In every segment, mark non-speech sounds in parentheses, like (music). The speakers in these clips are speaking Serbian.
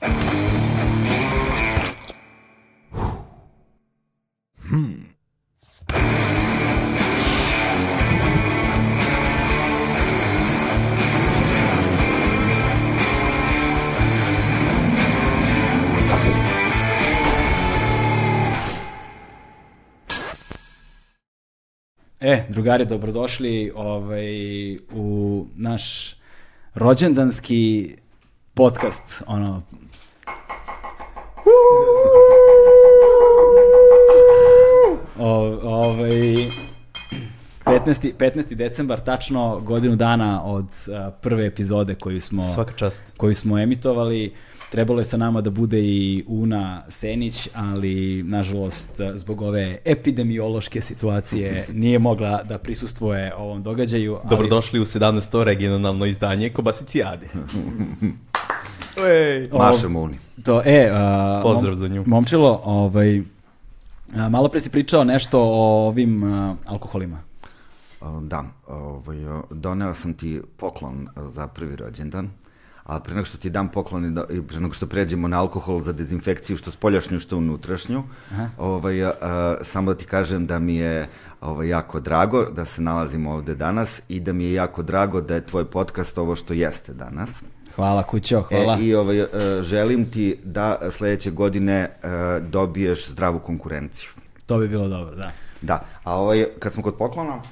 E, drugari, dobrodošli ovaj, u naš rođendanski podcast, ono... O, ovaj, 15. 15. decembar, tačno godinu dana od a, prve epizode koju smo, Svaka čast. koju smo emitovali. Trebalo je sa nama da bude i Una Senić, ali nažalost zbog ove epidemiološke situacije (laughs) nije mogla da prisustvuje ovom događaju. Ali, Dobrodošli u 17. regionalno izdanje Kobasicijade. Ej. Mašemo uni. To, e, a, Pozdrav za nju. Momčilo, ovaj, malo pre si pričao nešto o ovim alkoholima. Da, ovaj, doneo sam ti poklon za prvi rođendan, a pre nego što ti dam poklon i, da, i pre nego što pređemo na alkohol za dezinfekciju, što spoljašnju, što unutrašnju, ovaj, a, a, samo da ti kažem da mi je ovaj, jako drago da se nalazimo ovde danas i da mi je jako drago da je tvoj podcast ovo što jeste danas. Hvala kućo, hvala. E, I ovaj, e, želim ti da sledeće godine e, dobiješ zdravu konkurenciju. To bi bilo dobro, da. Da, a ovaj, kad smo kod poklona,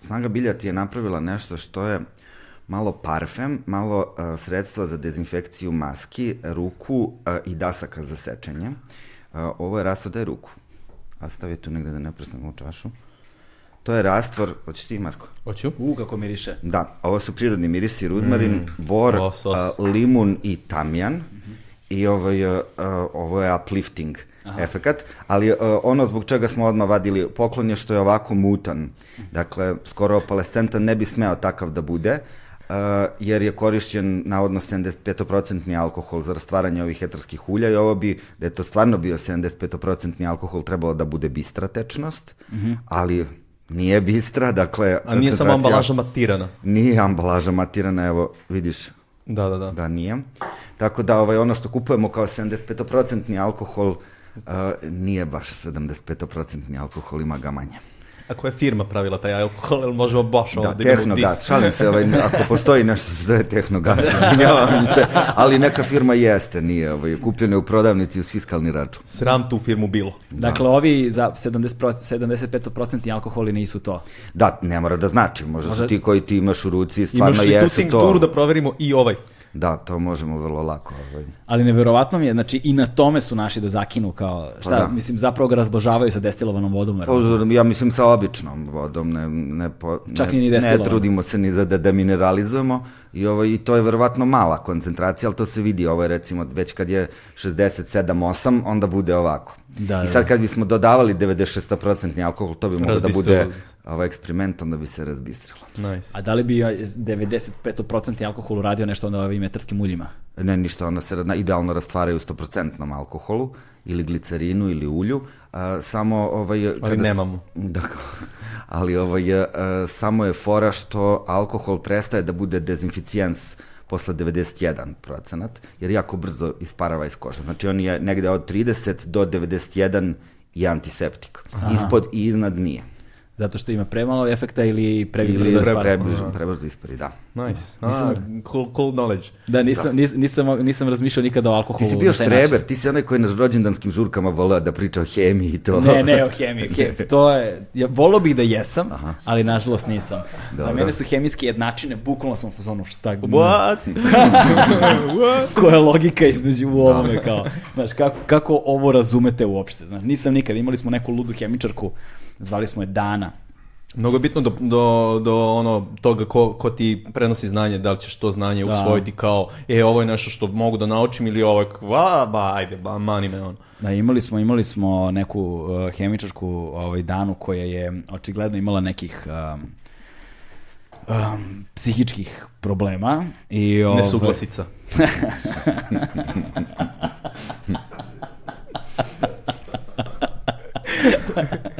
Snaga bilja ti je napravila nešto što je malo parfem, malo a, sredstva za dezinfekciju maski, ruku i dasaka za sečenje. Ovo je rastodaj ruku. A stavi tu negde da ne prsnemo u čašu. To je rastvor, hoćeš ti Marko? Hoću? U, kako miriše. Da, ovo su prirodni mirisi, ruzmarin, Mm, bor, o, a, limun i tamjan. I ovo je, a, ovo je uplifting efekat, ali a, ono zbog čega smo odmah vadili poklon je što je ovako mutan. Dakle, skoro opalescentan ne bi smeo takav da bude, a, jer je korišćen navodno 75% alkohol za rastvaranje ovih etarskih ulja i ovo bi, da je to stvarno bio 75% alkohol, trebalo da bude bistra tečnost, ali nije bistra, dakle... A nije samo ambalaža matirana. Nije ambalaža matirana, evo, vidiš Da, da, da. da nije. Tako da ovaj, ono što kupujemo kao 75% alkohol uh, nije baš 75% alkohol, ima ga manje. A koja je firma pravila taj alkohol, ili možemo baš ovo Da, da u Tehnogas, šalim se, ovaj, ako postoji nešto što se zove Tehnogas, izvinjavam se, ali neka firma jeste, nije, ovaj, kupljena je u prodavnici uz fiskalni račun. Sram tu firmu bilo. Dakle, ovi za 70%, 75% alkoholi nisu to. Da, ne mora da znači, možda su ti koji ti imaš u ruci, Imaš stvarno li tu jesu tinkturu to. da proverimo i ovaj? Da, to možemo vrlo lako. Ovaj. Ali neverovatno mi je, znači i na tome su naši da zakinu kao, šta, da. mislim, zapravo ga razblažavaju sa destilovanom vodom. Pa, ja mislim sa običnom vodom, ne, ne, po, Čak ne, ni ne trudimo se ni za da, da mineralizujemo i, ovo, i to je verovatno mala koncentracija, ali to se vidi, ovo je recimo već kad je 67-8, onda bude ovako. Da, I da, sad da. kad bismo dodavali 96% alkohol, to bi moglo da bude ovaj eksperiment, onda bi se razbistrilo. Nice. A da li bi a, 95% alkohol uradio nešto onda ovim etarskim uljima? Ne, ništa, ona se idealno rastvaraju u 100% alkoholu ili glicerinu ili ulju, a, samo ovaj... kada s- nemamo. Da, ali ovaj, a, samo je fora što alkohol prestaje da bude dezinficijens posle 91%, jer jako brzo isparava iz kože. Znači on je negde od 30 do 91 i antiseptik. Ispod i iznad nije. Zato što ima premalo efekta ili prebrzo Ili ispari? pre, prebrzo, prebrzo ispari, da. Nice. A, cool, cool knowledge. Da, nisam, nis, nisam, nisam razmišljao nikada o alkoholu. Ti si bio taj način. štreber, ti si onaj koji na rođendanskim žurkama voleo da priča o hemiji i to. Ne, ne o hemiji. (laughs) He, to je, ja, volio bih da jesam, ali nažalost nisam. Za Dobro. mene su hemijske jednačine, bukvalno sam u fazonu šta (laughs) What? koja je logika između u ovome kao, znaš, kako, kako ovo razumete uopšte, znaš, nisam nikad, imali smo neku ludu hemičarku, zvali smo je Dana, Mnogo je bitno do, do, do ono, toga ko, ko ti prenosi znanje, da li ćeš to znanje Da. usvojiti kao, e, ovo je nešto što mogu da naučim ili ovo je, va, ba, ajde, ba, mani me ono. Da, imali smo, imali smo neku uh, hemičarsku ovaj, danu koja je očigledno imala nekih um, um, psihičkih problema i ovaj, Nesuglasica. (laughs) (laughs)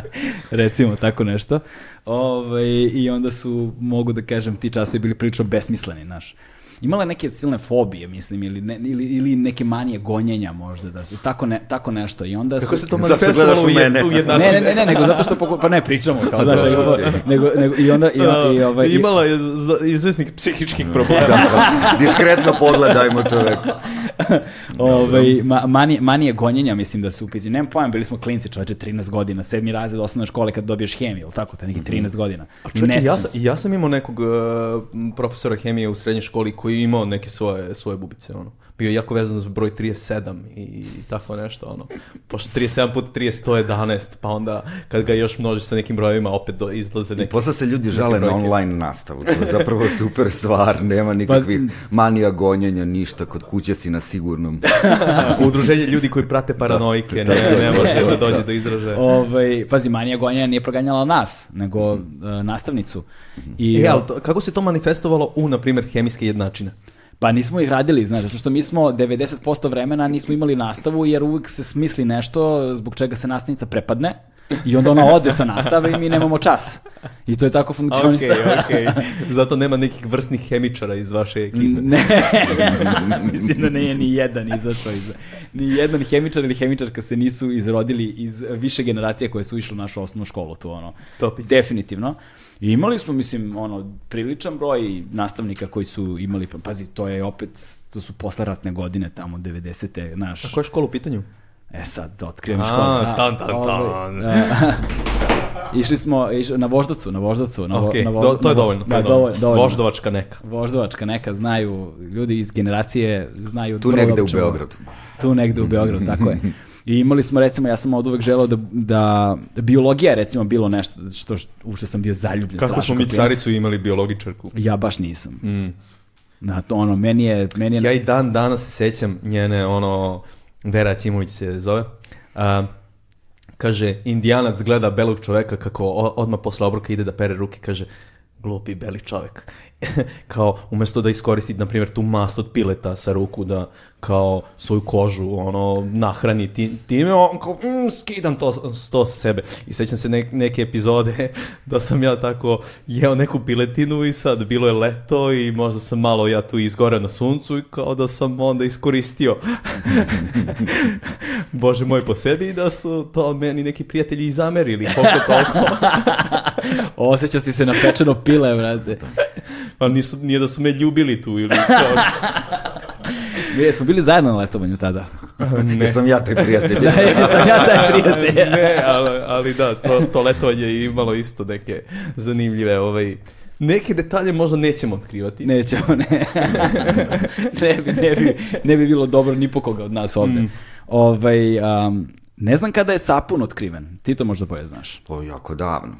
recimo tako nešto. Ovaj, I onda su, mogu da kažem, ti časovi bili prilično besmisleni, znaš. Imala je neke silne fobije, mislim, ili, ne, ili, ili neke manije gonjenja možda, da su tako, ne, tako nešto. I onda su... Kako se to manifestovalo gledaš u, mene? u Ne, jednačini? ne, ne, ne, nego zato što poku... pa ne pričamo kao (laughs) znaš, Dobro, nego, okej. nego, nego, i onda i, i, i ovaj i- Imala je izvesnih psihičkih problema. Da, diskretno pogledajmo čovek. (laughs) Ovaj, ma, manije, manije gonjenja, mislim da su u pitanju. Nemam pojma, bili smo klinci, čoveče, 13 godina, sedmi razred osnovne škole kad dobiješ hemiju, ili tako, te neki 13 godina. I Čovječe, ne ja, ja sam imao nekog uh, profesora hemije u srednjoj školi koji je imao neke svoje, svoje bubice, ono. Bio je jako vezan za broj 37 i, i tako nešto, ono. Pošto 37 puta 30, 111, pa onda kad ga još množiš sa nekim brojevima, opet do, izlaze I neki... posle se ljudi žale na online nastavu. To je zapravo (laughs) super stvar. Nema nikakvih manija gonjenja, ništa. Kod kuće si na sigurnom. (laughs) Udruženje ljudi koji prate paranoike, Da, ne, da, ne da, može da, da da. dođe do izražaja. Ovaj, pazi, manija gonjenja nije proganjala nas, nego uh, nastavnicu. I, E, ali to, kako se to manifestovalo u, na primjer, hemijske jednačine? Pa nismo ih radili, znaš, zato što mi smo 90% vremena nismo imali nastavu, jer uvijek se smisli nešto zbog čega se nastavnica prepadne i onda ona ode sa nastave i mi nemamo čas. I to je tako funkcionisalo. ok. Zato nema nekih vrsnih hemičara iz vaše ekipe. Ne, (laughs) mislim da nije ni jedan izašao iz... Ni jedan hemičar ili hemičarka se nisu izrodili iz više generacija koje su išle u našu osnovnu školu, tu ono. Topić. Definitivno. I imali smo, mislim, ono, priličan broj nastavnika koji su imali, pa, pazi, to je opet, to su posleratne godine, tamo, 90. naš... A koja je škola u pitanju? E sad, da otkrijem školu. tan, tan, ovaj, tan. a, (laughs) Išli smo išli, na voždacu, na voždacu. Na, vo- Ok, na do, to je dovoljno. to Da, je dovoljno. dovoljno. Voždovačka neka. Voždovačka neka znaju, ljudi iz generacije znaju Tu negde u Beogradu. Tu negde u Beogradu, tako je. I imali smo, recimo, ja sam od uvek želeo da, da biologija je, recimo, bilo nešto što, u što sam bio zaljubljen. Kako smo mi caricu imali biologičarku? Ja baš nisam. Mm. Na to, ono, meni je... Meni je Ja i dan danas se sećam njene, ono, Vera Cimović se zove, a, kaže, indijanac gleda belog čoveka kako odmah posle obroka ide da pere ruke, kaže, glupi beli čovek. (laughs) kao, umjesto da iskoristi, na primjer, tu mast od pileta sa ruku da kao svoju kožu ono nahrani ti, time, on kao, mm, skidam to, to sa sebe. I sećam se ne- neke epizode (laughs) da sam ja tako jeo neku piletinu i sad bilo je leto i možda sam malo ja tu izgoreo na suncu i kao da sam onda iskoristio (laughs) Bože moj po sebi da su to meni neki prijatelji i zamerili koliko toliko. Osjećao si se na pečeno pile, brate. Pa nisu, nije da su me ljubili tu ili (laughs) kao, Mi smo bili zajedno na letovanju tada. Ne. sam ja taj prijatelj. (laughs) Da, ja sam ja taj prijatelj. (laughs) ne, ali, ali da, to, to letovanje je imalo isto neke zanimljive ovaj, Neke detalje možda nećemo otkrivati. Nećemo, ne. ne, bi, ne, bi, ne bi bilo dobro ni po koga od nas ovde. Ovaj, um, ne znam kada je sapun otkriven. Ti to možda bolje znaš. To jako davno.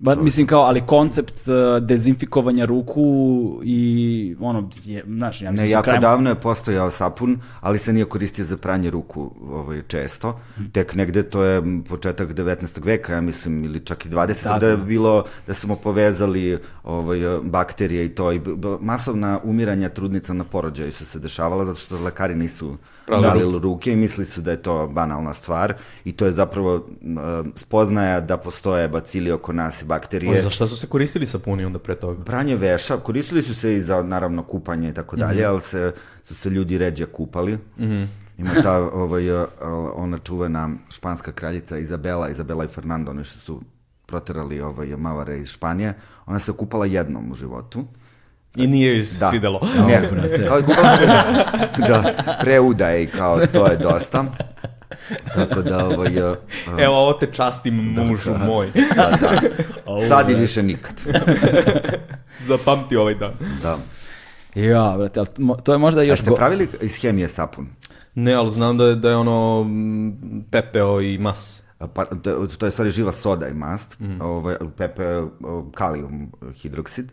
Ba, mislim kao, ali koncept uh, dezinfikovanja ruku i ono, je, znaš, ja mislim Ne, jako krajem- davno je postojao sapun, ali se nije koristio za pranje ruku ovaj, često. Tek negde to je početak 19. veka, ja mislim, ili čak i 20. Da, Da, je da. bilo da smo povezali ovaj, bakterije i to. I masovna umiranja trudnica na porođaju su se dešavala zato što lekari nisu pravili ruke i mislili su da je to banalna stvar i to je zapravo m, spoznaja da postoje bacili oko nas i bakterije. Ali za šta su se koristili sapuni onda pre toga? Pranje veša, koristili su se i za, naravno, kupanje i tako dalje, ali se, su se ljudi ređe kupali. Ima ta, ovaj, uh, ona čuvena španska kraljica Izabela, Izabela i Fernando, oni što su proterali ovaj, Mavare iz Španije, ona se kupala jednom u životu. I nije joj se Da. svidelo. Ne, kao i kupala se, da, pre udaje i kao to je dosta. Tako da, ovaj, uh, Evo, ovo te častim mužu moj. da, da. Sad i više nikad. (laughs) Zapamti ovaj dan. Da. Ja, brate, to je možda A još... ste go- pravili iz hemije sapun? Ne, ali znam da je, da je ono pepeo i mas. Pa, to, to je stvari živa soda i mast, ovaj, pepe kalijum hidroksid,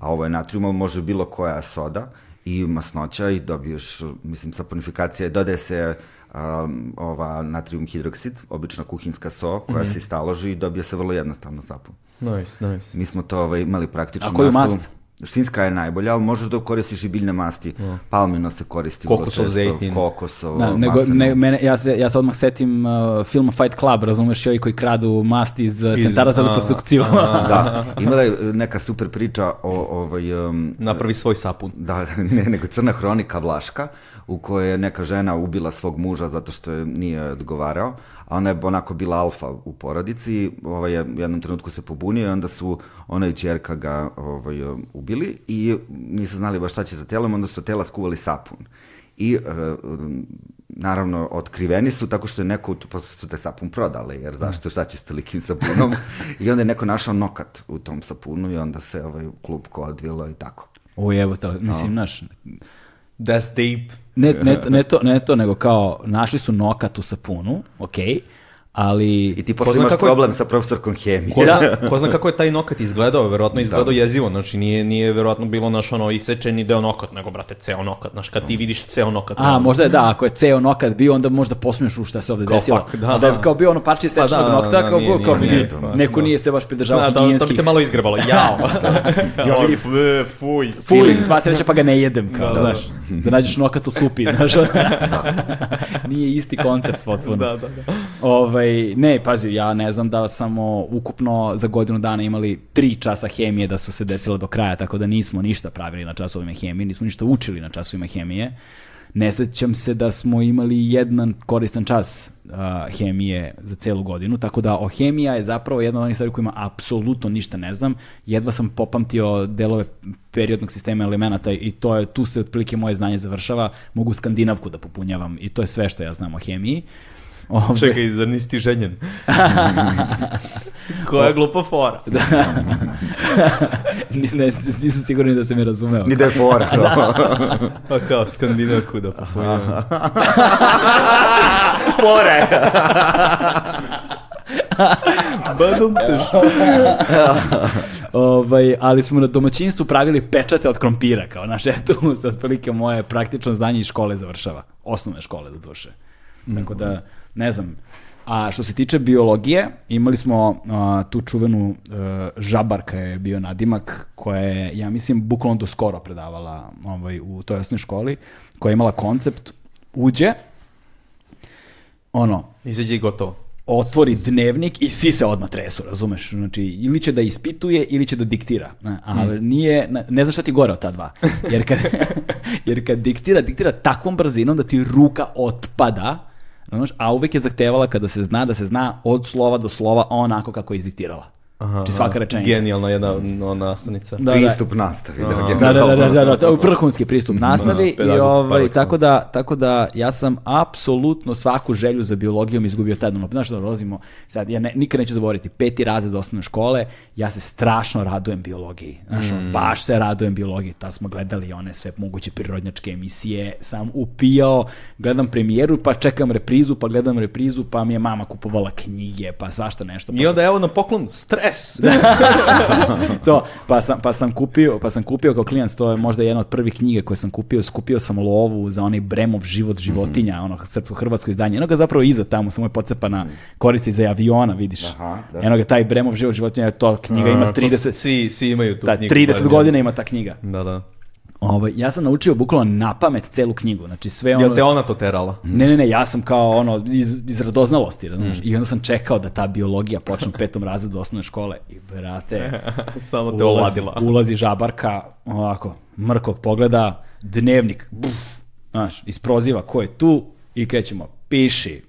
a ovo je natrium, ali može bilo koja soda i masnoća i dobiješ, mislim, saponifikacija, dodaje se um, ova natrium hidroksid, obična kuhinska so, koja se istaloži i dobije se vrlo jednostavno sapun. Nice, nice. Mi smo to ovaj, imali praktičnu A koju nastavu. mast? Svinjska je najbolja, ali možeš da koristiš i biljne masti. Palmino se koristi. Kokosov često, zejtin. Kokosovo, Da, nego, ne, mene, ja, se, ja se odmah setim uh, filma Fight Club, razumeš, i ovi koji kradu masti iz, uh, Iz- centara za liposukciju. (laughs) Da, imala je neka super priča o ovaj, um, Napravi svoj sapun. Da, (laughs) ne, nego crna hronika Vlaška, u kojoj je neka žena ubila svog muža zato što je nije odgovarao, a ona je onako bila alfa u porodici, i, ovaj, je u jednom trenutku se pobunio i onda su ona i čerka ga ovaj, ubili i nisu znali baš šta će za telom, onda su tela skuvali sapun. I e, naravno otkriveni su tako što je neko, pa su te sapun prodali, jer zašto, šta će s tolikim sapunom? I onda je neko našao nokat u tom sapunu i onda se ovaj klupko odvilo i tako. O evo, mislim, znaš, That's deep. Ne, ne, ne, to, ne to, nego kao, našli su nokat u sapunu, okej, ali... I ti posle imaš kako je- problem sa profesorkom hemije. Ko zna, (laughs) ko zna kako je taj nokat izgledao, verovatno izgledao jezivo, znači nije, nije verovatno bilo naš ono isečeni deo nokat, nego brate ceo nokat, znaš kad ti vidiš ceo nokat. A, ono, možda je da, ako je ceo nokat bio, onda možda posmiješ u šta se ovde Kao desilo. fuck, da. Da je kao bio ono parče sečnog da, nokta, da, kao, nije, kao nije, vidi, nije, neko da. nije se baš pridržavao Da, da, to bi higijenskih. te malo izgrebalo, (laughs) jao. (laughs) ja vidi, fuj. Fuj, sva sreća pa ga ne jedem, kao, Da, da. znaš. Da nađeš nokat u supi, znaš. Nije isti koncept potpuno. Da, da, da. Ovaj, ne, pazi, ja ne znam da smo ukupno za godinu dana imali tri časa hemije da su se desile do kraja, tako da nismo ništa pravili na časovima hemije, nismo ništa učili na časovima hemije. Ne sećam se da smo imali jedan koristan čas a, hemije za celu godinu, tako da o hemija je zapravo jedna od onih stvari kojima apsolutno ništa ne znam. Jedva sam popamtio delove periodnog sistema elemenata i to je, tu se otprilike moje znanje završava. Mogu skandinavku da popunjavam i to je sve što ja znam o hemiji. Ovaj, Čekaj, zar nisi ti ženjen? (laughs) Koja glupa fora. Ni- ne, nisam siguran da se me razumeo. Ni da je fora. (laughs) Pa kao skandinavku da popunjam. (laughs) fora je. Badum teš. Ovaj, ali smo na domaćinstvu pravili pečate od krompira, kao naš, eto, sa otprilike moje praktično znanje iz škole završava. Osnovne škole, do duše. Tako da, ne znam. A što se tiče biologije, imali smo a, tu čuvenu a, žabarka je bio nadimak, koja je, ja mislim, bukvalno do skoro predavala ovaj, u toj osnovnoj školi, koja je imala koncept uđe, ono, Izađe i gotovo. otvori dnevnik i svi se odmah tresu, razumeš? Znači, ili će da ispituje, ili će da diktira. Ali nije, ne, ne znam šta ti gore od ta dva. Jer kad, (laughs) jer kad diktira, diktira takvom brzinom da ti ruka otpada, znaš, a uvek je zahtevala kada se zna da se zna od slova do slova onako kako je izdiktirala. Aha, znači svaka rečenica. Genijalna jedna no, nastavnica. Da, da. Pristup nastavi. Da, Da, da, da, da, da, da, to je vrhunski pristup nastavi i pedagog par ovaj, tako da, tako da ja sam apsolutno svaku želju za biologijom izgubio tad, ono, znaš da dolazimo, sad ja ne, nikad neću zaboraviti, peti razred osnovne škole, ja se strašno radujem biologiji, znaš, ono, baš se radujem biologiji, tad smo gledali one sve moguće prirodnjačke emisije, sam upijao, gledam premijeru, pa čekam reprizu, pa gledam reprizu, pa mi je mama kupovala knjige, pa svašta nešto. Pa I onda evo na poklon stres. (laughs) to, pa sam, pa sam kupio, pa sam kupio kao klijent, to je možda jedna od prvih knjiga koje sam kupio, skupio sam lovu za onaj Bremov život životinja, ono srpsko-hrvatsko izdanje. Eno ga zapravo iza tamo, samo je pocepana korica iza aviona, vidiš. Aha, da. Eno ga taj Bremov život životinja, to knjiga ima A, to 30, Svi, svi imaju tu da, knjigu. 30 bar, godina ima ta knjiga. Da, da. Ovaj, ja sam naučio bukvalno na pamet celu knjigu, znači sve ono... Jel te ona to terala? Ne, ne, ne, ja sam kao ono iz, iz radoznalosti, razumiješ? I onda sam čekao da ta biologija počne u petom razredu osnovne škole i brate, (laughs) Samo te ulazi, ulazi žabarka, ovako, mrkog pogleda, dnevnik, buf, znaš, isproziva ko je tu i krećemo, piši,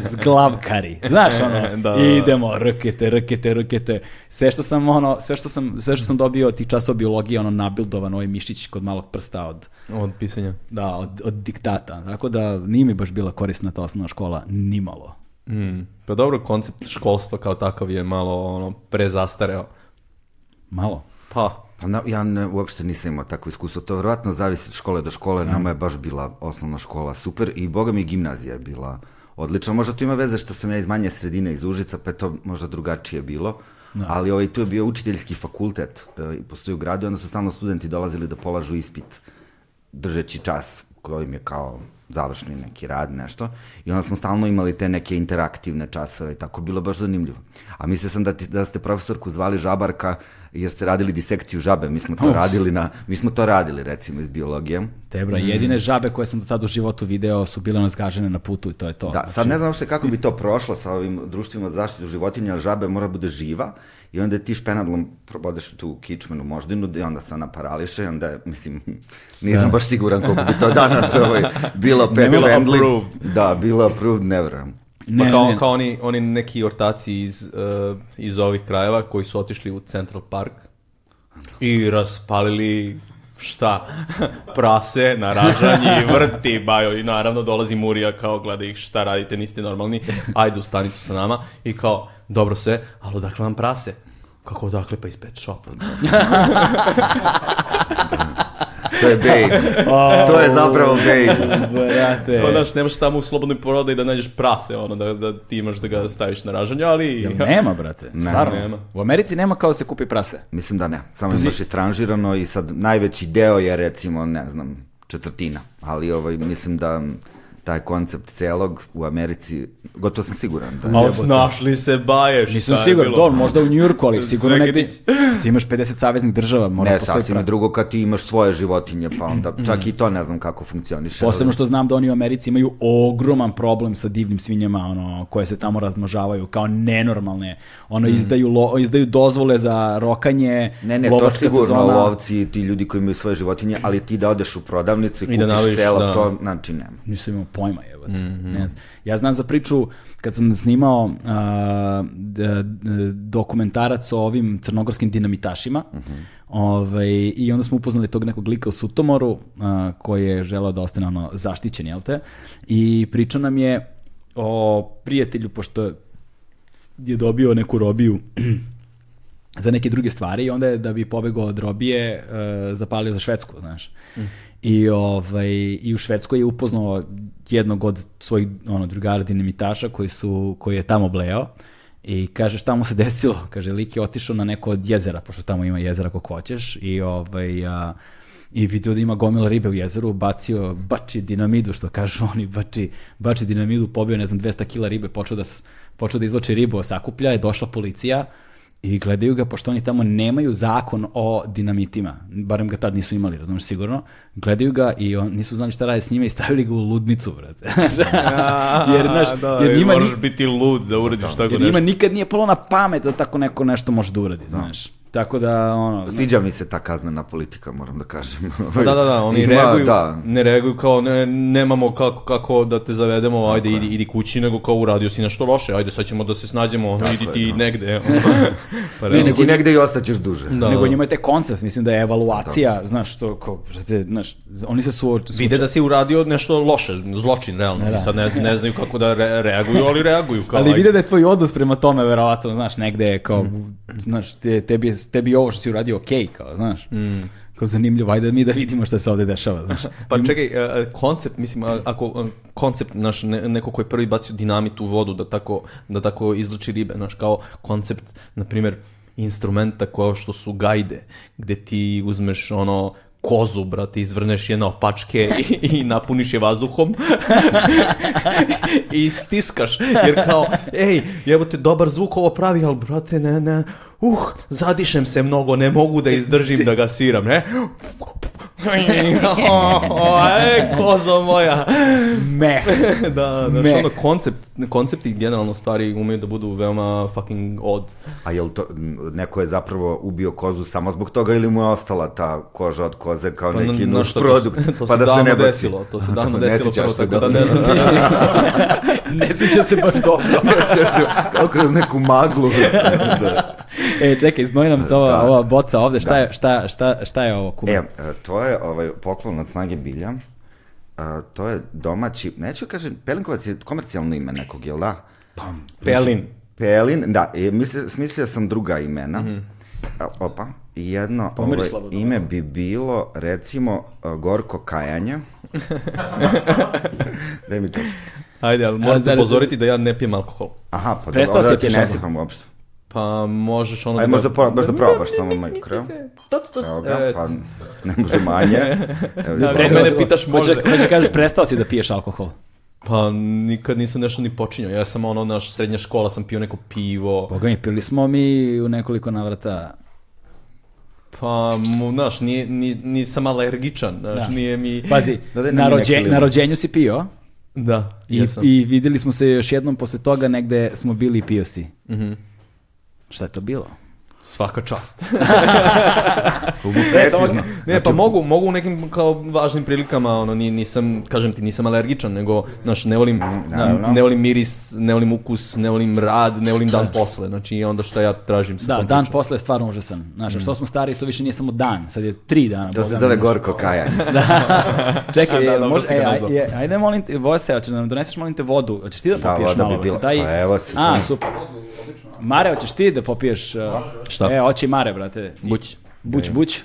zglavkari, znaš ono, (laughs) Da, da, da. idemo, rkete, rkete, rkete, sve što sam ono, sve što sam, sve što sam dobio od tih časova biologije, ono, nabildovan ovaj mišić kod malog prsta od, Od pisanja. da, od, od diktata, tako da nije mi baš bila korisna ta osnovna škola, nimalo. Mm. Pa dobro, koncept školstva kao takav je malo ono, prezastareo. Malo. Pa, Pa na, ja ne, uopšte nisam imao takvo iskustvo. To vjerojatno zavisi od škole do škole. Nama je baš bila osnovna škola super i boga mi gimnazija je bila odlična. Možda to ima veze što sam ja iz manje sredine iz Užica, pa je to možda drugačije bilo. Ali ovaj, tu je bio učiteljski fakultet, e, postoji u gradu, onda su stalno studenti dolazili da polažu ispit držeći čas kojim je kao završni neki rad, nešto, i onda smo stalno imali te neke interaktivne časove i tako, bilo baš zanimljivo. A mislio sam da, ti, da ste profesorku zvali žabarka jer ste radili disekciju žabe, mi smo to radili na, mi smo to radili recimo iz biologije. Tebra, jedine žabe koje sam do tada u životu video su bile nazgažene na putu i to je to. Da, sad ne znam uopšte kako bi to prošlo sa ovim društvima za zaštitu životinja, ali žabe mora da bude živa i onda ti špenadlom probodeš tu kičmenu moždinu i onda se ona parališe i onda, mislim, (laughs) nisam baš siguran koliko bi to danas ovaj, bilo pet Bilo friendly. approved. Da, bilo approved, ne verujem. Pa Ne, kao, ne. kao oni, oni neki ortaci iz, uh, iz ovih krajeva koji su otišli u Central Park i raspalili šta? (laughs) Prase na ražanji i (laughs) vrti bajo i naravno dolazi Murija kao gleda ih šta radite, niste normalni, ajde u stanicu sa nama i kao dobro sve, ali odakle vam prase? Kako odakle? Pa iz pet shop. (laughs) To je babe. (laughs) to je zapravo babe. Brate. Pa znaš, nemaš tamo u slobodnoj prodaji da nađeš prase, ono, da, da ti imaš da ga staviš na ražanje, ali... Jel nema, brate? Stvarno? Nema. U Americi nema kao da se kupi prase. Mislim da ne, samo je baš istranžirano i sad najveći deo je recimo, ne znam, četvrtina, ali ovaj, mislim da taj koncept celog u Americi, gotovo sam siguran da Malo snašli se baješ. Nisam siguran, bilo? dobro, možda u Njujorku, ali sigurno negdje. Ti imaš 50 saveznih država, mora Ne, postoji sasvim pra- je drugo kad ti imaš svoje životinje, pa onda čak i to ne znam kako funkcioniše. Posebno ali- što znam da oni u Americi imaju ogroman problem sa divljim svinjama, ono, koje se tamo razmnožavaju kao nenormalne. Ono, izdaju, lo, izdaju dozvole za rokanje, Ne, ne, to sigurno sezona. lovci, ti ljudi koji imaju svoje životinje, ali ti da odeš u prodavnicu i, I da kupiš nabaviš, celo da. to, znači nema. Nisam imao pojma, jebote. Ne znam. Ja znam za priču kad sam snimao a, d- d- dokumentarac o ovim crnogorskim dinamitašima. Ovaj, I onda smo upoznali tog nekog lika u Sutomoru a, koji je želeo da ostane ono zaštićen, jel te? I pričao nam je o prijatelju, pošto je dobio neku robiju za neke druge stvari i onda je da bi pobegao od robije e, zapalio za Švedsku, znaš. I, ovaj, I u Švedskoj je upoznao jednog od svojih ono, drugara dinamitaša koji, su, koji je tamo bleo i kaže šta mu se desilo, kaže lik je otišao na neko od jezera, pošto tamo ima jezera kako hoćeš i ovaj, a, i vidio da ima gomila ribe u jezeru, bacio, bači dinamidu, što kažu oni, bači, bači dinamidu, pobio, ne znam, 200 kila ribe, počeo da, počeo da izloči ribu, sakuplja, je došla policija i gledaju ga, pošto oni tamo nemaju zakon o dinamitima, barem ga tad nisu imali, razumiješ sigurno, gledaju ga i on, nisu znali šta rade s njime i stavili ga u ludnicu, brate. (laughs) jer, znaš, da, jer njima, moraš biti lud da uradiš tako jer nešto. njima nikad nije palo na pamet da tako neko nešto može da uradi, znaš. Tako da, ono... Sviđa mi se ta kaznena politika, moram da kažem. Pa (laughs) Da, da, da, oni Ima, reaguju, Da, ne reaguju kao ne, nemamo kako, kako da te zavedemo, ajde idi, idi kući, nego kao uradio si nešto loše, ajde sad ćemo da se snađemo, ono, idi je, ti da. negde. ono. (laughs) pa ne, realno. nego negde i ostaćeš duže. Da, nego da. njima je taj koncept, mislim da je evaluacija, znaš, što, ko, brate, znaš, oni se su... Vide da si uradio nešto loše, zločin, realno. Da, I sad ne, ne znaju kako da re, reaguju, ali reaguju. (laughs) Kao, Ali ajde. vide da je tvoj odnos prema tome, verovatno, znaš, negde je kao, znaš, te, tebi, je- tebi ovo što si uradio okej, kao, znaš. Kao zanimljivo, ajde mi da vidimo šta se ovde dešava, znaš. (laughs) Pa čekaj, e, e, koncept, mislim, ako e, koncept, naš, ne, neko ko je prvi bacio dinamit u vodu da tako, da tako izluči ribe, znaš, kao koncept, na primjer, instrumenta kao što su gajde, gde ti uzmeš ono kozu, brate, izvrneš je na opačke (laughs) i, i napuniš je vazduhom (laughs) i stiskaš, jer kao, ej, evo te dobar zvuk ovo pravi, ali brate, ne, ne, uh, zadišem se mnogo, ne mogu da izdržim da ga siram, ne? (laughs) e, kozo moja. Me. (laughs) da, da, Me. ono, koncept, koncepti generalno stvari umeju da budu veoma fucking odd. A jel to, neko je zapravo ubio kozu samo zbog toga ili mu je ostala ta koža od koze kao Pa, neki šta, to produkt, se- to pa se da se ne baci. desilo, to se davno ne desilo prvo, se tako da dobro. ne znam. (laughs) ne sviđa se baš dobro. kao kroz neku maglu. da. E, čekaj, znoji nam se ova, Da. ova boca ovde, šta, je, šta, šta, šta je ovo, Kuba? E, to je ovaj, poklon od snage bilja. E, to je domaći, neću kažem, Pelinkovac je komercijalno ime nekog, jel da? Pelin. Pelin, da, e, misli, smislio sam druga imena. A, Opa, i jedno Pomeri ovaj, slobodno. ime bi bilo, recimo, e, Gorko Kajanje. (laughs) Daj mi čas. Ajde, ali moram te upozoriti da ja ne pijem alkohol. Aha, pa dobro, da ti ne sipam uopšte. Pa možeš ono... Aj, da- možda, pro, možda probaš samo mikro. Evo ga, E, pa ne može manje. (laughs) Evo, Da, pre- mene pitaš može. Hoće, hoće kažeš prestao si da piješ alkohol. Pa nikad nisam nešto ni počinjao. Ja sam ono, naš srednja škola, sam pio neko pivo. Boga mi, pili smo mi u nekoliko navrata. Pa, mu, znaš, nije, ni, nisam alergičan, znaš, Da. nije mi... Pazi, Dodaj nam na, rođe, na rođenju si pio Da, i, jesam. i videli smo se još jednom posle toga negde smo bili i pio si. Mhm. Šta je to bilo? Svaka čast. (laughs) Precizno. Ne, pa mogu, mogu u nekim kao važnim prilikama, ono, ni- nisam, kažem ti, nisam alergičan, nego, znaš, ne volim, naravno. ne volim miris, ne volim ukus, ne volim rad, ne volim dan posle, znači i onda šta ja tražim sa Da, tom dan posle je stvarno užasan. Znaš, što smo stari, to više nije samo dan, sad je tri dana. To se zove gorko kajanje. (laughs) Čekaj, (laughs) Da, dobro može, si ga e, nazvao. aj- je, ajde molim te, Vose, hoćeš da nam doneseš molim te vodu? Hoćeš ti da Da, popiješ voda malo? bi bila. Daj... Pa evo se. A, super. Mare, hoćeš ti da popiješ? uh, Šta? E, hoće i Mare, brate. Buć. Buć, buć.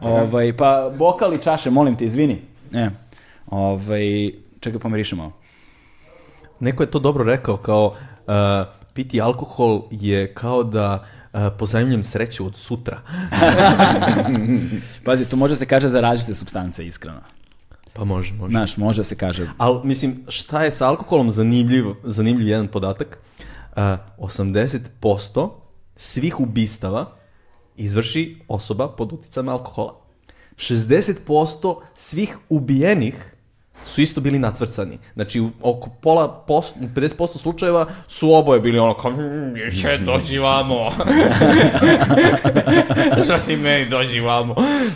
Ovaj, pa bokal i čaše, molim te, izvini. E, ovaj, čekaj, pomirišem malo. Neko je to dobro rekao, kao uh, piti alkohol je kao da uh, pozajemljem sreću od sutra. (laughs) Pazi, to može se kaže za različite substance, iskreno. Pa može, može. Znaš, može se kaže. Ali, mislim, šta je sa alkoholom zanimljiv, zanimljiv jedan podatak? Uh, 80% svih ubistava izvrši osoba pod utjecajem alkohola. 60% svih ubijenih su isto bili nacvrcani. Znači, u oko pola, post, u 50% slučajeva su oboje bili ono kao, "Mm, više dođi vamo. (laughs) Što si meni dođi vamo.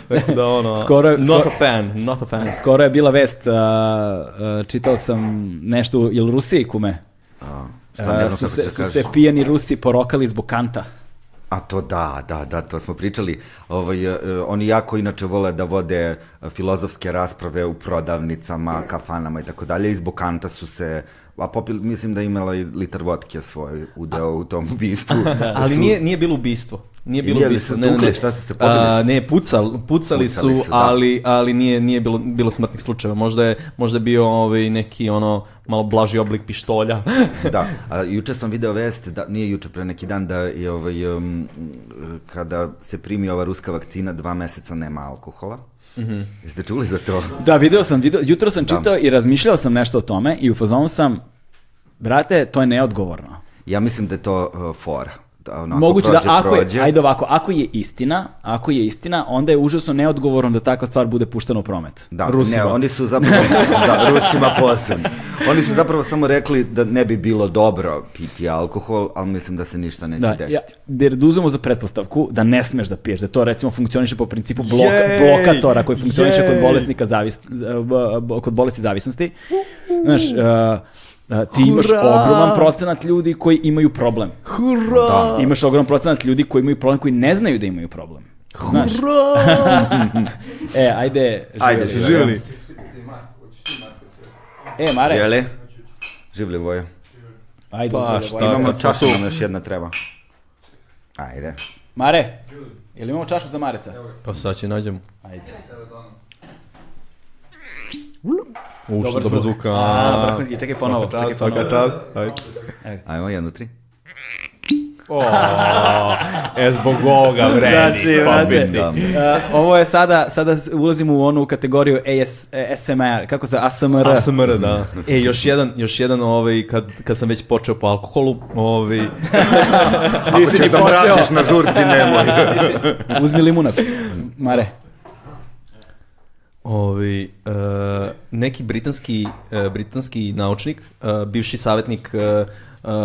Tako da ono, Skoro not skoro- a fan, not a fan. Skoro je bila vest, uh, uh, čitao sam nešto, jel Rusiji kume? Šta ne Uh, znam su se, će su se pijani Rusi porokali zbog kanta. A to da, da, da, to smo pričali. Ovaj, e, oni jako inače vole da vode e, filozofske rasprave u prodavnicama, kafanama i tako dalje. I zbog kanta su se, a popil, mislim da je imala i litar vodke svoj udeo u tom ubistvu. (laughs) Ali Su- nije, nije bilo ubistvo. Nije bilo Nije su Ne, ne, ne. Šta su se pobili? A, ne, pucal, pucali, Pucali su, su, da. ali, ali nije, nije bilo, bilo smrtnih slučajeva. Možda je, možda je bio ovaj, neki ono malo blaži oblik pištolja. (laughs) Da, a juče sam video vest, da, nije juče, pre neki dan, da je ovaj, um, kada se primi ova ruska vakcina, dva meseca nema alkohola. Mhm. Jeste čuli za to? Da, video sam, video, jutro sam čitao i razmišljao sam nešto o tome i u fazonu sam, brate, to je neodgovorno. Ja mislim da je to uh, fora. Da, onako, Moguće prođe, da ako prođe. je, ajde ovako, ako je istina, ako je istina, onda je užasno neodgovorno da takva stvar bude puštena u promet. Da, Rusima. ne, oni su zapravo, (laughs) da, Rusima posebno. Oni su zapravo samo rekli da ne bi bilo dobro piti alkohol, ali mislim da se ništa neće Da, desiti. ja, jer da uzmemo za pretpostavku da ne smeš da piješ, da to recimo funkcioniše po principu blok, Jej! blokatora koji funkcioniše kod Jej! bolesnika zavis, kod bolesti zavisnosti. Znaš, uh, ti imaš Hurra! ogroman procenat ljudi koji imaju problem. Hurra! Da. Imaš ogroman procenat ljudi koji imaju problem, koji ne znaju da imaju problem. Znaš, (laughs) e, ajde, živjeli. Ajde, živjeli. E, Mare, Jeli? Živli Vojo. ajde, Pa, šta? Imamo čašu, nam još jedna treba. Ajde. Mare, jel imamo čašu za Mareta? Pa sad će nađemo. Ajde. Uš, Dobar dobro zvuk. zvuka. A, vrhunski, čekaj ponovo, Svaka čast, čekaj ponovo. svaka čast. Ajde. Ajmo, jedno, tri. O, e, zbog ovoga vredi. Znači, pa. Da. Uh, ovo je sada, sada ulazimo u onu kategoriju AS, e, SMR, kako se, ASMR. ASMR, da. E, još jedan, još jedan ovaj, kad, kad sam već počeo po alkoholu, ovaj, Ako ćeš da mračiš na žurci, nemoj. Uzmi limunak. Mare. Ovaj, e, neki britanski, e, britanski naučnik, e, bivši savjetnik e,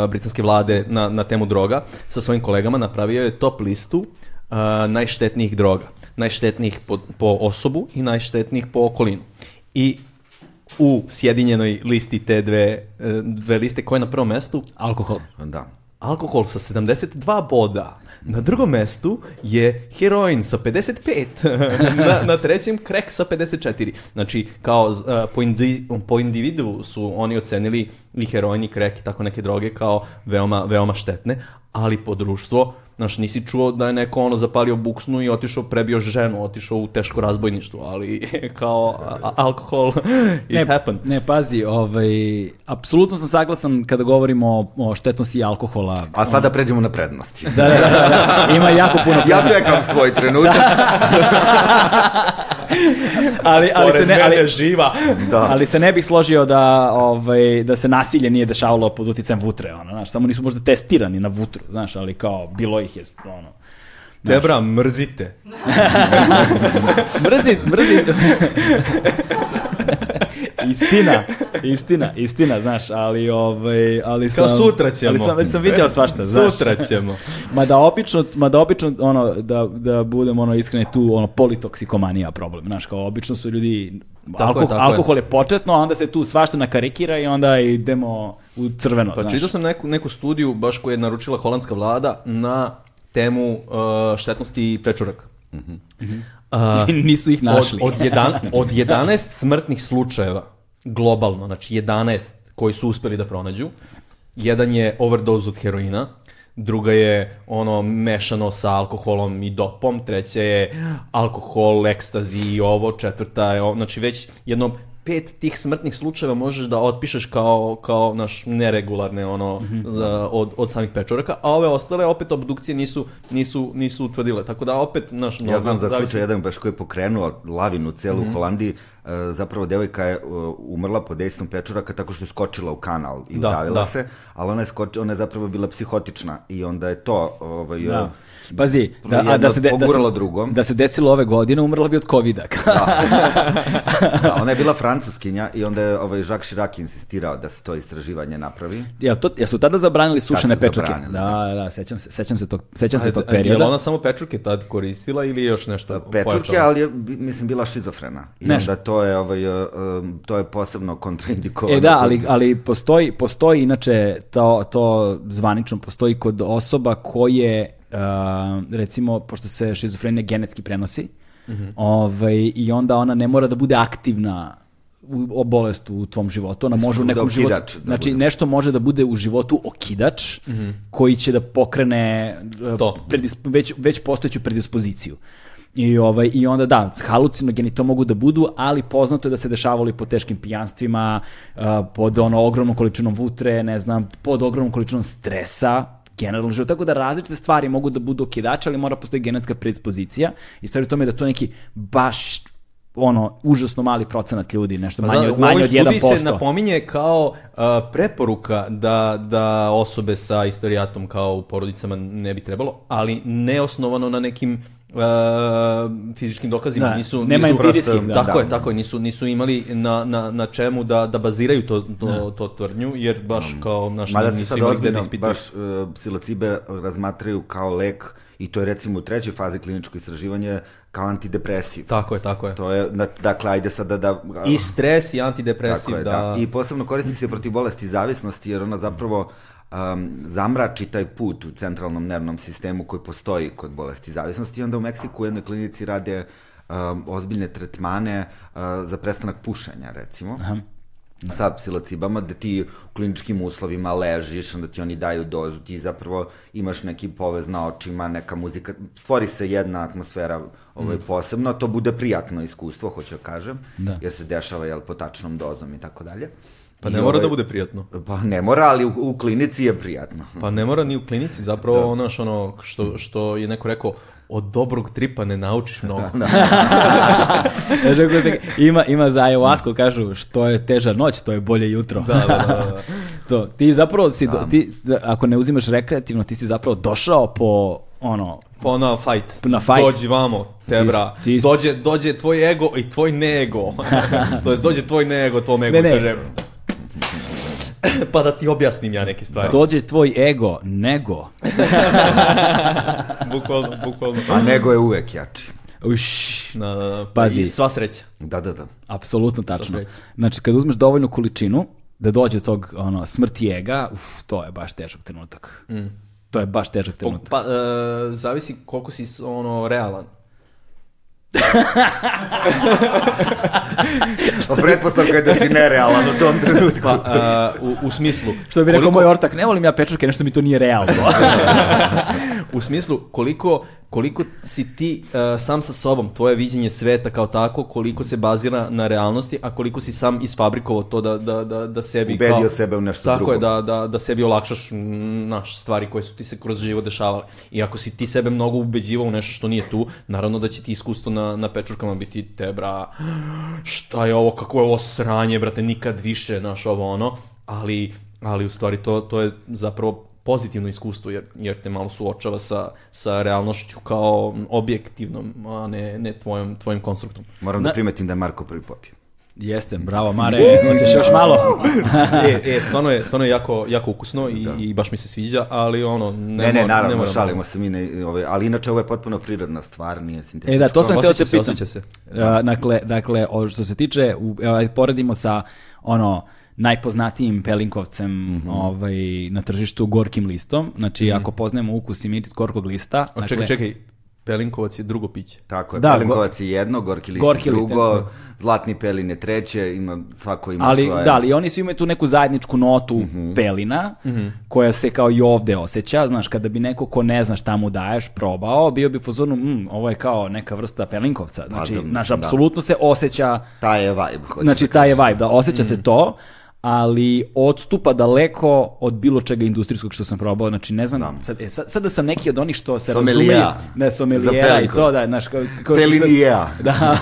britanske vlade na, na temu droga, sa svojim kolegama napravio je top listu e, najštetnijih droga. Najštetnijih po, po osobu i najštetnijih po okolinu. I u sjedinjenoj listi te dve, dve liste koje je na prvom mestu Alkohol. Da. Alkohol sa 72 boda. Na drugom mestu je heroin sa 55. (laughs) na, na trećem krek sa 54. Znači, kao a, po, indi, po individu su oni ocenili i heroin i krek i tako neke droge kao veoma, veoma štetne. Ali po društvo, znaš, nisi čuo da je neko ono zapalio buksnu i otišao, prebio ženu, otišao u teško razbojništvo, ali (laughs) kao alkohol, it ne, happened. Ne, pazi, ovaj, apsolutno sam saglasan kada govorimo o, o štetnosti alkohola. A sada pređemo na prednosti. Da, da, da, da, da, ima jako puno Ja čekam svoj trenutak. (laughs) (laughs) ali, ali, se ne, ali, živa. Da. ali se ne bih složio da, ovaj, da se nasilje nije dešavalo pod uticajem vutre, ono, znaš, samo nisu možda testirani na vutru, znaš, ali kao, bilo ih je, ono, Debra, mrzite. (laughs) Mrzit, mrzit. (laughs) istina, istina, istina, znaš, ali ovaj, ali sam... Kao sutra ćemo. Ali sam, već sam vidio svašta, znaš. Sutra ćemo. (laughs) Ma da obično, ma da obično, ono, da, da budem ono iskreni tu, ono, politoksikomanija problem, znaš, kao obično su ljudi, Tako je, alkohol, tako je. alkohol je početno, a onda se tu svašta nakarikira i onda idemo u crveno, Pa znaš. čitao sam neku, neku studiju baš koju je naručila holandska vlada na temu uh, štetnosti pečuraka. (laughs) Uh, Nisu ih našli. Od, od, jedan, od (laughs) 11 smrtnih slučajeva globalno, znači 11 koji su uspeli da pronađu, jedan je overdose od heroina, druga je ono mešano sa alkoholom i dopom, treća je alkohol, ekstazi i ovo, četvrta je ovo, znači već jedno pet tih smrtnih slučajeva možeš da otpišeš kao, kao naš neregularne ono za, od, od samih pečoraka, a ove ostale opet obdukcije nisu, nisu, nisu utvrdile, tako da opet naš, Ja znam za slučaj jedan baš koji je pokrenuo lavinu celu u Holandiji. E, zapravo devojka je e, umrla pod dejstvom pečuraka tako što je skočila u kanal i Da, udavila da. se, ali ona je, skoč, ona je zapravo bila psihotična i onda je to ovaj, Da. Pazi, da, a da se, de, da, se, drugo. da se desilo ove godine, umrla bi od covida. da, ona je bila francuskinja i onda je ovaj, Jacques Chirac insistirao da se to istraživanje napravi. Jel, to, jel su tada zabranili sušene su pečurke? zabranili, Da, da, sećam se, sećam se tog, sećam se tog a Je perioda. li ona samo pečurke tad koristila ili još nešto Pečurke, pojačala? ali je, mislim, bila šizofrena. I onda to je, ovaj, e, e, to je posebno kontraindikovano. E da, ali, ali postoji, postoji inače to, to zvanično postoji kod osoba koje, recimo, pošto se šizofrenija genetski prenosi, ovaj, i onda ona ne mora da bude aktivna u, o bolest u tvom životu, ona može u bude nekom životu, okidač, da znači bude. nešto može da bude u životu okidač koji će da pokrene uh, To. predisp- već, već postojeću predispoziciju. I, ovaj, I onda da, halucinogeni to mogu da budu, ali poznato je da se dešavalo i po teškim pijanstvima, uh, pod ono ogromnom količinom vutre, ne znam, pod ogromnom količinom stresa, generalno život. Tako da različite stvari mogu da budu okidače, ali mora postoji genetska predispozicija i stvari u tome da to neki baš ono, užasno mali procenat ljudi, nešto Pa manje, da, od, u manje ovoj od studiji 1%. se napominje kao a, preporuka da, da osobe sa istorijatom kao u porodicama ne bi trebalo, ali neosnovano na nekim a, fizičkim dokazima. Da, nisu, nema nisu empirijskih, da. Tako Da. je, tako je. Nisu, nisu imali na, na, na čemu da, da baziraju to, to, to tvrdnju, jer baš kao naš Mada se nisu sad imali gde da ispituju. baš uh, psilocibe razmatraju kao lek i to je recimo u trećoj fazi kliničko istraživanje kao antidepresiv. Tako je, tako je. To je, na- dakle, ajde sada da... I stres i Tako antidepresiv, je, da... da. I posebno koristi se protiv bolesti zavisnosti jer ona zapravo um, zamrači taj put u centralnom nervnom sistemu koji postoji kod bolesti zavisnosti i onda u Meksiku u jednoj klinici rade um, ozbiljne tretmane uh, za prestanak pušenja, recimo. Aha sa psilocibama, da ti u kliničkim uslovima ležiš, onda ti oni daju dozu, ti zapravo imaš neki povez na očima, neka muzika, stvori se jedna atmosfera ovaj, posebno, to bude prijatno iskustvo, hoću da kažem, Da. jer se dešava jel, po tačnom dozom i tako dalje. Pa I ne mora ovaj- da bude prijatno. Pa ne mora, ali u, u klinici je prijatno. Pa ne mora ni u klinici, zapravo ono, što, ono što, što je neko rekao, od dobrog tripa ne naučiš (laughs) mnogo. (laughs) Kako se- ima, ima za ayahuasku, kažu, što je teža noć, to je bolje jutro. Da, da, da, da. (laughs) to, ti zapravo si, do- ti, da, ako ne uzimaš rekreativno, ti si zapravo došao po, ono, Pa na fight. Na fight. Dođi vamo, tebra. Ti- ti- Dođe, dođe tvoj ego i tvoj neego. to jest dođe tvoj nego, tvoj ego Ne, ne. (laughs) pa da ti objasnim ja neke stvari. dođe tvoj ego, nego. (laughs) bukvalno, bukvalno. A nego je uvek jači. Uš, Da, da, da. Pazi. I sva sreća. Da, da, da. apsolutno tačno. Znači, kad uzmeš dovoljnu količinu, da dođe tog ono, smrti ega, uf, to je baš težak trenutak. To je baš težak trenutak. Pa, e, zavisi koliko si ono realan. (laughs) Pa pretpostavka je da si nerealan u tom trenutku. Pa, a, u, u smislu... Što bi rekao koliko- moj ortak, ne volim ja pečurke, nešto mi to nije realno. (laughs) U smislu koliko, koliko si ti uh, sam sa sobom, tvoje viđenje sveta kao tako, koliko se bazira na realnosti, a koliko si sam isfabrikovao to da, da, da, da sebi... Ubedio kao, sebe u nešto Tako drugo. je, da, da, da sebi olakšaš naš stvari koje su ti se kroz život dešavale. I ako si ti sebe mnogo ubeđivao u nešto što nije tu, naravno da će ti iskustvo na, na pečurkama biti te, bra, šta je ovo, kako je ovo sranje, brate, nikad više, znaš, ovo ono, ali, ali u stvari to, to je zapravo pozitivno iskustvo jer, jer te malo suočava sa, sa realnošću kao objektivnom, a ne, ne tvojom, tvojim konstruktom. Moram da Na- primetim da je Marko prvi popio. Jeste, bravo Mare, hoćeš još malo? (laughs) e, e, stvarno je, stvarno je jako, jako ukusno i, i baš mi se sviđa, ali ono, ne, Ne, ne, naravno, mora- šalimo se mi, ne, ovaj, ali inače ovo je potpuno prirodna stvar, nije sintetičko. E da, to sam htio Osjeća te se, pitam. osjeća se. A, dakle, dakle, što se tiče, u, evo, ajde, poredimo sa ono najpoznatijim pelinkovcem Mhm. ovaj, na tržištu gorkim listom. Znači, ako poznajemo ukus i miris gorkog lista... A čekaj, čekaj, Pelinkovac je drugo piće. Tako je, Da, da, Pelinkovac je jedno, Gorki list Gorki je list, drugo, tako Zlatni pelin je treće, ima, svako ima Ali, svoje. da, ali oni svi imaju tu neku zajedničku notu Mhm. pelina, koja se kao i ovde osjeća. Znaš, kada bi neko ko ne zna šta mu daješ probao, bio bi u fazonu, mm, ovo je kao neka vrsta pelinkovca. Znači, da, znaš, mislim, da. apsolutno se osjeća Taj je vibe. hoću Znači, da taj je vibe, da, osjeća se to, ali odstupa daleko od bilo čega industrijskog što sam probao, znači ne znam, Da. sad, e, sad, sad da sam neki od onih što se Sommeliera. razumeju, ne, Za sommeliera i to, da, znaš, kao, kao Pelinija. (laughs) Da,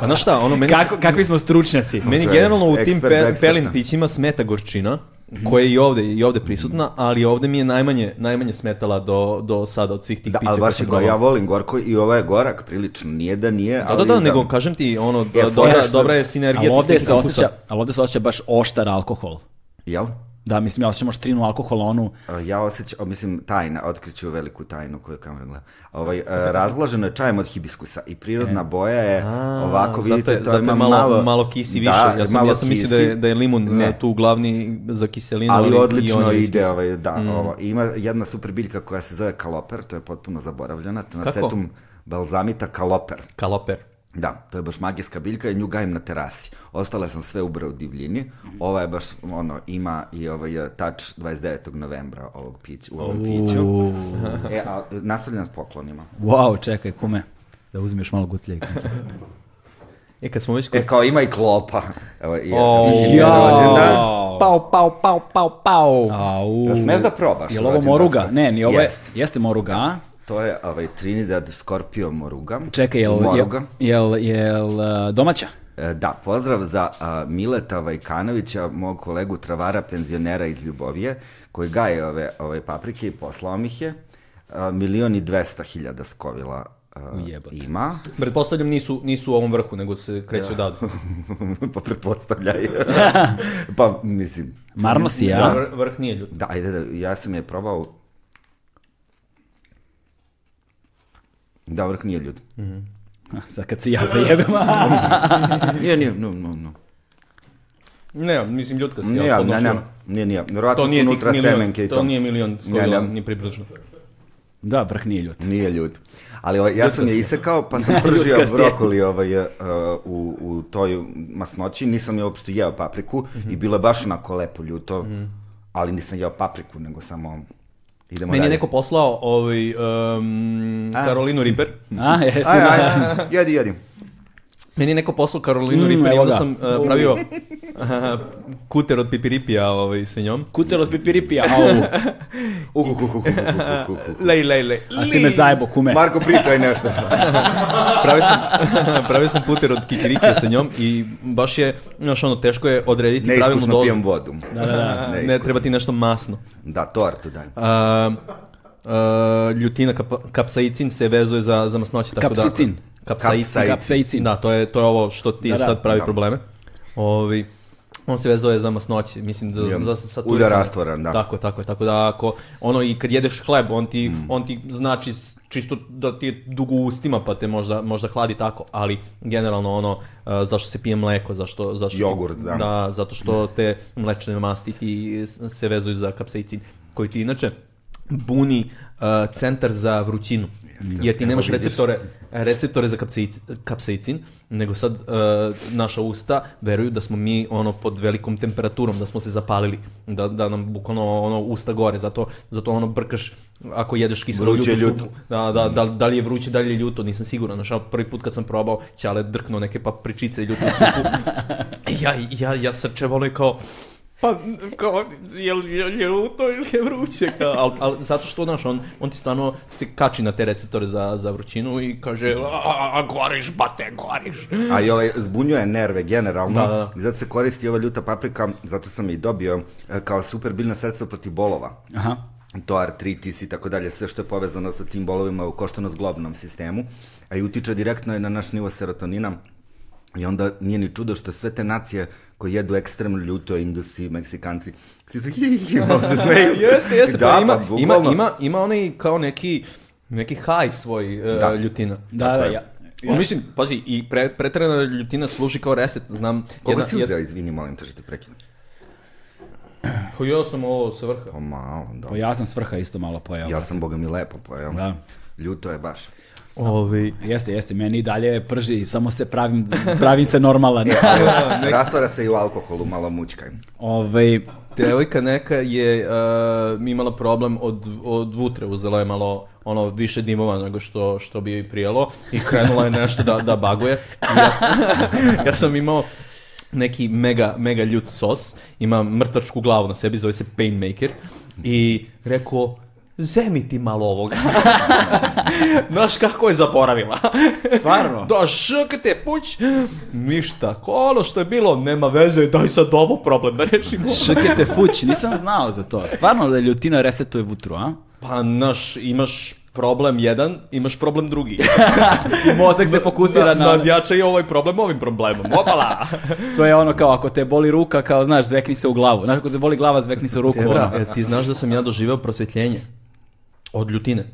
Pa znaš šta, ono, meni, kako, kakvi smo stručnjaci. meni generalno u tim pe, pelin pićima smeta gorčina, koja je i ovde, i ovde prisutna, ali ovde mi je najmanje, najmanje smetala do, do sada od svih tih Da, pića. ali baš je go, ja volim gorko i ovo je gorak prilično, nije da nije, Da, da, ali da, nego kažem ti, ono, Je, do- fora dobra, što- dobra je sinergija Ali ovde se osjeća, ali ovde se osjeća baš oštar alkohol. Jel? Da, mislim, ja osjećam štrinu alkohola, onu, Ja osjećam, mislim, tajna, otkriću veliku tajnu koju kamera gleda. Ovaj, e, razglaženo je čajem od hibiskusa i prirodna boja je A, ovako, zato vidite, je, to zato je ima malo, malo, kisi više. Da, ja sam, malo ja sam mislio da je, da je limun Ne. ne. tu glavni za kiselinu. ali i odlično je ide, iskis. ovaj, da, ovo. I Ima jedna super biljka koja se zove kaloper, to je potpuno zaboravljena, tenacetum balzamita kaloper. Kaloper. Da, to je baš magijska biljka i nju gajim na terasi. Ostale sam sve ubrao u divljini. Ova je baš, ono, ima i ovaj touch 29. novembra ovog pića, u ovom piću. E, a nastavljam s poklonima. wow, čekaj, kume, da uzmeš malo gutljeg. E, kad smo već kod... E, kao ima i klopa. Evo, je, O, je rođendan. Pau, pau, pau, pau, pau. Au. Jel smeš da probaš Jel ovo rođendansko? moruga? Ne, ni ovo je, Jest. jeste moruga, a? To je ovaj, Trinidad Scorpio moruga. Čekaj, jel, jel, Moruga. jel, jel uh, domaća? E, Da, pozdrav za a, Mileta Vajkanovića, mog kolegu travara, penzionera iz Ljubovije, koji gaje ove, ove paprike i poslao mi ih je. A, milion i dvesta hiljada skovila a, Ujebote. ima, Pretpostavljam nisu, nisu u ovom vrhu, nego se kreću odavde. (laughs) pa pretpostavljaj. (laughs) pa, mislim, Marno si, Da, ja? vr- vrh nije ljut. da, ajde, da, ja sam je probao. Da, vrh nije ljud. Sad kad se ja zajebem. (laughs) Nije, nije, no, no, no. Ne, mislim ljutka si, Nije, ja, ne, ne, nije, nije. Vjerojatno To su nije ti unutra milion, semenke i to to. nije milion ne. ni približno. da, vrh nije ljut. Nije ljud. Ali ovaj, ja sam je isekao, pa (laughs) sam pržio brokoli ovaj, uh, u, u toj masnoći, nisam je uopšte jeo papriku i bilo je baš onako lepo ljuto, ali nisam jeo papriku, nego samo idemo Meni je dalje. neko poslao ovaj, um. Karolinu Riper. A, (laughs) jesi Aj, na- aj, jedi, jedi. Meni je neko poslao Karolinu Mm, i onda sam uh, pravio uh, (laughs) kuter od pipiripija ovaj, sa njom. Kutel od pipiripija, au. (laughs) Uh, uh, uh, uh, uh, uh, uh, uh. Lej, lej, lej. A si me zajebo, kume. Marko, pričaj nešto. (laughs) pravio sam, pravio sam puter od kikirikija sa njom i baš je, znaš ono, teško je odrediti pravilnu Neiskusno dozu. pijem vodu. Da, da, da. ne Neiskusno. treba ti nešto masno. Da, tortu daj. A, ljutina kap, kapsaicin se vezuje za, za masnoće. Tako Kapsicin. Da, kapsaicin. Kapsaicin. Da, to je, to je ovo što ti Da, da. sad pravi Da. probleme. Ovi, on se vezuje za masnoće, mislim, za, Jel, za saturisanje. ulja rastvoran, da. Tako je, tako je, tako da ako, ono, i kad jedeš hleb, on ti, Mm. on ti znači čisto da ti je dugo u ustima, pa te možda, možda hladi tako, ali generalno ono, a, zašto se pije mleko, zašto, zašto Jogurt, da. da, zato što te mlečne masti ti se vezuju za kapsaicin, koji ti inače buni uh, centar za vrućinu. Jer ti nemaš receptore, receptore za kapsaic, kapsaicin, nego sad uh, naša usta veruju da smo mi ono pod velikom temperaturom, da smo se zapalili, da, da nam bukvalno ono usta gore, zato, zato ono brkaš ako jedeš kiselo ljuto. supu. Da, da, da, da li je vruće, da li je ljuto, nisam siguran. Znaš, prvi put kad sam probao, ćale drknuo neke papričice i ljutu supu. (laughs) ja, ja, ja srčevalo i kao, pa, kao, je li je, je ljuto ili je vruće? Kao, al, al, zato što, znaš, on, on ti stvarno se kači na te receptore za, za vrućinu i kaže, a, a, goriš, bate, goriš. A i ovaj zbunjuje nerve generalno. Da, da, da. I zato se koristi ova ljuta paprika, zato sam je i dobio e, kao super biljno sredstvo protiv bolova. Aha. To artritis i tako dalje, sve što je povezano sa tim bolovima u koštano-zglobnom sistemu, a i utiče direktno na naš nivo serotonina. I onda nije ni čudo što sve te nacije koje jedu ekstremno ljuto, Indusi, Meksikanci, svi su hi, hi, malo se (laughs) (laughs) smeju. jeste, jeste, da, pa ima, pa, ima, ima, ima onaj kao neki, neki haj svoj uh, Da. ljutina. Da, da, ja. Ja. Mislim, pazi, i pre, pretrana ljutina služi kao reset, znam. Koga jedna- si jed- uzeo, izvini, molim te što te prekinem. Pa ja sam ovo sa vrha. O, malo, da. Pa ja sam svrha isto malo pojao. Ja sam, boga mi, lepo pojao. Da. Ljuto je baš. Ovi, Jeste, jeste, meni i dalje prži, samo se pravim, pravim se normalan. (laughs) Rastvara se i u alkoholu, malo mučkaj. Ovaj, devojka neka je uh, imala problem od, od vutre, uzela je malo ono više dimova nego što, što bi joj prijelo i krenula je nešto da, da baguje. I ja, sam, (laughs) ja sam imao neki mega, mega ljut sos, ima mrtvačku glavu na sebi, zove se Painmaker i rekao, zemi ti malo ovoga. (laughs) Znaš kako je zaboravila? Stvarno? Da, šukite, fuć. Ništa, ono što je bilo, nema veze, daj sad ovo problem da rešimo. šekete fuć, nisam znao za to. Stvarno da ljutina resetuje vutru, a? Pa, naš, imaš problem jedan, imaš problem drugi. (laughs) Mozak se fokusira na... Nadjača i ovaj problem ovim problemom. Opala! (laughs) To je ono kao ako te boli ruka, kao znaš, zvekni se u glavu. Znaš, ako te boli glava, zvekni se u ruku. Tebra, ono. e, ti znaš da sam ja doživeo prosvjetljenje od ljutine.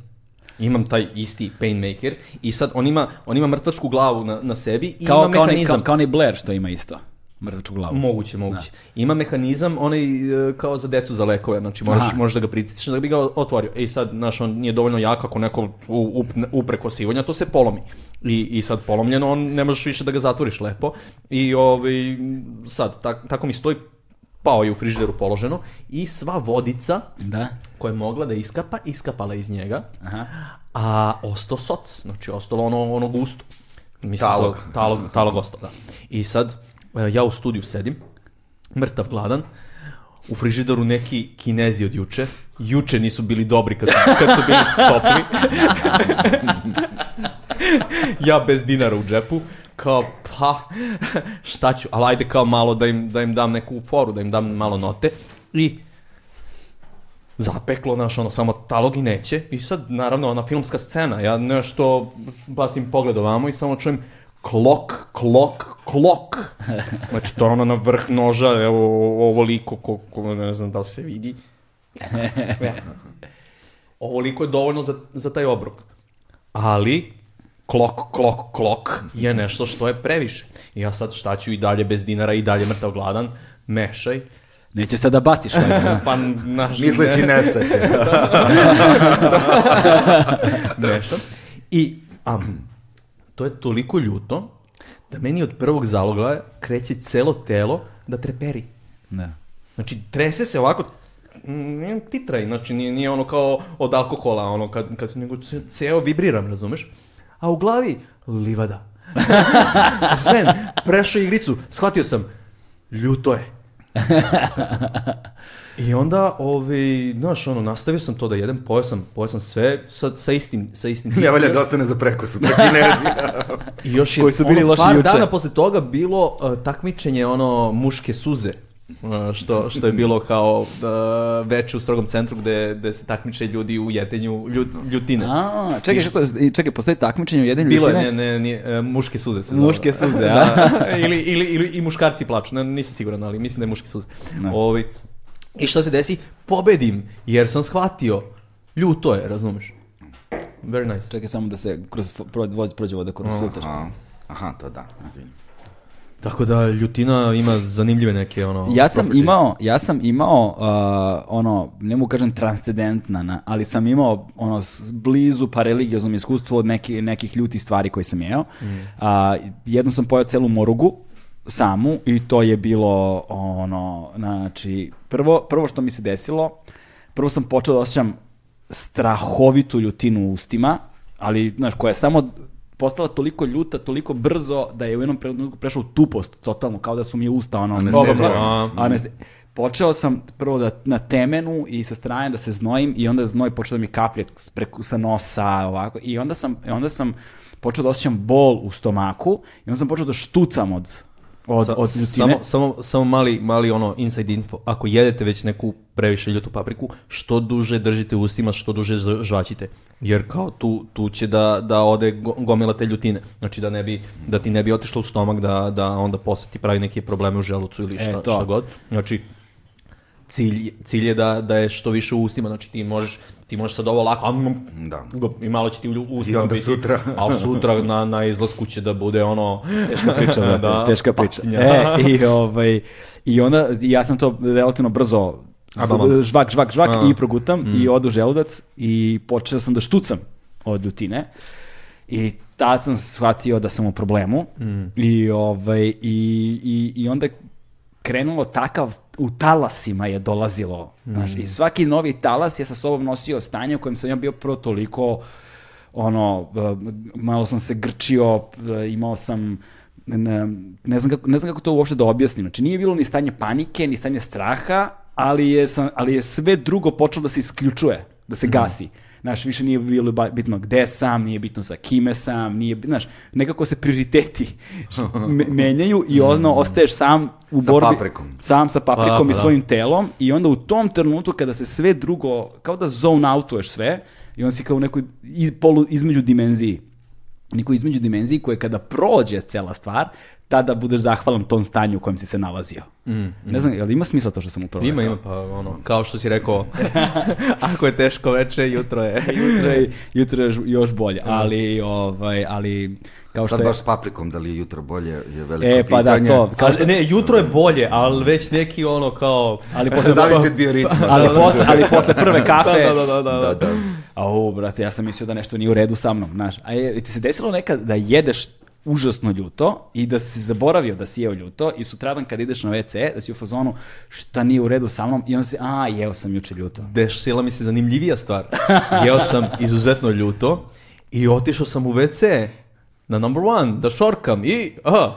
Imam taj isti painmaker i sad on ima, on ima mrtvačku glavu na, na sebi i Kao, ima kao, mehanizam. kao, kao onaj Blair što ima isto. Mrtvačku glavu. Moguće, moguće. Ima mehanizam, onaj e, kao za decu za lekove, znači možeš, Aha. možeš da ga pritisneš da bi ga otvorio. E sad, znaš, on nije dovoljno jak ako neko u, upne- upre kosivanja, to se polomi. I, I sad polomljeno, on ne možeš više da ga zatvoriš lepo. I ovaj, sad, tak, tako mi stoji, pao je u frižideru položeno i sva vodica Da. koja je mogla da iskapa, iskapala iz njega, Aha. a ostao soc, znači ostalo ono, ono gusto. Mislim, Talog. To, talog, talog ostao, da. I sad, e, ja u studiju sedim, mrtav gladan, u frižideru neki kinezi od juče, juče nisu bili dobri kad, su- kad su bili topli. (laughs) (laughs) ja bez dinara u džepu, kao pa šta ću, ali ajde kao malo da im, da im dam neku foru, da im dam malo note i zapeklo, znaš, ono, samo talog i neće. I sad, naravno, ona filmska scena, ja nešto bacim pogled ovamo i samo čujem klok, klok, klok. Znači, to je ono na vrh noža, evo, ovoliko, ko, ko, ne znam da li se vidi. (laughs) E. Ovoliko je dovoljno za, za taj obrok. Ali, klok, klok, klok je nešto što je previše. I ja sad šta ću i dalje bez dinara i dalje mrtav gladan, mešaj. Neće sad da baciš. valjda, Pa, naš, Misleći nestaće. (laughs) mešam. I a, to je toliko ljuto da meni od prvog zalogaja kreće celo telo da treperi. Da. Znači, trese se ovako, mm, titraj, znači nije, nije ono kao od alkohola, ono kad, kad nego ce- ceo vibriram, razumeš? A u glavi, livada. (laughs) Zen, prešao igricu, shvatio sam, ljuto je. I onda, ovaj, znaš, ono, nastavio sam to da jedem, pojeo sam, pojeo sam sve sa, sa istim, sa istim ne valja da ostane za preko sutra kinezi. I još je Koji su bili ono, loši par juče. dana posle toga bilo uh, takmičenje ono muške suze. Što, što je bilo kao uh, veče u strogom centru gde, gde se takmiče ljudi u jedenju ljut, ljutine. A, čekaj, kako, čekaj, postoji takmičenje u jednom Bilo je, ljutine? ne, ne, nije, uh, muške suze se zove. Muške suze, a? (laughs) Da, ili, ili, ili i muškarci plaču, ne, nisam siguran, ali mislim da je muške suze. Ovi, I šta se desi? Pobedim, jer sam shvatio, ljuto je, razumeš? Very nice. Čekaj samo da se kroz, prođe, voda kroz filter. Aha, aha, to da, izvini. Tako da ljutina ima zanimljive neke ono... Ja sam properties. imao, ja sam imao uh, ono, ne mogu kažem transcendentna, na, ali sam imao ono blizu pa religioznom iskustvu od neki, nekih ljutih stvari koje sam jeo. A, jednom sam pojao celu morugu samu i to je bilo ono, znači, prvo, prvo što mi se desilo, prvo sam počeo da osjećam strahovitu ljutinu u ustima, ali, znaš, koja je samo postala toliko ljuta, toliko brzo da je u jednom trenutku prešla u tupost, totalno, kao da su mi usta, ono, Anestezija. A, Aneste- Počeo sam prvo da na temenu i sa strane da se znojim i onda znoj počeo da mi kaplje preko sa nosa ovako. I onda sam i onda sam počeo da osjećam bol u stomaku i onda sam počeo da štucam od od, Sa- od ljutine. Samo, samo, samo mali, mali ono inside info. Ako jedete već neku previše ljutu papriku, što duže držite u ustima, što duže žvaćite. Jer kao tu, tu će da, da ode go- gomila te ljutine. Znači da, ne bi, da ti ne bi otišlo u stomak, da, da onda posle ti pravi neke probleme u želucu ili E, šta, to. šta god. Znači, cilj, cilj je da, da je što više u ustima, znači ti možeš, ti možeš sad ovo lako, am, Da. i malo će ti u ustima I onda biti, sutra. (laughs) ali sutra na, na izlasku će da bude ono, teška priča, (laughs) brate, Da, teška priča. patinja. E, i, ovaj, I onda, ja sam to relativno brzo žvak, žvak, žvak A. i progutam i odu želudac i počeo sam da štucam od ljutine. I tad sam shvatio da sam u problemu i, ovaj, i, i, i onda krenulo takav, u talasima je dolazilo. Znaš, I svaki novi talas je sa sobom nosio stanje u kojem sam ja bio prvo toliko ono, eh, malo sam se grčio, eh, imao sam ne, ne, znam kako, ne znam kako to uopšte da objasnim. Znači nije bilo ni stanje panike, ni stanje straha, ali je, sam, ali je sve drugo počelo da se isključuje, da se gasi. Znaš, više nije bilo bitno gde sam, nije bitno sa kime sam, nije, znaš, nekako se prioriteti (laughs) me- menjaju i ono ostaješ sam u Sa borbi. paprikom. Sam sa paprikom Pa, i pa da. svojim telom i onda u tom trenutku kada se sve drugo, kao da zone outuješ sve i on si kao u nekoj polu između dimenziji nekoj između dimenziji koje kada prođe cela stvar, tada budeš zahvalan tom stanju u kojem si se nalazio. Ne znam, jel ima smisla to što sam upravo Ima, ima, pa ono, kao što si rekao, (laughs) ako je teško veče, jutro je. (laughs) jutro je, jutro je još- još bolje, ali, ovaj, ali kao što Sad je... baš s paprikom, da li je jutro bolje, je veliko E, pa da, pitanje. to. Kao što, ne, jutro je bolje, ali već neki ono kao... ali posle, Zavisi od bioritma. (laughs) ali, posle, ali posle prve kafe... Da, da, da, da, Da, da. Au, brate, ja sam mislio da nešto nije u redu sa mnom, znaš. A je, ti se desilo nekad da jedeš užasno ljuto i da si zaboravio da si jeo ljuto i sutradan kad ideš na WC, da si u fazonu šta nije u redu sa mnom i onda si, a, jeo sam juče ljuto. Desila mi se zanimljivija stvar. Jeo sam izuzetno ljuto i otišao sam u WC na number one da šorkam i... Aha.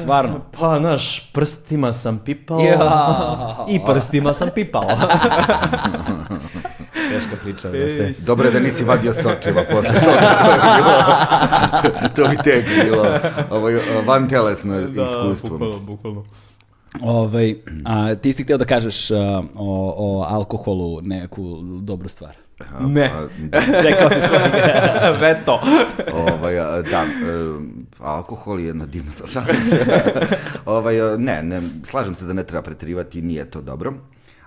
Stvarno. Pa, naš, prstima sam pipao Ja. i prstima sam pipao. (laughs) Teška priča, brate. Dobro je da nisi vadio sočiva posle toga. To, je bilo, (laughs) to bi tek bilo ovaj, van telesno iskustvo. bukvalno, bukvalno. Ovaj, a, ti si htio da kažeš a, o, o alkoholu neku dobru stvar. Ne. A, (laughs) Čekao si svoj... (laughs) Veto. (laughs) Ovaj, da, alkohol je jedna divna šalica. ovaj, ne, ne, slažem se da ne treba preterivati, nije to dobro.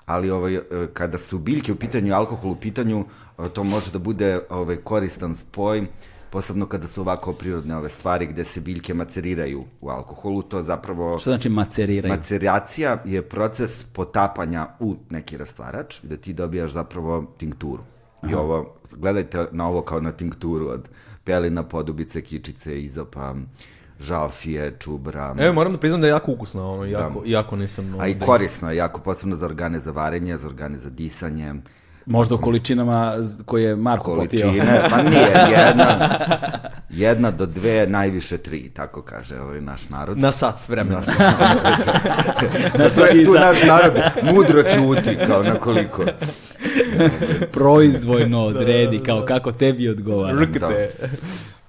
Ali ovaj, e, kada su biljke u pitanju alkohol u pitanju, e, to može da bude ovaj, koristan spoj, posebno kada su ovako prirodne ove stvari gde se biljke maceriraju u alkoholu, to zapravo... Što znači maceriraju? Maceracija je proces potapanja u neki rastvarač, gde ti dobijaš zapravo tinkturu. I ovo, gledajte na ovo kao na tinkturu od pelina, podobice, kičice, izopa, žalfije, čubra. Evo, moram da priznam da je jako ukusna, ono, jako, jako nisam... A i je jako, posebno za organe za varenje, za organe za disanje, Možda u količinama koje je Marko popio. količine, pa nije, jedna, jedna do dve, najviše tri, tako kaže ovaj naš narod. Na sat vremena. (laughs) Na sve, svaki tu za- naš narod mudro ćuti, kao na koliko. Proizvojno odredi kao kako tebi odgovara. Rkte.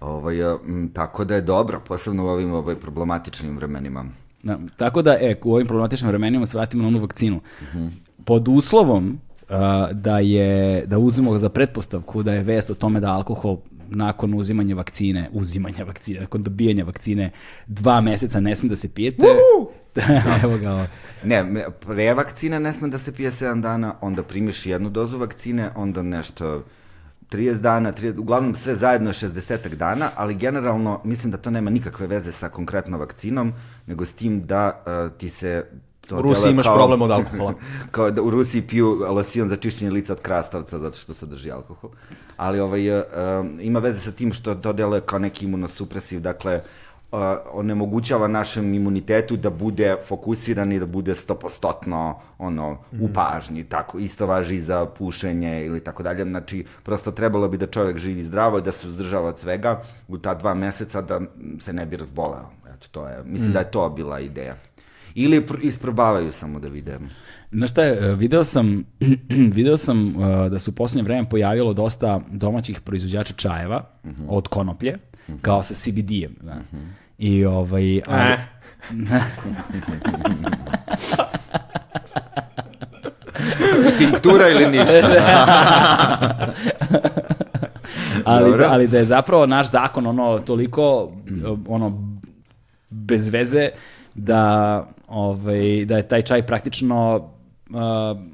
Ovaj, a, m, tako da je dobro, posebno u ovim ovaj, problematičnim vremenima. Da, tako da, e, u ovim problematičnim vremenima se vratimo na onu vakcinu. Pod uslovom da je, da uzmemo za pretpostavku da je vest o tome da alkohol nakon uzimanja vakcine, uzimanja vakcine, nakon dobijanja vakcine, dva meseca ne sme da se pijete. (laughs) Evo ga ovo. Ne, pre vakcine ne sme da se pije 7 dana, onda primiš jednu dozu vakcine, onda nešto 30 dana, 30, uglavnom sve zajedno je 60 dana, ali generalno mislim da to nema nikakve veze sa konkretno vakcinom, nego s tim da uh, ti se to U Rusiji imaš problem od alkohola. (laughs) kao da u Rusiji piju losion za čišćenje lica od krastavca zato što sadrži alkohol. Ali ovaj, uh, ima veze sa tim što to deluje kao neki imunosupresiv, dakle, uh, onemogućava našem imunitetu da bude fokusiran i da bude stopostotno ono, u pažnji. Tako, isto važi i za pušenje ili tako dalje. Znači, prosto trebalo bi da čovjek živi zdravo i da se uzdržava od svega u ta dva meseca da se ne bi razboleo. Eto, to je, mislim da je to bila ideja. Ili pr- isprobavaju samo da vide. Znaš šta je, e, video sam, (clears throat) video sam uh, da se u posljednje vreme pojavilo dosta domaćih proizvođača čajeva od konoplje, kao sa CBD-em. Da. I ovaj... ali- Eh. (laughs) Tinktura ili ništa? (laughs) (laughs) ali, Dobro. da, ali da je zapravo naš zakon ono toliko ono bez veze da ovaj da je taj čaj praktično uh,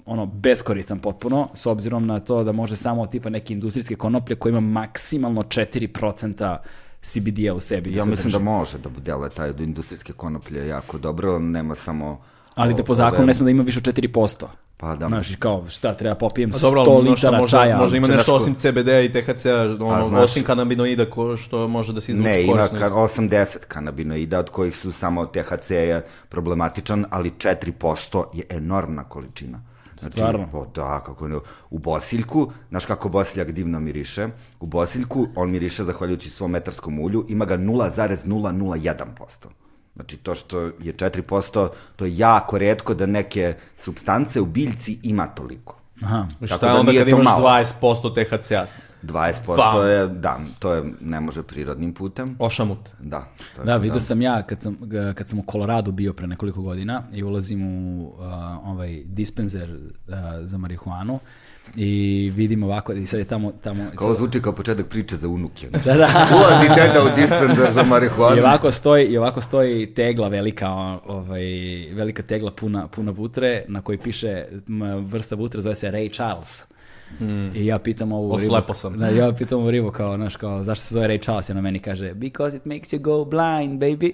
ono beskoristan potpuno s obzirom na to da može samo tipa neke industrijske konoplje koji ima maksimalno 4% CBD-a u sebi. Ja mislim da sadrži. može da dele taj od industrijske konoplje jako dobro, nema samo... Ali da po zakonu ne sme da ima više od 4%. Pa da. Znaš, kao šta treba popijem Pa 100 dobro, ali možda, litara možda, čaja. možda ima nešto osim CBD-a i THC-a, ono, znaš- osim kanabinoida ko, što može da se izvuče Ne, ima korisno ka, iz- 80 kanabinoida, od kojih su samo THC je problematičan, ali 4% je enormna količina. Znači, Stvarno? Po, da, kako ne, u bosiljku, znaš kako bosiljak divno miriše, u bosiljku on miriše zahvaljujući svom metarskom ulju, ima ga 0,001%. Znači to što je 4%, to je jako redko da neke substance u biljci ima toliko. Aha. Šta je da onda kad to imaš malo. 20% THC-a? 20% Bam. je, da, to je, ne može prirodnim putem. Ošamut. Da. tako Da, vidio sam ja kad sam, kad sam u Koloradu bio pre nekoliko godina i ulazim u uh, ovaj dispenzer uh, za marihuanu i vidim ovako i sad je tamo... tamo Kao ovo zvuči kao početak priče za unuke. da, da. Ulazi deda u dispenzer za marihuanu. I ovako stoji, i ovako stoji tegla velika, ovaj, velika tegla puna, puna vutre na kojoj piše vrsta vutre, zove se Ray Charles. I ja pitam ovu ribu, Oslepo sam. Da, ja pitam ovu ribu kao, znaš, kao, zašto se zove Ray Charles? I ona meni kaže, because it makes you go blind, baby.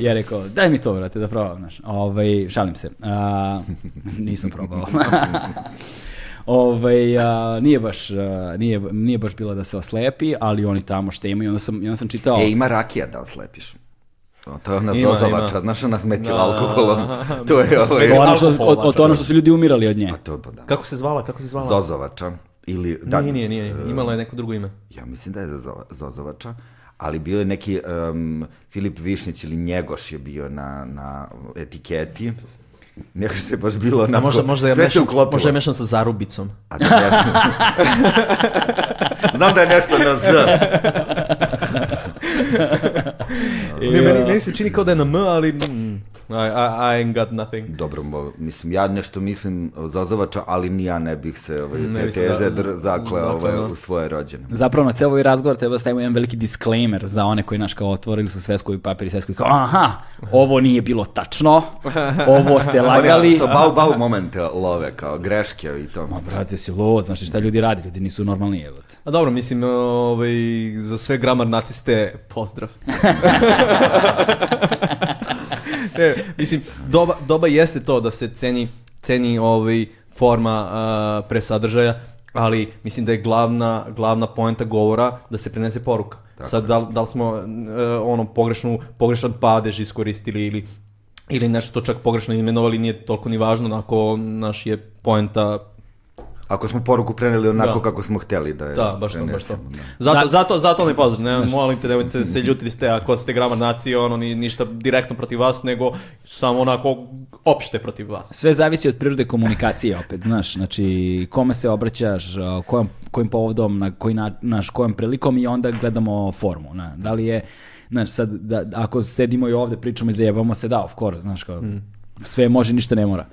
(laughs) ja rekao, daj mi to, vrate, da probam, znaš. Ovaj, šalim se. A, nisam probao. (laughs) (laughs) Ovaj, a, nije, baš, a, nije, nije baš bilo da se oslepi, ali oni tamo što imaju. I onda sam, i onda sam čitao... E, ima rakija da oslepiš. To je ona Ima, zozovača, ima. znaš ona smetila Da, alkoholom. (laughs) To je ovaj... To je ono što, od, od to ono što su ljudi umirali od nje. Pa to pa da. Kako se zvala? Kako se zvala? Zozovača. Ili, da, Nije, nije, nije. Imala je neko drugo ime. Ja mislim da je Zozo- Zozovača, ali bio je neki um, Filip Višnjić ili Njegoš je bio na, na etiketi. Neko što je baš bilo onako, možda, možda, je sve se mešan, uklopilo. možda je mešan sa zarubicom. A da. (laughs) Znam da je nešto na Z. Ne, (laughs) meni, meni se čini kao da je na M, ali mm, I, I, I ain't got nothing. Dobro, mislim, ja nešto mislim Zozovača, ali ni ja ne bih se ovaj, Ne te teze za- dr- zakle zakleo, ovaj, da. u svoje rođene. Zapravo na ceo ovaj razgovor treba da stavimo jedan veliki disclaimer za one koji naš kao otvorili su svesku i papir i svesku i kao aha, ovo nije bilo tačno, ovo ste (laughs) lagali. što bau bau momente love, kao greške i to. Ma brate, si lud, znaš šta ljudi radi, ljudi nisu normalni, evo. A dobro, mislim, ovaj, za sve gramar naciste, pozdrav. (laughs) ne, (laughs) mislim, doba, doba jeste to da se ceni, ceni ovaj, forma a, pre sadržaja, ali mislim da je glavna, glavna poenta govora da se prenese poruka. Sad, da, da li smo e, ono pogrešnu, pogrešan padež iskoristili ili ili nešto čak pogrešno imenovali nije toliko ni važno ako naš je poenta Ako smo poruku preneli onako Da. kako smo hteli da je Da, baš to, baš to. da. Zato, zato, zato ne pozdrav, ne, molim te, nemojte se ljutiti ste ako ste gramar nacije, ono, ni, ništa direktno protiv vas, nego samo onako opšte protiv vas. Sve zavisi od prirode komunikacije opet, znaš, znači kome se obraćaš, kojom, kojim povodom, na koji na, naš, kojom prilikom i onda gledamo formu, na, da li je, znaš, sad, da, ako sedimo i ovde pričamo i zajebamo se, da, of course, znaš, kao, sve može, ništa ne mora.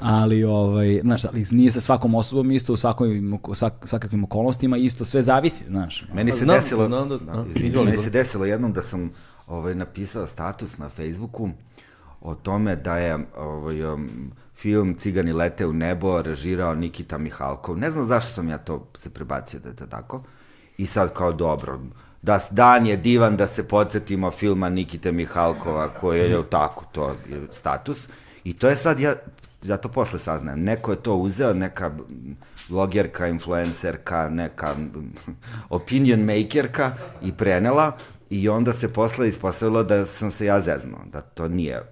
Ali, ovaj, znaš, ali nije sa svakom osobom isto, u svakom, svak, svakakvim okolnostima isto, sve zavisi, znaš. Meni se Znam- desilo, znam da- da, izvini, meni se desilo jednom da sam ovaj, napisao status na Facebooku o tome da je ovaj, um, film Cigani lete u nebo režirao Nikita Mihalkov. Ne znam zašto sam ja to se prebacio da je to tako. I sad kao dobro, da dan je divan da se podsjetimo filma Nikite Mihalkova koji je tako, to je status. I to je sad, ja, ja to posle saznajem, neko je to uzeo, neka blogerka, influencerka, neka opinion makerka i prenela i onda se posle ispostavilo da sam se ja zeznuo, da to nije,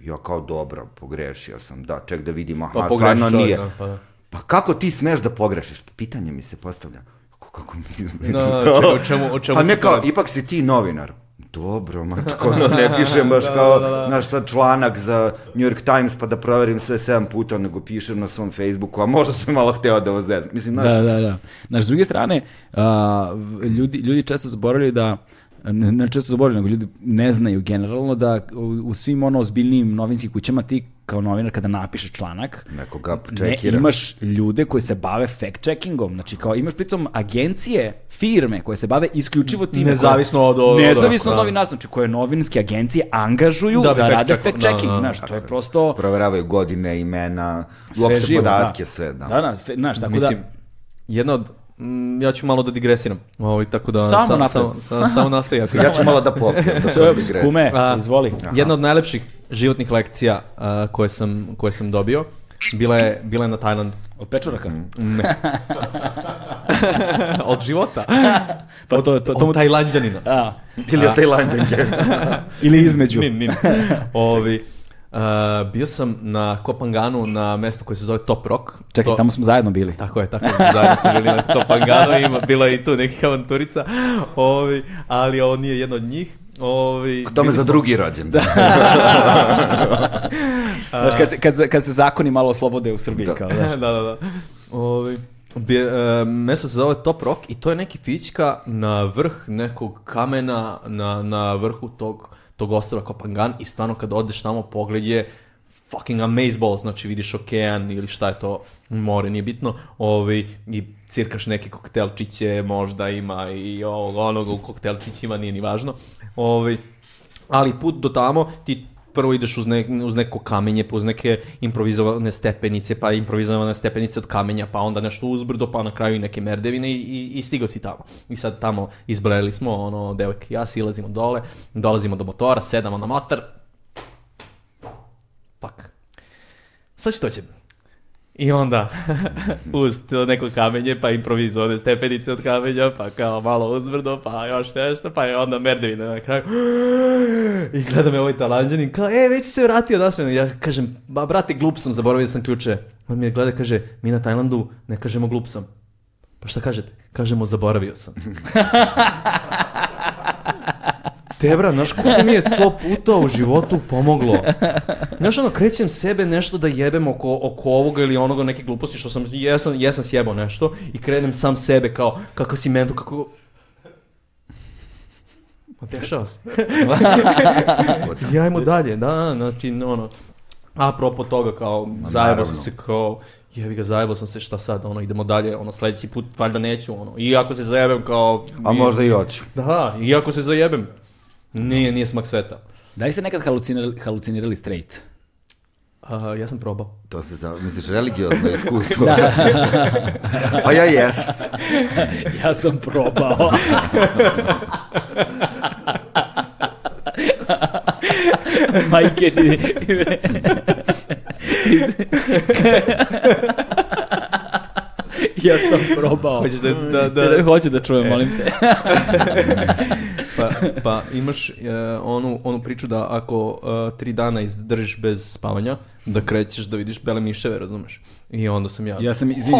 ja kao dobro, pogrešio sam, da, ček da vidimo, aha, Pa stvarno nije. da, pa da. Pa kako ti smeš da pogrešiš? Pitanje mi se postavlja. Kako, kako misliš? Da, da, čekaj, o čemu- o čemu pa ne kao, ipak si ti novinar. Dobro, (laughs) mačko, no, ne pišem baš kao, znaš, sad članak za New York Times pa da proverim sve sedam puta, nego pišem na svom Facebooku, a možda sam malo hteo da vas zezam. Mislim, znaš, Da, da, da. Znaš, s druge strane, a, ljudi, ljudi često zaboravljaju da ne, ne često zaboravljaju, nego ljudi ne znaju generalno da u, u svim ono ozbiljnijim novinskim kućama ti kao novinar kada napišeš članak, neko ga ne, čekira. imaš ljude koji se bave fact checkingom, znači kao imaš pritom agencije, firme koje se bave isključivo time. Nezavisno od- od- Nezavisno od da. novinarstva, znači koje novinske agencije angažuju Da da, fact rade fact da, checking, da, znaš, to je prosto Proveravaju godine, imena, uopšte podatke, da. sve, da. Da, da, znaš, tako Mislim, da... jedna od, ja ću malo da digresiram, ovaj, tako da Samo sa- napred. samo, sa- samo nastavi. ako- Ja ću malo da popijem. Da. Kume, A, izvoli. Jedna od najlepših životnih lekcija a, koje, sam, koje sam dobio bila je, bila je na Tajlandu. Od pečuraka? Ne. (laughs) od života. Pa to, to, to. Od tajlanđanina. A, Ili od Tajlanđanke. ili između. Nin, nin. Ovi, a, bio sam na Kopanganu na mesto koje se zove Top Rock. Čekaj, To- tamo smo zajedno bili. Tako je, tako je. Zajedno smo bili na Topanganu, (laughs) ima, bila je i tu nekih avanturica, ovi, ali ovo nije jedno od njih. Ovi, To me bili za smo- drugi rođen. (laughs) Znaš, kad se, kad, se, kad se zakoni malo oslobode u Srbiji, kao, znaš. (laughs) da, da, da. Ovi, bi, e, mesto se zove Top Rock i to je neki fićka na vrh nekog kamena na, na vrhu tog, tog ostrava Kopangan i stvarno kad odeš tamo pogled je fucking amazeballs, znači vidiš okean ili šta je to, more, nije bitno, ovi, i cirkaš neke koktelčiće, možda ima i ovog, onog u koktelčićima, nije ni važno, ovi, ali put do tamo ti prvo ideš uz, ne, uz neko kamenje, pa uz neke improvizovane stepenice, pa improvizovane stepenice od kamenja, pa onda nešto uzbrdo, pa na kraju i neke merdevine i, i, i stigao si tamo. I sad tamo izbrali smo, ono, devojke i ja, silazimo dole, dolazimo do motora, sedamo na motor. Fuck. Sad što će? I onda (laughs) uz neko kamenje, pa improvizovane stepenice od kamenja, pa kao malo uzbrdo, pa još nešto, pa je onda merdevina na kraju. (gasps) I gleda me ovaj talanđanin, kao, e, već si se vratio sve. Ja kažem, ba, brate, glup sam, zaboravio sam ključe. On mi gleda, kaže, mi na Tajlandu ne kažemo glup sam. Pa šta kažete? Kažemo, zaboravio sam. (laughs) Tebra, znaš koliko mi je to puta u životu pomoglo? Znaš, ono, krećem sebe nešto da jebem oko, oko ovoga ili onoga neke gluposti što sam, jesam, jesam sjebao nešto i krenem sam sebe kao, kakav si mentu, kako... Pa dešava se. (laughs) I ajmo dalje, da, znači, ono, apropo toga, kao, zajebao sam se, kao, jebi ga, zajebao sam se, šta sad, ono, idemo dalje, ono, sledeći put, valjda neću, ono, i ako se zajebem, kao... A možda i hoću. Da, i ako se zajebem, nije, nije smak sveta. Da li ste nekad halucinirali, halucinirali straight? A, ja sam probao. To se za, misliš, religiozno iskustvo. (laughs) pa ja jes. (laughs) Ja sam probao. (laughs) Majke ti... ja sam probao. Hoćeš da- da- da- Hoću da čujem, molim te. Pa, pa imaš e, onu, onu priču da ako e, tri dana izdržiš bez spavanja, da krećeš da vidiš bele miševe, razumeš? I onda sam ja... Ja sam, izvini,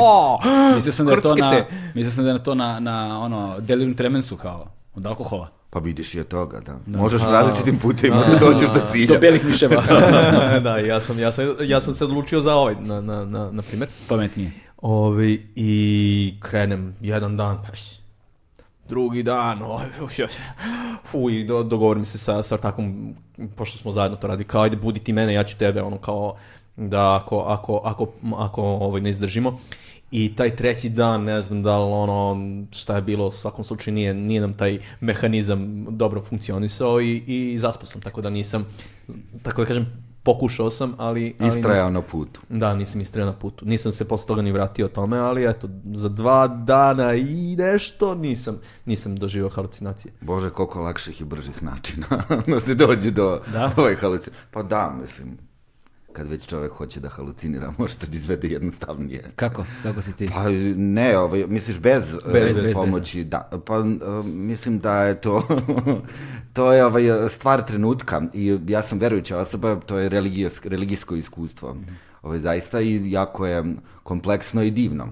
mislio sam da je to na, mislio sam da je to na, na ono, delirium tremensu kao, od alkohola. Pa vidiš i od toga, da. Možeš različitim putima da dođeš do cilja. Do belih miševa. (laughs) da, ja sam, ja, sam, ja sam se odlučio za ovaj, na, na, na, na primjer. Pametnije. Ovi, I krenem jedan dan, pa š- drugi dan, oj, uš, uš, fu, i do, dogovorim se sa, sa ortakom, pošto smo zajedno to radi, kao ajde budi ti mene, ja ću tebe, ono kao, da ako, ako, ako, ako ovaj, ne izdržimo. I taj treći dan, ne znam da li ono, šta je bilo, u svakom slučaju nije, nije nam taj mehanizam dobro funkcionisao i, i zaspao sam, tako da nisam, tako da kažem, pokušao sam, ali... ali Istrajao nisam- na putu. Da, nisam istrajao na putu. Nisam se posle toga ni vratio tome, ali eto, za dva dana i nešto nisam, nisam doživio halucinacije. Bože, koliko lakših i bržih načina (laughs) da se dođe do Da? ovaj halucinacije. Pa da, mislim, kad već čovek hoće da halucinira, (laughs) može da izvede jednostavnije. Kako? Kako si ti? Pa ne, ovaj, misliš bez, Bez, bez, bez, pomoći, da. Pa uh, mislim da je to, (laughs) to je ovaj, stvar trenutka i ja sam verujuća osoba, to je religijos, religijsko iskustvo. Ovaj, zaista i jako je kompleksno i divno.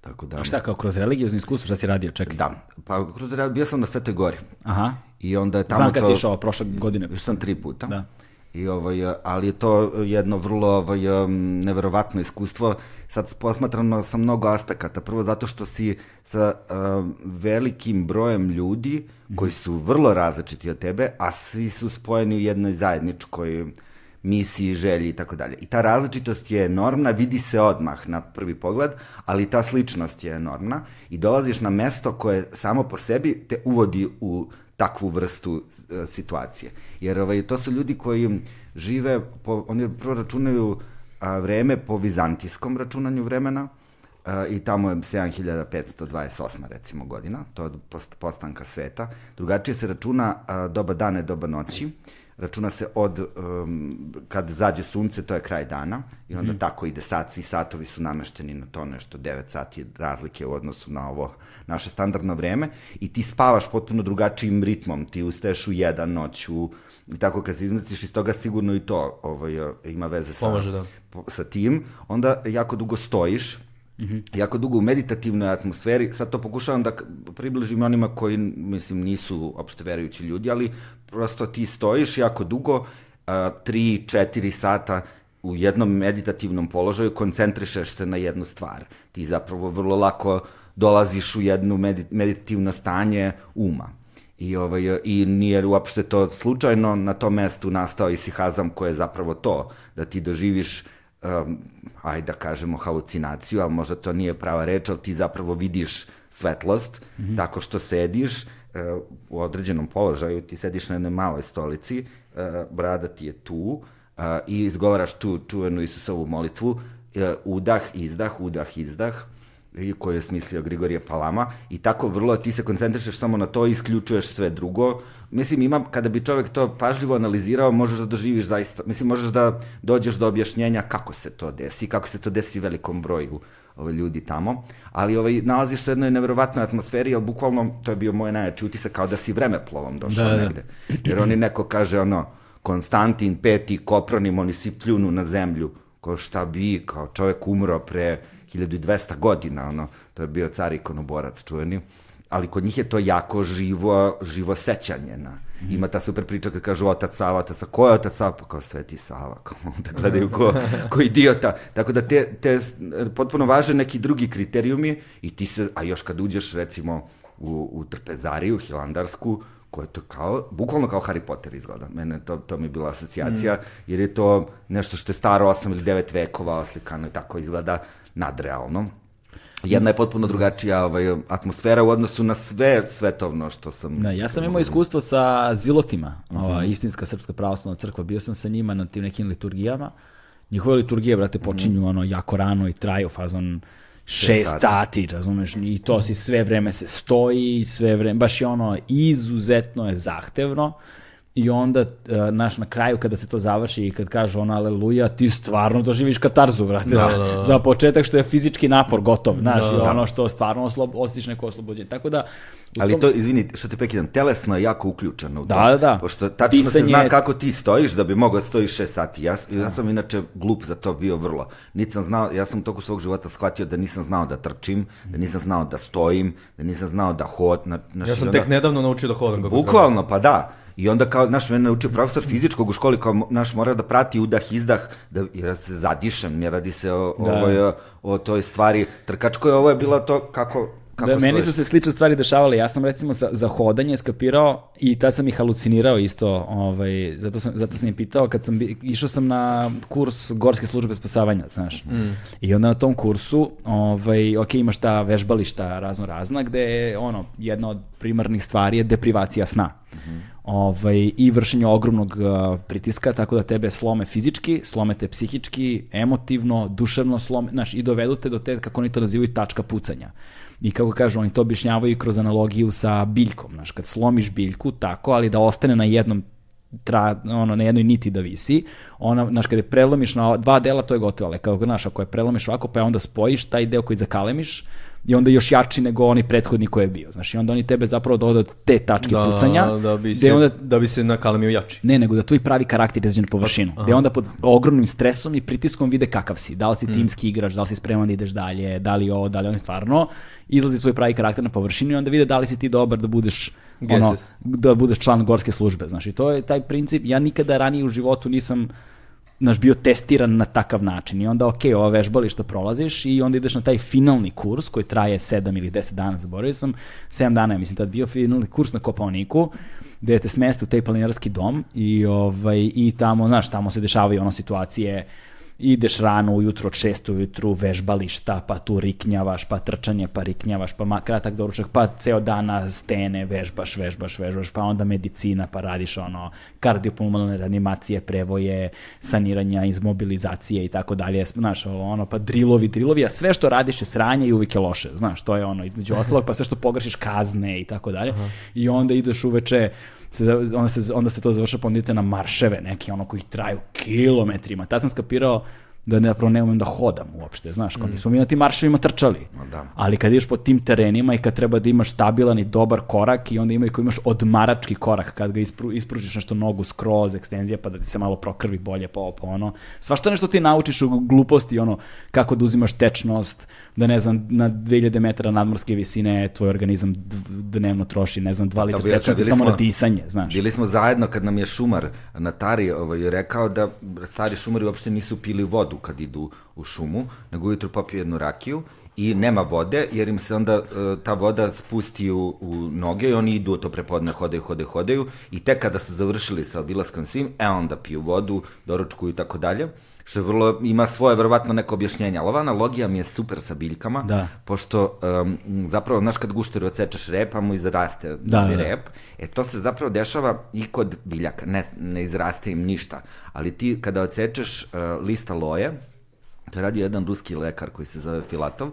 Tako da... A šta kao kroz religiozno iskustvo, šta si radio? Čekaj. Da, pa kroz bio sam na Svetoj gori. Aha. I onda je tamo Znam kad to... si išao prošle godine. Još sam tri puta. Da. I ovaj, ali je to jedno vrlo ovaj, neverovatno iskustvo. Sad posmatrano sa mnogo aspekata. Prvo zato što si sa um, velikim brojem ljudi koji su vrlo različiti od tebe, a svi su spojeni u jednoj zajedničkoj misiji, želji i tako dalje. I ta različitost je enormna, vidi se odmah na prvi pogled, ali ta sličnost je enormna i dolaziš na mesto koje samo po sebi te uvodi u takvu vrstu e, situacije. Jer ovaj, to su ljudi koji žive, po, oni prvo računaju a, vreme po vizantijskom računanju vremena, a, i tamo je 7528 recimo godina, to je od post- postanka sveta. Drugačije se računa a, doba dana doba noći, računa se od um, kad zađe sunce, to je kraj dana i onda tako ide sat, svi satovi su namešteni na to nešto. 9 sati razlike u odnosu na ovo naše standardno vreme i ti spavaš potpuno drugačijim ritmom, ti ustaješ u jedan noću i tako kad se izmestiš iz toga sigurno i to ovaj, ima veze sa, Pomaže, da. sa tim, onda jako dugo stojiš, jako dugo u meditativnoj atmosferi, sad to pokušavam da približim onima koji, mislim, nisu opšte verujući ljudi, ali prosto ti stojiš jako dugo, a, tri, četiri sata u jednom meditativnom položaju, koncentrišeš se na jednu stvar. Ti zapravo vrlo lako dolaziš u jedno medi- meditativno stanje uma. I, ovaj, I nije uopšte to slučajno, na tom mestu nastao i sihazam koje je zapravo to, da ti doživiš um, ajde da kažemo halucinaciju, ali možda to nije prava reč, ali ti zapravo vidiš svetlost mm -hmm. tako što sediš uh, u određenom položaju, ti sediš na jednoj maloj stolici, uh, brada ti je tu uh, i izgovaraš tu čuvenu Isusovu molitvu, uh, udah, izdah, udah, izdah, koju je smislio Grigorije Palama i tako vrlo ti se koncentrišeš samo na to i isključuješ sve drugo. Mislim, ima, kada bi čovek to pažljivo analizirao, možeš da doživiš zaista, mislim, možeš da dođeš do objašnjenja kako se to desi, kako se to desi velikom broju ove ljudi tamo, ali ovaj, nalaziš se u jednoj neverovatnoj atmosferi, ali bukvalno, to je bio moj najjači utisak, kao da si vremeplovom došao Da, da. negde. Jer oni neko kaže, ono, Konstantin, Peti, Kopronim, oni si pljunu na zemlju, kao šta bi, kao čovek umro pre 1200 godina, ono, to je bio car ikonoborac čuveni, ali kod njih je to jako živo, živo sećanje na, ima ta super priča kad kažu otac Sava, otac Sava, ko je otac Sava? Pa kao Sveti Sava, kao (laughs) da gledaju ko, ko idiota. Tako da te, te potpuno važe neki drugi kriterijumi i ti se, a još kad uđeš recimo u, u trpezariju, hilandarsku, koja je to kao, bukvalno kao Harry Potter izgleda. Mene to, to mi je bila asocijacija, jer je to nešto što je staro 8 ili 9 vekova oslikano i tako izgleda nadrealno. Jedna je potpuno drugačija ovaj, atmosfera u odnosu na sve svetovno što sam... Da, ja sam imao mogu- iskustvo sa zilotima, ova istinska srpska pravoslavna crkva, bio sam sa njima na tim nekim liturgijama. Njihove liturgije, brate, počinju ono jako rano i traju fazon šest sati. sati, razumeš, i to si sve vreme se stoji, sve vreme, baš je ono izuzetno je zahtevno i onda, uh, naš, na kraju kada se to završi i kad kažu ono aleluja, ti stvarno doživiš katarzu, brate, Da, za, da, da. za početak što je fizički napor gotov, znaš, Da, i da. ono što stvarno oslo, osjetiš neko oslobođenje. Tako da, Ali tom- to, izvini, što te prekidam, telesno je jako uključeno u to. Da, da, da. Pošto tačno se Pisanje- zna kako ti stojiš da bi mogao da stojiš 6 sati. Ja, ja sam inače glup za to bio vrlo. Niti sam znao, ja sam toku svog života shvatio da nisam znao da trčim, da nisam znao da stojim, da nisam znao da hod... Na, na Ja sam tek nedavno naučio da hodam. Bukvalno, pa da. I onda kao, naš, mene naučio profesor fizičkog u školi, kao, naš, mora da prati udah, izdah, da, ja se zadišem, ne radi se o, Da. ovoj, o, o toj stvari. Trkačko je, ovo je bilo to kako, kako da, meni su se slične stvari dešavale. Ja sam recimo za, za hodanje skapirao i tad sam ih halucinirao isto. Ovaj, zato, sam, zato sam ih pitao kad sam bi, išao sam na kurs Gorske službe spasavanja, znaš. Mm. I onda na tom kursu, ovaj, ok, imaš ta vežbališta razno razna gde je, ono, jedna od primarnih stvari je deprivacija sna. Ovaj, i vršenje ogromnog uh, pritiska, tako da tebe slome fizički, slome te psihički, emotivno, duševno slome, znaš, i dovedu te do te, kako oni to nazivaju, tačka pucanja. I kako kažu, oni to objašnjavaju kroz analogiju sa biljkom, znaš, kad slomiš biljku tako, ali da ostane na jednom tra, ono, na jednoj niti da visi, ona, znaš, kada je prelomiš na dva dela, to je gotovo, ali kao, znaš, ako je prelomiš ovako, pa onda spojiš taj deo koji zakalemiš, i onda još jači nego oni prethodni koji je bio. Znaš, i onda oni tebe zapravo dovode od te tačke da, pucanja. Da bi, se, onda, da bi se nakalemio jači. Ne, nego da tvoj pravi karakter izađe na površinu. Aha. Gde onda pod ogromnim stresom i pritiskom vide kakav si. Da li si mm. timski igrač, da li si spreman da ideš dalje, da li ovo, da li on stvarno izlazi svoj pravi karakter na površinu i onda vide da li si ti dobar da budeš ono, da budeš član gorske službe, znaš, i to je taj princip, ja nikada ranije u životu nisam naš bio testiran na takav način. I onda ok, ova vežbališta prolaziš i onda ideš na taj finalni kurs koji traje 7 ili 10 dana, zaboravio sam, 7 dana je mislim tad bio finalni kurs na Kopaoniku gde te smeste u taj planinarski dom i, ovaj, i tamo, znaš, tamo se dešavaju ono situacije ideš rano ujutro od 6 ujutru, vežbališta, pa tu riknjavaš, pa trčanje, pa riknjavaš, pa ma, kratak doručak, pa ceo dan na stene vežbaš, vežbaš, vežbaš, pa onda medicina, pa radiš ono kardiopulmonalne reanimacije, prevoje, saniranja, izmobilizacije i tako dalje, znaš, ono, pa drilovi, drilovi, a sve što radiš je sranje i uvijek je loše, znaš, to je ono, između ostalog, pa sve što pogrešiš kazne i tako dalje, i onda ideš uveče, se, onda, se, onda se to završa pa onda na marševe neki, ono koji traju kilometrima. Tad sam skapirao da ne, zapravo ne umem da hodam uopšte, znaš, kao mm. nismo mi na tim marševima trčali. No, da. Ali kad ideš po tim terenima i kad treba da imaš stabilan i dobar korak i onda ima i koji imaš odmarački korak, kad ga ispru, ispružiš nešto nogu skroz, ekstenzija, pa da ti se malo prokrvi bolje, pa, pa ono. Svašta nešto ti naučiš u gluposti, ono, kako da uzimaš tečnost, da ne znam, na 2000 metara nadmorske visine tvoj organizam dnevno troši, ne znam, 2 pa litra tečnosti samo na disanje, znaš. Bili smo zajedno kad nam je šumar na Tari ovaj, rekao da stari šumari uopšte nisu pili vodu kad idu u šumu, nego ujutru popiju jednu rakiju i nema vode, jer im se onda uh, ta voda spusti u, u noge i oni idu to prepodne, hodaju, hodaju, hodaju i tek kada su završili sa obilaskom svim, e onda piju vodu, doručkuju i tako dalje što je vrlo, ima svoje verovatno neko objašnjenje, ali ova analogija mi je super sa biljkama, da. pošto um, zapravo, znaš, kad gušteru odsečeš rep, pa mu izraste da, da, rep, e to se zapravo dešava i kod biljaka, ne, ne izraste im ništa, ali ti kada odsečeš uh, lista loje, to radi jedan ruski lekar koji se zove Filatov,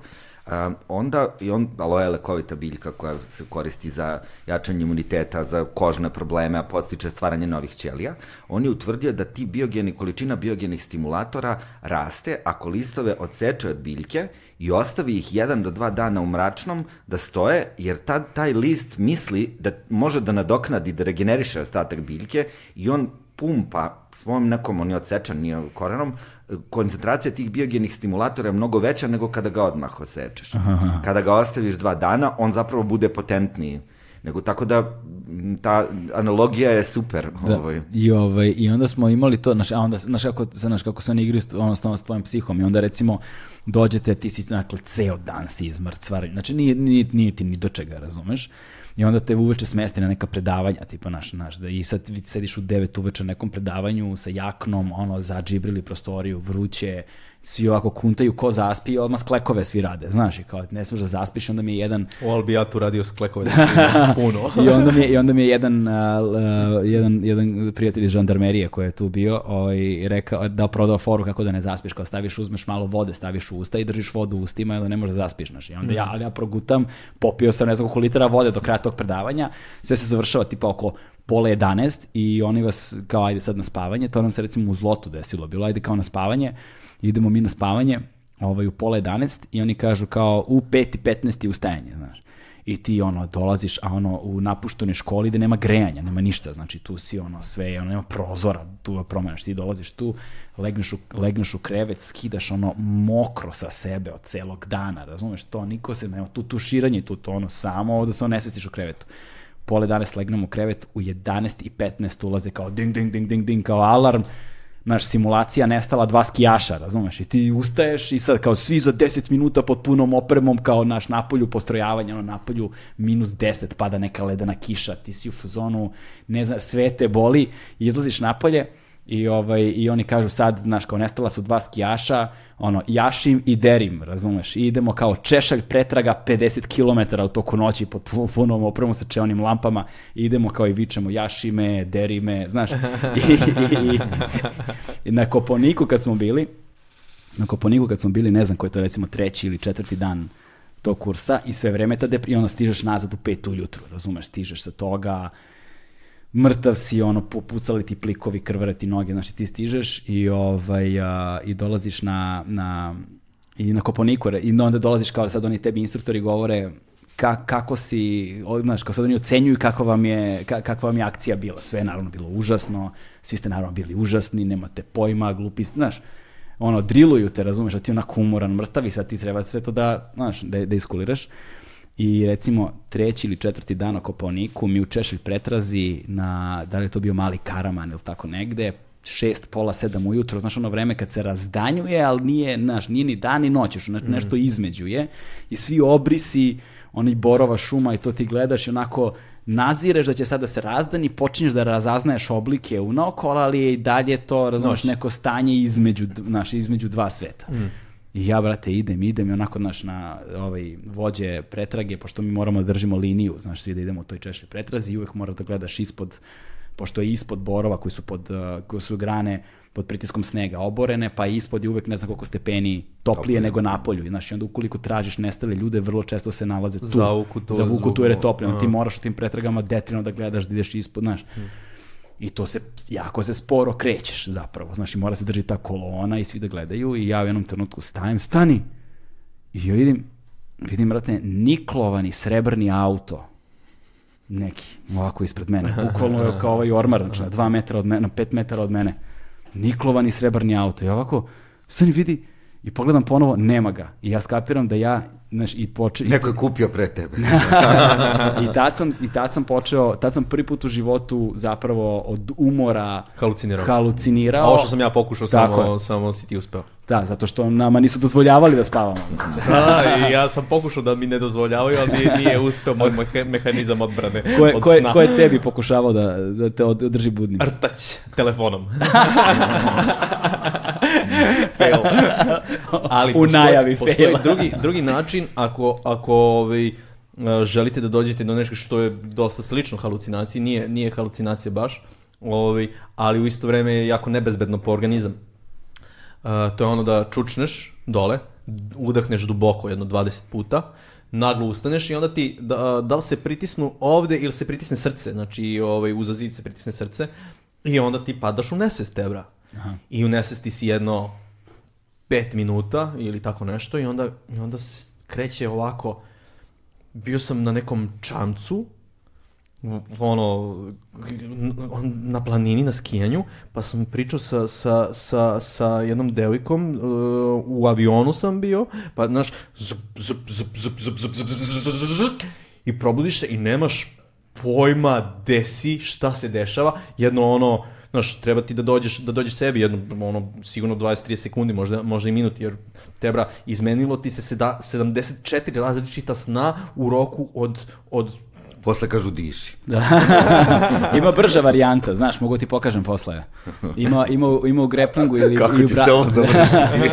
Um, onda, i on, aloe je lekovita biljka koja se koristi za jačanje imuniteta, za kožne probleme, a podstiče stvaranje novih ćelija, on je utvrdio da ti biogeni, količina biogenih stimulatora raste ako listove odseče od biljke i ostavi ih jedan do dva dana u mračnom da stoje, jer tad taj list misli da može da nadoknadi, da regeneriše ostatak biljke i on pumpa svojom nekom, on je odsečan, nije korenom, koncentracija tih biogenih stimulatora je mnogo veća nego kada ga odmah osečeš. Aha. Kada ga ostaviš dva dana, on zapravo bude potentniji. Nego tako da ta analogija je super. Da, ovaj. I, ovaj, I onda smo imali to, znaš, a onda, znaš, kako, znaš kako se oni igraju ono, s tvojim psihom i onda recimo dođete, ti si, dakle, ceo dan si izmrcvar. Znači, nije, nije, nije ti ni do čega, razumeš? I onda te uveče smesti na neka predavanja, tipa naš, naš, da i sad sediš u 9 uveče na nekom predavanju sa jaknom, ono, zadžibrili prostoriju, vruće, svi ovako kuntaju ko zaspi i odmah sklekove svi rade, znaš, i kao ne smeš da zaspiš, onda mi je jedan... U Albijatu radio sklekove (laughs) puno. I, onda mi je, I onda mi je jedan, uh, jedan, jedan prijatelj iz žandarmerije koji je tu bio ovaj, rekao, da prodao foru kako da ne zaspiš, kao staviš, uzmeš malo vode, staviš u usta i držiš vodu u ustima onda ne možeš da zaspiš, znaš. I onda ja, ali ja progutam, popio sam ne znam koliko litara vode do kraja tog predavanja, sve se završava tipa oko pola 11 i oni vas kao ajde sad na spavanje, to nam se recimo u zlotu desilo, bilo ajde kao na spavanje, idemo mi na spavanje ovaj, u pola 11 i oni kažu kao u 5 i 15 je ustajanje, znaš. I ti ono dolaziš, a ono u napuštenoj školi gde nema grejanja, nema ništa, znači tu si ono sve, ono nema prozora, tu promenaš, ti dolaziš tu, legneš u, legneš u krevet, skidaš ono mokro sa sebe od celog dana, razumeš to, niko se, nema tu tuširanje, tu to ono samo da se onesestiš u krevetu pola 11 legnem u krevet, u 11 i 15 ulaze kao ding, ding, ding, ding, ding, kao alarm, naš simulacija nestala dva skijaša, razumeš, i ti ustaješ i sad kao svi za 10 minuta pod punom opremom kao naš napolju postrojavanje, ono napolju minus 10 pada neka ledena kiša, ti si u fazonu, ne znam, sve te boli, izlaziš napolje I, ovaj, I oni kažu sad, znaš, kao nestala su dva skijaša, ono, jašim i derim, razumeš? I idemo kao češalj pretraga 50 km u toku noći pod pu- punom opremom sa čeonim lampama i idemo kao i vičemo jašime, derime, znaš. I, (laughs) i, i, i na Koponiku kad smo bili, na Koponiku kad smo bili, ne znam koji je to recimo treći ili četvrti dan tog kursa i sve vreme ta depri, i ono stižeš nazad u pet ujutru, razumeš, stižeš sa toga, mrtav si, ono, pucali ti plikovi, krvare ti noge, znači ti stižeš i, ovaj, a, i dolaziš na, na, i na Koponiku i onda dolaziš kao sad oni tebi instruktori govore ka, kako si, znaš, kao sad oni ocenjuju kako vam je, ka, kakva vam je akcija bila. Sve je naravno bilo užasno, svi ste naravno bili užasni, nemate pojma, glupi, znaš, ono, driluju te, razumeš, a ti onako umoran, mrtav i sad ti treba sve to da, znaš, da, da iskuliraš. I recimo treći ili četvrti dan oko Poniku mi u Češelj pretrazi na, da li je to bio mali karaman ili tako negde, šest, pola, sedam ujutro, znaš ono vreme kad se razdanjuje, ali nije, znaš, nije ni dan ni noć, još ne, nešto između je. I svi obrisi, onaj borova šuma i to ti gledaš i onako nazireš da će sada se razdani, počinješ da razaznaješ oblike unaokolo, ali je i dalje to, razumiješ, neko stanje između, znaš, između dva sveta. I ja, brate, idem, idem i onako, znaš, na ovaj, vođe pretrage, pošto mi moramo da držimo liniju, znaš, svi da idemo u toj češlji pretrazi i uvek moraš da gledaš ispod, pošto je ispod borova koji su, pod, uh, koji su grane pod pritiskom snega oborene, pa ispod je uvek ne znam koliko stepeni toplije nego na polju. Znaš, i onda ukoliko tražiš nestale ljude, vrlo često se nalaze tu. Zavuku to, Zavuku tu jer je toplije. Ti moraš u tim pretragama detaljno da gledaš, da ideš ispod, znaš. I to se, jako se sporo krećeš zapravo. Znaš, i mora se drži ta kolona i svi da gledaju i ja u jednom trenutku stajem, stani! I ja vidim, vidim, brate, niklovani srebrni auto neki, ovako ispred mene. (laughs) Bukvalno je kao ovaj ormar, znači na dva metra od mene, na pet metara od mene. Niklovani srebrni auto. I ovako, stani vidi, i pogledam ponovo, nema ga. I ja skapiram da ja, znaš, i poče... Neko je kupio pre tebe. (laughs) I tad sam, i tad sam počeo, tad sam prvi put u životu zapravo od umora Halucinirao. halucinirao. A ovo što sam ja pokušao, Tako samo, je. samo si ti uspeo. Da, zato što nama nisu dozvoljavali da spavamo. (laughs) Da, i ja sam pokušao da mi ne dozvoljavaju, ali nije, nije uspeo moj meha- mehanizam odbrane (laughs) Ko je, od ko je, sna. ko je tebi pokušavao da, da te od- održi budnim? Rtać telefonom. Fail. Ali U postoji- najavi postoji faila. drugi, drugi način ako, ako ovaj, e, želite da dođete do nešto što je dosta slično halucinaciji, nije, nije halucinacija baš, ovaj, ali u isto vreme je jako nebezbedno po organizam. Uh, to je ono da čučneš dole, udahneš duboko jedno 20 puta, naglo ustaneš i onda ti, da, da li se pritisnu ovde ili se pritisne srce, znači ovaj, uza zid se pritisne srce i onda ti padaš u nesvest tebra. I u nesvesti si jedno 5 minuta ili tako nešto i onda, i onda kreće ovako, bio sam na nekom čamcu, ono, na planini, na skijanju, pa sam pričao sa, sa, sa, sa jednom devojkom, uh, u avionu sam bio, pa, znaš, i probudiš se i nemaš pojma gde si, šta se dešava, jedno ono, znaš, treba ti da dođeš, da dođeš sebi, jedno, ono, sigurno 20-30 sekundi, možda, možda i minut, jer tebra, izmenilo ti se seda, 74 različita sna u roku od, od Posle kažu diši. (laughs) (laughs) Ima brža varijanta, znaš, mogu ti pokažem posle. Ima, ima, ima u greplingu ili... Kako ili će bra- se ovo završiti?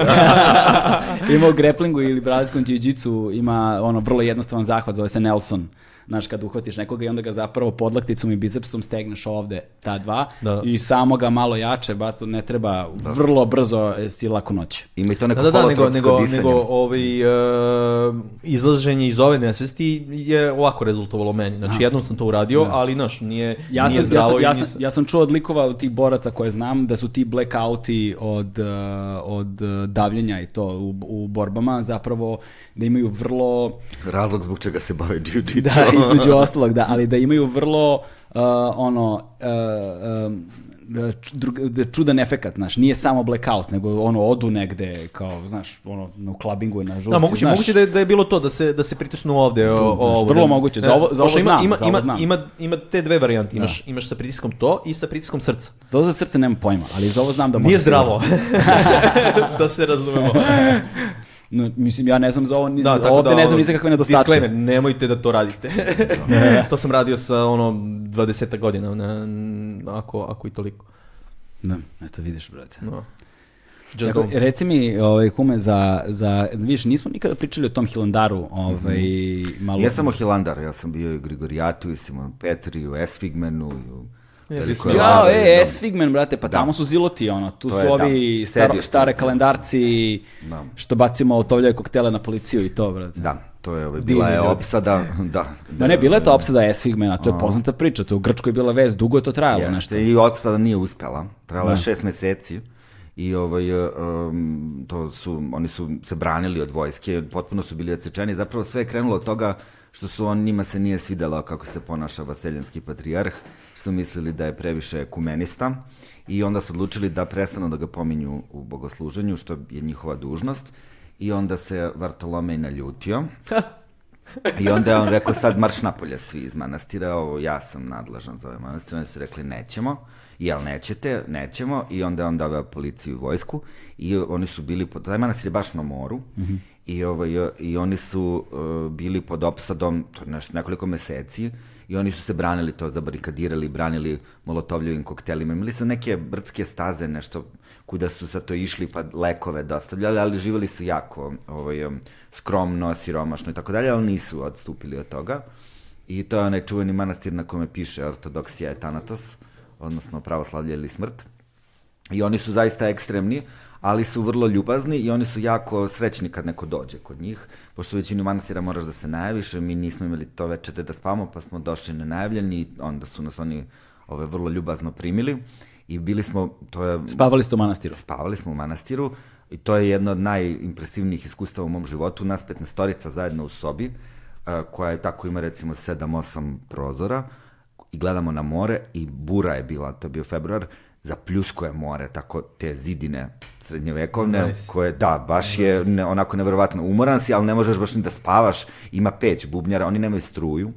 (laughs) ima u greplingu ili brazilskom jiu ima ono vrlo jednostavan zahvat, zove se Nelson. Znaš, kad uhvatiš nekoga i onda ga zapravo podlakticom i bicepsom stegneš ovde, ta dva, Da. i samo ga malo jače, batu, ne treba, vrlo brzo e, si lako noć. Ima i to neko Da, da, da, nego, nego, disanje. nego ovaj, uh, izlaženje iz ove nesvesti je ovako rezultovalo meni. Znači, jednom sam to uradio, ali, znaš, nije, Ja nije sam, ja, zdravo sam, ja, sam, ja sam čuo od likova od tih boraca koje znam da su ti blackouti od, uh, od davljenja i to u, u borbama zapravo da imaju vrlo Razlog zbog čega se bave jiu-jitsu. da (laughs) između (laughs) ostalog da ali da imaju vrlo uh, ono uh, um, da čudan efekat, znaš, nije samo blackout, nego ono odu negde, kao, znaš, ono, na klabingu, na žurci, Da, moguće, znaš. moguće da je, da je bilo to, da se, da se pritisnu ovde. O, o, ovo, vrlo da- moguće, za e, ovo- za pošto ovo znam, ima, za ovo ima, znam. Ima, ima te dve varijante, imaš, imaš sa pritiskom to i sa pritiskom srca. To za srce nemam pojma, ali za ovo znam da može Nije se- zdravo, (laughs) da se razumemo. No, mislim, ja ne znam za ovo, ni, Da, ovde da, ne znam ni za kakve nedostatke. Disclaimer, nemojte da to radite. (laughs) to sam radio sa ono 20 godina, ne, ako, ako i toliko. Da, eto vidiš, brate. No. Just Tako, don't. reci mi, ovaj, kume, za, za, vidiš, nismo nikada pričali o tom Hilandaru, ovaj, malo... Ja sam o Hilandar, ja sam bio i u Grigorijatu, i Simon Petri, i u Esfigmenu, i u Ja, e, da. S-Figmen, brate, pa tamo su ziloti, ono, tu To su je, da, ovi sedište. staro, stare kalendarci, Da. što bacimo otovljaju koktele na policiju i to, brate. Da, to je, ovaj, bila je opsada, (laughs) da. Da ne, bila je to opsada S-Figmena, to je poznata priča, to je u Grčkoj bila vez, dugo je to trajalo Jeste, nešto. I opsada nije uspela. Trajala je Da. šest meseci. I ovaj, um, to su, oni su se branili od vojske, potpuno su bili odsečeni. Zapravo sve je krenulo od toga što su on, njima se nije svidelo kako se ponaša vaseljanski patrijarh, su mislili da je previše kumenista i onda su odlučili da prestanu da ga pominju u bogosluženju, što je njihova dužnost. I onda se Vartolomej naljutio. I onda je on rekao, sad marš napolje svi iz manastira, ovo, ja sam nadležan za ovaj manastir. Oni su rekli, nećemo. Jel nećete? Nećemo. I onda je on dao policiju i vojsku. I oni su bili, pod, taj manastir je baš na moru. I, ovaj, I oni su uh, bili pod opsadom to nešto, nekoliko meseci. I oni su se branili to, zabarikadirali, branili molotovljivim koktelima. Imali su neke brdske staze, nešto kuda su sa to išli pa lekove dostavljali, ali živjeli su jako ovaj, um, skromno, siromašno i tako dalje, ali nisu odstupili od toga. I to je onaj čuveni manastir na kome piše ortodoksija je Thanatos, odnosno pravoslavlje ili smrt. I oni su zaista ekstremni, ali su vrlo ljubazni i oni su jako srećni kad neko dođe kod njih, pošto u većini manastira moraš da se najaviš, mi nismo imali to večete da spavamo, pa smo došli nenajavljeni i onda su nas oni ove, vrlo ljubazno primili i bili smo, to je Spavali ste u manastiru. spavali smo u manastiru i to je jedno od najimpresivnijih iskustava u mom životu. Nas 15 zajedno u sobi, a, koja je tako ima recimo 7-8 prozora i gledamo na more i bura je bila, to je bio februar, zapljusko je more, tako te zidine srednjevekovne, Nice. koje, da, baš je ne, onako neverovatno umoran si, ali ne možeš baš ni da spavaš, ima peć bubnjara, oni nemaju struju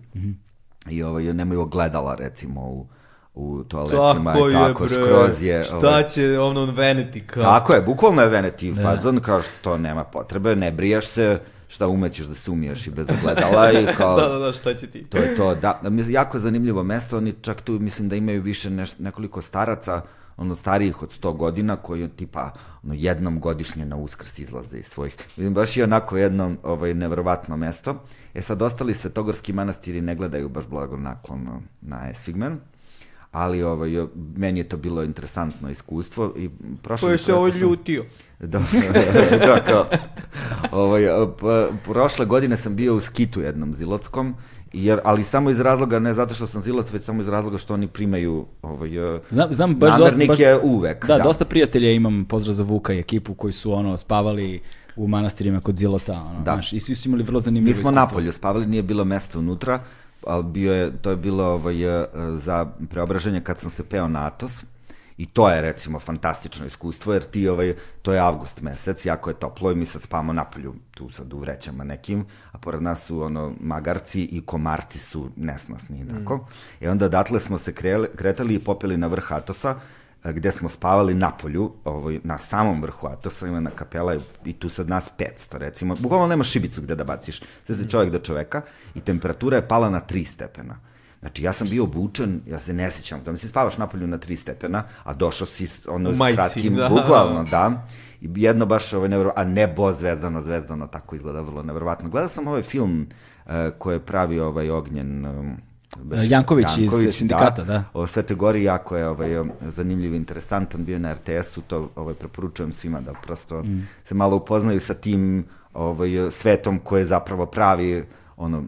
i ovaj, nemaju ogledala recimo u, u toaletima Kako i je, tako, bre? skroz je... Šta ovaj, će ono Vanity kao? tako je, bukvalno je Veneti fazon, kao što nema potrebe, ne brijaš se, šta umećeš da se umiješ i bez (laughs) ogledala i kao... Da, da, da, šta će ti? To je to, da. Mislim, Jako zanimljivo mesto, oni čak tu mislim da imaju više neš, nekoliko staraca, ono starijih od 100 godina, koji tipa ono, jednom godišnje na uskrs izlaze iz svojih. Vidim, baš je onako jedno ovaj, nevrovatno mesto. E sad, ostali svetogorski manastiri ne gledaju baš blagonaklono na Esfigmen, ali ovaj, meni je to bilo interesantno iskustvo i prošle Ko je se ovo ljutio? da, (laughs) da, kao, ovaj, pa, prošle godine sam bio u skitu jednom zilotskom, jer, ali samo iz razloga, ne zato što sam zilac, već samo iz razloga što oni primaju ovaj, eh, Znam, znam baš dosta, baš, namernike uvek. da, dosta prijatelja imam, pozdrav za Vuka i ekipu koji su ono spavali u manastirima kod Zilota, ono, Da. znaš, i svi su imali vrlo Mi zanimljivo smo iskustvo. napolju spavali, nije bilo mesta unutra, ali bio je, to je bilo ovaj, eh, za preobraženje kad sam se peo na Atos. I to je recimo fantastično iskustvo, jer ti ovaj, to je avgust mesec, jako je toplo i mi sad spavamo napolju, tu sad u vrećama nekim, a pored nas su ono magarci i komarci su nesnosni i tako. I onda odatle smo se krele, kretali i popeli na vrh Atosa, e, gde smo spavali na polju, ovaj, na samom vrhu Atosa, ima na kapela i, tu sad nas 500 recimo, bukvalno nema šibicu gde da baciš, sve se čovjek do čoveka i temperatura je pala na 3 stepena. Znači, ja sam bio obučen, ja se ne sjećam, da mi se spavaš napolju na 3 stepena, a došao si s ono U majici, kratkim, da. bukvalno, da. I jedno baš ovaj nevro, a nebo zvezdano, zvezdano, tako izgleda vrlo nevjerovatno. Gledao sam ovaj film uh, koji je pravi ovaj ognjen um, baš- Janković iz Sindikata, da. O Svetoj Gori jako je ovaj, zanimljiv i interesantan, bio na RTS-u, to ovaj, preporučujem svima da prosto Mm. se malo upoznaju sa tim ovaj, svetom koji je zapravo pravi ono,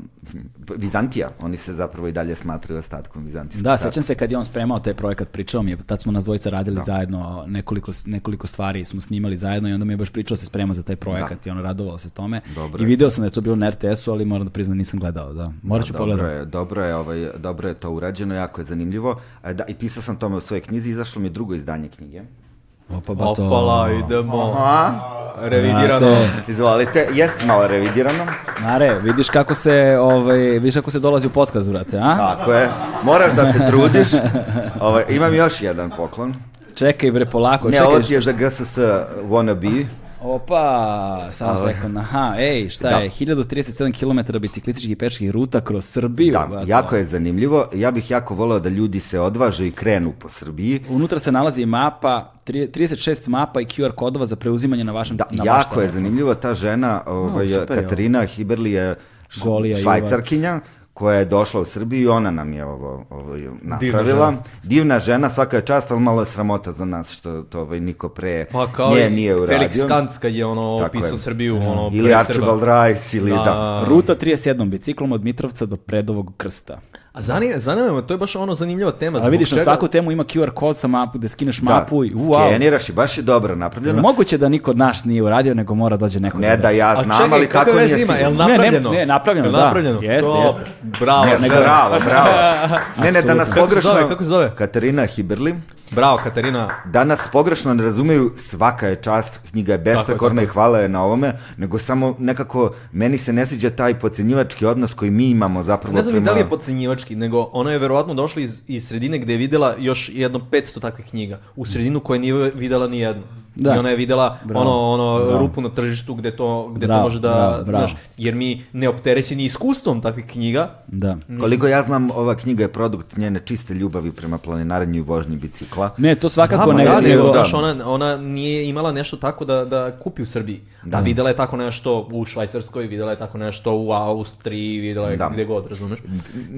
Vizantija, oni se zapravo i dalje smatraju ostatkom Vizantijskog Da, sećam se kad je on spremao taj projekat, pričao mi je, tad smo nas dvojica radili zajedno, nekoliko, nekoliko stvari smo snimali zajedno i onda mi je baš pričao da se sprema za taj projekat i on radovao se tome. Dobro I video sam da je to bilo na RTS-u, ali moram da priznam nisam gledao, da. Morat ću dobro pogledati. je, dobro je, ovaj, dobro je to urađeno, jako je zanimljivo. E, Da, I pisao sam tome u svojoj knjizi, izašlo mi je drugo izdanje knjige. Opa, ba to... Opala, idemo. A, Revidirano. Znate, izvolite, jest malo revidirano. Mare, vidiš kako se, ovaj, vidiš kako se dolazi u podcast, brate, a? Tako je, moraš da se trudiš. Ovaj, imam još jedan poklon. Čekaj bre, polako, Ne, čekaj. ovo ti je za GSS wannabe. Opa, samo sekund. Aha, ej, šta Da. je? 1037 km biciklističkih i peških ruta kroz Srbiju. Da, brate. jako je zanimljivo. Ja bih jako voleo da ljudi se odvaže i krenu po Srbiji. Unutra se nalazi mapa, tri- 36 mapa i QR kodova za preuzimanje na vašem Da, na vaš jako je zanimljivo. Ta žena, ovaj, je Katarina Hiberli je Golija švajcarkinja koja je došla u Srbiju i ona nam je ovo, ovo napravila. Divna žena. žena. svaka je čast, ali malo je sramota za nas što to ovaj, niko pre Pa kao nje i nije uradio. Felix Kantz kad je ono Tako opisao je. Srbiju, ono, Ili Archibald. Rice, ili da. Ruta 31 biciklom od Mitrovca do Predovog krsta. A zanima, zanima me, to je baš ono zanimljiva tema. A vidiš, na čega- svaku temu ima QR kod sa mapu, da skineš Da, mapu i wow. skeniraš i baš je dobro napravljeno. Moguće da niko od nas nije uradio, nego mora dođe neko Ne da ja znam, čekaj, ali kako nije ima? Jel sigurno. Ne, ne, napravljeno? ne, napravljeno, Jel da. napravljeno? Jeste, To- jeste. Bravo, Ne, bravo, bravo. (laughs) Ne, ne, da nas pogrešno... kako se zove? Katarina Hiberli. Bravo, Katarina. Da nas pogrešno ne razumeju, svaka je čast, knjiga je besprekorna i hvala je na ovome, nego samo nekako, meni se ne sviđa taj pocenjivački odnos koji mi imamo zapravo Ne znam prema- da li je podcenjivački, nego ona je verovatno došla iz, iz sredine gde je videla još jedno 500 takvih knjiga. U sredinu koje nije videla ni jednu. Da. I ona je videla Bravo. ono, ono Bravo. rupu na tržištu gde to, gde Bravo, to može da, bravo, bravo. znaš, jer mi neopterećeni iskustvom takvih knjiga, Da. Koliko ja znam, ova knjiga je produkt njene čiste ljubavi prema planinarenju i vožnji bicikla. Ne, to svakako ne, Da, da, nego, da. ona, ona nije imala nešto tako da, da kupi u Srbiji. Da. A videla je tako nešto u Švajcarskoj, videla je tako nešto u Austriji, videla je Da. gde god, razumeš?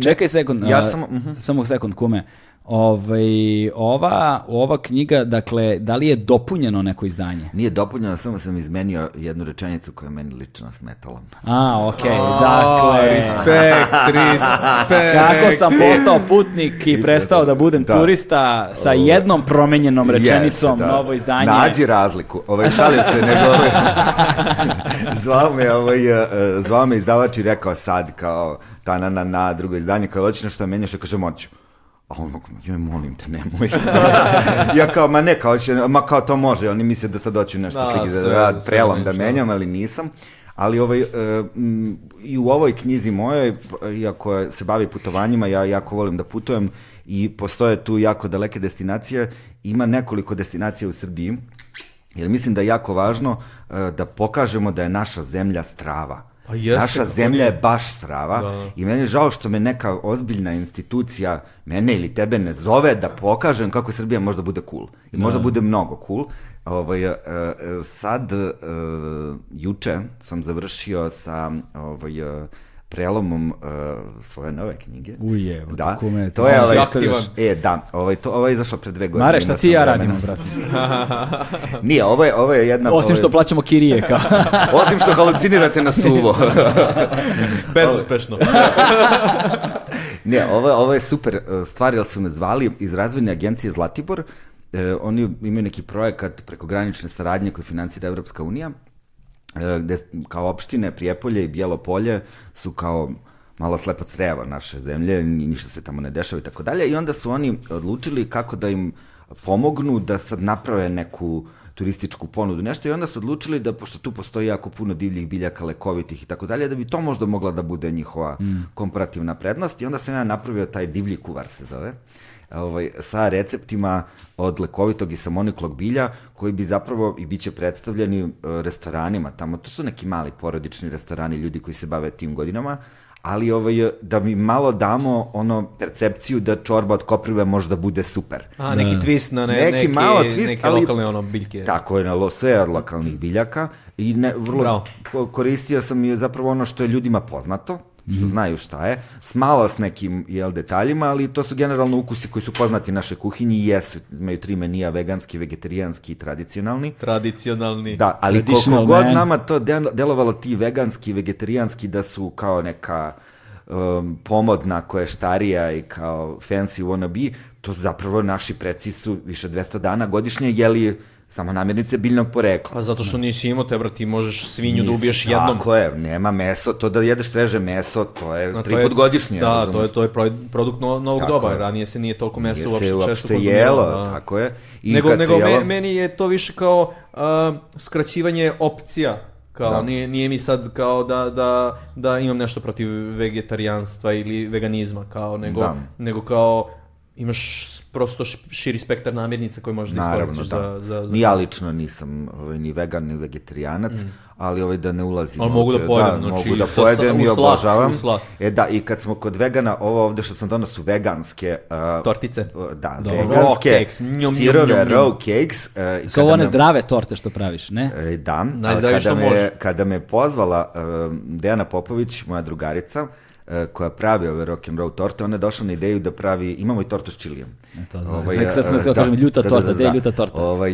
Čekaj sekund. Ja sam- mhm. Samo sekund, kume. Ovaj, ova, ova knjiga, dakle, da li je dopunjeno neko izdanje? Nije dopunjeno, samo sam izmenio jednu rečenicu koja je meni lično smetala. A, okej, A, dakle... Respekt, respekt. Kako sam postao putnik i prestao da budem Da. turista sa jednom promenjenom rečenicom, Jeste, da. novo izdanje. Nađi razliku. Ovaj, šalim se, nego (laughs) ovaj, zvao me, ovaj, e, zvao me izdavač i rekao sad kao ta na na na drugo izdanje, kao hoćeš nešto da menjaš, ja kažem hoću. A on onako, joj, molim te, nemoj. (laughs) ja kao, ma ne, kao, će, ma kao to može, oni misle da sad hoću nešto Da, slike, sve- da, da prelom da menjam, ali nisam. Ali ovaj, e, m, i u ovoj knjizi mojoj, iako se bavi putovanjima, ja jako volim da putujem i postoje tu jako daleke destinacije, ima nekoliko destinacija u Srbiji, jer mislim da je jako važno e, da pokažemo da je naša zemlja strava. Pa jeste, naša zemlja je baš strava Da. i meni je žao što me neka ozbiljna institucija, mene ili tebe ne zove da pokažem kako Srbija možda bude cool. I možda bude mnogo cool. Ovaj, e, e, sad, e, juče sam završio sa ovaj, prelomom e, svoje nove knjige. Uje, evo, da, kume, to je ovaj, aktivan. E, da, ovaj, to, ovo je izašlo pre dve godine. Mare, šta ti ja vremena. radimo, brate? (laughs) Nije, ovo je, ovo je jedna... Osim ovo je- što plaćamo kirije, kao. (laughs) Osim što halucinirate na suvo. (laughs) Bezuspešno. Ne, ovo, ovo je super e, stvar, jer su me zvali iz razvojne agencije Zlatibor. E, oni imaju neki projekat prekogranične saradnje koji financira Evropska unija, gde kao opštine Prijepolje i Bijelo polje su kao malo slepa creva naše zemlje, ni- ništa se tamo ne dešava i tako dalje. I onda su oni odlučili kako da im pomognu da sad naprave neku turističku ponudu, nešto. I onda su odlučili da, pošto tu postoji jako puno divljih biljaka, lekovitih i tako dalje, da bi to možda mogla da bude njihova komparativna prednost. I onda sam ja napravio taj divlji kuvar se zove, ovaj, sa receptima od lekovitog i samoniklog bilja koji bi zapravo i bit će predstavljeni e, restoranima tamo. To su neki mali porodični restorani, ljudi koji se bave tim godinama, ali ovaj, da mi malo damo ono percepciju da čorba od koprive možda bude super. A, neki twist na ne, Neki neki, malo twist, neke ali- lokalne ono biljke. Tako je, na lo, sve od lokalnih biljaka i ne, vrlo Bravo. ko- koristio sam i zapravo ono što je ljudima poznato, što Mhm. znaju šta je, s malo s nekim jel, detaljima, ali to su generalno ukusi koji su poznati našoj kuhinji i jesu, imaju tri menija, veganski, vegetarijanski i tradicionalni. Tradicionalni. Da, ali koliko god nama to del- delovalo ti veganski, vegetarijanski da su kao neka um, pomodna koještarija i kao fancy wannabe, to zapravo naši preci su više 200 dana godišnje jeli samo namirnice biljnog porekla. Pa zato što nisi imao te, brat, ti možeš svinju da Nisi- ubiješ jednom. Tako je, nema meso, to da jedeš sveže meso, to je to tri put godišnje. Da, to razumeš? je, to je pro- produkt no- novog Tako doba. je. Ranije se nije toliko Nije uopšte, se često uopšte konzumiralo, jelo, da. tako je. I nego kad nego me- jelo- meni je to više kao a, skraćivanje opcija. Kao, Da. nije, nije mi sad kao da, da, da imam nešto protiv vegetarijanstva ili veganizma, kao, nego, Da. nego kao imaš prosto širi spektar namirnica koje možeš da iskoristiš da. za, za, za... Ni ja lično nisam ovaj, ni vegan, ni vegetarijanac, ali ovaj da ne ulazim. Ali mogu da pojedem, da, znači, mogu da pojedem i obožavam. u slast. E da, i kad smo kod vegana, ovo ovde što sam donao su veganske... Uh, Tortice. Da, Dobro. veganske Raw cakes, njom, njom, sirove njom, njom. raw cakes. Uh, i Su ovo one me- zdrave torte što praviš, ne? E, Da, ali Najzdravije kada što me, može. kada me pozvala uh, Dejana Popović, moja drugarica, uh, koja pravi ove rock and roll torte, ona je došla na ideju da pravi, imamo i tortu s čilijem. to da. Ovaj, Nek (laughs) sad sam uh, htio kažem, ljuta torta, gde je ljuta torta? Ovaj,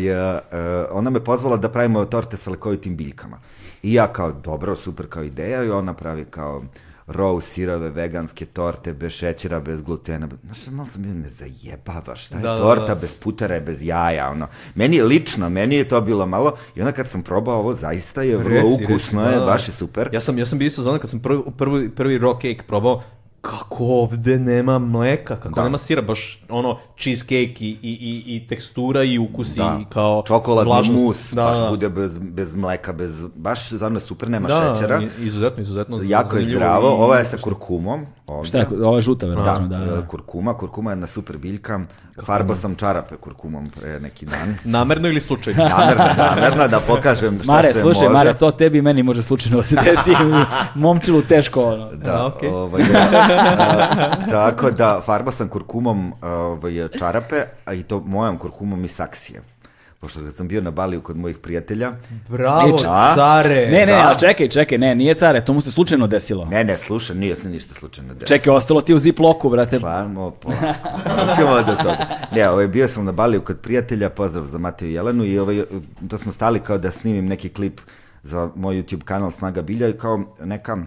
ona me pozvala da pravimo torte sa lekovitim biljkama. I ja kao, dobro, super kao ideja, i ona pravi kao raw sirove veganske torte bez šećera, bez glutena. Znaš, malo sam bio, me zajebavaš, šta je Da, da, torta da. bez putera je bez jaja, ono. Meni je lično, meni je to bilo malo, i onda kad sam probao ovo, zaista je vrlo Reci, ukusno, reci, je, da, da. baš je super. Ja sam, ja sam bio isto zona kad sam prvi, prvi, prvi raw cake probao, kako ovde nema mleka, kako Da. nema sira, baš ono cheesecake i, i, i, i tekstura i ukus Da. i kao Čokoladni vlažnost. mus, Da, baš da. bude bez, bez mleka, bez, baš stvarno super, nema da, šećera. izuzetno, izuzetno. Jako je zdravo, i ova je sa kurkumom. Ovde. Šta je, ovo je žuta, Da, verovatno, da, da. e, kurkuma, kurkuma je jedna super biljka. Farbao sam čarape kurkumom pre neki dan. (laughs) Namerno ili slučajno? Namerno, namerno da pokažem šta Mare, se slušaj, može. Mare, to tebi i meni može slučajno da se desi. (laughs) Momčilu teško, ono. Da, A, okej. ovaj, (laughs) a, (laughs) tako da farbao sam kurkumom ovaj, čarape, a i to mojom kurkumom iz saksije. Pošto kad sam bio na Baliju kod mojih prijatelja, Bravo, č- care! Ne, ne, da. ali čekaj, čekaj, ne, nije care, to mu se slučajno desilo. ne, ne, slušaj, nije se ništa slučajno desilo. Čekaj, ostalo ti u ziploku, brate. Stvarno, polako. Ćemo do toga. Ne, ovaj, bio sam na Baliju kod prijatelja, pozdrav za Mateju i Jelenu i ovaj, da smo stali kao da snimim neki klip za moj YouTube kanal Snaga Bilja i kao neka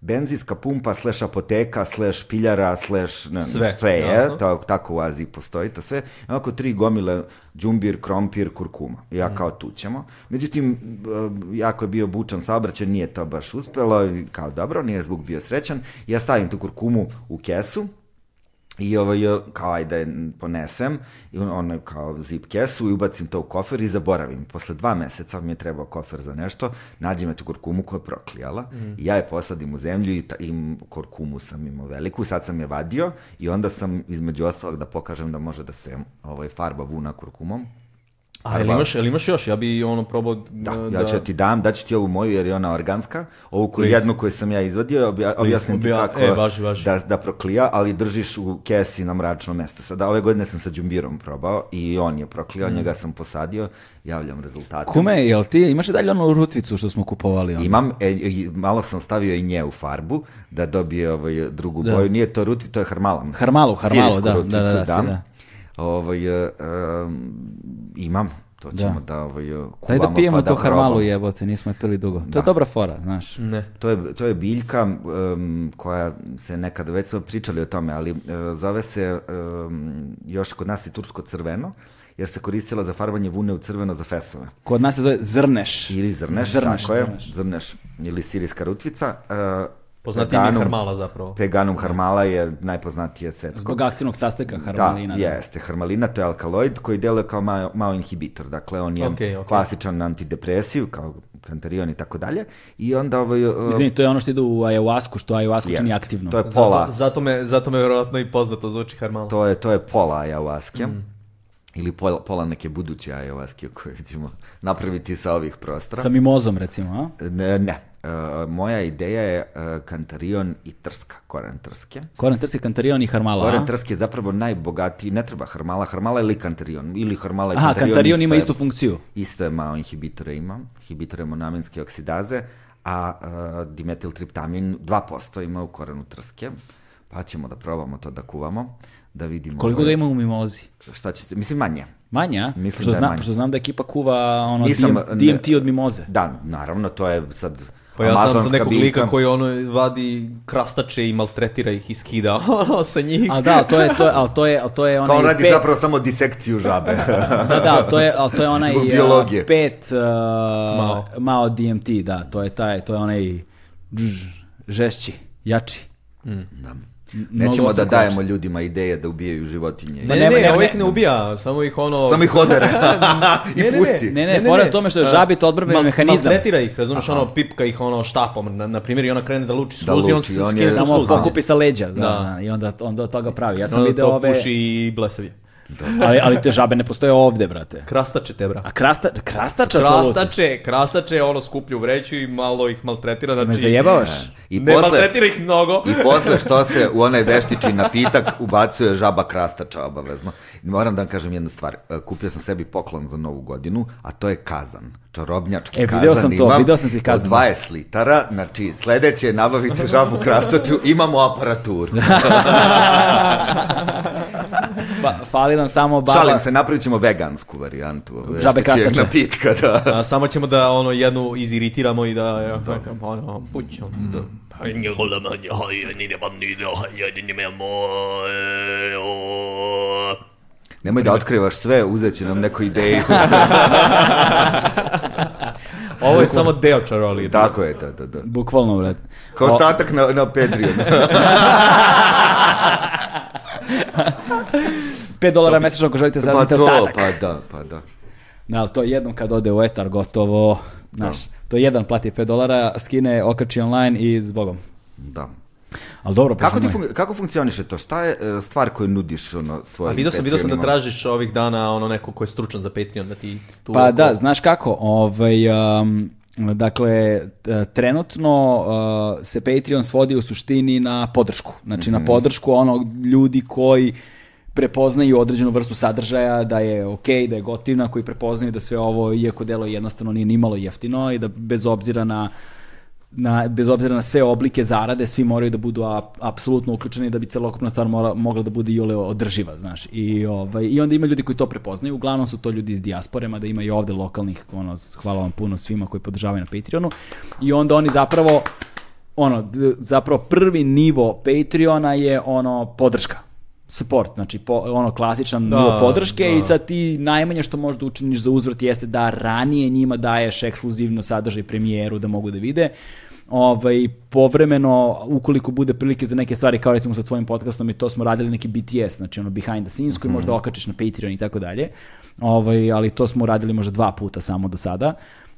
benzinska pumpa, slash apoteka, slash piljara, slash ne, Sve, sve je, to, tako u Aziji postoji to sve. Onako tri gomile, džumbir, krompir, kurkuma. I Mm. ja kao tu ćemo. Međutim, e, jako je bio bučan saobraćaj, nije to baš uspelo, kao dobro, nije zvuk bio srećan. Ja stavim tu kurkumu u kesu, i ovaj, kao ajde je ponesem, i on, ono kao zip kesu i ubacim to u kofer i zaboravim. Posle dva meseca mi je trebao kofer za nešto, nađem je tu kurkumu koja je proklijala i ja je posadim u zemlju i, ta, i kurkumu sam imao veliku, sad sam je vadio i onda sam između ostalog da pokažem da može da se ovaj, farba vuna kurkumom. A jel imaš, jel imaš još? Ja bi ono probao Da, da... ja ću ti dam, daću ti ovu moju jer je ona organska, ovu koju, Please. jednu koju sam ja izvadio, obja, objasnim ti kako e, važi, važi. Da, da proklija, ali držiš u kesi na mračno mesto. Sada ove godine sam sa džumbirom probao i on je proklijao, njega sam posadio, javljam rezultate. Kume, jel ti imaš i dalje onu rutvicu što smo kupovali? Ono? Imam, e, malo sam stavio i nje u farbu, da dobije ovaj, drugu Da. boju. Nije to ruti, to je harmalam. Harmalu, harmalu, da, da, da, da, da. Ovaj, e, em, imam, to ćemo da, ovaj, Daj kuvamo da pijemo pa to da harmalu jebote, nismo je pili dugo. To Da. je dobra fora, znaš. Ne. To je, to je biljka um, koja se nekada, već smo pričali o tome, ali uh, zove se um, još kod nas i tursko crveno, jer se koristila za farbanje vune u crveno za fesove. Kod nas se zove zrneš. Ili zrneš, Zrneš, tako je, zrneš. zrneš ili sirijska rutvica. Uh, Poznatiji peganum- harmala zapravo. Peganum harmala je najpoznatije svetsko. Zbog aktivnog sastojka harmalina. Da, jeste. Harmalina to je alkaloid koji deluje kao malo, malo inhibitor. Dakle, on je Okej, okej. klasičan antidepresiv, kao kantarion i tako dalje. I onda ovaj... uh, Izvini, to je ono što ide u ayahuasku, što ayahuasku čini aktivno. To je pola, Zato, zato, me, zato me verovatno i poznato zvuči harmala. to je, to je pola ayahuaske. Ili pola, pola neke buduće ayahuaske koje ćemo napraviti sa ovih prostora. Sa mimozom, recimo, a? Ne, ne. E, moja ideja je e, kantarion i trska, koren trske. Koren trsi, kantarion i harmala, Koren trske je zapravo najbogatiji, ne treba harmala, harmala ili kantarion, ili harmala i Aha, kantarion. kantarion ima istu funkciju. Isto je malo inhibitore ima, inhibitore monamenske oksidaze, a uh, dimetiltriptamin 2% ima u korenu trske, pa ćemo da probamo to da kuvamo, da vidimo... Koliko ga ima u mimozi? Šta će mislim manje. Manje, a? Mislim Pošto da je znam, manje. pošto znam da ekipa kuva ono Nisam, DMT od mimoze. Da, naravno, to je sad Pa ja znam za nekog lika koji ono vadi krastače i maltretira ih i skida (laughs) ono sa njih. A da, to je, to je, ali to je, ali to je onaj Kao on radi pet, zapravo samo disekciju žabe. (laughs) da, da, to je, ali to je onaj uh, biologije. pet uh, Mao. Mao DMT, da, to je taj, to je onaj žešći, jači. da. Nećemo da dajemo ljudima ideje da ubijaju životinje. Ne, ne, ne, ovo ih ne- ne ubija, samo ih ono... Samo ih odere (laughs) (laughs) i Ne, ne, ne. pusti. Ne, ne, fora je u tome što je žabit odbrambeni Mal- mehanizam. Maltretira ih, razumiješ, ono, pipka ih ono štapom, na, na primjer, i ona krene da luči Da sluzi, on luči, se on skine Samo pokupi sa leđa, da, Da. da, i onda, onda toga pravi. Ja sam Onda video to ove, puši i blesavi. ali, ali te žabe ne postoje ovde, brate. Krastače te, bra. A krasta, krastača? Krastače, krastače, ono skuplju u vreću i malo ih maltretira, znači... Me zajebavaš? I ne posle- maltretira ih mnogo. I posle (laughs) što se u onaj veštiči napitak ubacuje žaba krastača obavezno. I moram da vam kažem jednu stvar. E, Kupio sam sebi poklon za novu godinu, a to je kazan. Čarobnjački E, kazan video sam to, imam video sam ti kazan. Od 20 litara, znači sledeće je nabavite žabu krastaču, imamo aparaturu. (laughs) (laughs) Pa, fali nam samo baba... Šalim se, napravit ćemo vegansku varijantu. ove Žabe veštičijeg krastače. napitka, da. A, samo ćemo da ono jednu iziritiramo i da... Ja, ono, pućemo. Da. Nemoj da otkrivaš sve, uzet će nam neku ideju. (laughs) (laughs) Ovo je samo deo čarolije. Tako je, da, da, da. Bukvalno, brate. Kao ostatak na, na Patreonu. (laughs) 5 dolara mesečno ako želite pa saznate to, ostatak. pa da, pa da. Da, ali to jednom kad ode u etar, gotovo, znaš, to jedan plati 5 dolara, skine, okači online i zbogom. Da. Ali dobro, Kako, ti fun- kako funkcioniše to? Šta je e, stvar koju nudiš ono, A svojim vidio sam, vidio sam da tražiš ovih dana ono neko ko je stručan za Patreon da ti tu Pa oko- da, znaš kako, ovaj, um, dakle, trenutno uh, se Patreon svodi u suštini na podršku. Znači na podršku ono ljudi koji prepoznaju određenu vrstu sadržaja, da je ok, da je gotivna, koji prepoznaju da sve ovo, iako delo jednostavno nije nimalo jeftino i da bez obzira na na, bez obzira na sve oblike zarade, svi moraju da budu ap- apsolutno uključeni da bi celokupna stvar mora, mogla da bude i ole održiva, znaš. I, ovaj, I onda ima ljudi koji to prepoznaju, uglavnom su to ljudi iz dijaspore, mada ima i ovde lokalnih, ono, hvala vam puno svima koji podržavaju na Patreonu. I onda oni zapravo, ono, zapravo prvi nivo Patreona je ono podrška support, znači po, ono klasičan Da, nivo podrške da. i sad ti najmanje što možda učiniš za uzvrat jeste da ranije njima daješ ekskluzivno sadržaj premijeru da mogu da vide. Ovaj, povremeno, ukoliko bude prilike za neke stvari, kao recimo sa tvojim podcastom i to smo radili neki BTS, znači ono behind the scenes koji možda okačiš na Patreon i tako dalje, ovaj, ali to smo radili možda dva puta samo do sada.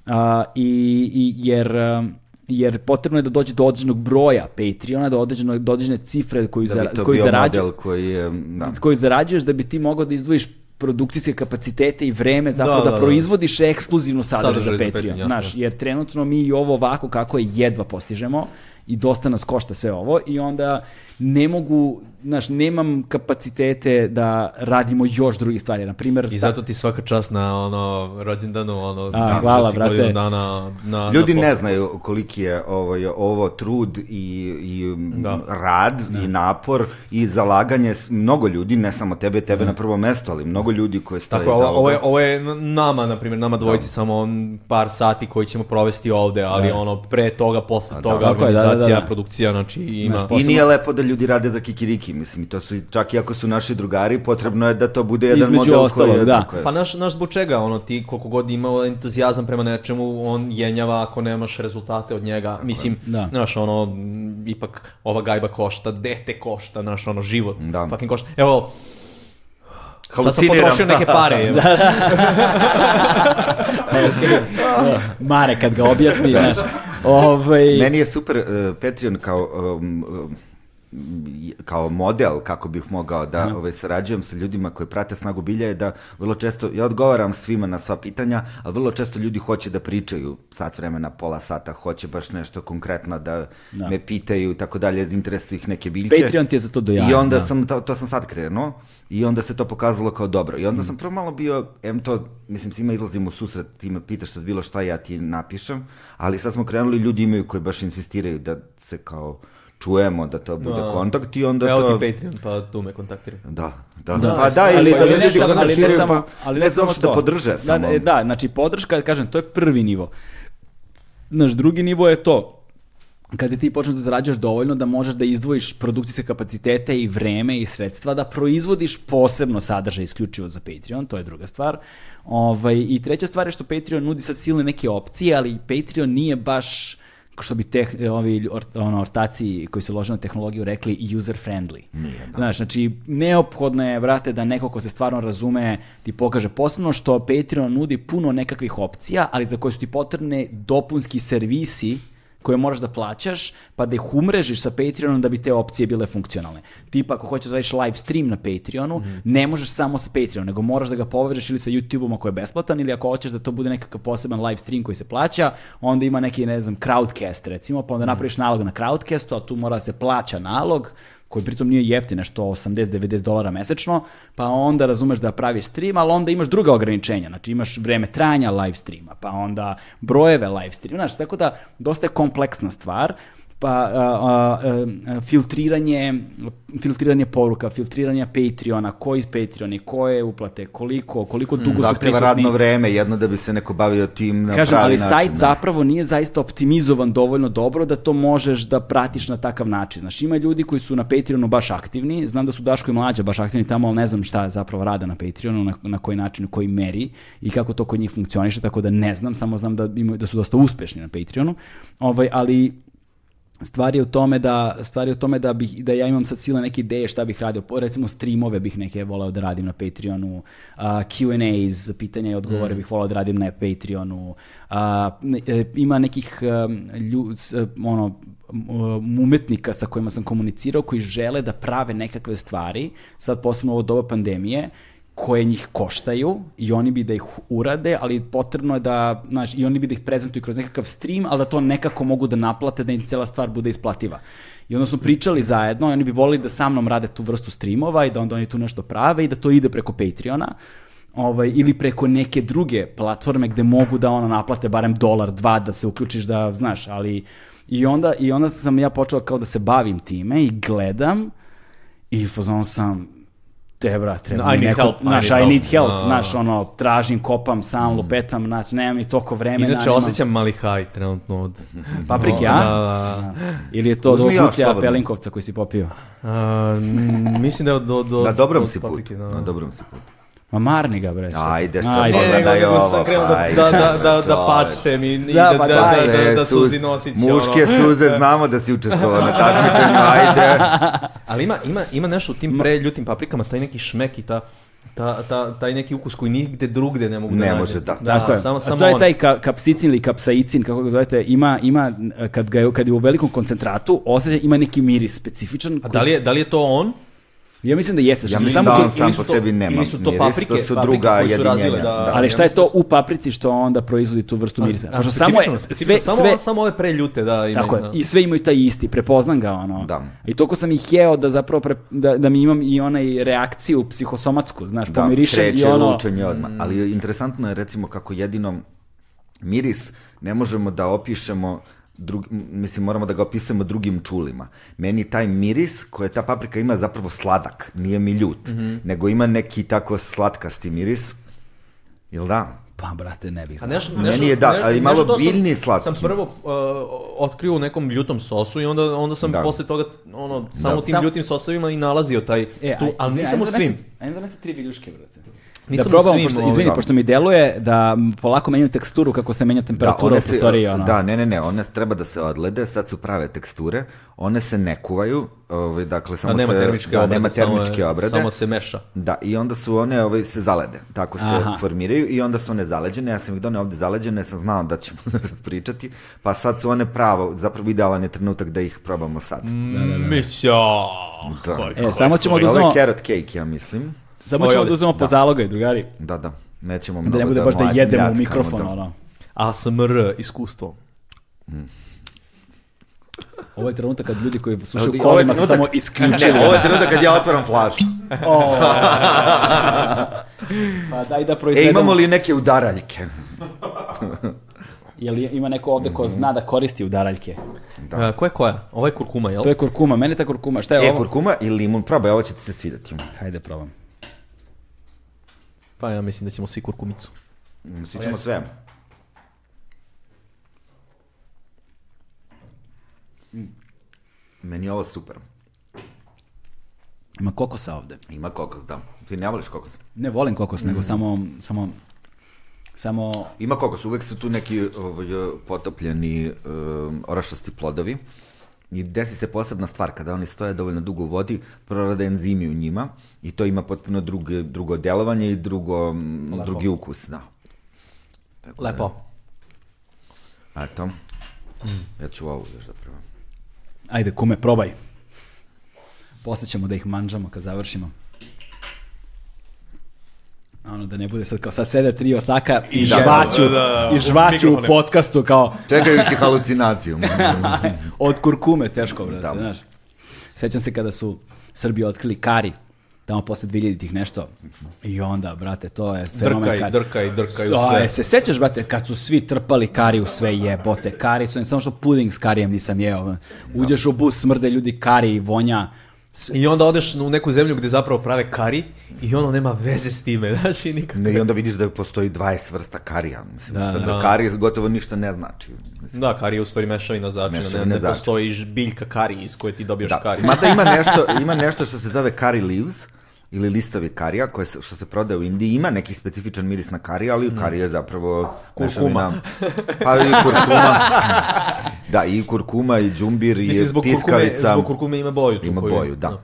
A, i, i, jer um, jer potrebno je da dođe do određenog broja Patreona, do, određeno, do određene cifre koju, Da zara, koju model koji je... Da. koju zarađuješ da bi ti mogao da izdvojiš produkcijske kapacitete i vreme zapravo Da, da, da, da. proizvodiš ekskluzivno sadržaj Sadržaj za za Patreon. Patreon, jasno, Znaš, jasno. jer trenutno mi i ovo ovako kako je jedva postižemo i dosta nas košta sve ovo i onda ne mogu, znaš, nemam kapacitete da radimo još drugih stvari. Na primjer, I zato ti svaka čast na ono rođendanu, ono A, da, hvala, da brate. dana na Ljudi na ne znaju koliki je ovaj, ovo trud i, i Da. rad i napor i zalaganje mnogo ljudi, ne samo tebe, tebe na prvo mesto, ali mnogo ljudi koji stoje Tako, ovo, ovo, je, ovo je nama, na primjer, nama dvojici samo on par sati koji ćemo provesti ovde, ali Da. ono, pre toga, posle toga, da. Tako je, da, da, da. produkcija, znači ima... Znaš, I posebno- nije lepo da ljudi rade za kikiriki, mislim, i to su, čak i ako su naši drugari, potrebno je da to bude jedan Između model ostalog, koji je... da. tako je. Pa naš, naš zbog čega, ono, ti koliko god imao entuzijazam prema nečemu, on jenjava ako nemaš rezultate od njega. Mislim, Da. znaš, ono, ipak ova gajba košta, dete košta, znaš, ono, život, Da. fucking košta. Evo, sad sam potrošio neke pare, (laughs) evo. (laughs) (laughs) Mare kad ga objasni, znaš. (laughs) Ovaj, Meni je super uh, Patreon kao um, um, kao model kako bih mogao da ovaj, sarađujem sa ljudima koji prate snagu bilja je da vrlo često, ja odgovaram svima na sva pitanja, ali vrlo često ljudi hoće da pričaju sat vremena, pola sata, hoće baš nešto konkretno da, Da. me pitaju i tako dalje, interesuju ih neke biljke. Patreon ti je za to do jaja, I onda da. sam, to, to sam sad krenuo i onda se to pokazalo kao dobro. I onda sam prvo malo bio, em to, mislim, svima izlazim u susret, ti me pitaš sad bilo šta ja ti napišem, ali sad smo krenuli, ljudi imaju koji baš insistiraju da se kao čujemo, da to bude Da. kontakt i onda Evo to... ti Patreon, pa tu me kontaktiraj. Da, da, Da, pa da, ali- ili da ali ne ljudi kontaktiraju, pa ali ne samo što da to. podrže Da, samo. e, Da, znači podrška, kažem, to je prvi nivo. Znaš, drugi nivo je to, kada ti počneš da zarađuješ dovoljno da možeš da izdvojiš produkcijske kapacitete i vreme i sredstva da proizvodiš posebno sadržaj isključivo za Patreon, to je druga stvar. Ovaj, I treća stvar je što Patreon nudi sad silne neke opcije, ali Patreon nije baš što bi teh, ovi or, ono, ortaci koji se lože na tehnologiju rekli user friendly. Znaš, znači, neophodno je, brate, da neko ko se stvarno razume ti pokaže posebno što Patreon nudi puno nekakvih opcija, ali za koje su ti potrebne dopunski servisi koje moraš da plaćaš, pa da ih umrežiš sa Patreonom da bi te opcije bile funkcionalne. Tipa, ako hoćeš da radiš live stream na Patreonu, Mhm. ne možeš samo sa Patreonom, nego moraš da ga povežeš ili sa YouTube-om ako je besplatan, ili ako hoćeš da to bude nekakav poseban live stream koji se plaća, onda ima neki, ne znam, crowdcast recimo, pa onda Mhm. napraviš nalog na crowdcastu, a tu mora da se plaća nalog, koji pritom nije jeftin, nešto 80-90 dolara mesečno, pa onda razumeš da praviš stream, ali onda imaš druga ograničenja, znači imaš vreme trajanja live streama, pa onda brojeve live streama, znači tako da dosta je kompleksna stvar, pa a, a, a, filtriranje filtriranje poruka, filtriranje Patreona, koji Patreoni, koje uplate, koliko, koliko dugo su Zahteva prisutni. radno vreme, jedno da bi se neko bavio tim na Kažem, pravi ali način. sajt da. zapravo nije zaista optimizovan dovoljno dobro da to možeš da pratiš na takav način. Znaš, ima ljudi koji su na Patreonu baš aktivni, znam da su Daško i Mlađa baš aktivni tamo, ali ne znam šta zapravo rade na Patreonu, na, na koji način, koji meri i kako to kod njih funkcioniše, tako da ne znam, samo znam da, imaju, da su dosta uspešni na Patreonu, ovaj, ali Stvar je u tome da stvar je u tome da bih da ja imam sad sile neke ideje šta bih radio, recimo streamove bih neke voleo da radim na Patreonu, a, Q&As, pitanja i odgovore bih voleo da radim na Patreonu. E, ima nekih um, lju, s- e, ono um, umetnika sa kojima sam komunicirao koji žele da prave nekakve stvari, sad posebno ovo doba pandemije, koje njih koštaju i oni bi da ih urade, ali potrebno je da, znaš, i oni bi da ih prezentuju kroz nekakav stream, ali da to nekako mogu da naplate, da im cijela stvar bude isplativa. I onda smo pričali zajedno i oni bi volili da sa mnom rade tu vrstu streamova i da onda oni tu nešto prave i da to ide preko Patreona ovaj, ili preko neke druge platforme gde mogu da ono naplate barem dolar, dva da se uključiš da, znaš, ali i onda, i onda sam ja počeo kao da se bavim time i gledam i fazon sam te bra, treba I mi need neko, help, I znaš, need I need help. help, A. znaš, ono, tražim, kopam, sam, lupetam, znači, nemam ni toliko vremena. Inače, nemam- osjećam mali haj trenutno od... Paprike, Da, a? da, Ili je to od Uzmi ovog butlja slobodno. pelinkovca koji si popio? A, mislim da je od... od, od Na dobrom od si da. na dobrom si putu. Ma marni ga, bre. Ajde, Ajde. stvarno, nego ovo, sam krenuo pa da, ajde, da, da, da, da pačem i, i Da, da, pa da, da, da, da, da su- suzi nosić. Muške ono. suze, znamo da si učestvovao na takmičenju, (laughs) ajde. Ali ima, ima, ima nešto u tim preljutim paprikama, taj neki šmek i ta, ta, ta, taj neki ukus koji nigde drugde ne mogu da Ne može, da. Tako je. Samo, A samo to je on. taj ka, kapsicin ili kapsaicin, kako ga zovete, ima, ima kad, ga je, kad je u velikom koncentratu, osjeća, ima neki miris specifičan. A da li, je, da li je to on? Ja mislim da jeste. Ja se mislim samo da on sam po to- sebi nema ili su to miris, paprike- to su paprike druga koje su razvile, da. da. Ali šta je to u paprici što onda proizvodi tu vrstu mirisa? A, Pošto samo je sve, specifično, sve, samo, samo ove preljute, da. Imaju, Tako je. da. I sve imaju taj isti, prepoznam ga ono. Da. I toliko sam ih jeo da zapravo pre, da, da mi imam i onaj reakciju psihosomatsku, znaš, Da, pomirišem i ono... lučenje odmah. Ali interesantno je recimo kako jedino miris ne možemo da opišemo drug, mislim moramo da ga opisujemo drugim čulima. Meni taj miris koje ta paprika ima zapravo sladak, nije mi ljut, Mhm. nego ima neki tako slatkasti miris. Jel da? Pa, brate, ne bih A znao. nešto, Meni nešto, je da, ne- ali malo sam- biljni slatki. Sam prvo uh, otkrio u nekom ljutom sosu i onda, onda sam Da. posle toga ono, samo u tim Sam- ljutim sosovima i nalazio taj, E, tu, ali nisam u svim. Ajmo donesi tri viljuške, brate. Nisam da u probamo, svim, pošto, izvini, da. pošto mi deluje da polako menjaju teksturu kako se menja temperatura u se- prostoriji. Ono. da, ne, ne, ne, one treba da se odlede, sad su prave teksture, one se ne kuvaju, ovaj, dakle, samo A nema se, termičke da, obrade, nema samo termičke obrade. Samo se meša. Da, i onda su one ovaj, se zalede, tako se Aha. formiraju i onda su one zaleđene, ja sam ih doneo ovde zaleđene, sam znao da ćemo (laughs) raspričati, pa sad su one pravo, zapravo idealan je trenutak da ih probamo sad. Mića! Da. E, samo ćemo da Ovo je uzmemo, carrot cake, ja mislim. Samo ćemo da uzmemo po zalogaj, drugari. Da, da, nećemo Da mnogo ne bude baš da jedemo u mikrofon, da. ono. ASMR iskustvo. Ovo je trenutak kad ljudi koji slušaju je kolima su samo isključili. Ne, ovo je trenutak kad ja otvaram flašu. O. pa daj da E, proizvedemo. imamo li neke udaraljke? Jel ima neko ovde ko zna da koristi udaraljke? Da. Uh, ko je koja? Ovo je kurkuma, jel? To je kurkuma, mene ta kurkuma, šta je E, ovo? kurkuma i limun, probaj, ovo će ti se svidati. Hajde probam. Pa ja mislim da ćemo svi kurkumicu. Mm, Svi ćemo sve. Meni je ovo super. Ima kokosa ovde. Ima kokos, da. Ti ne voliš kokos? Ne volim kokos, nego samo, samo Samo Ima koliko su, uvek su tu neki ovaj, potopljeni um, orašasti plodovi i desi se posebna stvar, kada oni stoje dovoljno dugo u vodi, prorade enzimi u njima i to ima potpuno druge, drugo delovanje i drugo, m, drugi ukus, da. Lepo. Eto, ja ću ovu još da probam. Ajde, kume, probaj. Posle ćemo da ih manžamo kad završimo. Ono, da ne bude sad kao sad sede tri ortaka i Da, žvaću, da, da, i u žvaću u podcastu kao Čekajući halucinaciju. (laughs) od kurkume, teško, brate, Da. znaš. Sećam se kada su Srbi otkrili kari, tamo posle 2000-ih nešto. I onda, brate, to je fenomen Drkaj, kari. drkaj, drkaj u sve. se sećaš, brate, kad su svi trpali kari u sve jebote, kari su, samo što puding s karijem nisam jeo. Uđeš u bus, smrde ljudi kari i vonja. I onda odeš u neku zemlju gde zapravo prave kari i ono nema veze s time, (laughs) znaš, i nikako. Ne, I onda vidiš da postoji 20 vrsta karija. Mislim, Da, što da, da. kari gotovo ništa ne znači. Mislim, Da, kari je u stvari mešavina začina, ne, ne postoji biljka kari iz koje ti dobiješ da. kari. Mada ima nešto, ima nešto što se zove curry leaves, ili listovi karija, koje se, što se prodaje u Indiji, ima neki specifičan miris na kari, ali kari je zapravo mešavina- Pa i kurkuma. (laughs) da, i kurkuma, i džumbir, i Mislim, zbog kurkume, piskavica. zbog kurkume ima boju. Tu Ima koju- boju, da.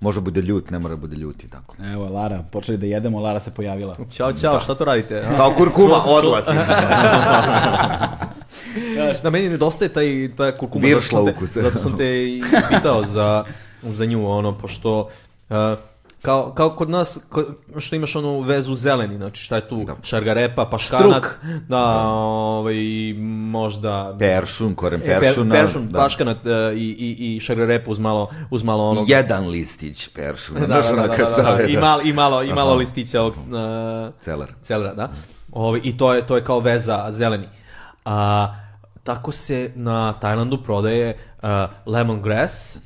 Može bude ljut, ne mora bude ljut i tako. Evo, Lara, počeli da jedemo, Lara se pojavila. Ćao, ćao, šta to radite? a? Kao kurkuma, odlazi. Da, meni nedostaje taj, ta kurkuma. Viršla ukuse. Zato sam te i pitao za, za nju, ono, pošto... uh, kao, kao kod nas, ko- što imaš onu vezu zeleni, znači šta je tu? Šargarepa, paškanat, Štruk. da, ovaj, možda... Peršun, koren E, per- peršuna. peršun, da. paškanat e, i, i, i šargarepu uz malo, uz malo onog... Jedan listić peršuna. (laughs) Da, Znaš da, ono da, kad da, da, stave, I, da. malo, i malo, i malo Aha. listića ovog... uh, Celer. Celera, da. Ovi, I to je, to je kao veza zeleni. A, tako se na Tajlandu prodaje uh, lemongrass, uh,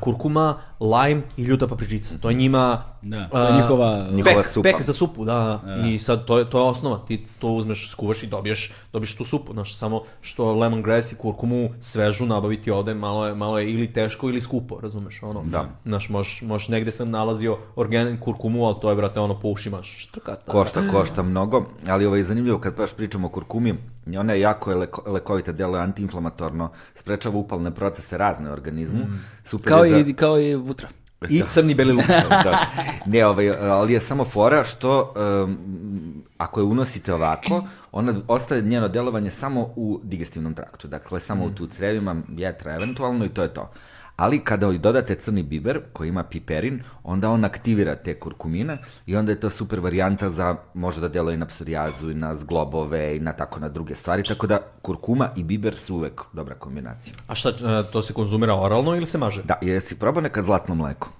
kurkuma, lime i ljuta papričica. To je njima... Da, to je njihova- Njihova pek, supa. Pek za supu, da. I sad to je, to je osnova. Ti to uzmeš, skuvaš i dobiješ, dobiješ tu supu. Znaš, samo što lemongrass i kurkumu svežu nabaviti ovde malo je, malo je ili teško ili skupo, razumeš? Ono, Da. Znaš, možeš, možeš, negde sam nalazio organ kurkumu, ali to je, brate, ono po ušima štrkata. Košta, košta mnogo, ali ovo je zanimljivo kad baš pričamo o kurkumi, ona je jako je leko, lekovita, deluje antiinflamatorno, sprečava upalne procese razne u organizmu. Super Kao je za... i, kao i vutra. I crni beli luk. (laughs) da. Ne, ovaj, ali je samo fora što um, ako je unosite ovako, ona ostaje njeno delovanje samo u digestivnom traktu, dakle samo u tu crevima, jetra eventualno i to je to. Ali kada dodate crni biber koji ima piperin, onda on aktivira te kurkumine i onda je to super varijanta za može da deluje na psorijazu i na zglobove i na tako na druge stvari, tako da kurkuma i biber su uvek dobra kombinacija. A šta, e, to se konzumira oralno ili se maže? Da, jesi probao nekad zlatno mleko?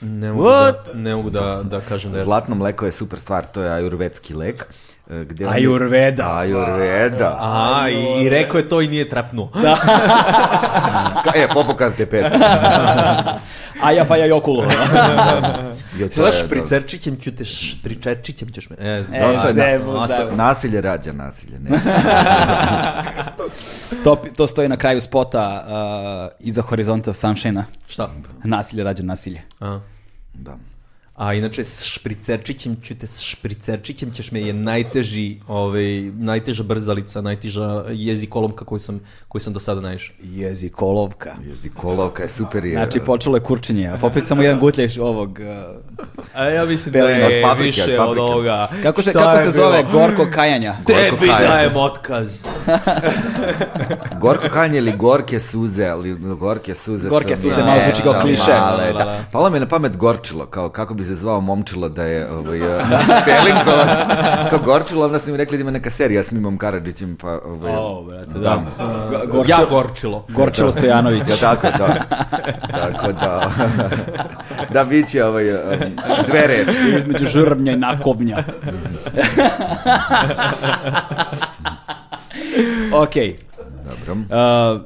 Ne mogu, da, ne mogu da, da kažem da jesam. Zlatno mleko je super stvar, to je ajurvedski lek. E, Gde Ajurveda. Ajurveda. A, i, i rekao je to i nije trapnuo. Da. E, popukam te pet. Aja (laughs) faja jokulo. (laughs) Je, to Sa je špricerčićem ću te špričerčićem ćeš me. E, Došao je zebu, nas-. Nasilje rađa nasilje. Ne. (laughs) to, to stoji na kraju spota uh, iza Horizonta Sunshine-a. Šta? Nasilje rađa nasilje. A. Da. A inače, s špricerčićem ću te, s špricerčićem ćeš me je najteži, ovaj, najteža brzalica, najteža jezikolomka koju sam, koju sam do sada naišao. Jezikolovka. Jezikolovka je super. Je. Znači, počelo je kurčenje, a popet samo jedan gutlješ ovog... Uh, A ja mislim Pelin, od paprike, više od od ovoga. kako se, Šta kako je se zove? bilo? Gorko kajanja. Tebi Gorko dajem otkaz. (laughs) Gorko kanje ili gorke suze, ali gorke suze Gorke su- suze, Da, malo zvuči kao da, kliše. male, Da, da, da, da. Palo mi je na pamet Gorčilo, kao kako bi se zvao momčilo da je ovaj, (laughs) Pelinkovac. Kao Gorčilo, onda su mi rekli da ima neka serija s Mimom Karadžićem, pa... Ovaj, O, brate, da. Go- Ja Gorčilo, gorčilo. Gorčilo Stojanović. Ja, tako, da. Tako da... da, bit će ovaj, dve reči. (laughs) Između žrbnja i nakovnja. (laughs) Okej. Dobro. Uh,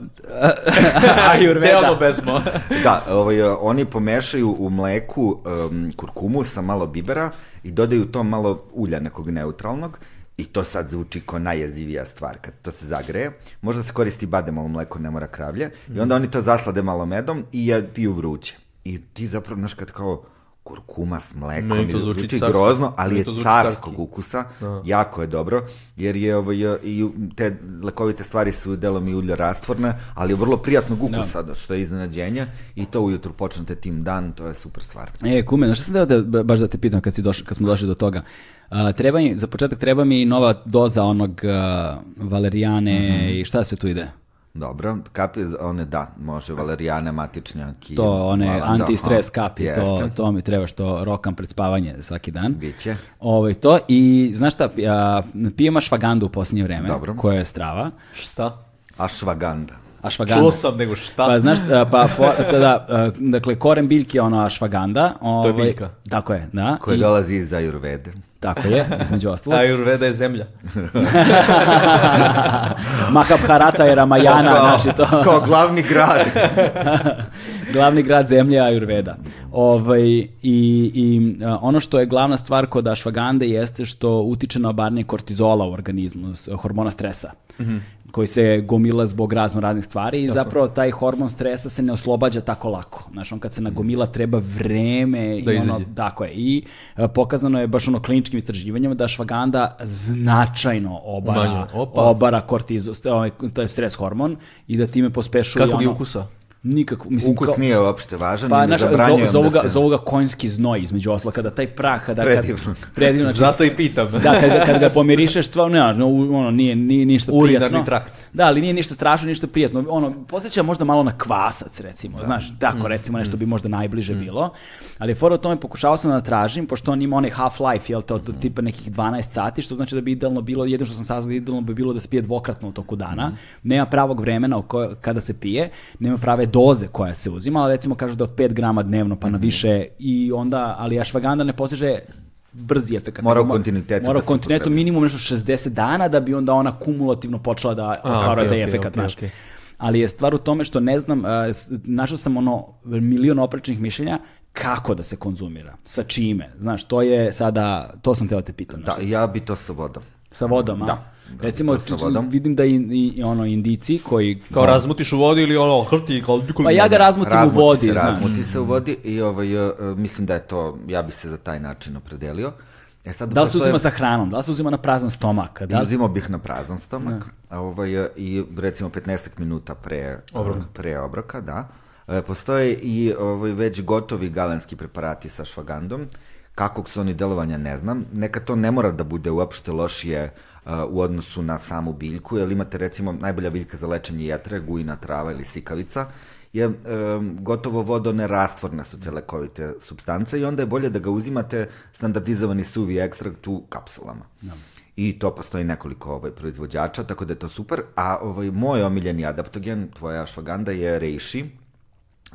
(laughs) Ajurveda. Bezmo. Da, ovaj, oni pomešaju u mleku um, kurkumu sa malo bibera i dodaju to malo ulja nekog neutralnog i to sad zvuči kao najjezivija stvar kad to se zagreje. Možda se koristi bademovo mleko, ne mora kravlje. I onda oni to zaslade malo medom i piju vruće. I ti zapravo, znaš, kad kao kurkuma s mlekom. Meni to zvuči zvuči carski. grozno, ali je carskog carski. ukusa, jako je dobro, jer je ovaj, i te lekovite stvari su delom i ulja rastvorne, ali je vrlo prijatnog ukusa, da. što je iznenađenje i to ujutru počnete tim dan, to je super stvar. E, kume, znaš šta sam da, ba- baš da te pitam kad, si došao, kad smo došli do toga? A, treba mi, za početak treba mi nova doza onog a, valerijane i šta sve tu ide? Dobro, kapi, one da, može valerijane, matičnjak i... To, one anti-stres kapi, to, jeste. to mi treba što rokam pred spavanje svaki dan. Biće. Ovaj, to i znaš šta, pijem ašvagandu u posljednje vreme, Dobro. koja je strava. Šta? Ašvaganda. Ašvaganda. Čuo sam nego šta? Pa znaš, pa for- da, a, dakle, koren biljke je ono ašvaganda. Ovaj, biljka. Tako je, da. Koje I- dolazi iz Ajurvede. Tako je, između ostalog. (laughs) Ayurveda je zemlja. (laughs) Mahabharata je Ramayana, znaš i to. (laughs) kao glavni grad. Glavni grad zemlje je Ajurveda. Ovaj, I i a, ono što je glavna stvar kod ašvagande jeste što utiče na obarnje kortizola u organizmu, hormona stresa, Mhm. Koji se gomila zbog razno raznih stvari i zapravo taj hormon stresa se ne oslobađa tako lako. Znaš, on kad se nagomila treba vreme Da i ono, izađe. tako je. I a, pokazano je baš ono kliničkim istraživanjima da ašvaganda značajno obara, obara kortizol, st- ovaj, to je stres hormon i da time pospešuje Kakvog je ono- ukusa? Nikako, mislim, Ukus kao- nije uopšte važan pa, ne zabranjujem zo, zovu, da ga, se... zovu ga konjski znoj, između osla, kada taj prah, kada... kad- Predivno. predivno, znači, Zato i pitam. Da, kad, ga- kad ga pomirišeš, stvarno, ne, no, ono, nije, nije ništa Urinarni prijatno. trakt. Da, ali nije ništa strašno, ništa prijatno. Ono, posjeća možda malo na kvasac, recimo, znaš, tako, Mm. recimo, nešto bi možda najbliže bilo. Ali fora o tome pokušao sam da tražim, pošto on ima onaj half-life, jel te, od Mm. tipa nekih 12 sati, što znači da bi idealno bilo, jedino što sam saznao, idealno bi bilo da se pije dvokratno u toku dana. Mm. Nema pravog vremena koje- kada se pije, nema prave doze koja se uzima, ali recimo kažu da od 5 grama dnevno pa na više i onda, ali ašvaganda ne postiže brzi efekat. Mora u kontinuitetu Mora da u se kontinuitetu minimum nešto 60 dana da bi onda ona kumulativno počela da ostvaruje okej, taj okej, efekat, znaš. okej. Ali je stvar u tome što ne znam, našao sam ono milion oprečnih mišljenja kako da se konzumira, sa čime, znaš, to je sada, to sam teo te pitam. Da, ja bi to sa vodom. Sa vodom, a? Da, da, Recimo, vodom. vidim da i, i, i ono indici koji... Kao razmutiš u vodi ili ono, hrti, kao... Pa ja ga razmutim u Razmuti vodi, se, znaš. razmuti se u vodi i ovaj, e, mislim da je to, ja bi se za taj način opredelio. E sad, Da li se uzima sa hranom, da li se uzima na prazan stomak? Da li... Uzimao bih na prazan stomak a ovaj, e, i recimo 15 minuta pre obroka, pre obroka da. E, postoje i ovaj, već gotovi galenski preparati sa švagandom. Kakvog su oni delovanja ne znam. Neka to ne mora da bude uopšte lošije e, u odnosu na samu biljku, jer imate recimo najbolja biljka za lečenje jetre, gujina trava ili sikavica, je e, gotovo vodonerastvorne su te lekovite substance i onda je bolje da ga uzimate standardizovani suvi ekstrakt u kapsulama. I to postoji nekoliko ovaj, proizvođača, tako da je to super. A ovaj, moj omiljeni adaptogen, tvoja švaganda, je reishi.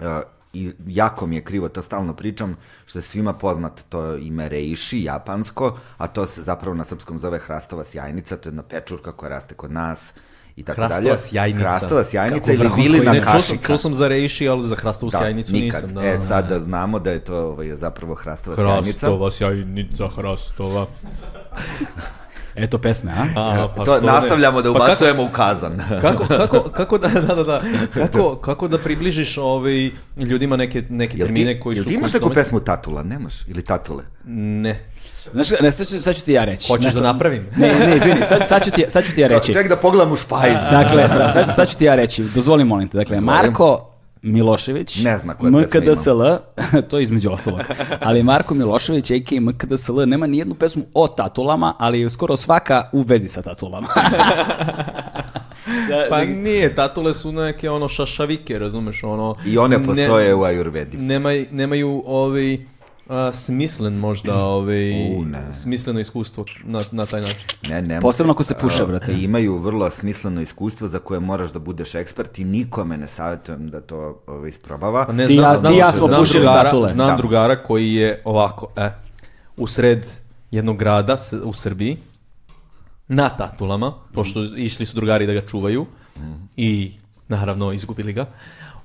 E, I jako mi je krivo, to stalno pričam, što je svima poznat to ime reishi, japansko, a to se zapravo na srpskom zove hrastova sjajnica, to je jedna pečurka koja raste kod nas i tako dalje. Hrastova sjajnica. Hrastova sjajnica Kako ili vilina ime. Čuo sam, kašika. čuo sam za reishi, ali za hrastovu Da, sjajnicu nikad. nisam. Da, e, sad da znamo da je to ovaj, zapravo hrastova sjajnica. Hrastova sjajnica, hrastova. (laughs) Eto pesme, a? A, pa to nastavljamo da Pa kako- ubacujemo u kazan. (laughs) Kako, kako, kako, da, da, da, (laughs) da, kako, kako da približiš ovaj, ljudima neke, neke Jel ti, termine koji jel su... ti imaš neku pesmu Tatula, nemaš? Ili Tatule? Ne. Znaš, ne, sad, ću, sad ću ti ja reći. Hoćeš Znaš, da napravim? Ne, ne, izvini, sad, sad, ću ti, sad ću ti ja reći. Ček da pogledam u špajz. Dakle, (laughs) da, sad, sad ću ti ja reći, dozvoli molim te. Dakle. Marko Milošević, Ne zna koja pesma MKDSL, (laughs) to je između ostalog, ali Marko Milošević, a.k.a. MKDSL, nema ni jednu pesmu o tatulama, ali je skoro svaka u vezi sa tatulama. (laughs) da, Pa da- nije, tatule su neke ono šašavike, razumeš, ono... I one ne- postoje u Ajurvedi. Nemaj, nemaju ovaj, a, smislen možda ovaj, U, ne. smisleno iskustvo na, na taj način. Ne, ne. Posebno ako se puše, A, brate. Imaju vrlo smisleno iskustvo za koje moraš da budeš ekspert i nikome ne savjetujem da to ovaj, isprobava. Pa ne, Ti ja- ti ja smo znam pušili drugara, tatule. Znam Da. drugara koji je ovako, e, u sred jednog grada s- u Srbiji, na tatulama, pošto išli su drugari da ga čuvaju i naravno izgubili ga.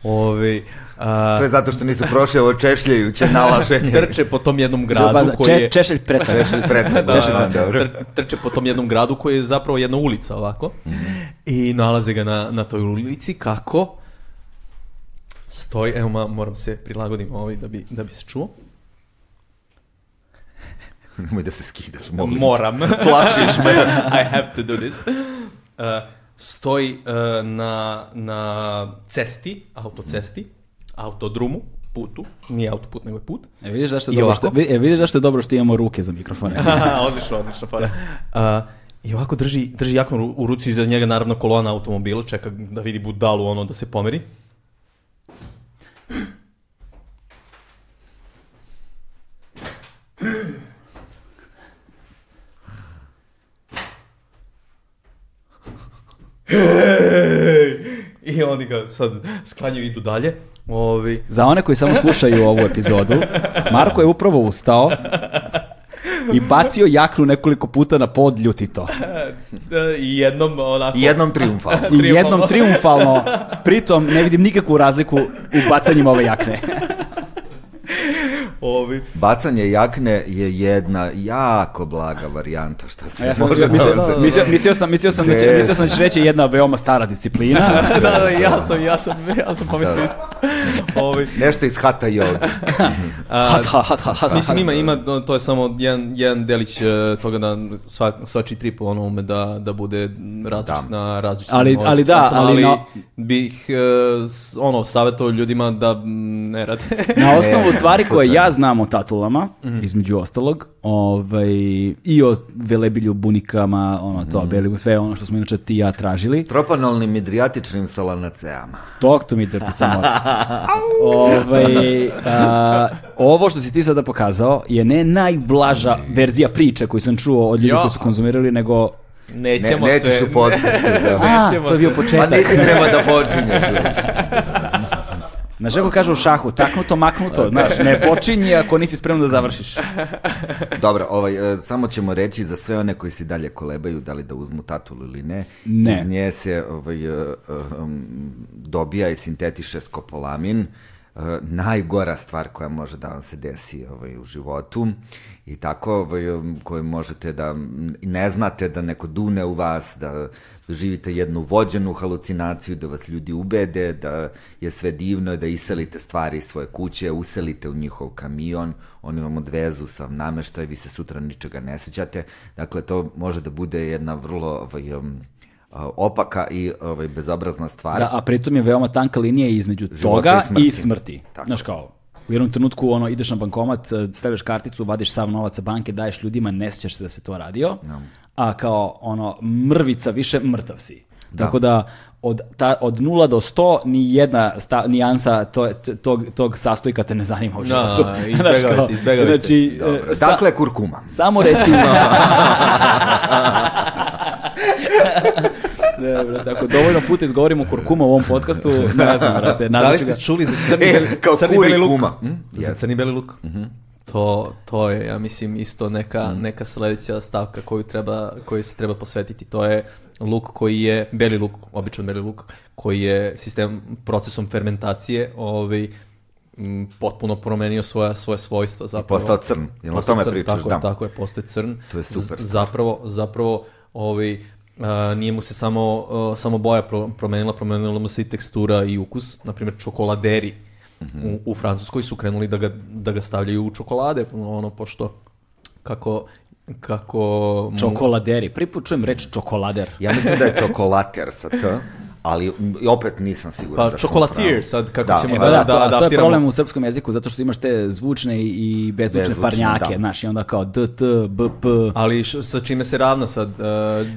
Ove, a, To je zato što nisu prošli ovo češljajuće nalaženje. trče po tom jednom gradu koji če, je... češelj pretrag. Češlj pretrag, (laughs) Da, da, da, da, dobro. tr- trče po tom jednom gradu koji je zapravo jedna ulica ovako i nalaze ga na, na toj ulici kako stoji, evo ma, moram se prilagodim ovaj da bi, da bi se čuo Nemoj da se skidaš, molim. Moram. Plašiš me. (laughs) I have to do this. Uh, stoji uh, na, na cesti, autocesti, autodrumu, putu, nije autoput, nego je put. E, vidiš zašto je I dobro ovako? što, e, vidiš zašto je dobro što imamo ruke za mikrofone. (laughs) odlično, odlično. fora. Uh, I ovako drži, drži jaknu ru- u ruci iza njega naravno kolona automobila, čeka da vidi budalu ono da se pomeri. Hej! I oni ga sad sklanjaju i idu dalje. Ovi, Za one koji samo slušaju ovu epizodu, Marko je upravo ustao i bacio jaknu nekoliko puta na pod ljutito. I jednom onako... I jednom triumfalno. I jednom triumfalno, pritom ne vidim nikakvu razliku u bacanjima ove jakne. Ovi, Bacanje jakne je jedna jako blaga varijanta šta se Ja sam, može mislio, nazvati. mislio, mislio sam, mislio sam, da će, mislio sam da će reći jedna veoma stara disciplina. (laughs) (laughs) da, da, ja sam, ja sam, ja sam pomislio isto. (laughs) Ovi, Nešto iz hata joga. a, Hat, ha, hat, ha, hat, Mislim hat. ima, ima, to je samo jedan, jedan delić e, toga da sva, svači trip ono ume da, da bude različit Da. na različitim Ali- ali da, situacijama, ali no- bih e, ono savjetovao ljudima da ne rade. Na osnovu stvari koje slučajno. Ja znam o tatulama, između ostalog, ovaj, i o velebilju, bunikama, ono to, belibu, sve ono što smo inače ti i ja tražili. Tropanolnim midrijatičnim solanaceama. Talk to me dirty samo. (laughs) ovaj, a, ovo što si ti sada pokazao je ne najblaža verzija priče koju sam čuo od ljudi koji su konzumirali, nego... Ne, Nećemo nećeš se... u podcastu. (laughs) da. A, Nećemo to je bio se- Pa početak. nisi treba da počinješ. (laughs) Znaš kako kažu u šahu, taknuto, maknuto, (laughs) znaš, ne počinji ako nisi spreman da završiš. (laughs) Dobro, ovaj, e, samo ćemo reći za sve one koji si dalje kolebaju da li da uzmu tatulu ili ne. Ne. Iz nje se ovaj, e, e, um, dobija i sintetiše skopolamin. E, najgora stvar koja može da vam se desi ovaj, u životu i tako ovaj, um, koju možete da ne znate da neko dune u vas, da doživite jednu vođenu halucinaciju, da vas ljudi ubede, da je sve divno, da iselite stvari iz svoje kuće, uselite u njihov kamion, oni vam odvezu sa nameštaj, vi se sutra ničega ne sećate. Dakle, to može da bude jedna vrlo ovaj, um, a, opaka i ovaj, bezobrazna stvar. Da, a pritom je veoma tanka linija između Života toga i smrti. i smrti. Tako. Znaš kao, u jednom trenutku ono, ideš na bankomat, eh, stavljaš karticu, vadiš sav novac sa banke, daješ ljudima, ne sjećaš se da se to radio, a kao ono, mrvica više, mrtav si. Tako da, od, ta, od 0 do 100 ni jedna sta, nijansa to, tog, tog sastojka te ne zanima u životu. (laughs) Da, izbegavajte. Znači, Dobro. e, sa- Dakle, kurkuma. samo reci... Ne, (laughs) brate, ako dovoljno puta izgovorimo kurkuma u ovom podcastu, ne znam, brate, Da li ga- ste čuli za crni E, beli, kao crni kuri beli luk? kuma. Hm? Za crni beli luk? To, to je, ja mislim, isto neka, neka sledeća stavka koju, treba, koju se treba posvetiti. To je luk koji je, beli luk, običan beli luk, koji je sistem, procesom fermentacije, ovaj, m, potpuno promenio svoja, svoje svojstva. Zapravo. postao crn. Jel o Postao tome crn, pričaš? Tako, Da. je, tako je, postoje crn. To je super Z-. Zapravo, zapravo, ovaj, a, nije mu se samo, a, samo boja pro- promenila, promenila mu se i tekstura i ukus. Naprimjer, čokoladeri Mhm. u, u Francuskoj su krenuli da ga, da ga stavljaju u čokolade, ono, pošto kako, kako... mu- Čokoladeri. Prvi put čujem reč čokolader. Ja mislim da je čokolater sa T, (laughs) ali opet nisam siguran Pa, da sam čokolatier, sad kako Da, ćemo E, pa da, da, to, a to je problem u srpskom jeziku, zato što imaš te zvučne i, bezvučne, Bezvučne, parnjake, da. znaš, i onda kao D, T, B, P. Ali š- sa čime se ravna sad? Uh,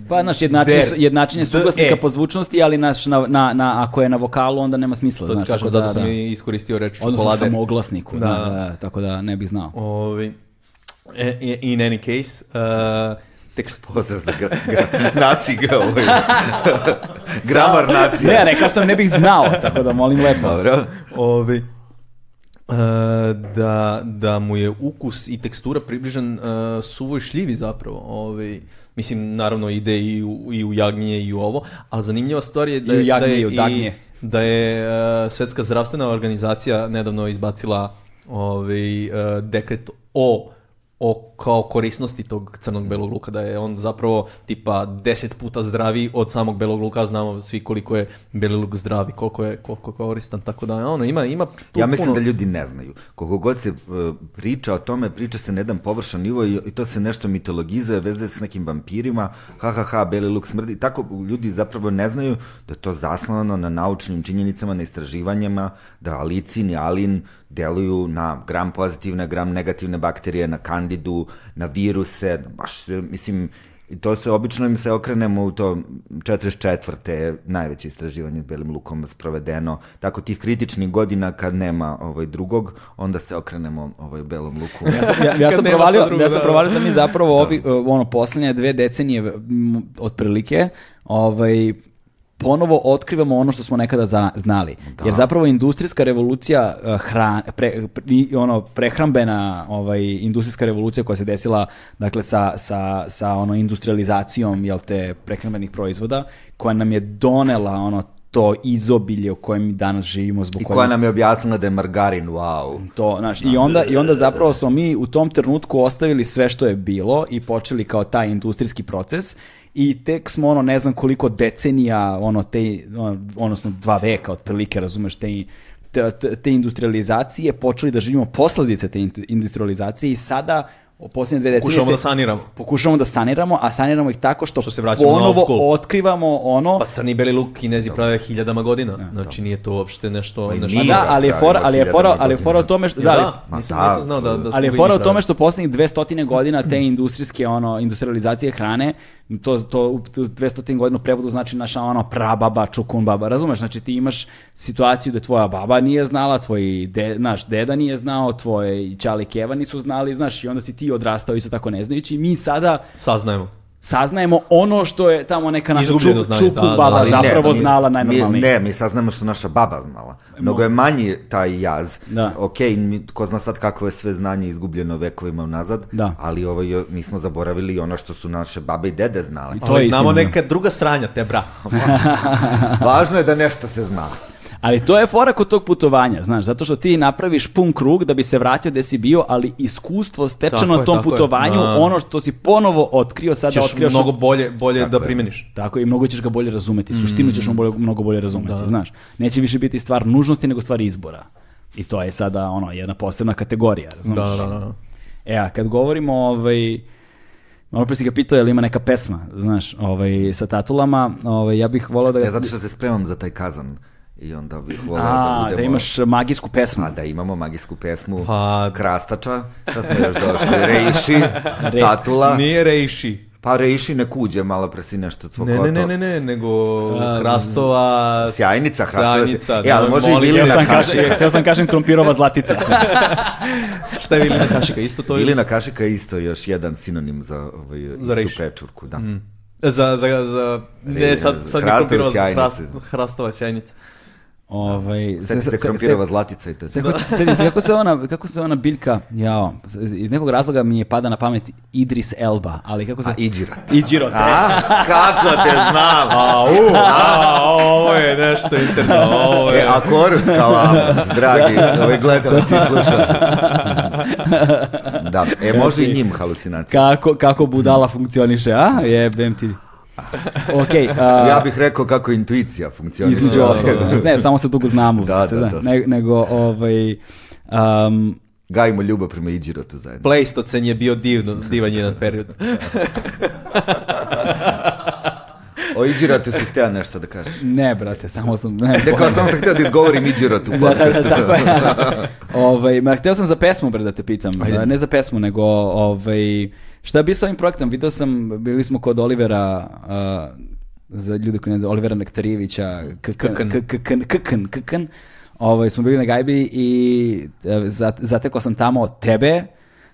Pa, znaš, jednačenje, der, jednačenje suglasnika e. po zvučnosti, ali naš, na, na, na, ako je na vokalu, onda nema smisla. To ti znaš, kažem, tako zato da, sam da. i iskoristio reč Odnosno čokolader. samo oglasniku, da, Da. da, da, tako da ne bih znao. Ovi, e, in any case, uh, tekst, Pozdrav za gra, gra, naciga, ovaj. (laughs) Gramar nacija. Ne, rekao sam ne bih znao, tako da molim lepo. Dobro. Ovi, e, da, da mu je ukus i tekstura približan uh, suvoj šljivi zapravo. Ovi, mislim, naravno ide i u, i u jagnje i u ovo, ali zanimljiva stvar je da, I u je- jagnje da je i u dagnje. da je e, Svetska zdravstvena organizacija nedavno izbacila ovaj, e, dekret o o kao korisnosti tog crnog belog luka, da je on zapravo tipa deset puta zdraviji od samog belog luka, znamo svi koliko je beli luk zdravi, koliko je, koliko koristan, tako da ono, ima, ima tu Ja mislim puno... da ljudi ne znaju. Koliko god se e, priča o tome, priča se na jedan površan nivo i, i to se nešto mitologizuje, veze s nekim vampirima, ha ha ha, beli luk smrdi. Tako ljudi zapravo ne znaju da je to zasnovano na naučnim činjenicama, na istraživanjima, da alicin i alin deluju na gram pozitivne, gram negativne bakterije, na kandidu, na viruse, baš, mislim, I to se, obično im se okrenemo u to 44. je najveće istraživanje belim lukom sprovedeno. Tako tih kritičnih godina kad nema ovaj drugog, onda se okrenemo ovaj belom luku. Ja sam, ja, (laughs) ja sam provalio, drugo, ja sam da. provalio da mi zapravo ovi, ono, poslednje dve decenije otprilike, ovaj, ponovo otkrivamo ono što smo nekada znali. Jer zapravo industrijska revolucija uh, hran, pre, pre, ono prehrambena ovaj industrijska revolucija koja se desila dakle sa, sa, sa ono industrializacijom jel te prehrambenih proizvoda koja nam je donela ono to izobilje u kojem mi danas živimo zbog I koja nam je objasnila da je margarin, wow. to, znaš, i onda, i onda zapravo smo mi u tom trenutku ostavili sve što je bilo i počeli kao taj industrijski proces i tek smo ono ne znam koliko decenija ono te ono, odnosno dva veka otprilike razumeš te te, te- industrializacije počeli da živimo posledice te indu- industrializacije i sada u posljednje dve decenije Pokušavamo da saniramo. pokušavamo da saniramo, a saniramo ih tako što, Što se vraćamo na old ponovo school. otkrivamo ono Pa crni beli luk kinezi prave hiljadama godina. Znači nije to uopšte nešto... Pa nešto da, ali je fora, pravimo ali je fora, ali je fora o tome što da, ali- da, Ma nisam, da, nisam znao da, da ali je fora o tome što poslednjih 200 godina te industrijske ono industrializacije hrane to to u 200 godina u prevodu znači naša ono prababa, čukun baba, razumeš? Znači ti imaš situaciju da tvoja baba nije znala, tvoj de, naš deda nije znao, tvoje ćali keva nisu znali, znaš, i onda si ti odrastao isto tako ne znajući. Mi sada Saznajemo. Saznajemo ono što je tamo neka naša čuk, znanje, čukun da, da, baba ali Ali ne, zapravo mi- znala mi- najnormalnije. Ne, mi saznamo što naša baba znala. Mnogo je manji taj jaz. Da. Ok, mi, ko zna sad kako je sve znanje izgubljeno vekovima unazad, Da. ali ovaj, mi smo zaboravili ono što su naše babe i dede znali. To To je znamo da. neka druga sranja, te bra. (laughs) Važno je da nešto se zna. Ali to je fora kod tog putovanja, znaš, zato što ti napraviš pun krug da bi se vratio gde si bio, ali iskustvo stečeno Tako na je, tom je. putovanju, Da. ono što si ponovo otkrio, sada Ćeš otkrivaš mnogo bolje, bolje Tako da je. primeniš. Tako i mnogo ćeš ga bolje razumeti. Suštinu ćeš mu bolje, mnogo bolje razumeti, znaš. Neće više biti stvar nužnosti nego stvar izbora. I to je sada ono jedna posebna kategorija, razumeš? Da, da, da. E, a kad govorimo ovaj Malo pre si ga pitao je li ima neka pesma, znaš, ovaj, sa tatulama, ovaj, ja bih volao da... Ja zato što se spremam za taj kazan. I onda bih volao da A, budemo... da imaš magijsku pesmu. Pa da imamo magijsku pesmu Pa- Krastača, šta smo još došli, Reiši, Tatula, Nije rejši. pa Reiši ne kuđe, malo pre si nešto Ne, cvokoto. ne, ne, ne, ne, nego Hrastova... Sjajnica, Hrastova. Sjajnica, E, ali da, može i Vilina kašika. htio sam kažem krompirova zlatica. (laughs) Šta je Vilina kašika? Isto to je... Vilina kašika je isto još jedan sinonim za ovaj, istu reiši. pečurku, da. Za, za, za... Ne, Re- sad, sad mi Hrastove kompirao sjajnice. hrast, Hrastova sjajnica. Ovaj, Seti se krompirova zlatica i to je Se, to. se setiti, kako se ona, kako se ona biljka, jao, iz nekog razloga mi je pada na pamet Idris Elba, ali kako se... A, Iđirat. Iđiro, te. A, kako te znam? A, u, a, ovo je nešto interno, ovo E, je... a Korus Kalamos, dragi ovaj gledalci i slušalci. Da, e, može i njim halucinacija. Kako, kako budala funkcioniše, a? Jebem ti. (laughs) Ok, (laughs) a, Ja bih rekao kako intuicija funkcioniše. između (laughs) ostalog. Ne, samo se dugo znamo. Da, da, da. da. Ne, nego, ovaj, um, Gajimo ljubav prema Iđirotu zajedno. Pleistocen je bio divno, divan jedan period. O Iđiratu si hteo nešto da kažeš. ne, brate, samo sam... Ne, Rekao sam se hteo da izgovorim Iđirotu u Da, da, podcastu. da, tako je. ovaj, ma, hteo sam za pesmu, bre, da te pitam. Da, Ne za pesmu, nego, ovaj, šta bi s ovim projektom? Video sam, bili smo kod Olivera, a, za ljude koji ne znaju, Olivera Nektarijevića, Kkan, Kkan, ovaj, smo bili na gajbi i e, zat- zatekao sam tamo tebe,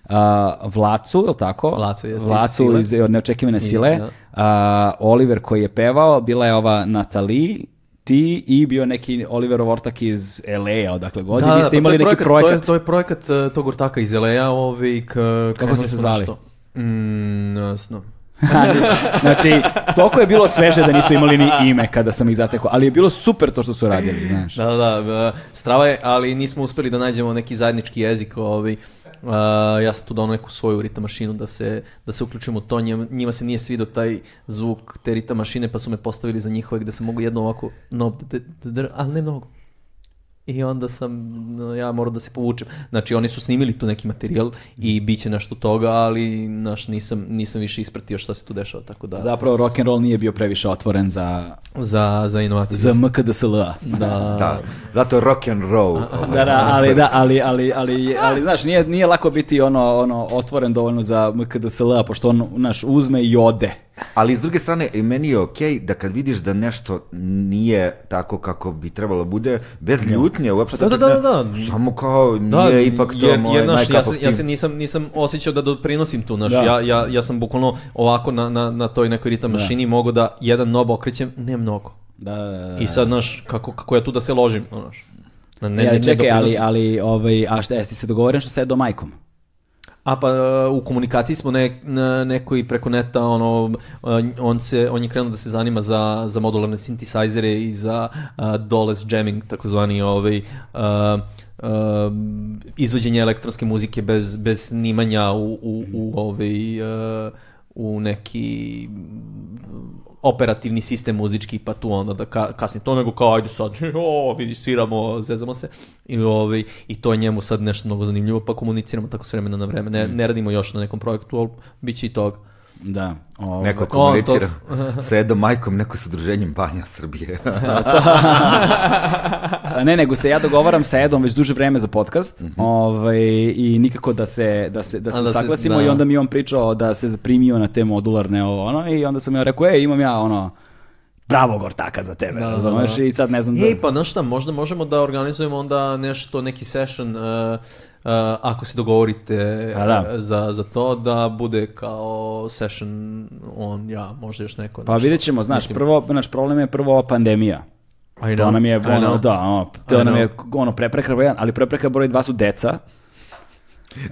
a, Vlacu, je li tako? Vlacu, jeste, iz Vlacu Sile. iz od neočekivane sile. da. A, Oliver koji je pevao, bila je ova Natali, ti i bio neki Oliverov ortak iz LA, odakle god. i vi ste pa imali neki To je, projekat. to je projekat uh, tog ortaka iz LA, ovi, k, krenuli ste se zvali? nešto. Mm, znam. (laughs) znači, toliko je bilo sveže da nisu imali ni ime kada sam ih zatekao, ali je bilo super to što su radili, znaš. Da, da, da, strava je, ali nismo uspeli da nađemo neki zajednički jezik. Ovaj. a, ja sam tu dao neku svoju ritam mašinu da se, da se uključim u to, njima, njima se nije svidio taj zvuk te ritam mašine, pa su me postavili za njihove gde se mogu jedno ovako, no, ali ne mnogo. I onda sam, no, ja morao da se povučem. Znači, oni su snimili tu neki materijal i bit će nešto toga, ali naš, nisam, nisam više ispratio šta se tu dešava, tako da, za, Zapravo rock and roll nije bio previše otvoren za, za, za inovaciju. za MKDSL-a. da, Da, zato je rock and roll. ovaj, Da, da, ali da, ali, ali, ali, ali, znaš, nije, nije lako biti ono, ono, otvoren dovoljno za MKDSL-a, pošto on, naš, uzme i ode. Ali s druge strane, meni je okej da kad vidiš da nešto nije tako kako bi trebalo bude, bez ljutnje, uopšte Da, da, čak da, da, da. samo kao nije Da, ipak to jer, moj jer, znaš, my ja, se, ja se nisam, nisam osjećao da doprinosim tu, znaš, Da. ja, ja, ja sam bukvalno ovako na, na, na toj nekoj ritam mašini mogao da jedan nob okrećem, ne mnogo. Da, da, da. I sad, znaš, kako, kako ja tu da se ložim, znaš. Na- Ne, Ne, ne, ne čekaj, ali, ali, ovaj, a šta, jesi se dogovoren što se do majkom? A pa uh, u komunikaciji smo ne, na nekoj preko neta, ono, uh, on, se, on je krenuo da se zanima za, za modularne synthesizere i za uh, doles jamming, takozvani ovaj, uh, uh, izvođenje elektronske muzike bez, bez snimanja u, u, u, ovaj, uh, u neki operativni sistem muzički, pa tu onda da ka, kasnije to, nego kao ajde sad, (laughs) o, vidiš, sviramo, zezamo se. I, ovaj, I to je njemu sad nešto mnogo zanimljivo, pa komuniciramo tako s vremena na vreme. Ne, ne radimo još na nekom projektu, ali bit će i toga. Da. Ovaj, Neko to- komunicira (laughs) sa Edom Majkom, neko s udruženjem Banja Srbije. (laughs) A Ne, nego se ja dogovaram sa Edom već duže vreme za podcast ovaj, i nikako da se, da se, da se da usaglasimo da. i onda mi on pričao da se primio na te modularne ovo, ono, i onda sam ja rekao, ej, imam ja ono, pravog ortaka za tebe, Da, razumeš? da. I sad ne znam da... Ej, pa znaš šta, možda možemo da organizujemo onda nešto, neki session, uh, uh, ako se dogovorite Pa da. uh, za, za to, da bude kao session on, ja, možda još neko. Pa nešto. vidjet ćemo, znaš, prvo, znaš, problem je prvo ova pandemija. I To know, nam je, ono, da, ono, to nam je ono, prepreka broj jedan, ali prepreka broj dva su deca.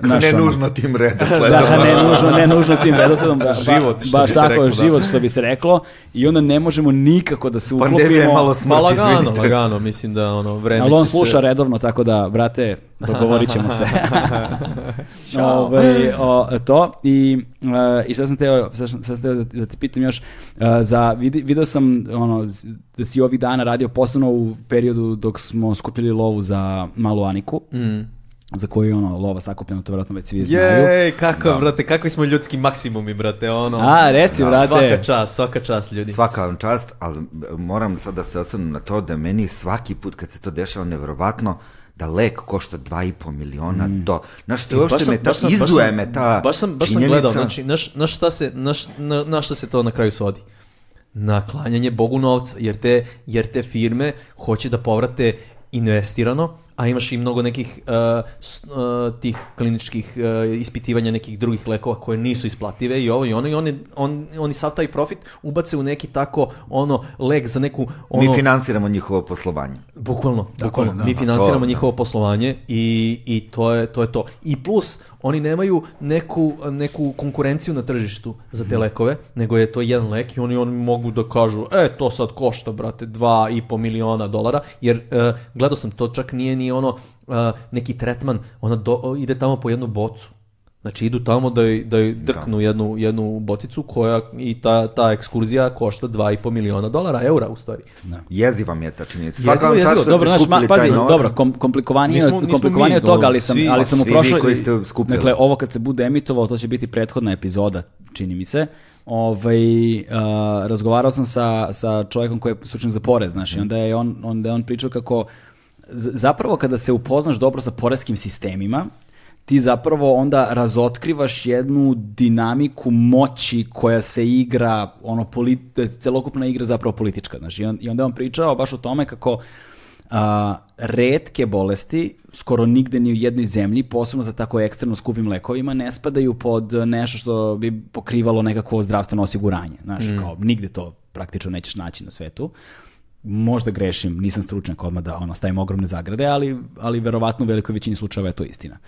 Znaš, ne ono, nužno tim redosledom. (laughs) Da, ne nužno, ne nužno tim (laughs) redosledom. Da, Život, što baš bi se tako, reklo, da. život što bi se reklo. I onda ne možemo nikako da se uklopimo. Pandemija je malo smrt, lagano, izvinite. lagano, mislim da ono, vreme Ali on će se- sluša redovno, tako da, brate, dogovorit ćemo se. (laughs) Ćao. Ovaj, o, to. I, e, I šta sam teo, sad sam, sad sam teo da, da te pitam još, e, za, vidi, video sam ono, da si ovih dana radio posebno u periodu dok smo skupili lovu za malu Aniku, Mm. Za koju je ono, lova sakupljena, to vjerojatno već svi znaju. Jej, kako, brate, kakvi smo ljudski maksimumi, brate, ono. A, reci, brate. Svaka čast, svaka čast, ljudi. Svaka vam čast, ali moram sad da se osvrnem na to da meni svaki put kad se to dešava nevjerovatno da lek košta 2,5 miliona to. Znaš, to E, uopšte me ta, sam- izuje me ta Baš sam, baš sam gledao, znači, naš, naš šta se, naš, na, na šta se to na kraju svodi? Na klanjanje Bogu novca, jer te, jer te firme hoće da povrate investirano, a imaš i mnogo nekih uh, s- uh, tih kliničkih uh, ispitivanja nekih drugih lekova koje nisu isplative i ovo i ono i oni, on, oni sav taj profit ubace u neki tako ono lek za neku ono, Mi finansiramo njihovo poslovanje. Bukvalno, bukvalno. je, da. Mi financiramo To, da. njihovo poslovanje i, i to, je, to je to. I plus, oni nemaju neku, neku konkurenciju na tržištu za Mhm. te lekove, nego je to jedan lek i oni, oni mogu da kažu, e, to sad košta, brate, dva i po miliona dolara, jer e, gledao sam, to čak nije ni ono e, neki tretman, ona do, ide tamo po jednu bocu. Znači idu tamo da joj, da joj drknu jednu, jednu boticu koja i ta, ta ekskurzija košta 2,5 miliona dolara, eura u stvari. Jeziva mi je ta činjenica. Svaka vam čast jezivo. što Dobro, ste znaš, ma, skupili pazi, taj novac. dobro, kom, komplikovanije, Nismo- nismo komplikovanije mi, od toga, ali sam, svi- ali sam u svi vi prošloj... koji ste skupljali. Dakle, ovo kad se bude emitovalo, to će biti prethodna epizoda, čini mi se. Ovaj, a, razgovarao sam sa, sa čovjekom koji je stručnjak za porez, znaš, i onda je on, onda je on pričao kako zapravo kada se upoznaš dobro sa poreskim sistemima, ti zapravo onda razotkrivaš jednu dinamiku moći koja se igra, ono, polit, celokupna igra zapravo politička, znaš, i, on, i onda je on pričao baš o tome kako a, retke bolesti, skoro nigde ni u jednoj zemlji, posebno za tako ekstremno skupim lekovima, ne spadaju pod nešto što bi pokrivalo nekakvo zdravstveno osiguranje. Znaš, kao nigde to praktično nećeš naći na svetu. Možda grešim, nisam stručnjak odmah da ono, stavim ogromne zagrade, ali, ali verovatno u velikoj većini slučajeva je to istina.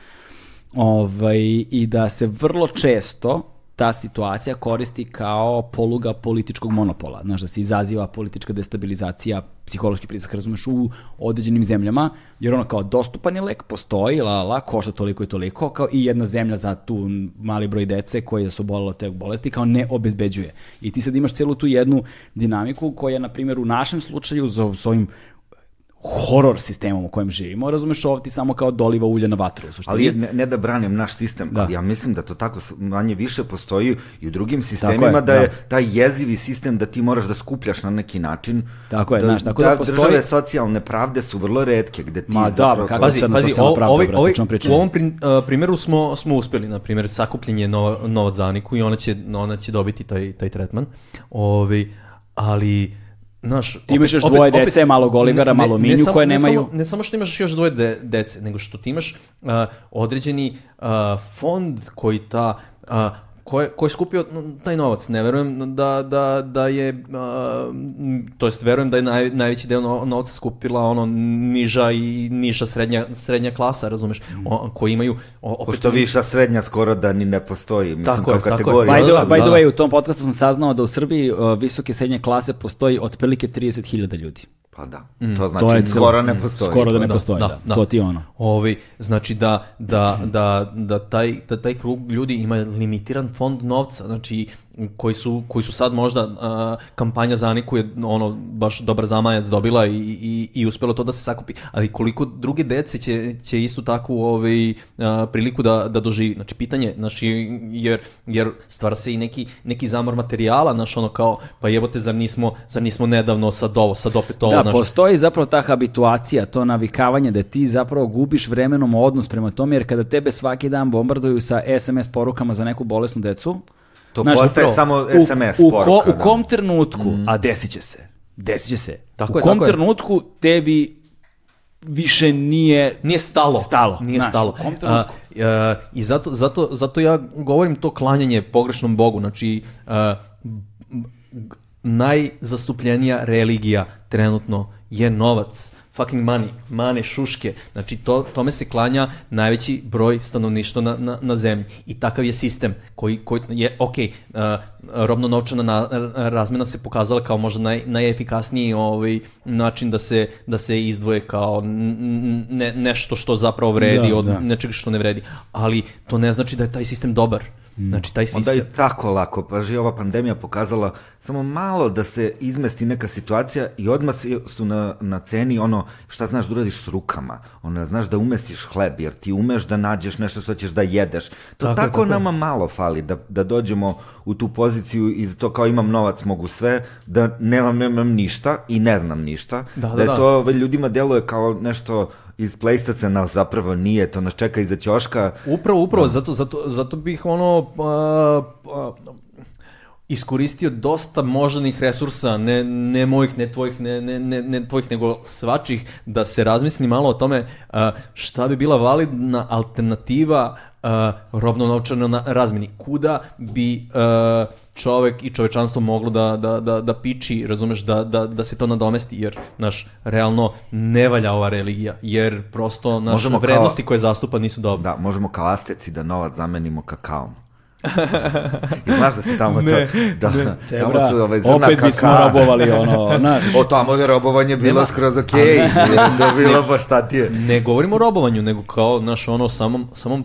Ovaj, I da se vrlo često ta situacija koristi kao poluga političkog monopola. Znaš, da se izaziva politička destabilizacija, psihološki pritisak, razumeš, u određenim zemljama, jer ono kao dostupan je lek, postoji, la, la, košta toliko i toliko, kao i jedna zemlja za tu mali broj dece koji su obolele od te bolesti, kao ne obezbeđuje. I ti sad imaš celu tu jednu dinamiku koja, na primjer, u našem slučaju, za, s ovim horor sistemom u kojem živimo, razumeš, ovo ti samo kao doliva ulje na vatru. suštini. Ali je, ne, ne da branim naš sistem, Da. ali ja mislim da to tako manje više postoji i u drugim Tako sistemima, je, da da. je taj jezivi sistem da ti moraš da skupljaš na neki način. Tako je, da, znaš, tako da postoji- države socijalne pravde su vrlo redke, gde ti Ma da, zapravo... kako- Pazi, crna pazi, socijalna o- pravda, ovaj, brate, ovaj, u ovom prin, uh, primjeru smo, smo uspjeli, na primjer, sakupljenje nova, novac za Aniku i ona će, ona će dobiti taj, taj tretman. Ovi, ali, znaš... Ti imaš još dvoje dece, malog Olivera, malo Minju, samo- koje ne nemaju- Samo, ne samo što imaš još dvoje de, dece, nego što ti imaš uh, određeni uh, fond koji ta... Uh, ko je, ko je skupio taj novac? Ne verujem da, da, da je, uh, to jest verujem da je naj, najveći deo no- novca skupila ono niža i niža srednja, srednja klasa, razumeš, o, koji imaju... O, opet, Pošto viša srednja skoro da ni ne postoji, mislim, Tako kao je, tako je. kategorija. By the, by the da. way, u tom podcastu sam saznao da u Srbiji uh, visoke srednje klase postoji otprilike 30.000 ljudi. Pa da, to znači to je skoro ne postoji. Skoro da ne Da, postoji, da, da. da. To ti je ono. Ovi, znači da, da, da, da, taj, da taj krug ljudi ima limitiran fond novca, znači koji su, koji su sad možda a, kampanja za Aniku je ono baš dobar zamajac dobila i, i, i uspelo to da se sakupi, ali koliko druge dece će, će istu takvu ovaj, a, priliku da, da doživi, znači pitanje, znači jer, jer stvara se i neki, neki zamor materijala, znaš ono kao, pa jebote, zar nismo, zar nismo nedavno sad ovo, sad opet ovo, Da, znaš, postoji zapravo ta habituacija, to navikavanje da ti zapravo gubiš vremenom odnos prema tome, jer kada tebe svaki dan bombarduju sa SMS porukama za neku bolesnu decu, To znaš, postaje upravo, samo u- SMS u, poruka, ko- da. u kom trenutku, a desit će se, desit će se, Tako u je, kom tako je. trenutku tebi više nije Nije stalo. Stalo, Nije znaš, stalo. u kom A, trenutku? a, I zato, zato, zato ja govorim to klanjanje pogrešnom Bogu. Znači, a, g- najzastupljenija religija trenutno je novac. Fucking money, mane, šuške. Znači, to, tome se klanja najveći broj stanovništva na, na, na zemlji. I takav je sistem koji, koji je, ok, robno-novčana na- razmena se pokazala kao možda naj, najefikasniji ovaj, način da se, da se izdvoje kao ne, nešto što zapravo vredi Da, od da. nečega što ne vredi. Ali to ne znači da je taj sistem dobar. Znači, taj Onda sistem... je tako lako, pa že ova pandemija pokazala samo malo da se izmesti neka situacija i odmah su na, na ceni ono šta znaš da uradiš s rukama, ono znaš da umestiš hleb, jer ti umeš da nađeš nešto što ćeš da jedeš. To Tako tako, je, tako je. nama malo fali, da, da dođemo u tu poziciju i to kao imam novac, mogu sve, da nemam, nemam ništa i ne znam ništa, Da, da, da je da. to ljudima deluje kao nešto iz Playstacena, zapravo nije, to nas čeka iza ćoška, Upravo, upravo, zato, zato, zato bih ono... a, a, iskoristio dosta moždanih resursa, ne, ne mojih, ne tvojih, ne, ne, ne, ne tvojih, nego svačih, da se razmisli malo o tome a, šta bi bila validna alternativa a, robno-novčano na razmeni. Kuda bi a, čovek i čovečanstvo moglo da, da, da, da piči, razumeš, da, da, da se to nadomesti, jer, naš, realno ne valja ova religija, jer prosto naše Možemo kao- vrednosti koje zastupa nisu dobre. Da, možemo kao asteci da novac zamenimo kakaom. I znaš da se tamo Ne, to... Da, Te, tamo bra, su ovaj zrna opet bismo kakaa. robovali ono, znaš. O, tamo je robovanje bilo Nema- skroz okej. To je bilo pa šta ti je. Ne govorimo o robovanju, nego kao, znaš, ono, samom, samom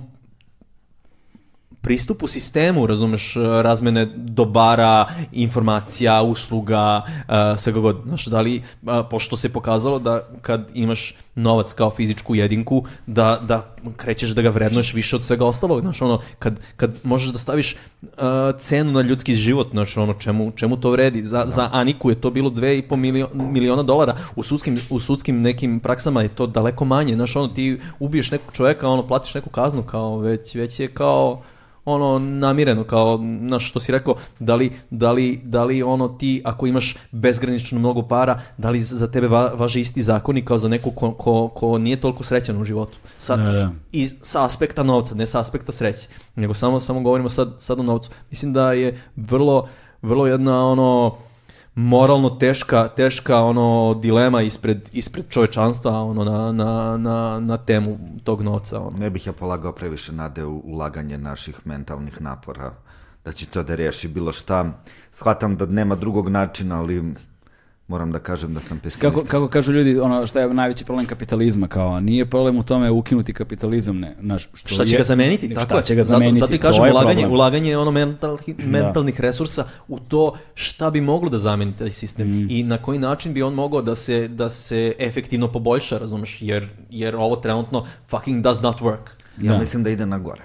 pristupu sistemu, razumeš, razmene dobara, informacija, usluga, uh, svega god. Znaš, da li, a, pošto se pokazalo da kad imaš novac kao fizičku jedinku, da, da krećeš da ga vrednuješ više od svega ostalog, znaš, ono, kad, kad možeš da staviš uh, cenu na ljudski život, znaš, ono, čemu, čemu to vredi? Za, za Aniku je to bilo 2,5 milio, miliona dolara, u sudskim, u sudskim nekim praksama je to daleko manje, znaš, ono, ti ubiješ nekog čoveka, ono, platiš neku kaznu, kao, već, već je kao, ono namireno kao na što si rekao da li, da li, da li ono ti ako imaš bezgranično mnogo para da li za tebe va, važe isti zakoni kao za nekog ko, ko, ko nije toliko srećan u životu sa, Da, da. i sa aspekta novca ne sa aspekta sreće nego samo samo govorimo sad, sad o novcu mislim da je vrlo vrlo jedna ono moralno teška, teška ono dilema ispred, ispred čovečanstva ono na, na, na, na temu tog novca ono. Ne bih ja polagao previše nade u ulaganje naših mentalnih napora da će to da reši bilo šta. Shvatam da nema drugog načina, ali moram da kažem da sam pesimista. Kako, kako kažu ljudi, ono šta je najveći problem kapitalizma, kao nije problem u tome ukinuti kapitalizam, ne, naš, što Šta će je- ga zameniti? Šta Tako je. će ga Zato- zameniti? Zato, i to kažem je ulaganje, problem. ulaganje ono mental, mentalnih resursa u to šta bi moglo da zameni taj sistem Mm. i na koji način bi on mogao da se, da se efektivno poboljša, razumeš, jer, jer ovo trenutno fucking does not work. Ja Da. mislim da ide na gore.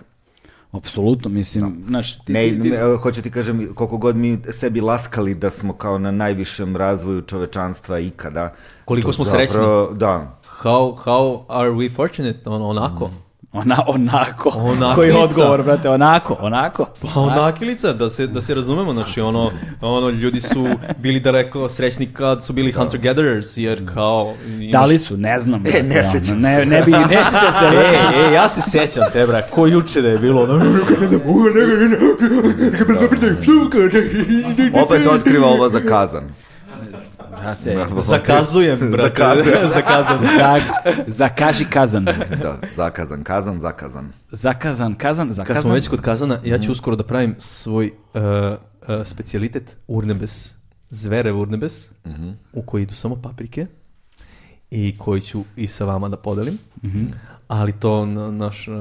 Apsolutno, mislim, znaš, ti, Ne, ti, ti- ne, hoću ti kažem, koliko god mi sebi laskali da smo kao na najvišem razvoju čovečanstva ikada. Koliko smo zapravo- Da. How, how are we fortunate, ono, onako? Ona, onako, Onaklica. koji je odgovor, brate, onako, onako. Pa onakilica, da se, da se razumemo, znači ono, ono, ljudi su bili da rekao srećni kad su bili hunter-gatherers, jer kao... Imaš... Da li su, ne znam. brate, ne ono, sećam ne, se. ne bi, ne sećam se. E, e, ja se sećam te, bra, ko juče da je bilo ono... Opet otkriva ovo za Brate, Zakazujem, brate. Zakazujem. (laughs) Zakazujem. za, zakaži kazan. Da, zakazan, kazan, zakazan. Zakazan, kazan, zakazan. Kad smo već kod kazana, ja ću uskoro da pravim svoj uh, uh, specijalitet urnebes, zverev urnebes, u koji idu samo paprike i koji ću i sa vama da podelim. Ali to na, naš, uh,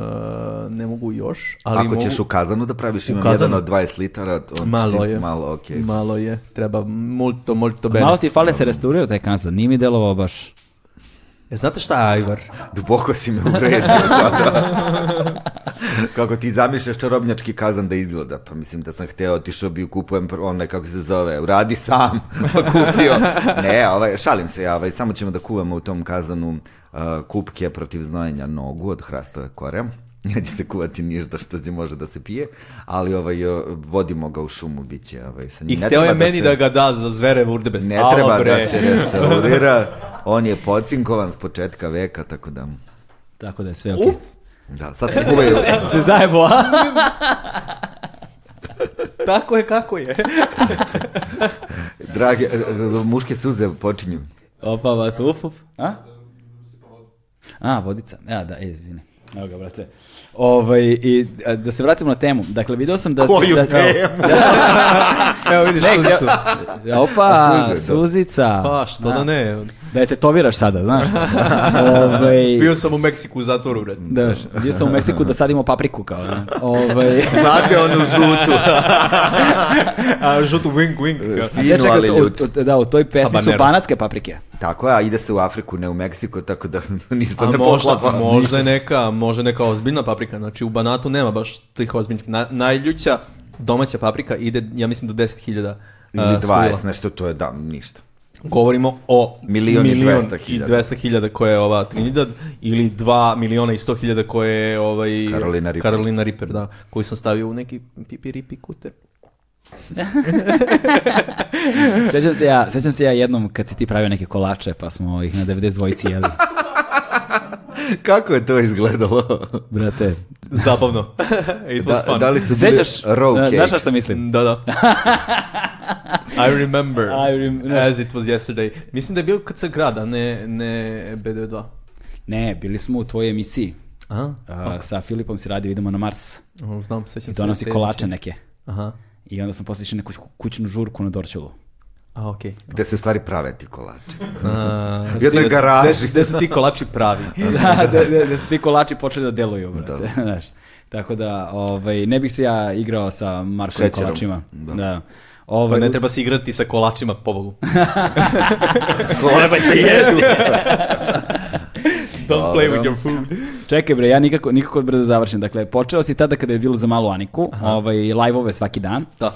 ne mogu još. Ali Ako mogu... ćeš u kazanu da praviš, imam kazanu? jedan od 20 litara. on Malo je. Malo, okej. Malo je. Treba molto, molto bene. Malo ti fale se restaurirao taj kazan, nije mi delovao baš. E, znate šta Ajvar? Duboko si me uvredio (laughs) sada. kako ti zamišljaš čarobnjački kazan da izgleda? Pa mislim da sam hteo, otišao bi kupujem onaj, kako se zove, uradi sam, (laughs) pa kupio. Ne, ovaj, šalim se ja, ovaj, samo ćemo da kuvamo u tom kazanu kupke protiv znojenja nogu od hrastove kore. (laughs) Neće se kuvati ništa što će može da se pije, ali ovaj, vodimo ga u šumu, bit će ovaj, sa I njim. Ne hteo je treba meni se- da ga da za zverev urdebes. Ne Alo, treba bre. da se restaurira, (laughs) on je pocinkovan s početka veka, tako da... Tako da je sve okej. Uf! Da, sad se kuvaju, Jesi se zajebo, a? (laughs) Tako je kako je. drage, e, e, muške suze počinju. Opa, vat, uf, uf. A? A, vodica. Ja, da, e, izvini. Evo ga, brate. Ovaj, i a, da se vratimo na temu. Dakle, video sam da... Koju se, da, temu? (laughs) Evo vidiš Ne, suzicu. ja- Opa, suze, da. Suzica. Pa, što da ne. Da je tetoviraš sada, znaš. (laughs) Ovaj, Bio sam u Meksiku u zatvoru, bre. Da, bio sam u Meksiku da sadimo papriku kao. Ne? Ovaj, (laughs) Znate onu žutu, A žutu wink wink. ne, čekaj, ali u- da, u toj pesmi su banatske paprike. Tako je, a ide se u Afriku, ne u Meksiko, tako da ništa A ne možda, poklapa. možda je neka, možda neka ozbiljna paprika. Znači u Banatu nema baš tih ozbiljnih. Na, najljuća domaća paprika ide, ja mislim, do 10.000 Ili uh, 20, skuvila. nešto, to je da, ništa. Govorimo o Milion i milion 200.000. i 200.000 koje je ova Trinidad ili 2 miliona i 100.000 koje je ovaj Carolina Reaper. Carolina Reaper, da, koji sam stavio u neki pipi ripi kute. (laughs) Sećam se ja, sećam se ja jednom kad si ti pravio neke kolače, pa smo ih na 92 jeli. (laughs) Kako je to izgledalo? Brate, Zabavno. (laughs) It was Da, fun. da li su bili sećaš? row? Znaš šta mislim? Da, da. (laughs) I remember I rem- as it was yesterday. Mislim da je bio KC grad, a ne, ne BD2. Ne, bili smo u tvojoj emisiji. A? A, sa Filipom si radio, idemo na Mars. O, Znam, sećam se. Donosi kolače neke. Aha. I onda smo posle išli neku kućnu žurku na Dorčulu. A, okej. Gde se u stvari prave ti kolači. (laughs) A, U jednoj gde su- garaži. gde su- Gde su ti kolači pravi? (laughs) da, da, da, da su ti kolači počeli da deluju, brate. (laughs) Znaš. Tako da, ovaj, ne bih se ja igrao sa Markovim Šećerom. kolačima. Da. Da. Pa Ovaj, ne treba se igrati sa kolačima, pobogu. Kolači se jedu. Don't play with your food. Čekaj bre, ja nikako, nikako da završim. Dakle, počeo si tada kada je bilo za malu Aniku, ovaj, live-ove svaki dan, Da,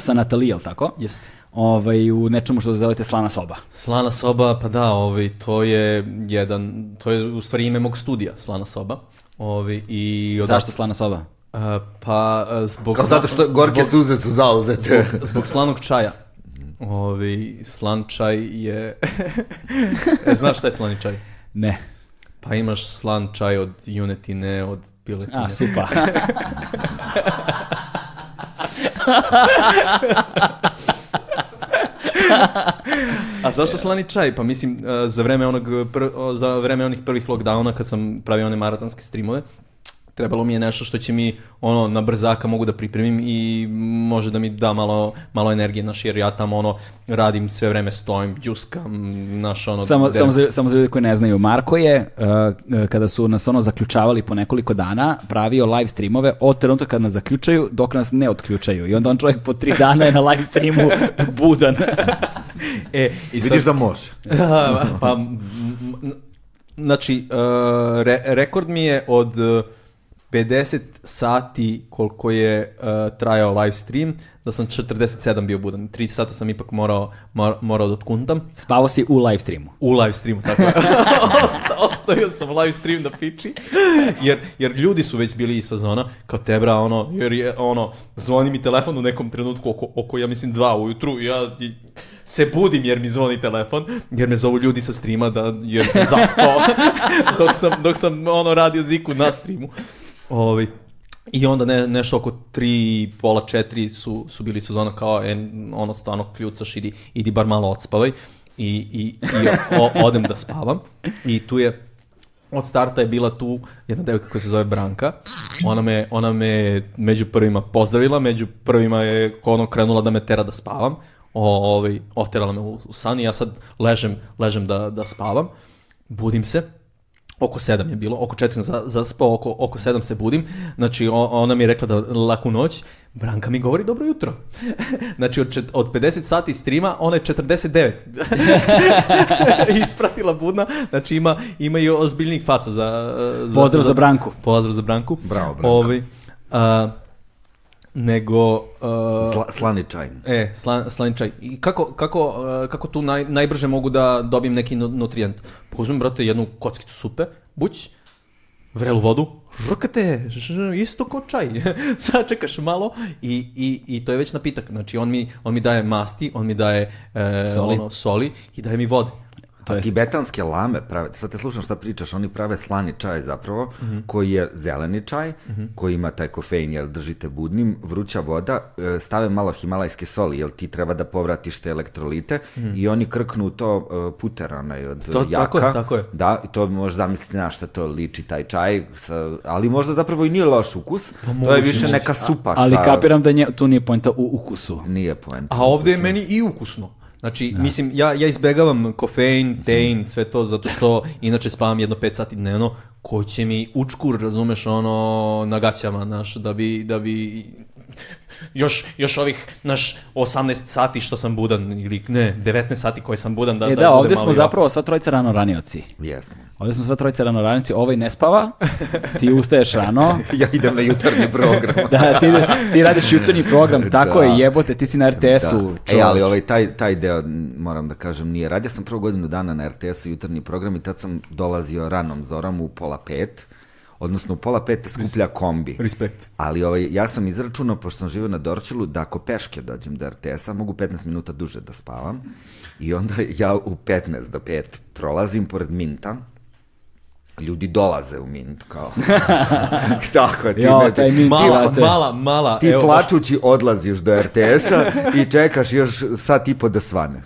sa Natalije, jel tako? jeste. Ovaj, u nečemu što zovete slana soba. Slana soba, pa da, ovaj, to je jedan, to je u stvari ime mog studija, Slana soba. Ovaj, i odatle- Zašto slana soba? A, pa zbog... Kao zato što gorke zbog, suze su zauzete. zbog, zbog slanog čaja. Ovi, slan čaj je... (laughs) e, znaš šta je slani čaj? Ne. Pa imaš slan čaj od junetine, od piletine. A, supa. (laughs) A zašto slani čaj? Pa mislim, e, za vreme, onog, pr- za vreme onih prvih lockdowna, kad sam pravio one maratonske streamove, trebalo mi je nešto što će mi ono na brzaka mogu da pripremim i može da mi da malo, malo energije, znaš, jer ja tamo ono radim sve vreme stojim, džuskam, znaš, ono... Samo, der- samo, za, samo za ljudi koji ne znaju, Marko je, uh, kada su nas ono zaključavali po nekoliko dana, pravio live streamove od trenutka kad nas zaključaju dok nas ne otključaju. I onda on čovjek po tri dana je na live streamu (laughs) budan. E, i sad- Vidiš da može. (laughs) pa, znači, uh, re- rekord mi je od uh, 50 sati koliko je uh, trajao live stream, da sam 47 bio budan. 3 sata sam ipak morao, mor- morao da otkuntam. Spavao si u live streamu. U live streamu, tako je. (laughs) Osta- Ostavio sam live stream da piči. Jer, jer ljudi su već bili iz fazona, kao tebra, ono, jer je, ono, zvoni mi telefon u nekom trenutku oko, oko ja mislim, dva ujutru, i ja se budim jer mi zvoni telefon, jer me zovu ljudi sa streama, da, jer sam zaspao, (laughs) dok sam, dok sam, ono, radio ziku na streamu. Ovi, I onda ne, nešto oko tri, pola četiri su, su bili sezona kao, e, ono, stvarno kljucaš, idi, idi bar malo odspavaj. I, i, i o, odem da spavam. I tu je, od starta je bila tu jedna devojka koja se zove Branka. Ona me, ona me među prvima pozdravila, među prvima je ono krenula da me tera da spavam. O, ovaj, oterala me u, u san i ja sad ležem, ležem da, da spavam. Budim se, oko sedam je bilo, oko četiri sam za- zaspao, oko, oko sedam se budim, znači ona mi je rekla da laku noć, Branka mi govori dobro jutro. (laughs) znači od, čet, od 50 sati streama, ona je 49. (laughs) Ispratila budna, znači ima, ima i ozbiljnih faca za... za Pozdrav za Branku. Pozdrav za Branku. Bravo, Branko. Ovaj, a, nego... a, Sla, slani čaj. E, slan, slani čaj. I kako, kako, uh, kako tu naj, najbrže mogu da dobijem neki nu- nutrijent? Pa uzmem, brate, jednu kockicu supe, buć, vrelu vodu, žrkate, ž, isto kao čaj. (laughs) Sad čekaš malo i, i, i to je već napitak. Znači, on mi, on mi daje masti, on mi daje e, Soli. Ono, soli i daje mi vode. To je... Tibetanske lame prave, sad te slušam šta pričaš, oni prave slani čaj zapravo, Mhm. koji je zeleni čaj, koji ima taj kofein, jer držite budnim, vruća voda, e, stave malo himalajske soli, jer ti treba da povratiš te elektrolite i oni krknu to e, puter, onaj od. To- jaka. tako je, tako je. Da, i to možeš zamisliti na šta to liči taj čaj, sa, ali možda zapravo i nije loš ukus, to je više neka supa Ali sa... kapiram da nje, tu nije poenta u ukusu. Nije poenta. A ovde je meni i ukusno. Znači, mislim, ja, ja izbegavam kofein, tein, sve to, zato što inače spavam jedno 5 sati dnevno, ko će mi učkur, razumeš, ono, na gaćama, znaš, da bi, da bi, još, još ovih, naš, 18 sati što sam budan, ili ne, 19 sati koji sam budan, da, E da, da, ovdje smo zapravo sva trojica rano ranioci. Jesmo. Ovdje smo sva trojica rano ranioci, ovaj ne spava, ti ustaješ rano, (laughs) ja idem na jutarnji program. da, ti, ti radiš jutarnji program, (laughs) tako Da. je, jebote, ti si na RTS-u. Da. E, ali ovaj, taj, taj deo, moram da kažem, nije. Radio sam prvo godinu dana na RTS-u jutarnji program i tad sam dolazio ranom zorom u pola pet, odnosno u pola pet te skuplja kombi. Respekt. Ali ovaj, ja sam izračunao, pošto sam živio na Dorčelu, da ako peške dođem do RTS-a, mogu 15 minuta duže da spavam. I onda ja u 15 do 5 prolazim pored Minta, ljudi dolaze u Mint, kao. (laughs) Tako, ti, Jo, taj Mint, Mala, brate. (laughs) mala, mala. ti evo, plačući odlaziš do RTS-a i čekaš još sat i po da svane.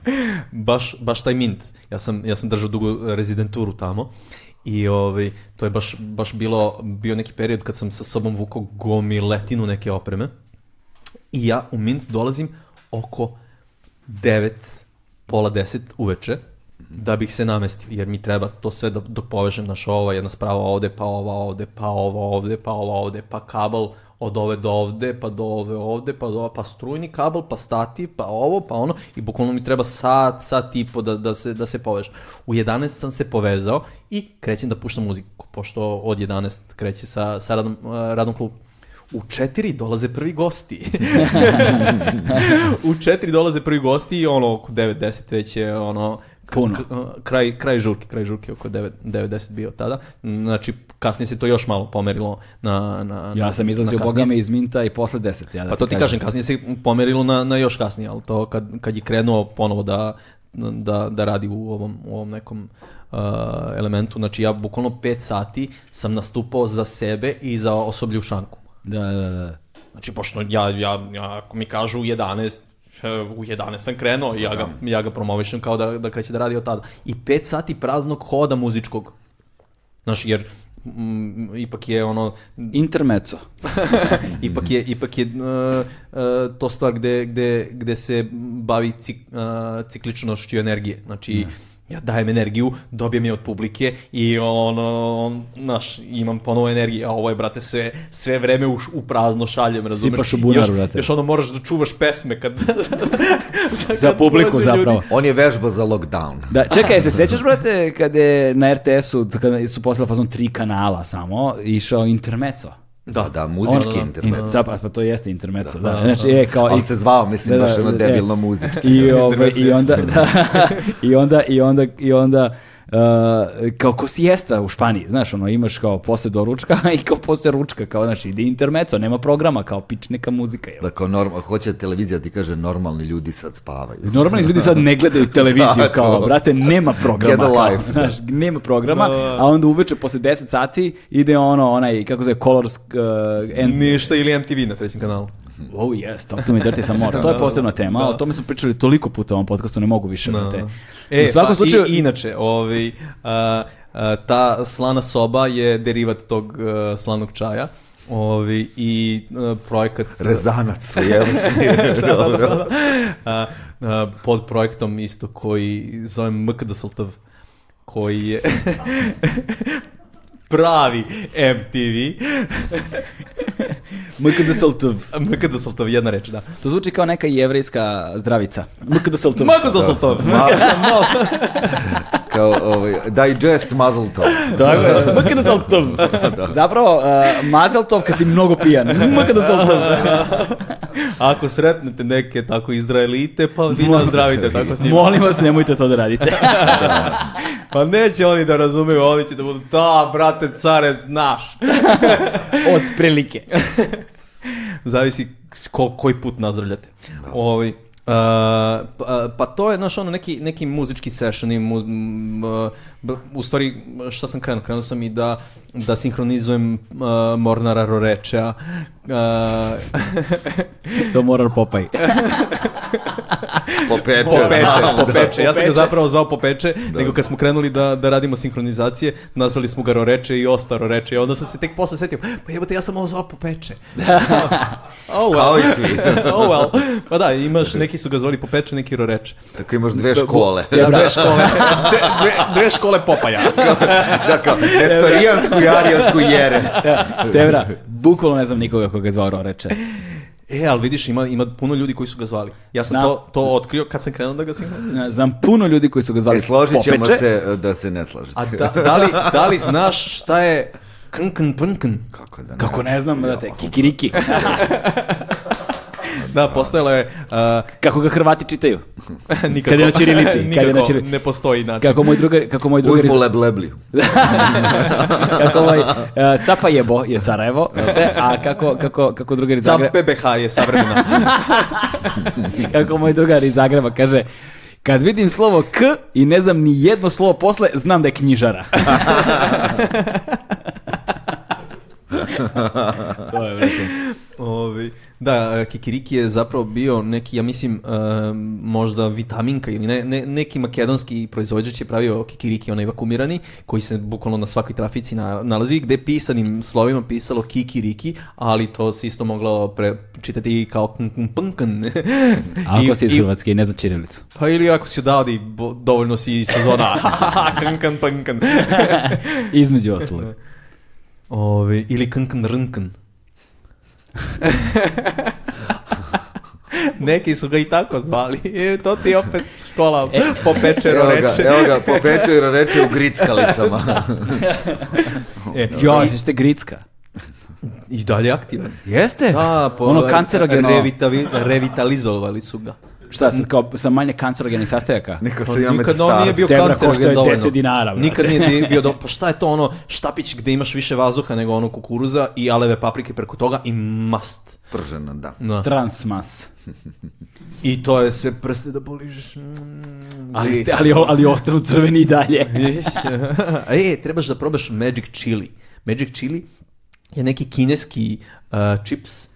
baš, baš taj mint. Ja sam, ja sam držao dugo rezidenturu tamo i ovaj, to je baš, baš bilo, bio neki period kad sam sa sobom vukao gomiletinu neke opreme. I ja u mint dolazim oko 9, pola 10 uveče da bih se namestio, jer mi treba to sve da, dok povežem naš ova jedna sprava ovde, pa ova ovde, pa ova ovde, pa ova ovde, pa kabel od ove do ovde, pa do ove ovde, pa do pa strujni kabel, pa stati, pa ovo, pa ono i bukvalno mi treba sat, sat i po da, da, se, da se povežem. U 11 sam se povezao i krećem da puštam muziku, pošto od 11 kreće sa, sa radom, eh, radom klubu. U četiri dolaze prvi gosti. (laughs) u četiri dolaze prvi gosti i ono oko 9-10 već je ono Puno. k- kraj, kraj žurke, kraj žurke oko 9 9-10 bio tada. Znači kasnije se to još malo pomerilo na, na Ja sam na izlazio kasnije. bogame iz Minta i posle deset. Ja da Pa to ti kažem, kasnije se pomerilo na, na još kasnije, ali to kad, kad je krenuo ponovo da, da, da radi u ovom, u ovom nekom uh, elementu, znači ja bukvalno 5 sati sam nastupao za sebe i za osoblje u šanku. Da, da, da. Znači, pošto ja, ja, ja ako mi kažu u 11, e, u 11 sam krenuo i ja ga, ja ga promovišem kao da, da kreće da radi od tada. I 5 sati praznog hoda muzičkog. Znaš, jer mm, ipak je ono Intermeco. (laughs) (laughs) ipak je, ipak je uh, uh, to stvar gde, gde, gde se bavi cik, uh, cikličnošću energije. Znači, ja dajem energiju, dobijem je od publike i ono, on, znaš, imam ponovo energije, a ovo je, brate, sve, sve vreme u, u prazno šaljem, razumeš? Sipaš u bunar, još, brate. Još ono moraš da čuvaš pesme kad... (laughs) Za kad publiku ulaze zapravo. ljudi. On je vežba za lockdown. Da, čekaj, se sećaš, brate, kad je na RTS-u, kada su poslali fazon tri kanala samo, išao intermeco. Da, da, muzički Ono, internet. in- Zapa, pa to jeste intermeco, da. Znači, je kao... Ali i- se zvao, mislim, Da, baš da, ono da, debilno muzički. I, (laughs) ove, Intermezzo i onda, da, (laughs) i onda, i onda, i onda, uh, kao ko siesta u Španiji, znaš, ono, imaš kao posle doručka (laughs) i kao posle ručka, kao, znači, ide intermeco, nema programa, kao pič neka muzika, jel? Da kao normal, hoće televizija ti kaže normalni ljudi sad spavaju. Normalni ljudi sad ne gledaju (laughs) (laughs) televiziju, Da, kao, brate, nema programa, Get a kao, life. znaš, nema programa, Da, da. a onda uveče posle 10 sati ide ono, onaj, kako se zove, Colors uh, and Ništa ili MTV na trećem kanalu. Oh yes, Talk to me dirty some more. (laughs) To je posebna tema, o tome smo pričali toliko puta u ovom podcastu, ne mogu više. Da. brate. E, u svakom pa, slučaju, i, inače, ovaj, a, a, ta slana soba je derivat tog a, slanog čaja. Ovaj, I a, projekat... Rezanac si? (laughs) Dobro. a, a, pod projektom isto koji zove MKDSLTV koji je (laughs) pravi MTV MKDSLTV. MKDSLTV, jedna reč, da To zvuči kao neka jevrejska zdravica. MKDSLTV. MKDSLTV (laughs) (laughs) Kao, ovaj, digest muzzle to. Tako je, (laughs) MKDSLTV. Zapravo, uh, Mazeltov kad si mnogo pijan. (laughs) MKDSLTV. Ako sretnete neke tako Izraelite, pa vi nazdravite tako s njima. Molim vas, nemojte to da radite. (laughs) Pa neće oni da razumeju, oni će da budu, da, brate, care, znaš. Od prilike. Zavisi ko, koji put nazdravljate. Ovaj, a, pa, pa to je, znaš, ono, neki, neki muzički session mu, b- u stvari, šta sam krenuo? Krenuo sam i da, da sinhronizujem a, Mornara Rorečea. A, To morar Popaj. (laughs) (laughs) Popeče. Popeče, da. Popeče. Ja sam ga zapravo zvao Popeče, nego kad smo krenuli da, da radimo sinhronizacije, nazvali smo ga Roreče i ostao Roreče. I onda sam se tek posle setio, pa jebote, ja sam ovo zvao Popeče. (laughs) oh, well. Kao i svi. (laughs) oh well. Pa da, imaš, neki su ga zvali Popeče, neki Roreče. Tako imaš dve škole. Ja, dve škole, dve, dve, dve škole Popaja. Da, kao, nestorijansku i arijansku jeres. Tevra, bukvalno ne znam nikoga koga je zvao Roreče. E, ali vidiš, ima, ima puno ljudi koji su ga zvali. Ja sam Znam. to, to otkrio kad sam krenuo da ga sinhronizujem. Znam puno ljudi koji su ga zvali E, složit ćemo Popeče. se e, da se ne slažete. A da, da, li, da li znaš šta je knkn pnkn? Kako da ne? Kako ne znam, brate, kikiriki. (laughs) Da, postojala je... Uh, Kako ga Hrvati čitaju. (laughs) nikako, Kad je na ćirilici, (laughs) kad je na nikako ćiri- ne postoji način. Kako moj drugar, kako moj drugar iz, Uzmu leblebliju. (laughs) kako ovaj, uh, Capa jebo je Sarajevo, znate, a kako, kako, kako drugar iz Za Zagreba, BBH je savremena. kako moj drugar iz Zagreba kaže, kad vidim slovo K i ne znam ni jedno slovo posle, znam da je knjižara. to je. Ovi, da, e, Kikiriki je zapravo bio neki, ja mislim, e, možda vitaminka ili ne, ne- neki makedonski proizvođač je pravio Kikiriki, onaj vakumirani, koji se bukvalno na svakoj trafici na, nalazi, gde je pisanim slovima pisalo Kikiriki, ali to se isto moglo pre, čitati kao. A ako si iz Hrvatske i ne zna Čirilicu. Pa ili ako si odavde i dovoljno si iz sezona. (laughs) (laughs) Kankan, pankan. Između ostalog. Ovi, ili kankan, rnkan. (laughs) Neki su ga i tako zvali. E, to ti opet škola popečero Evo ga, reče. evo ga, popeče i reče u grickalicama. (laughs) E, Jo, jeste Gricka. I dalje aktivan. Jeste? Da, po, ono kancerogeno. revitavi- revitalizovali su ga. Šta, sad kao sa manje kancerogenih sastojaka? Neko Pa se ima nikad on nije bio Tebra kancerogen košta je dovoljno. 10 dinara, brate. Nikad nije (laughs) bio do... Pa šta je to ono štapić gde imaš više vazduha nego ono kukuruza i aleve paprike preko toga i mast. Prženo, da. Da. Transmas. (laughs) I to je sve prste da poližeš. Mm, Ali, ali, ali ostanu crveni i dalje. (laughs) E, trebaš da probaš Magic Chili. Magic Chili je neki kineski uh, čips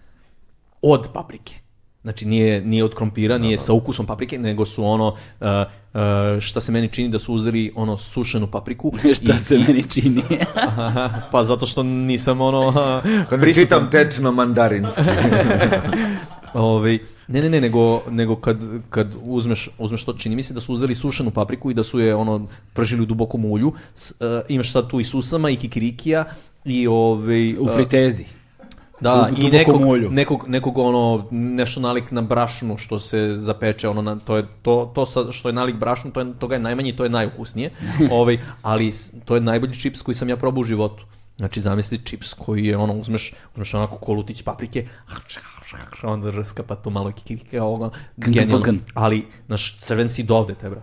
od paprike. Znači nije, nije od krompira, nije sa ukusom paprike, nego su ono, uh, uh, šta se meni čini da su uzeli ono sušenu papriku. (laughs) Šta se (laughs) meni čini? Aha, (laughs) pa zato što nisam ono uh, Kad prisutan. čitam tečno mandarinski. Ovaj, ne, ne, ne, nego, nego kad, kad uzmeš, uzmeš to, čini mi se da su uzeli sušenu papriku i da su je ono pržili u dubokom ulju. S, uh, imaš sad tu i susama i kikirikija i ovaj, U uh, fritezi. Da, u i nekog, ulju. nekog, nekog ono, nešto nalik na brašnu što se zapeče, ono, na, to je, to, to sa, što je nalik brašnu, to je, toga je najmanje to je najukusnije, (laughs) ovaj, ali to je najbolji čips koji sam ja probao u životu. Znači, zamisli čips koji je, ono, uzmeš, uzmeš onako kolutić paprike, (laughs) onda rska pa to malo ovoga, genijalno. Ali, znaš, crven si do ovde, te, bro.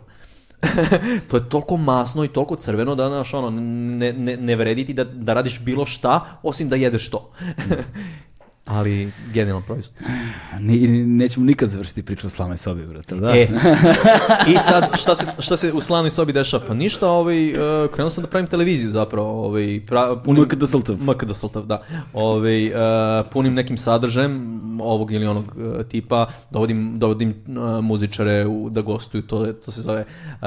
(laughs) to je toliko masno i toliko crveno da, znaš, ono, ne, ne, ne vredi ti da, da radiš bilo šta, osim da jedeš to. (laughs) Ali, genijalan proizvod. Ni, nećemo nikad završiti priču o slavnoj sobi, brate, da? E, i sad, šta se, šta se u slavnoj sobi dešava? Pa ništa, ovaj, uh, krenuo sam da pravim televiziju zapravo. Ovaj, pra, punim, MKD Saltav. MKD Saltav, da. Ovaj, uh, punim nekim sadržajem ovog ili onog uh, tipa, dovodim, dovodim uh, muzičare u, da gostuju, to, to se zove uh,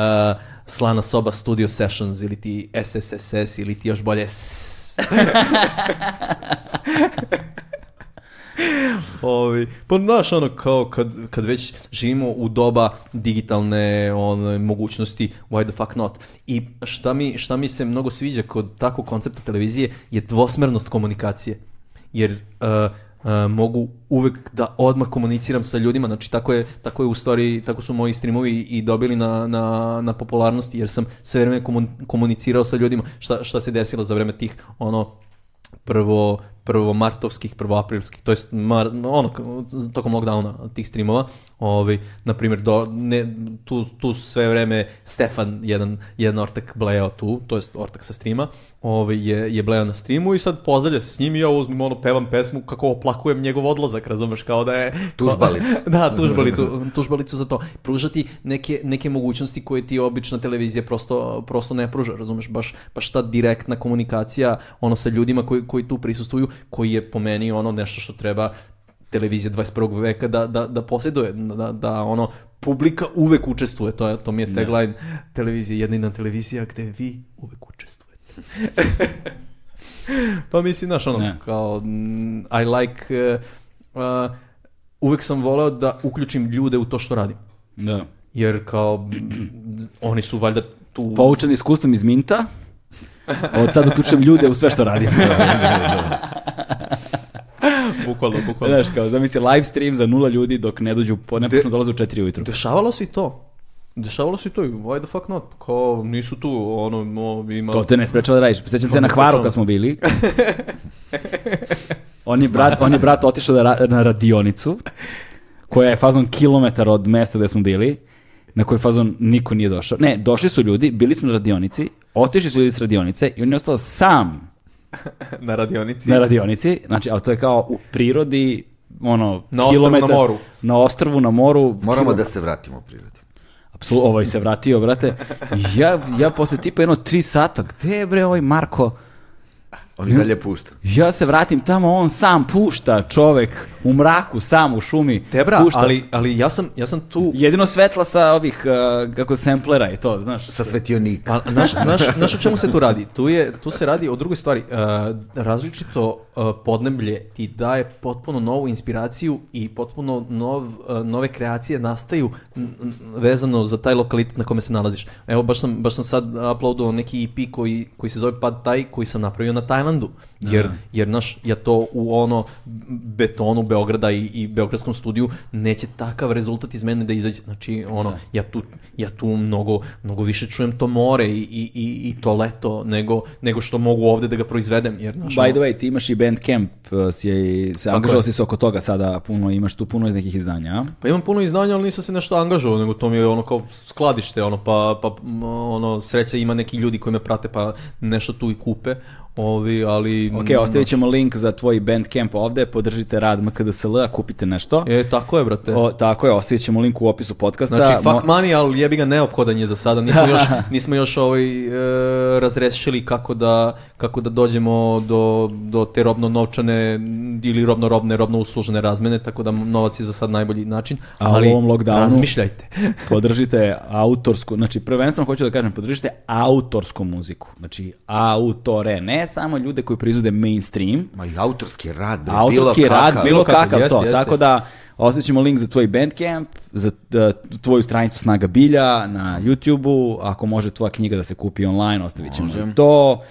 Slana soba Studio Sessions ili ti SSSS ili ti još bolje. (laughs) (laughs) Ovi, pa znaš ono kao kad, kad već živimo u doba digitalne one, mogućnosti, why the fuck not? I šta mi, šta mi se mnogo sviđa kod takvog koncepta televizije je dvosmernost komunikacije. Jer uh, uh, mogu uvek da odmah komuniciram sa ljudima, znači tako je, tako je u stvari, tako su moji streamovi i dobili na, na, na popularnosti, jer sam sve vreme komun- komunicirao sa ljudima. Šta, šta se desilo za vreme tih ono prvo prvo martovskih, prvo aprilskih, to jest mar, ono, tokom lockdowna tih streamova, ovaj, na primjer, do, ne, tu, tu sve vreme Stefan, jedan, jedan ortak blejao tu, to jest ortak sa streama, ovaj, je, je blejao na streamu i sad pozdravlja se s njim i ja uzmem ono, pevam pesmu kako oplakujem njegov odlazak, razumeš, kao da je... Tužbalicu. (laughs) da, tužbalicu, tužbalicu za to. Pružati neke, neke mogućnosti koje ti obična televizija prosto, prosto ne pruža, razumeš, baš, baš ta direktna komunikacija ono sa ljudima koji, koji tu prisustuju, koji je po meni ono nešto što treba televizija 21. veka da, da, da posjeduje, da, da ono, publika uvek učestvuje, to, je, to mi je tagline televizije, jedina televizija gde vi uvek učestvujete. (laughs) pa mislim, znaš, ono, Ne. kao, mm, I like, uh, uh, uvek sam voleo da uključim ljude u to što radim. Da. Jer kao, (clears throat) oni su valjda tu... Poučen iskustvom iz Minta, od sad uključujem ljude u sve što radim. (laughs) bukvalno, bukvalno. Znaš, kao, zamisli live stream za nula ljudi dok ne dođu, po, ne počnu dolaze u četiri ujutru. Dešavalo se i to. Dešavalo se i to, why the fuck not? Kao, nisu tu, ono, mo, ima... To te ne sprečava da radiš. Sjećam se na Hvaru kad smo bili. (laughs) On je brat, on je brat otišao da ra- na radionicu, koja je fazon kilometar od mesta gde smo bili, na koji fazon niko nije došao. Ne, došli su ljudi, bili smo na radionici, otišli su ljudi s radionice i on je ostao sam (laughs) na radionici. na radionici, znači, ali to je kao u prirodi, ono, Na kilometar, na moru. Na ostrvu na moru. Moramo kilo- da se vratimo u prirodi. Apsolutno, ovaj se vratio, brate. Ja, ja posle tipa jedno tri sata, gde je bre ovaj Marko? On i dalje pušta. Ja se vratim tamo, on sam pušta čovek u mraku, sam u šumi. Tebra, pušta. ali, ali ja, sam, ja sam tu... Jedino svetla sa ovih, uh, kako semplera i to, znaš. Sa svetionika. Pa, znaš, znaš, znaš o čemu se tu radi? Tu, je, tu se radi o drugoj stvari. Uh, različito uh, podneblje ti daje potpuno novu inspiraciju i potpuno nov, uh, nove kreacije nastaju vezano za taj lokalitet na kome se nalaziš. Evo, baš sam, baš sam sad uploadao neki EP koji, koji se zove Pad Thai, koji sam napravio na Tajlandu. Jer, jer naš, ja to u ono betonu Beograda i, i Beogradskom studiju neće takav rezultat iz mene da izađe. Znači, ono, ja tu, ja tu mnogo, mnogo više čujem to more i, i, i, i to leto nego, nego što mogu ovde da ga proizvedem. Jer, znaš, By the way, ti imaš i Bandcamp, uh, si je, se angažao si se oko toga sada, puno, imaš tu puno nekih izdanja, a? Pa imam puno izdanja, ali nisam se nešto angažovao, nego to mi je ono kao skladište, ono, pa, pa ono, sreća ima neki ljudi koji me prate, pa nešto tu i kupe. Ovi, ali... Ok, ostavit ćemo link za tvoj Bandcamp ovde, podržite rad MKDSL-a, kupite nešto. E, tako je, brate. O, tako je, ostavit ćemo link u opisu podcasta. Znači, Mo- fuck money, ali jebi ga neophodan je za sada. Nismo još, (laughs) nismo još ovaj, e, razrešili kako da, kako da dođemo do, do te robno-novčane ili robno-robne, robno-uslužene razmene, tako da novac je za sad najbolji način. A u ali ovom lockdownu- razmišljajte. (laughs) podržite autorsku, znači prvenstveno hoću da kažem, podržite autorsku muziku. Znači autore, ne samo ljude koji proizvode mainstream, Ma i autorski rad, bre, autorski bilo rad, kakav. bilo Bilo kakav, kakav jeste, to. jeste. Tako da ostavit link za tvoj Bandcamp, za uh, tvoju stranicu Snaga Bilja na YouTube-u, ako može tvoja knjiga da se kupi online, ostavit ćemo to.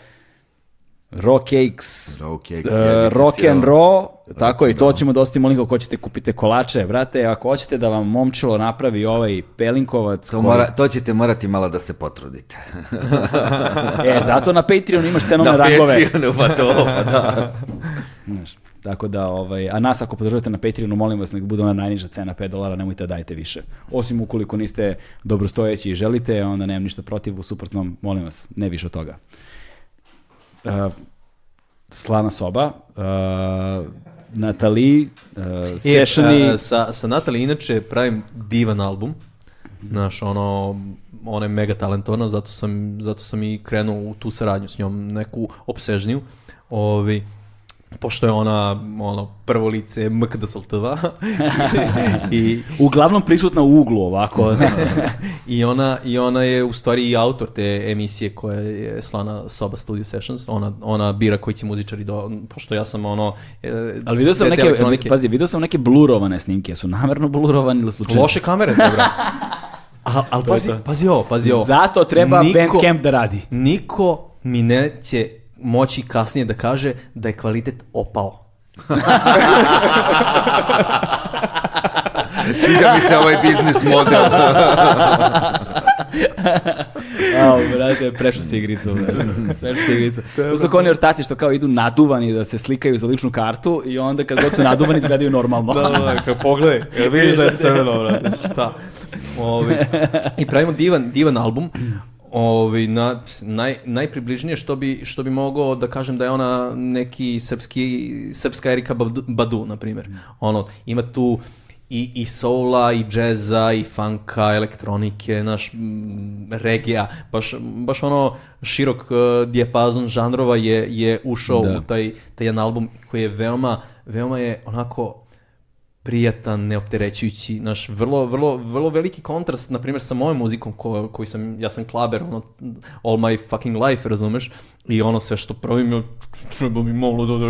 Raw Cakes, Raw Cakes, uh, Rock and. Raw, tako i to ćemo da ostavimo link ako hoćete kupite kolače, brate, ako hoćete da vam momčilo napravi ovaj pelinkovac, To, mora, to ćete morati malo da se potrudite. (laughs) e, zato na Patreonu imaš cenovne Na rangove. Patreonu, pa to, pa da. (laughs) Znaš, tako da, ovaj, a nas ako podržavate na Patreonu, molim vas, nek bude ona najniža cena 5 dolara, nemojte da dajte više. Osim ukoliko niste dobrostojeći i želite, onda nemam ništa protiv, u suprotnom, molim vas, ne više od toga. Uh, slana soba, uh, Natali, uh, E, Sessioni, a, sa, sa Natalie inače pravim divan album. Znaš, ono, ona je mega talentovana, zato sam, zato sam i krenuo u tu saradnju s njom, neku opsežniju. Ovi, pošto je ona ono, prvo lice MKD Soltava (laughs) i, uglavnom prisutna u uglu ovako. i, ona, i ona je u stvari i autor te emisije koja je slana Soba Studio Sessions. Ona, ona bira koji će muzičari do... Pošto ja sam ono... e, Ali vidio sam neke, elektronike- pazi, vidio sam neke blurovane snimke, su namerno blurovane ili slučajno? Loše kamere, dobro. (laughs) A, ali pazi, pazi ovo, pazi ovo. Zato treba Bandcamp da radi. Niko mi neće moći kasnije da kaže da je kvalitet opao. (laughs) Sviđa mi se ovaj biznis model. (laughs) Ao, brate, prešao si igricu. Prešao si igricu. To su kao oni ortaci što kao idu naduvani da se slikaju za ličnu kartu i onda kad god su naduvani izgledaju normalno. da, kad pogledaj, kad vidiš da je crveno, brate, šta? (laughs) Ovi, I pravimo divan, divan album. Ovi, na, naj, najpribližnije što bi, što bi mogao da kažem da je ona neki srpski, srpska Erika Badu, Badu na primjer. Ono, ima tu i, i soula, i džeza, i funka, elektronike, naš regija, baš, baš ono širok uh, dijapazon žanrova je, je ušao Da. u taj, taj jedan album koji je veoma, veoma je onako prijatan, neopterećujući, naš vrlo, vrlo, vrlo veliki kontrast, na primjer, sa mojom muzikom ko, koji sam, ja sam klaber, ono, all my fucking life, razumeš? I ono sve što pravim, treba mi malo da,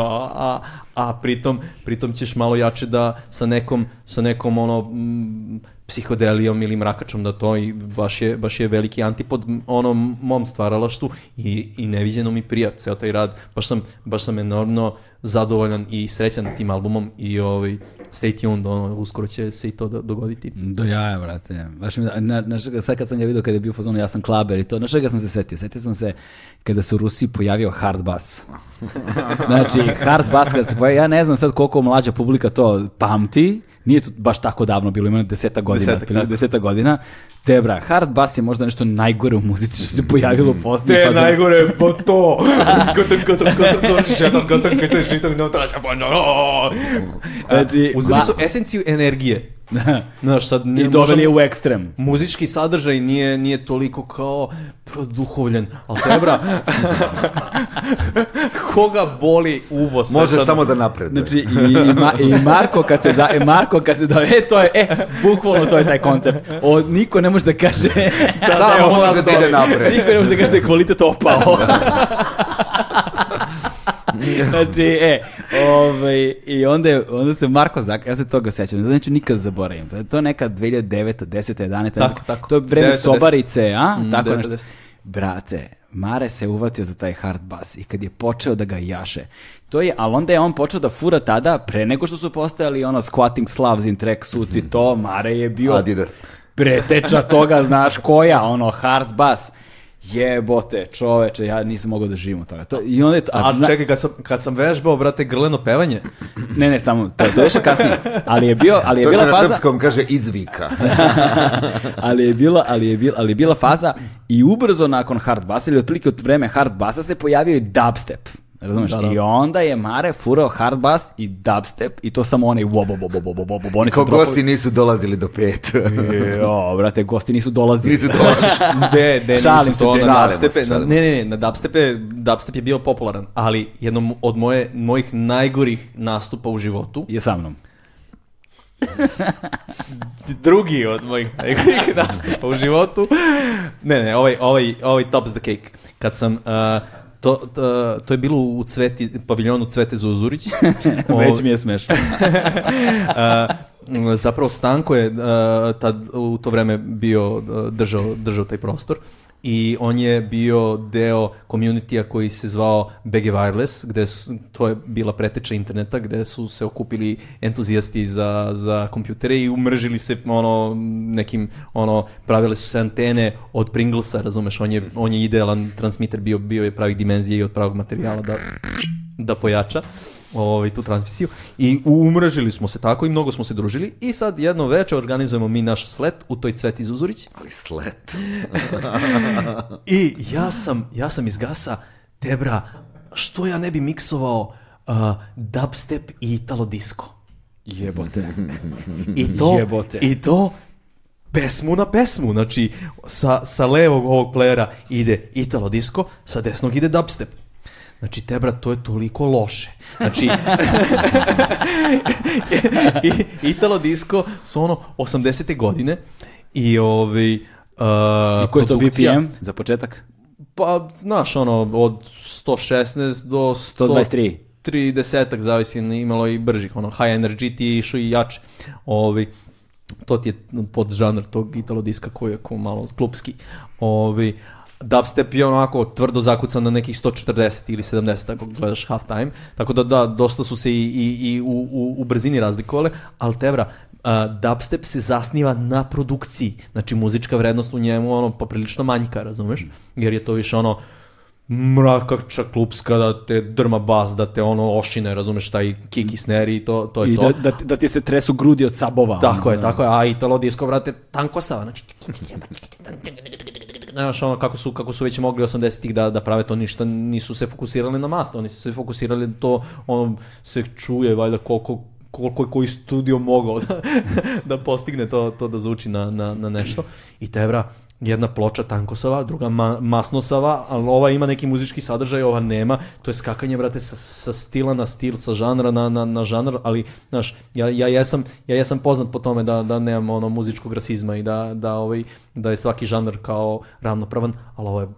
a, a, a pritom, pritom ćeš malo jače da sa nekom, sa nekom, ono, mm, psihodelijom ili mrakačom da to i baš je, baš je veliki antipod onom mom stvaralaštu i, i neviđeno mi prija ceo taj rad. Baš sam, baš sam enormno zadovoljan i srećan tim albumom i ovaj, stay tuned, ono, uskoro će se i to do- dogoditi. Do jaja, brate. Baš mi, na, na, čega- sad kad sam ga vidio kada je bio fazonu, ja sam klaber i to, na čega sam se setio? Setio sam se kada se u Rusiji pojavio hard bass. (laughs) Znači, hard bass kada se pojavio, ja ne znam sad koliko mlađa publika to pamti, nije to baš tako davno bilo, ima deseta godina, tako. deseta godina. Te bra, hard bass je možda nešto najgore u muzici što se pojavilo posle. pa sam- bo to! (laughs) Gotovo, gotovo, gotovo, gotovo, gotovo, gotovo, žitom, no, to, Znači, Uzeli su esenciju energije. (laughs) Znaš, sad I ne doveli je u ekstrem. muzički sadržaj nije, nije toliko kao produhovljen, ali tebra, (laughs) koga boli uvo Može svečano? samo da napreduje. Znači, i, i, Ma- i Marko kad se, za, e, Marko kad se da, e, to je, e, bukvalno to je taj koncept. O, niko ne može da kaže, (laughs) Samo može da ide napred. niko ne može da kaže da je kvalitet opao. (laughs) znači, e, ovaj, i onda, je, onda se Marko zak, ja se toga sećam, da neću nikad zaboravim. To je neka 2009. 10. 11. Tako, tako. To je vreme 9., 10.. Sobarice, a? Mm, tako 9., nešto. 10.. Brate, Mare se uvatio za taj hard bass i kad je počeo da ga jaše, to je, ali onda je on počeo da fura tada, pre nego što su postojali ono squatting slavs in track suci, to, Mare je bio Adidas. Preteča toga, znaš koja, ono hard bass. jebote, čoveče, ja nisam mogao da živim od toga. To, I onda je to, A na- čekaj, kad sam, kad sam vežbao, brate, grleno pevanje, ne, ne, samo, to, to je više kasnije, ali je, bio, ali je To se bila na faza, srpskom kaže izvika. (laughs) ali je bila, ali je bila, ali je bila faza i ubrzo nakon hard basa ili otprilike od vreme hard basa se pojavio i dubstep. Razumeš? Da, da. I onda je Mare furao hard bass i dubstep i to samo onaj wobo bo bo bo bo bo bo oni su Kao dropovi. gosti nisu dolazili do pet. Jo, brate, gosti nisu dolazili. nisu dolazili. (laughs) De, de, Šalim nisu to na dubstepe. na- Ne, ne, ne, na dubstepe, dubstep je bio popularan, ali jednom od moje, mojih najgorih nastupa u životu, Je sa mnom. (laughs) drugi od mojih najgorih nastupa u životu, ne, ne, ovaj, ovaj, ovaj tops the cake. Kad sam, uh, to, to, to je bilo u cveti, paviljonu Cvete Zuzurić. (laughs) Već mi je smešno. (laughs) Uh, zapravo Stanko je uh, tad u to vreme bio držao, držao taj prostor i on je bio deo communitya koji se zvao BG Wireless, gde su, to je bila preteča interneta, gde su se okupili entuzijasti za, za kompjutere i umržili se ono nekim, ono, pravile su se antene od Pringlesa, razumeš, on je, on je idealan transmiter, bio, bio je pravih dimenzija i od pravog materijala da, da pojača ovaj, tu transmisiju i umrežili smo se tako i mnogo smo se družili i sad jedno veče organizujemo mi naš slet u toj Cveti Zuzurić Ali slet. (laughs) i ja sam, ja sam iz gasa Debra, što ja ne bi miksovao uh, dubstep i italo disco Jebote. i to, Jebote. i to pesmu na pesmu, znači sa, sa levog ovog playera ide italo disco, sa desnog ide dubstep. Znači, Tebra, to je toliko loše. Znači, (laughs) Italo disco su ono 80. godine i ovaj... Uh, I koji je to BPM za početak? Pa, znaš, ono, od 116 do 123. 30 zavisi, imalo i bržih, ono, high energy ti išao i jače. Ovi, to ti je pod žanr tog italo diska koji je malo klubski. Ovi, dubstep je onako tvrdo zakucan na nekih 140 ili 70 ako gledaš half time, tako da da, dosta su se i, i, i u, u, u brzini razlikovale, ali tebra, a, dubstep se zasniva na produkciji, znači muzička vrednost u njemu ono poprilično manjka, razumeš? Jer je to više ono mrakača klupska da te drma bas, da te ono ošine, razumeš, taj kick i snare i to, to je I to. da, da, da ti se tresu grudi od sabova. Tako ono, je, da. tako je, a Italo disco, brate, tankosava, znači, znaš, ono, kako su, kako su već mogli 80-ih da, da prave to, ništa nisu se fokusirali na mast, oni su se fokusirali da to, ono, se čuje, valjda, koliko, koliko je koji studio mogao (laughs) da, da postigne to, to da zvuči na, na, na nešto. I tebra, jedna ploča tankosava, druga ma, masnosava, ali ova ima neki muzički sadržaj, ova nema. To je skakanje, brate, sa, sa stila na stil, sa žanra na, na, na žanr, ali, znaš, ja, ja, jesam, ja jesam poznat po tome da, da nemam ono muzičkog rasizma i da, da, ovaj, da je svaki žanr kao ravnopravan, ali ovo je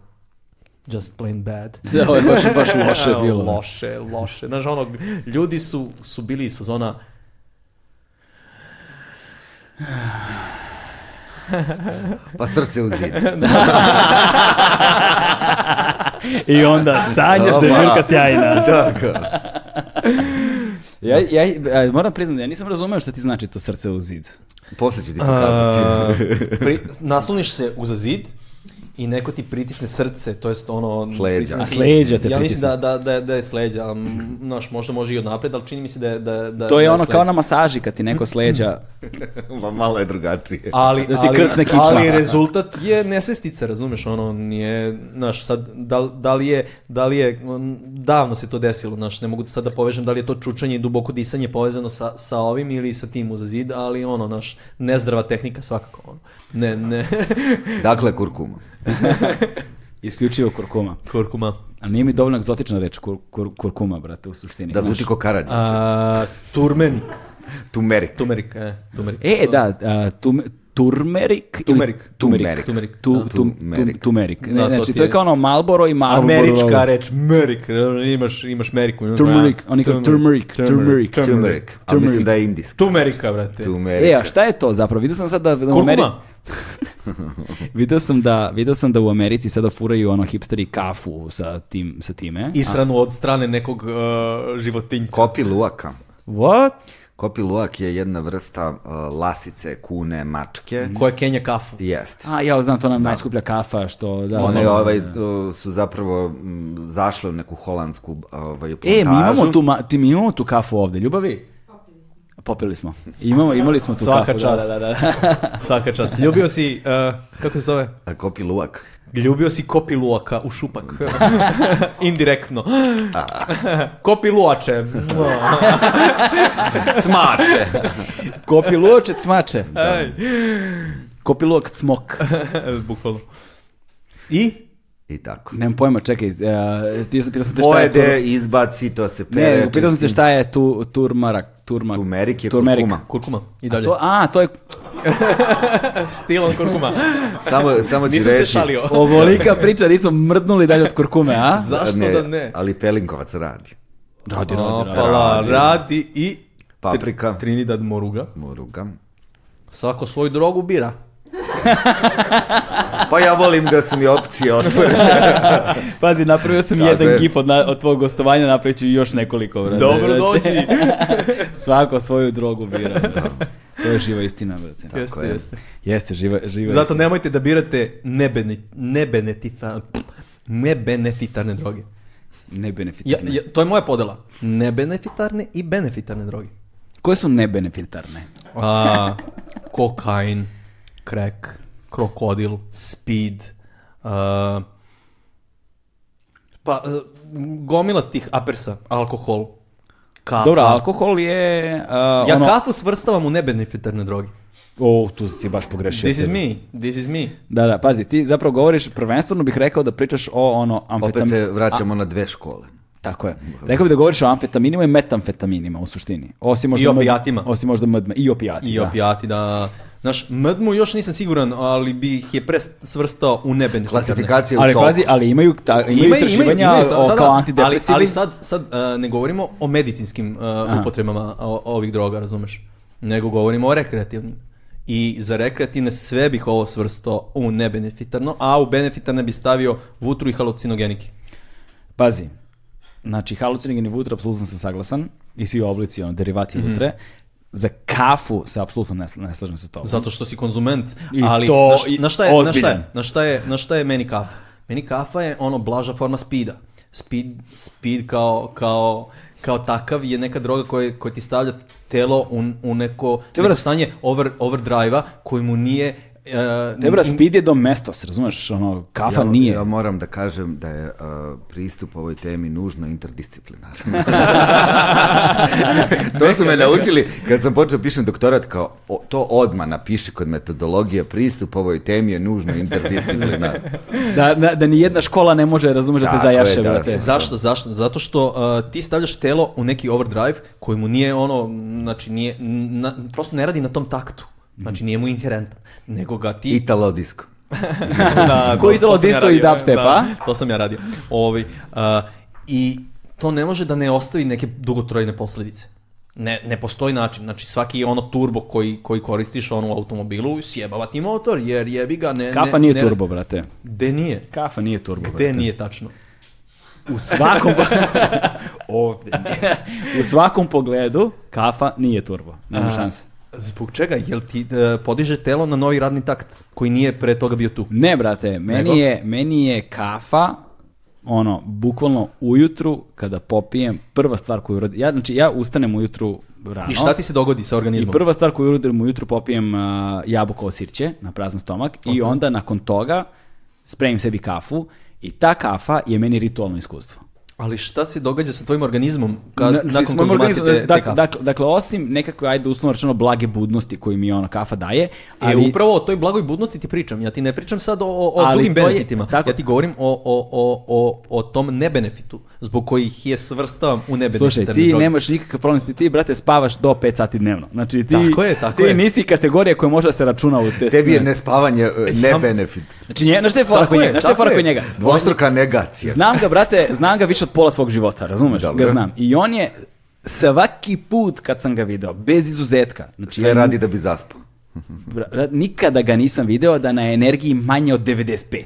just plain bad. Da, ovo je baš, baš (laughs) loše bilo. Loše, loše. Znaš, ono, ljudi su, su bili iz fazona, Pa srce u zid. I onda sanjaš da je žurka sjajna. Tako. Ja, ja, ja moram priznati, ja nisam razumeo šta ti znači to srce u zid. Posle ću ti pokazati. Pri, nasloniš se uza zid i neko ti pritisne srce, to jest ono... S leđa. pritisne A ti- s leđa te Ja mislim da, da, da, da je s leđa, a, m, znaš, možda može i od napred, ali čini mi se da je da, da, To da je ono s kao na masaži kad ti neko sleđa. (laughs) Ma malo je drugačije. Ali, Da ti ali, krcne kičma. ali rezultat je nesestica, razumeš, ono nije, znaš, sad, da, li- da li je, da li je, on, davno se to desilo, znaš, ne mogu sad da povežem da li je to čučanje i duboko disanje povezano sa, sa ovim ili sa tim uza zid, ali ono, znaš, nezdrava tehnika svakako, ono. Ne, ne, (laughs) Dakle, kurkuma. (laughs) Isključivo kurkuma. kurkuma. A nije mi dovoljno egzotična reč kur, kur, kurkuma, brate, u suštini. Da zvuči ko karadžić. A, turmenik, Tumerik. tumerik, e, tumerik. E, da, a, tum, turmerik. Tumerik. Tumerik. Tumerik. Tu, Da. tu, Tumerik. tu, tumerik. Ne, Da, to znači, to je kao ono Malboro i Marlboro. Američka reč, merik, imaš, imaš meriku. a, oni kao turmeric, turmeric. Tumerik. A Turmeric. mislim da je indijski. Tumerika, brate. Tumerik. E, a šta je to zapravo? Vidio sam sad da. Kurkuma. (laughs) Vidio sam da, vidio sam da u Americi sada furaju ono hipsteri kafu sa tim sa time. Isranu od strane nekog uh, životinjka. Kopi luaka. What? Kopi luak je jedna vrsta uh, lasice, kune, mačke. Koja Kenja kafu. Jeste. A, ja znam, to nam najskuplja kafa, što... Da, One da, ovaj, uh, su zapravo zašle u neku holandsku ovaj, plantažu. E, mi imamo, tu, ma- ti, mi imamo tu kafu ovde, ljubavi? Popili smo. Imamo, imali smo tu Svaka kafu. čast. Da, da, da. (laughs) Svaka čast. Ljubio si, uh, kako se zove? A kopi luak. Ljubio si kopi luaka u šupak. (laughs) Indirektno. (laughs) kopi luače. Cmače. Kopi luoče cmače. Kopi luok cmok. Bukvalno. I? I tako. Nemam pojma, čekaj. Uh, pitao pitao sam te šta je tur... Pojede, izbaci, to se pere. Ne, pitao sam te šta je tu, turmarak. Turmak. Turmerik je Turmerik. kurkuma. Kurkuma. I A dalje. to, a, to je (laughs) Stilom kurkuma. Samo, samo ću Nisam se šalio. (laughs) ovolika priča, nismo mrdnuli dalje od kurkume, a? (laughs) Zašto da ne? Ali Pelinkovac radi. Radi, radi, radi. Opala, radi. radi i... Paprika. Trinidad Moruga. Moruga. Svako svoju drogu bira. Pa ja volim da su mi opcije otvorene. (laughs) Pazi, napravio sam Tako jedan je. gif od, na, od tvog gostovanja, napravit ću još nekoliko. Brate. Dobro Znači, dođi. (laughs) Svako svoju drogu bira. Da. To je živa istina, brate. Jeste, je. jeste. Jeste, živa, živa Zato istina. nemojte da birate nebene, nebenefita, nebenefitarne droge. Ne Ja, ja, to je moja podela. Nebenefitarne i benefitarne droge. Koje su nebenefitarne? A, kokain, crack, krokodil, speed, a, pa e, gomila tih apersa, alkohol, kafa. Dobro, alkohol je... Uh, Ja ono, kafu svrstavam u nebenefitarne droge. O, tu si baš pogrešio. This is me, this is me. Da, da, pazi, ti zapravo govoriš, prvenstveno bih rekao da pričaš o ono amfetam... Opet se vraćamo na dve škole. Tako je. Rekao bih da govoriš o amfetaminima i metamfetaminima u suštini. Osim možda I md- opijatima. Osim možda mdme. I opijati, I da. opijati da... Znaš, mdmu još nisam siguran, ali bih je pre svrstao u nebenefitarne. Klasifikacija u Ali pazi, ali imaju, ta, imaju istraživanja da, o, da, kao da. antidepresivi. Ali, ali sad, sad uh, ne govorimo o medicinskim uh, upotrebama o- ovih droga, razumeš? Nego govorimo o rekreativnim. I za rekreativne sve bih ovo svrstao u nebenefitarno, a u benefitarne bi stavio vutru i halucinogenike. Pazi, znači halucinogeni vutra, apsolutno sam saglasan, i svi oblici, ono, derivati Mhm. vutre. Za kafu se apsolutno ne, ne slažem sa tobom. Zato što si konzument. I ali to na, šta je, na, šta je, na, šta je, na šta je meni kafa? Meni kafa je ono blaža forma speeda. Speed, speed kao, kao, kao takav je neka droga koja, koja ti stavlja telo u, u neko, neko stanje over, overdrive-a koji mu nije... Uh, Tebra, in- speed je domestos, razumeš, ono, kafa ja, nije. Ja moram da kažem da je uh, pristup ovoj temi nužno interdisciplinaran. (laughs) to su me naučili kad sam počeo pišem doktorat kao o, to odmah napiši kod metodologije pristup ovoj temi je nužno interdisciplinaran. (laughs) Da, da, da ni jedna škola ne može, razumeš, da te zajaše, da. brate. Zašto? Zašto? Zato što uh, ti stavljaš telo u neki overdrive koji mu nije ono, znači nije, na, prosto ne radi na tom taktu. Znači nije mu inherentan, nego ga ti... Italo disco. (laughs) da, (laughs) Koji Italo sam ja disco i dubstep, da, a? To sam ja radio. Ovi, a, I to ne može da ne ostavi neke dugotrajne posljedice. Ne, ne postoji način. Znači svaki ono turbo koji, koji koristiš ono u automobilu sjebava ti motor jer jebi ga ne... Kafa ne, nije ne, turbo, brate. Gde nije? Kafa nije turbo, Gde brate. nije tačno? U svakom... (laughs) Ovdje. U svakom pogledu, kafa nije turbo. Nema šanse. Zbog čega? Jel ti e, podiže telo na novi radni takt koji nije pre toga bio tu? Ne, brate, meni Nego? je, meni je kafa, ono, bukvalno ujutru, kada popijem, prva stvar koju uradim, ja, znači, ja ustanem ujutru rano. I šta ti se dogodi sa I organizmom? prva stvar koju uradim ujutru popijem uh, jabuko osirće na prazan stomak i onda nakon toga spremim sebi kafu i ta kafa je meni ritualno iskustvo. Ali šta se događa sa tvojim organizmom kad, Na- znači, nakon konzumacije te, te dak- kafe? dakle, dakle, osim nekakve, ajde uslovno rečeno, blage budnosti koju mi ona kafa daje, Ali... ali E, upravo o toj blagoj budnosti ti pričam. Ja ti ne pričam sad o, o, o drugim to je- benefitima. tako- Ja ti govorim o, o, o, o, o tom nebenefitu, zbog kojih je svrstavam u nebenefitarne Slušaj, ti droge. nemaš nikakav problem, ti, ti, brate, spavaš do 5 sati dnevno. Znači, ti, Tako je, tako ti je. nisi kategorija koja može da se računa u te Tebi je ne. nespavanje e, ne benefit. Znači, nje, znaš šta je fora kod je, njega? Znaš šta je tako fora je. kod njega? Dvostruka negacija. Znam ga, brate, znam ga više pola svog života, razumeš? Dobro. Ga znam. I on je svaki put kad sam ga video, bez izuzetka, znači Sve ja radi da bi zaspao. (laughs) nikada ga nisam video da na energiji manje od 95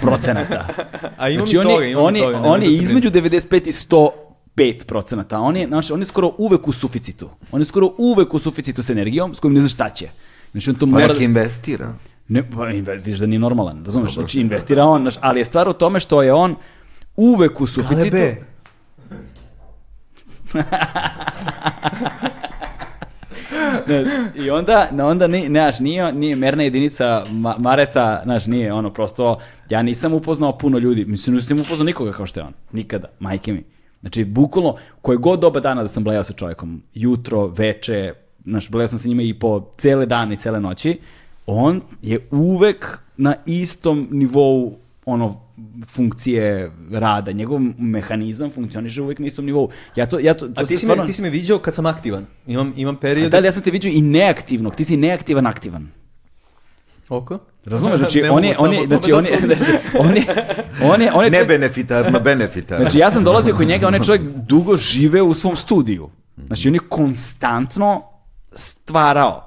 procenata. (laughs) A ima znači, on toga, je, ima mi on je, toga, on je da između 95 i 100 5%, a on je, znaš, on je skoro uvek u suficitu. On je skoro uvek u suficitu s energijom s kojim ne zna šta će. Znači on to Pa mora da... investira. Ne, pa inve- vidiš da nije normalan, razumeš? Znači investira on, znaš, ali je stvar u tome što je on uvek u suficitu. Kalebe. Ne, I onda, na onda ni, ne, znaš, nije, nije merna jedinica ma, Mareta, znaš, nije ono, prosto, ja nisam upoznao puno ljudi, mislim, nisam upoznao nikoga kao što je on, nikada, majke mi. Znači, bukvalno, koje god doba dana da sam blejao sa čovjekom, jutro, veče, znaš, blejao sam sa njima i po cele dane i cele noći, on je uvek na istom nivou ono funkcije rada, njegov mehanizam funkcioniše uvek na istom nivou. Ja to, ja to, to A ti si, stvarno- me, ti si me viđao kad sam aktivan. Imam, imam period... da li ja sam te vidio i neaktivnog, ti si neaktivan aktivan. Oko? Razumeš, znači on je, on je, znači on je, (laughs) znači, on je, on je, on je Ne čovjek- benefitarno, benefitarno. znači ja sam dolazio kod njega, on je čovjek dugo žive u svom studiju. Znači on je konstantno stvarao.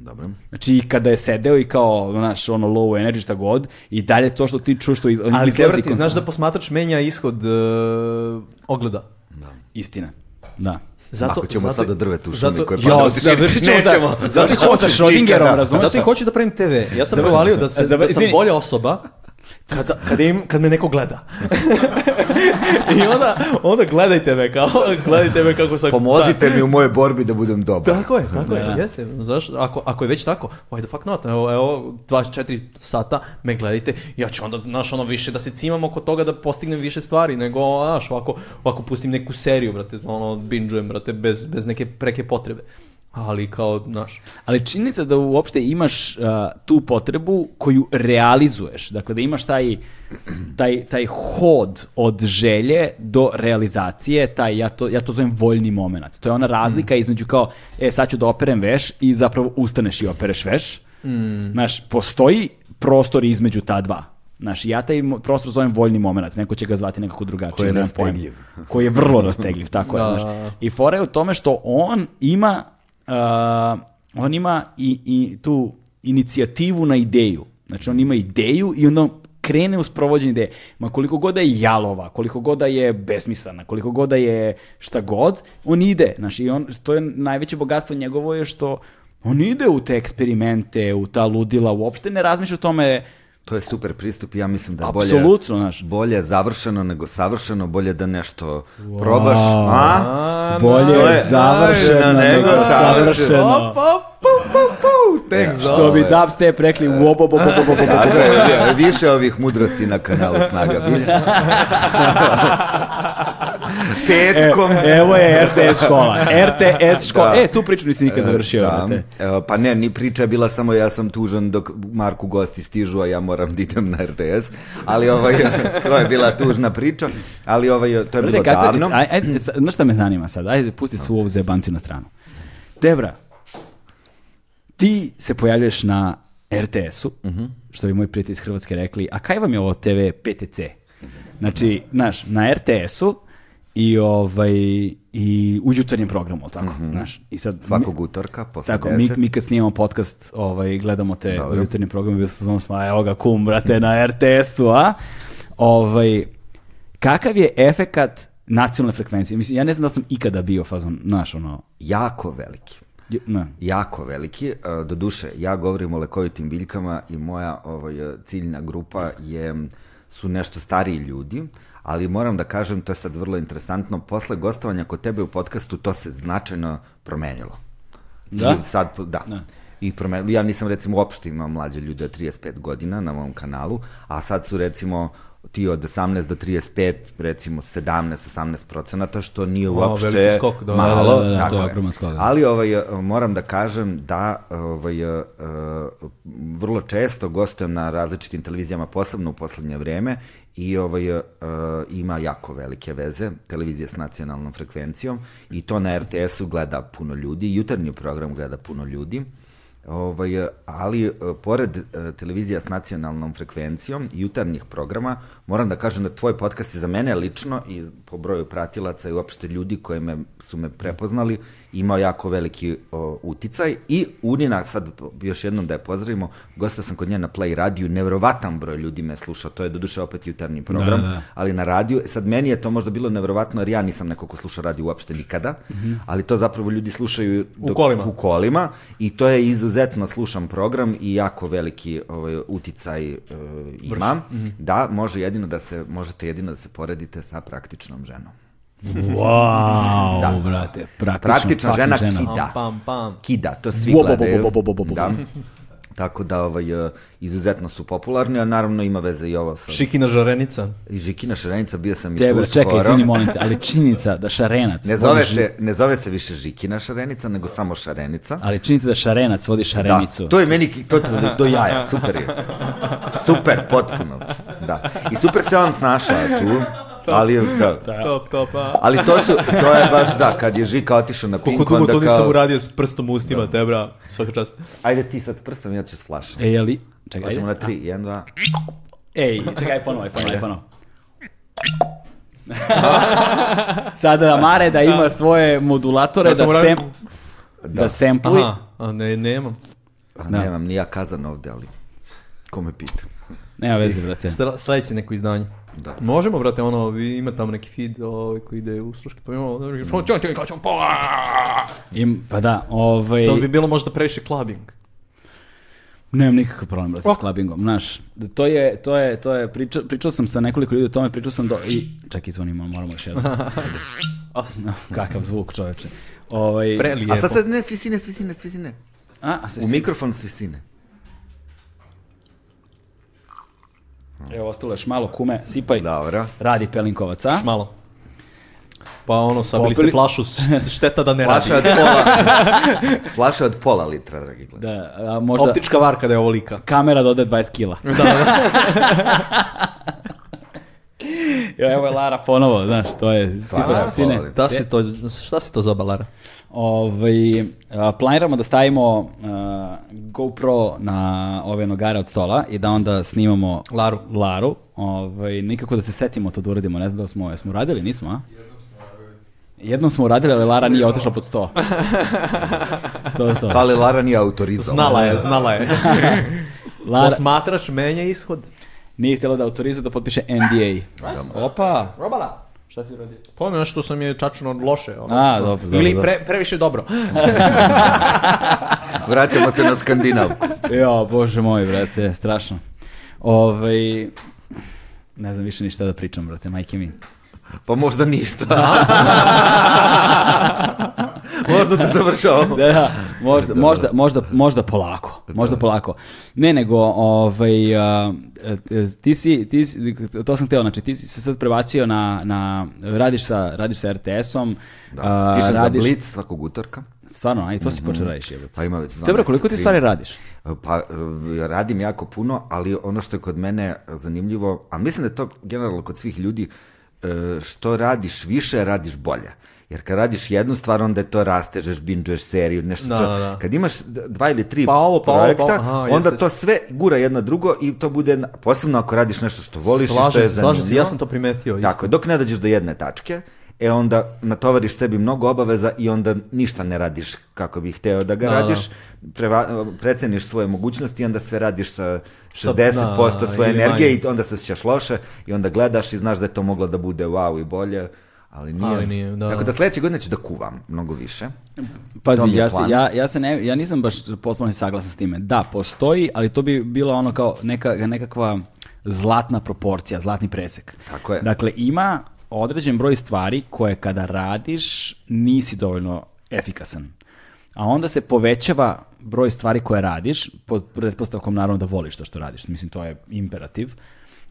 Dobro. Znači i kada je sedeo i kao, znaš, ono low energy šta god, i dalje to što ti čuš što iz- Ali izlazi Debra, ti znaš da posmatrač menja ishod uh, ogleda. Istina, da. Zato, Ako ćemo zato- sad do drveta u šumi zato- koje pada od širine. završit ćemo sa, Nećemo. završit ćemo sa Hoćeš Schrödingerom, nikada. razumeš? Zato i hoću da pravim TV. Ja sam provalio da, se, da sam bolja osoba kada, kada, im, kad me neko gleda. (laughs) I onda, onda gledajte me kao, gledajte me kako sam... Pomozite mi u mojoj borbi da budem dobar. Tako je, tako Da. je, jeste. Znaš, ako, ako je već tako, why the fuck not? Evo, evo 24 sata me gledajte, ja ću onda, znaš, ono više da se cimam oko toga da postignem više stvari, nego, znaš, ovako, ovako pustim neku seriju, brate, ono, binge-ujem, brate, bez, bez neke preke potrebe. Ali kao, znaš, Ali činjenica da uopšte imaš uh, tu potrebu koju realizuješ, dakle da imaš taj, taj, taj hod od želje do realizacije, taj, ja to, ja to zovem voljni moment. To je ona razlika između kao, e sad ću da operem veš i zapravo ustaneš i opereš veš. Znaš, postoji prostor između ta dva. Znaš, ja taj prostor zovem voljni moment, neko će ga zvati nekako drugačije. Koji je rastegljiv. Koji je vrlo rastegljiv, tako je. Da. Znaš. I fora je u tome što on ima uh, on ima i, i tu inicijativu na ideju. Znači on ima ideju i onda on krene u sprovođenje ideje. Ma koliko god da je jalova, koliko god da je besmislena, koliko god da je šta god, on ide. Znači, on, to je najveće bogatstvo njegovo je što on ide u te eksperimente, u ta ludila, uopšte ne razmišlja o tome To je super pristup i ja mislim da je bolje, znaš. bolje završeno nego savršeno, bolje da nešto probaš. A? bolje To je završeno nego savršeno. Op, op, za Što bi dubstep rekli, wo, bo, bo, bo, bo, bo, bo. Više ovih mudrosti na kanalu Snaga Bilja. Petkom. E, evo je RTS škola. RTS škola. Da. E, tu priču nisi nikad završio. Da, e, pa ne, ni priča je bila samo ja sam tužan dok Marku gosti stižu, a ja moram da idem na RTS. Ali ovaj, (laughs) to je bila tužna priča, ali ovaj, to je bilo Brate, kako- davno. aj- Ajde, sa- znaš šta me zanima sad? Ajde, pusti svu ovu zebanciju na stranu. Debra, ti se pojavljuješ na RTS-u, Mhm. što bi moji prijatelji iz Hrvatske rekli, a kaj vam je ovo TV PTC? Znači, znaš, na RTS-u i ovaj i u jutarnjem programu, al tako, znaš. I sad. Svakog utorka, posle Tako, mi, 10. mi kad snimamo podcast, ovaj, gledamo te Dobro. u jutarnjem programu, bio smo smo, evo ga kum, brate, na RTS-u, a? Ovaj, kakav je efekat nacionalne frekvencije? Mislim, ja ne znam da sam ikada bio fazon, znaš, ono, Jako veliki. ne. jako veliki. E, Doduše, ja govorim o lekovitim biljkama i moja ovaj, ciljna grupa je, su nešto stariji ljudi, ali moram da kažem, to je sad vrlo interesantno, posle gostovanja kod tebe u podcastu to se značajno promenilo. Da? I sad, da. Da. I promenilo, ja nisam recimo uopšte imao mlađe ljude od 35 godina na mom kanalu, a sad su recimo ti od 18 do 35, recimo 17-18 procenata, što nije O, uopšte veliki skok, da. malo. Da, da, da, tako to je ogroman skok, da. Ali ovaj, moram da kažem da ovaj, e, vrlo često gostujem na različitim televizijama, posebno u poslednje vreme, i ovaj, e, ima jako velike veze, televizija s nacionalnom frekvencijom, i to na RTS-u gleda puno ljudi, jutarnji program gleda puno ljudi, Ovaj, ali e, pored e, televizija s nacionalnom frekvencijom i jutarnjih programa, moram da kažem da tvoj podcast je za mene lično i po broju pratilaca i uopšte ljudi koji me, su me prepoznali, imao jako veliki o, uticaj i Unina, sad još jednom da je pozdravimo, gosta sam kod nje na Play radiju, nevrovatan broj ljudi me sluša, to je doduše opet jutarnji program, Da, da. ali na radiju, sad meni je to možda bilo nevrovatno jer ja nisam neko ko sluša radio uopšte nikada, ali to zapravo ljudi slušaju U kolima. u kolima i to je izuzetno slušan program i jako veliki ovaj, uticaj uh, imam. Da, može jedino da se, možete jedino da se poredite sa praktičnom ženom. Wow, Da. brate, praktično, Praktična žena, fucking kida. Pam, pam. Kida, to svi Bo, bo, bo, gledaju. bo, bo, bo, bo, bo. Da. Tako da ovaj, uh, izuzetno su popularni, a naravno ima veze i ovo sa... Šikina žarenica. I Žikina Šarenica, bio sam i Tebe, tu čekaj, skoro. izvini, molim te, ali činjenica da šarenac... Ne zove, ži- se, ne zove se više Žikina Šarenica, nego samo Šarenica. Ali činjenica da šarenac vodi šarenicu. Da, to je meni to, to, do jaja, super je. Super, potpuno. Da. I super se on snašao tu, ali da. Top, top, a. Ali to su, to je baš da, kad je Žika otišao na Koliko Pink, dugo onda to nisam kao, uradio s prstom u ustima, te bra, svaka čast. ajde ti sad s prstom, ja ću s flašom. E, je li... Čekaj, ajde. na tri, jedan, dva. Ej, čekaj, aj ponovo, ponovo, ponovo. Sada Mare da ima svoje modulatore, da, sam sem, uradio- da sempluje. Aha, a ne, nemam. A, Da. Nemam ni ja kazan ovde, ali ko me pita. Nema veze, brate. Sledeće neko izdanje. Da. Možemo, brate, ono, vi ima tamo neki feed ovaj, koji ide u sluške, pa imamo, Im, pa da, ovaj... Samo bi bilo možda previše clubbing. Nemam nikakav problem, brate, s clubbingom, znaš. To je, to je, to je, pričao, pričao sam sa nekoliko ljudi o tome, pričao sam do... I, čekaj, zvonimo, moramo još jedno. (laughs) No, kakav zvuk, čoveče. Ovaj, Prelijepo. A sad sad ne, svisine, svisine, svisine. a, a se U mikrofon svisine. Evo, ostalo još malo kume, sipaj. Dobro. Radi Pelinkovac, a? Malo. Pa ono, sabili ste Popili- flašu, šteta da ne Flaša radi. od pola, (laughs) flaša od pola litra, dragi gledaj. Da, a možda Optička varka da je ovolika. kamera dodaje 20 kila. (laughs) Ja, evo je Lara ponovo, znaš, to je sipa se sine. Da si to, šta si to za balara? Ovaj, planiramo da stavimo a, GoPro na ove nogare od stola i da onda snimamo Laru. Laru. Ovaj, nikako da se setimo to da uradimo, ne znam da smo, jesmo uradili, nismo, a? Jednom smo uradili, ali Lara nije otišla pod sto. (laughs) to je to. Ali Lara nije autorizovana. Znala je, znala je. (laughs) Lara Posmatrač menja ishod. nije htjela da autorizuje da potpiše NDA. Opa! Robala. Šta si uradio? Pa nešto što sam je čačno loše. Ono, A, što- dobro, dobro, Ili pre, previše dobro. (laughs) Vraćamo se na Skandinavku. Jo, bože moj, brate, strašno. Ovaj, ne znam više ništa da pričam, brate, majke mi. Pa možda ništa. (laughs) (laughs) možda da završavamo. (laughs) Da, da, možda, možda, možda, možda polako, možda polako. Ne, nego, ovaj, e, ti si, ti si, to sam htio, znači, ti si se sad prebacio na, na radiš sa, radiš sa RTS-om, a, Pišem za radiš, Blitz svakog utorka. stvarno, aj, to si počeo radiš, jebote. Pa ima već 12 Dobro, koliko ti stvari radiš? Pa e, radim jako puno, ali ono što je kod mene zanimljivo, a mislim da je to generalno kod svih ljudi, što radiš više, radiš bolje. Jer kad radiš jednu stvar, onda je to rastežeš, binđuješ seriju, nešto Da, to. da, da. Kad imaš dva ili tri Pa ovo, pa ovo, projekta, pa ovo, aha, onda jeste, to sve gura jedno drugo i to bude, posebno ako radiš nešto što voliš i što Slažem je zanimljivo. slažem se, ja sam to primetio. isto. Tako je, dok ne dođeš do jedne tačke, e onda natovariš sebi mnogo obaveza i onda ništa ne radiš kako bih hteo da ga Da, radiš, preva, preceniš svoje mogućnosti i onda sve radiš sa Sa- 60% da, svoje energije manje. i onda se osjećaš loše i onda gledaš i znaš da je to moglo da bude wow i bolje, ali nije. Ali nije, da. Tako da sledeće godine ću da kuvam mnogo više. Pazi, ja, se, ja, ja, se ne, ja nisam baš potpuno saglasan s time. Da, postoji, ali to bi bilo ono kao neka, nekakva zlatna proporcija, zlatni presek. Tako je. Dakle, ima određen broj stvari koje kada radiš nisi dovoljno efikasan. A onda se povećava broj stvari koje radiš, pod pretpostavkom naravno da voliš to što radiš. Mislim, to je imperativ.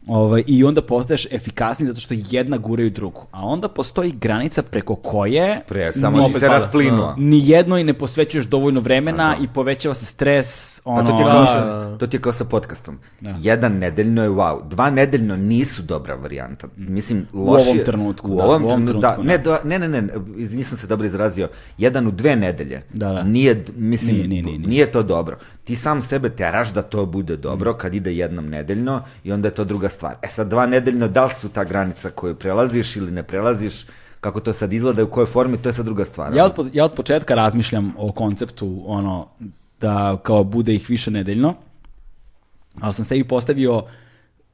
Ovaj, I onda postaješ efikasniji zato što jedna guraju drugu. A onda postoji granica preko koje Pre, samo si se rasplinuo. ni jednoj ne posvećuješ dovoljno vremena i povećava se stres. Pa Ono, to ti je kao Da, sa, da, da. to ti je kao sa podcastom. Jedan nedeljno je wow. Dva nedeljno nisu dobra varijanta. Mislim, lošije... ovom trenutku, U da, ovom u ovom trenutku, da. trenutku, Ne, dva, ne, ne, ne, nisam se dobro izrazio. Jedan u dve nedelje. Da, da. Nije, mislim, Nije, nije, nije, nije. nije to dobro. Ti sam sebe teraš da to bude dobro kad ide jednom nedeljno i onda je to druga stvar. E sad, dva nedeljno, da li su ta granica koju prelaziš ili ne prelaziš, kako to sad izgleda, i u kojoj formi, to je sad druga stvar. Ja od, po- ja od početka razmišljam o konceptu ono da kao bude ih više nedeljno, ali sam sebi postavio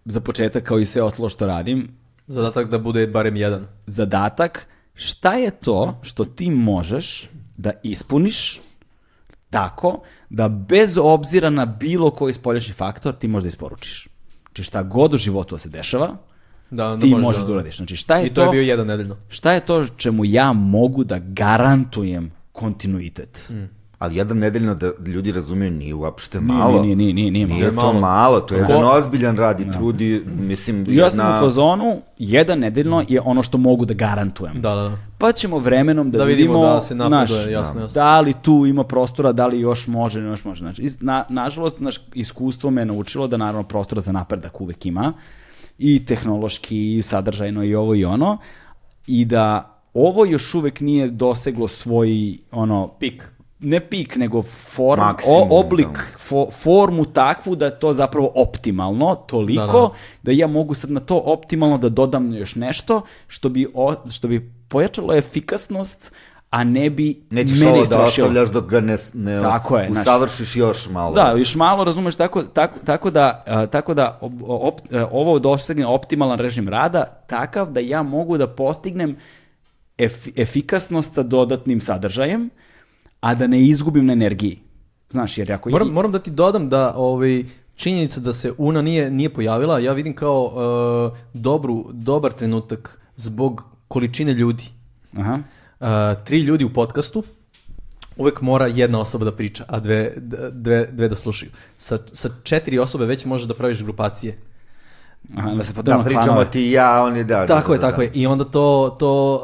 za početak kao i sve ostalo što radim, Zadatak da bude barem jedan. zadatak šta je to što ti možeš da ispuniš tako da bez obzira na bilo koji spoljašnji faktor ti možeš da isporučiš. Znači šta god u životu da se dešava, Da, onda ti možeš možeš da- da uradiš. Znači šta je I to je bio jedan nedeljno. Šta je to čemu ja mogu da garantujem kontinuitet? Ali jedan nedeljno da ljudi razumiju nije uopšte malo. Nije, nije, nije, nije, nije Nije malo. to malo, to je Ko- jedan ozbiljan rad i trudi, mislim, Ja sam jedna... u fazonu, jedan nedeljno je ono što mogu da garantujem. Da, da, da. Pa ćemo vremenom da, Da vidimo vidimo, da se napreduje, znaš, jasno, jasno. da li tu ima prostora, da li još može, još može. Znači, na, nažalost, naš iskustvo me naučilo da naravno prostora za napredak uvek ima i tehnološki, i sadržajno, i ovo i ono, i da ovo još uvek nije doseglo svoj, ono, Pik. Ne pik, nego form, Maksimum, o, oblik, da. fo- formu takvu da je to zapravo optimalno, toliko Da, da, da. ja mogu sad na to optimalno da dodam još nešto što bi, o, što bi pojačalo efikasnost, a ne bi Nećeš mene ovo da ostavljaš dok ga ne, ne Tako je, usavršiš još malo. Da, još malo razumeš, tako, tako, tako da, a, tako da op- op- a, ovo dosegne optimalan režim rada, takav da ja mogu da postignem ef- efikasnost sa dodatnim sadržajem, a da ne izgubim na energiji. Znaš, jer ako... Moram, moram da ti dodam da ovaj, činjenica da se Una nije, nije pojavila, ja vidim kao uh, dobru, dobar trenutak zbog količine ljudi. Aha. Uh, tri ljudi u podcastu, uvek mora jedna osoba da priča, a dve, dve, dve da slušaju. Sa, sa četiri osobe već možeš da praviš grupacije. Aha, da se Da, pričamo ti i ja, on je da. Tako da, je, da, tako je. I onda to, to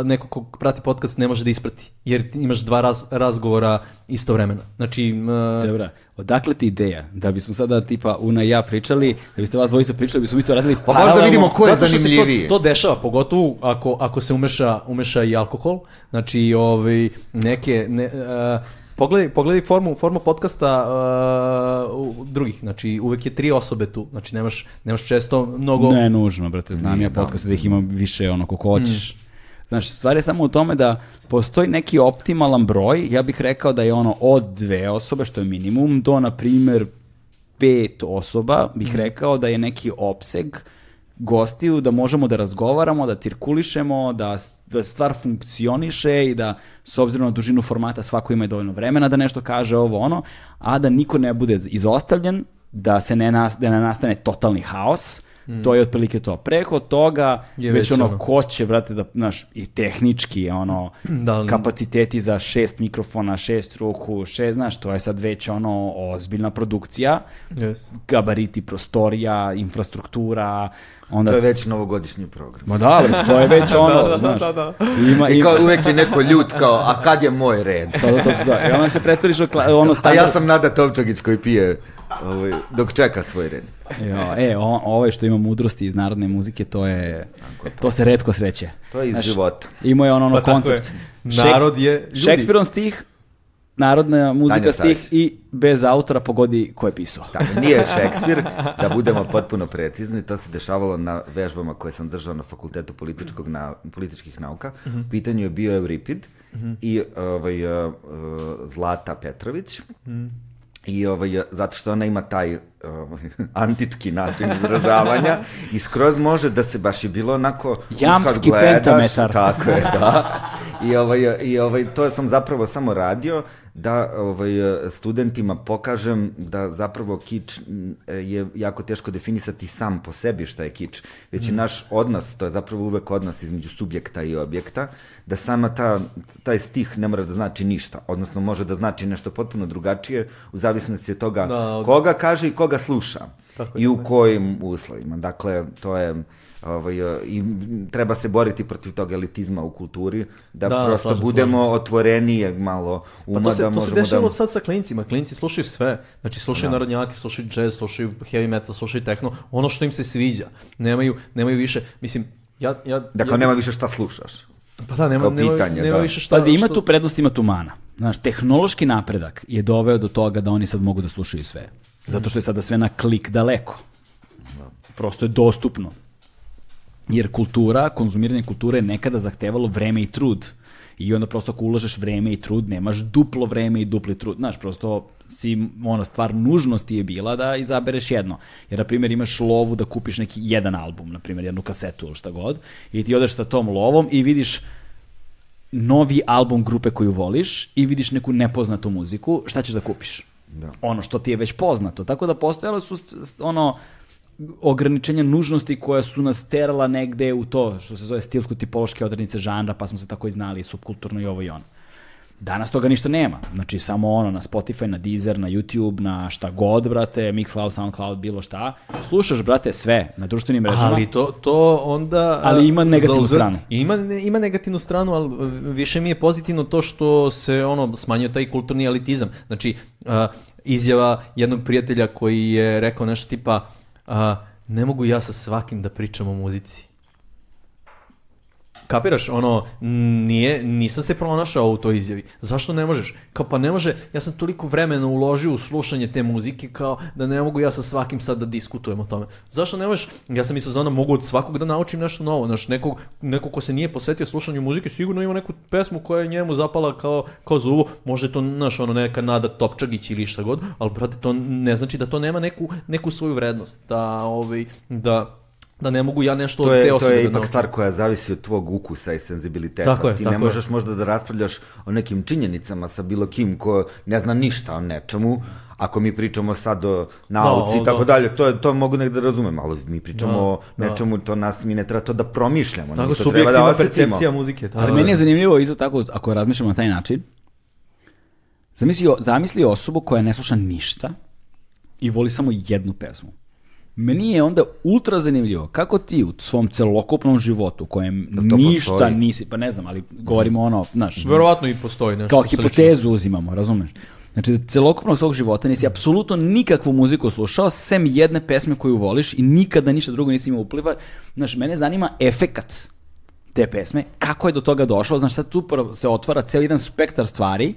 uh, neko ko prati podcast ne može da isprati. Jer imaš dva raz, razgovora istovremeno. Znači, uh, Dobra, odakle ti ideja? Da bismo sada tipa Una i ja pričali, da biste vas dvojica pričali, bismo mi to radili Pa možda vidimo ko je zanimljiviji. to, to dešava, pogotovo ako, ako se umeša, umeša i alkohol. Znači, ovaj, neke... Ne, uh, Pogledaj, pogledaj formu, formu podcasta uh, drugih, znači uvek je tri osobe tu, znači nemaš, nemaš često mnogo... Ne nužno, brate, znam ja podcast da ih ima više ono koliko hoćeš. Znaš, stvar je samo u tome da postoji neki optimalan broj, ja bih rekao da je ono od dve osobe, što je minimum, do, na primjer, pet osoba, bih rekao da je neki opseg gostiju, da možemo da razgovaramo, da cirkulišemo, da, da stvar funkcioniše i da s obzirom na dužinu formata svako ima dovoljno vremena da nešto kaže ovo ono, a da niko ne bude izostavljen, da se ne, nas, da ne nastane totalni haos, to je otprilike to. Preko toga Je već, već ono, ono. ko će, brate, da, znaš, i tehnički, ono, (clears throat) Da, ali- kapaciteti za šest mikrofona, šest ruku, šest, znaš, to je sad već ono ozbiljna produkcija, Yes. gabariti prostorija, infrastruktura, onda... To je već novogodišnji program. Ma da, to je već (laughs) ono, Da, da, znaš. da, da. Ima, I ima, kao uvek je neko ljut kao, a kad je moj red? to, to, to, to, I onda se pretvoriš u ono A standard... ja sam Nada Tovčagić koji pije ovaj, dok čeka svoj red. Jo, e, o, ovaj što ima mudrosti iz narodne muzike, to je, to se redko sreće. To je iz života. Imao je on ono Pa koncept. je. Narod je ljudi. Šekspirov stih, narodna muzika stih i bez autora pogodi ko je pisao. Tako, nije Šekspir, da budemo potpuno precizni, to se dešavalo na vežbama koje sam držao na fakultetu političkog na, političkih nauka. Mhm. U pitanju je bio Euripid i ovaj, uh, uh, Zlata Petrović. Mhm. I ovaj, zato što ona ima taj ovaj, (laughs) antički način izražavanja i skroz može da se baš je bilo onako Jamski gledaš, pentametar. Tako je, da. I, ovaj, I ovaj, to sam zapravo samo radio da ovaj, studentima pokažem da zapravo kič je jako teško definisati sam po sebi šta je kič, već je naš odnos, to je zapravo uvek odnos između subjekta i objekta, da sama ta, taj stih ne mora da znači ništa, odnosno može da znači nešto potpuno drugačije u zavisnosti od toga Da, od- koga kaže i koga sluša Tako i u da. kojim uslovima. Dakle, to je ovaj, e, i treba se boriti protiv tog elitizma u kulturi, da, Da, prosto slažem, budemo slažem otvorenije malo uma, Pa to se, da to se možemo dešava da... sad sa klincima. Klinci slušaju sve. Znači, slušaju narodnjake, slušaju jazz, slušaju heavy metal, slušaju techno. Ono što im se sviđa. Nemaju, nemaju više, mislim, ja... ja Dakle, ja, nema više šta slušaš. Pa da, nema, kao nema, pitanje, nema da. više šta... Pazi, ima tu prednost, ima tu mana. Znaš, tehnološki napredak je doveo do toga da oni sad mogu da slušaju sve. Zato što je sada sve na klik daleko. Prosto je dostupno. Jer kultura, konzumiranje kulture je nekada zahtevalo vreme i trud. I onda prosto ako ulažeš vreme i trud, nemaš duplo vreme i dupli trud. Znaš, prosto si, ono, stvar nužnosti je bila da izabereš jedno. Jer, na primjer, imaš lovu da kupiš neki jedan album, na primjer, jednu kasetu ili šta god, i ti odeš sa tom lovom i vidiš novi album grupe koju voliš i vidiš neku nepoznatu muziku, šta ćeš da kupiš? Da. Ono što ti je već poznato. Tako da postojale su ono ograničenja nužnosti koja su nas terala negde u to što se zove stilsko-tipološke odrednice žanra, pa smo se tako i znali, subkulturno i ovo i ono. Danas toga ništa nema. Znači, samo ono, na Spotify, na Deezer, na YouTube, na šta god, brate, Mixcloud, Soundcloud, bilo šta. Slušaš, brate, sve na društvenim mrežama. Ali to, to onda... Ali ima negativnu zauzvrat- stranu. Ima, ima negativnu stranu, ali više mi je pozitivno to što se ono smanjio taj kulturni elitizam. Znači, uh, izjava jednog prijatelja koji je rekao nešto tipa uh, ne mogu ja sa svakim da pričam o muzici. Kapiraš, ono, nije, nisam se pronašao u toj izjavi. Zašto ne možeš? Kao pa ne može, ja sam toliko vremena uložio u slušanje te muzike kao da ne mogu ja sa svakim sad da diskutujem o tome. Zašto ne možeš? Ja sam i sa zona mogu od svakog da naučim nešto novo. Znaš, nekog, nekog ko se nije posvetio slušanju muzike sigurno ima neku pesmu koja je njemu zapala kao, kao za uvo. Može to, znaš, ono, neka Nada Topčagić ili šta god, ali, brate, to ne znači da to nema neku, neku svoju vrednost. Da, ovaj, da, da ne mogu ja nešto To od te je, to osobe je da ipak naučim. stvar koja zavisi od tvog ukusa i senzibiliteta. Tako je, Ti tako ne je. možeš možda da raspravljaš o nekim činjenicama sa bilo kim ko ne zna ništa o nečemu, ako mi pričamo sad o nauci Da, i tako da. dalje, to, je, to mogu negde da razumem, ali mi pričamo Da, o da. nečemu, to nas, mi ne treba to da promišljamo. Tako, to treba da percepcija muzike. tako Ali je. meni je zanimljivo isto tako, ako razmišljamo na taj način, zamisli, zamisli osobu koja ne sluša ništa i voli samo jednu pesmu. Meni je onda ultra zanimljivo kako ti u svom celokupnom životu u kojem ništa postoji? nisi, pa ne znam, ali govorimo ono, znaš, Verovatno i postoji nešto kao slično. hipotezu uzimamo, razumeš? Znači, da celokupnog svog života nisi apsolutno nikakvu muziku slušao, sem jedne pesme koju voliš i nikada ništa drugo nisi imao upliva. Znaš, mene zanima efekat te pesme, kako je do toga došlo, znaš, sad tu se otvara ceo jedan spektar stvari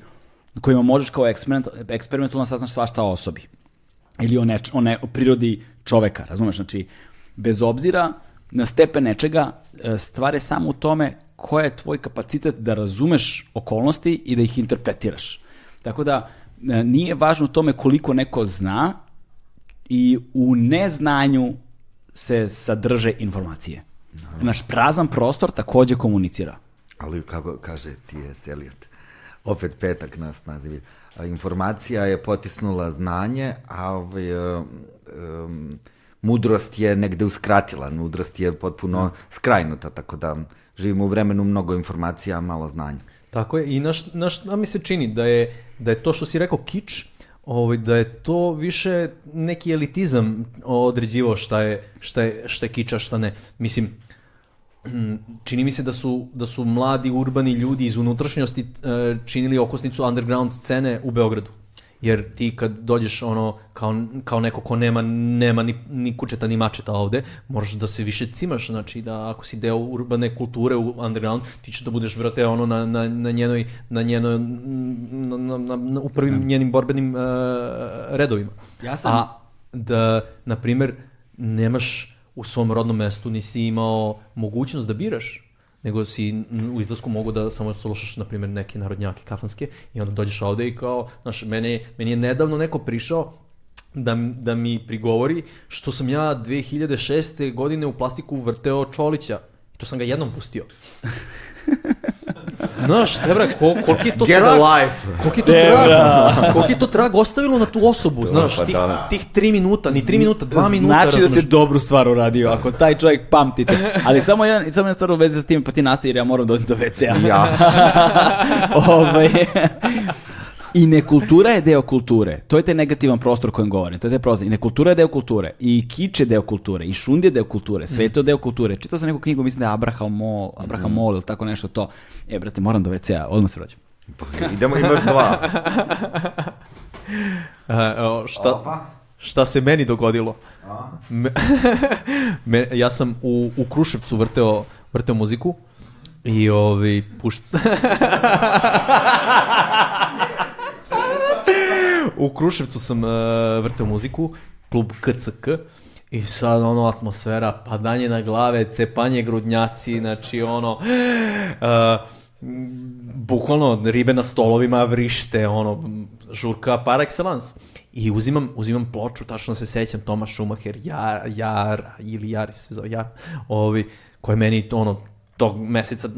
na kojima možeš kao eksperiment, eksperimentalno saznaš svašta o osobi. Ili o, neč, o, ne, o prirodi čoveka, razumeš? Znači, bez obzira na stepen nečega, e, stvar je samo u tome koja je tvoj kapacitet da razumeš okolnosti i da ih interpretiraš. Tako da, e, nije važno tome koliko neko zna i u neznanju se sadrže informacije. Naš prazan prostor takođe komunicira. Ali kako kaže T.S. Eliot, opet petak nas nazivi. Informacija je potisnula znanje, a ovaj, um, um, mudrost je negde uskratila, mudrost je potpuno skrajnuta, tako da živimo u vremenu mnogo informacija, a malo znanja. Tako je, i naš, naš, a mi se čini da je, da je to što si rekao kič, ovaj, da je to više neki elitizam određivao šta je, šta je, šta je kiča, šta ne. Mislim, čini mi se da su, da su mladi urbani ljudi iz unutrašnjosti e, činili okosnicu underground scene u Beogradu. Jer ti kad dođeš ono kao, kao neko ko nema, nema ni, ni kučeta ni mačeta ovde, moraš da se više cimaš, znači da ako si deo urbane kulture u underground, ti ćeš da budeš, brate, ono na, na, na njenoj, na njenoj, na, na, na, na, u prvim njenim borbenim uh, redovima. Ja sam- A da, na primer, nemaš u svom rodnom mestu, nisi imao mogućnost da biraš, nego si u izlasku mogu da samo slušaš, na primjer, neke narodnjake kafanske i onda dođeš ovde i kao, znaš, mene, meni je nedavno neko prišao da, da mi prigovori što sam ja 2006. godine u plastiku vrteo Čolića. I to sam ga jednom pustio. (laughs) Znaš, Debra, kol, koliki je to Get trag, a life. koliki je to trag, koliki je to trag ostavilo na tu osobu, znaš, pa tih, da. tih tri minuta, ni tri minuta, dva minuta, Znači da razumeš? dobru stvar uradio, ako taj čovjek pamti to. Ali samo jedan, samo jedna stvar u vezi s tim, pa ti nastavi jer ja moram doći do WC-a. Ja. (laughs) ovaj, I nekultura je deo kulture. To je taj negativan prostor o kojem govorim. To je taj prostor. I nekultura je deo kulture. I kič je deo kulture. I šund je deo kulture. Sve je to deo kulture. Čitao sam neku knjigu, mislim da je Abraham Mol, Abraham Mol ili tako nešto to. E, brate, moram do WC-a. Odmah se vraćam. Idemo, imaš dva. (laughs) E, evo, šta, šta se meni dogodilo? Me, (laughs) me- ja sam u, u Kruševcu vrteo, vrteo muziku i ovi pušt... (laughs) u Kruševcu sam uh, vrteo muziku, klub KCK, i sad ono atmosfera, padanje na glave, cepanje grudnjaci, znači ono, uh, bukvalno ribe na stolovima vrište, ono, žurka par excellence. I uzimam, uzimam ploču, tačno se sećam, Tomas Schumacher, Jar, Jar, ili Jari se zove, Jar, ovi, koji je meni, ono, tog meseca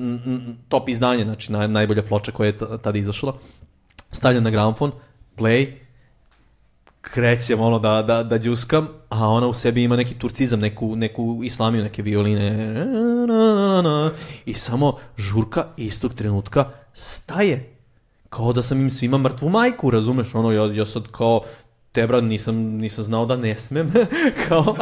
top izdanje, znači naj, najbolja ploča koja je tada izašla. Stavljam na gramofon, play, krećem ono da, da, da džuskam, a ona u sebi ima neki turcizam, neku, neku islamiju, neke violine. I samo žurka istog trenutka staje. Kao da sam im svima mrtvu majku, razumeš? Ono, ja, ja sad kao, tebra, nisam, nisam znao da ne smem. (laughs) kao,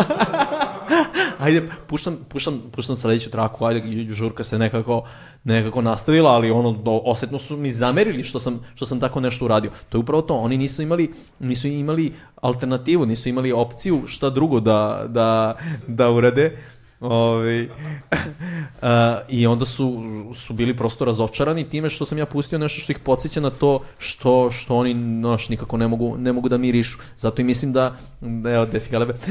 ajde, puštam, puštam, puštam sledeću traku, ajde, žurka se nekako, nekako nastavila, ali ono, do, osetno su mi zamerili što sam, što sam tako nešto uradio. To je upravo to, oni nisu imali, nisu imali alternativu, nisu imali opciju šta drugo da, da, da urade. (laughs) Ovi, I onda su, su bili prosto razočarani time što sam ja pustio nešto što ih podsjeća na to što, što oni naš, nikako ne mogu, ne mogu da mirišu. Zato i mislim da, da evo, desi galebe. (laughs)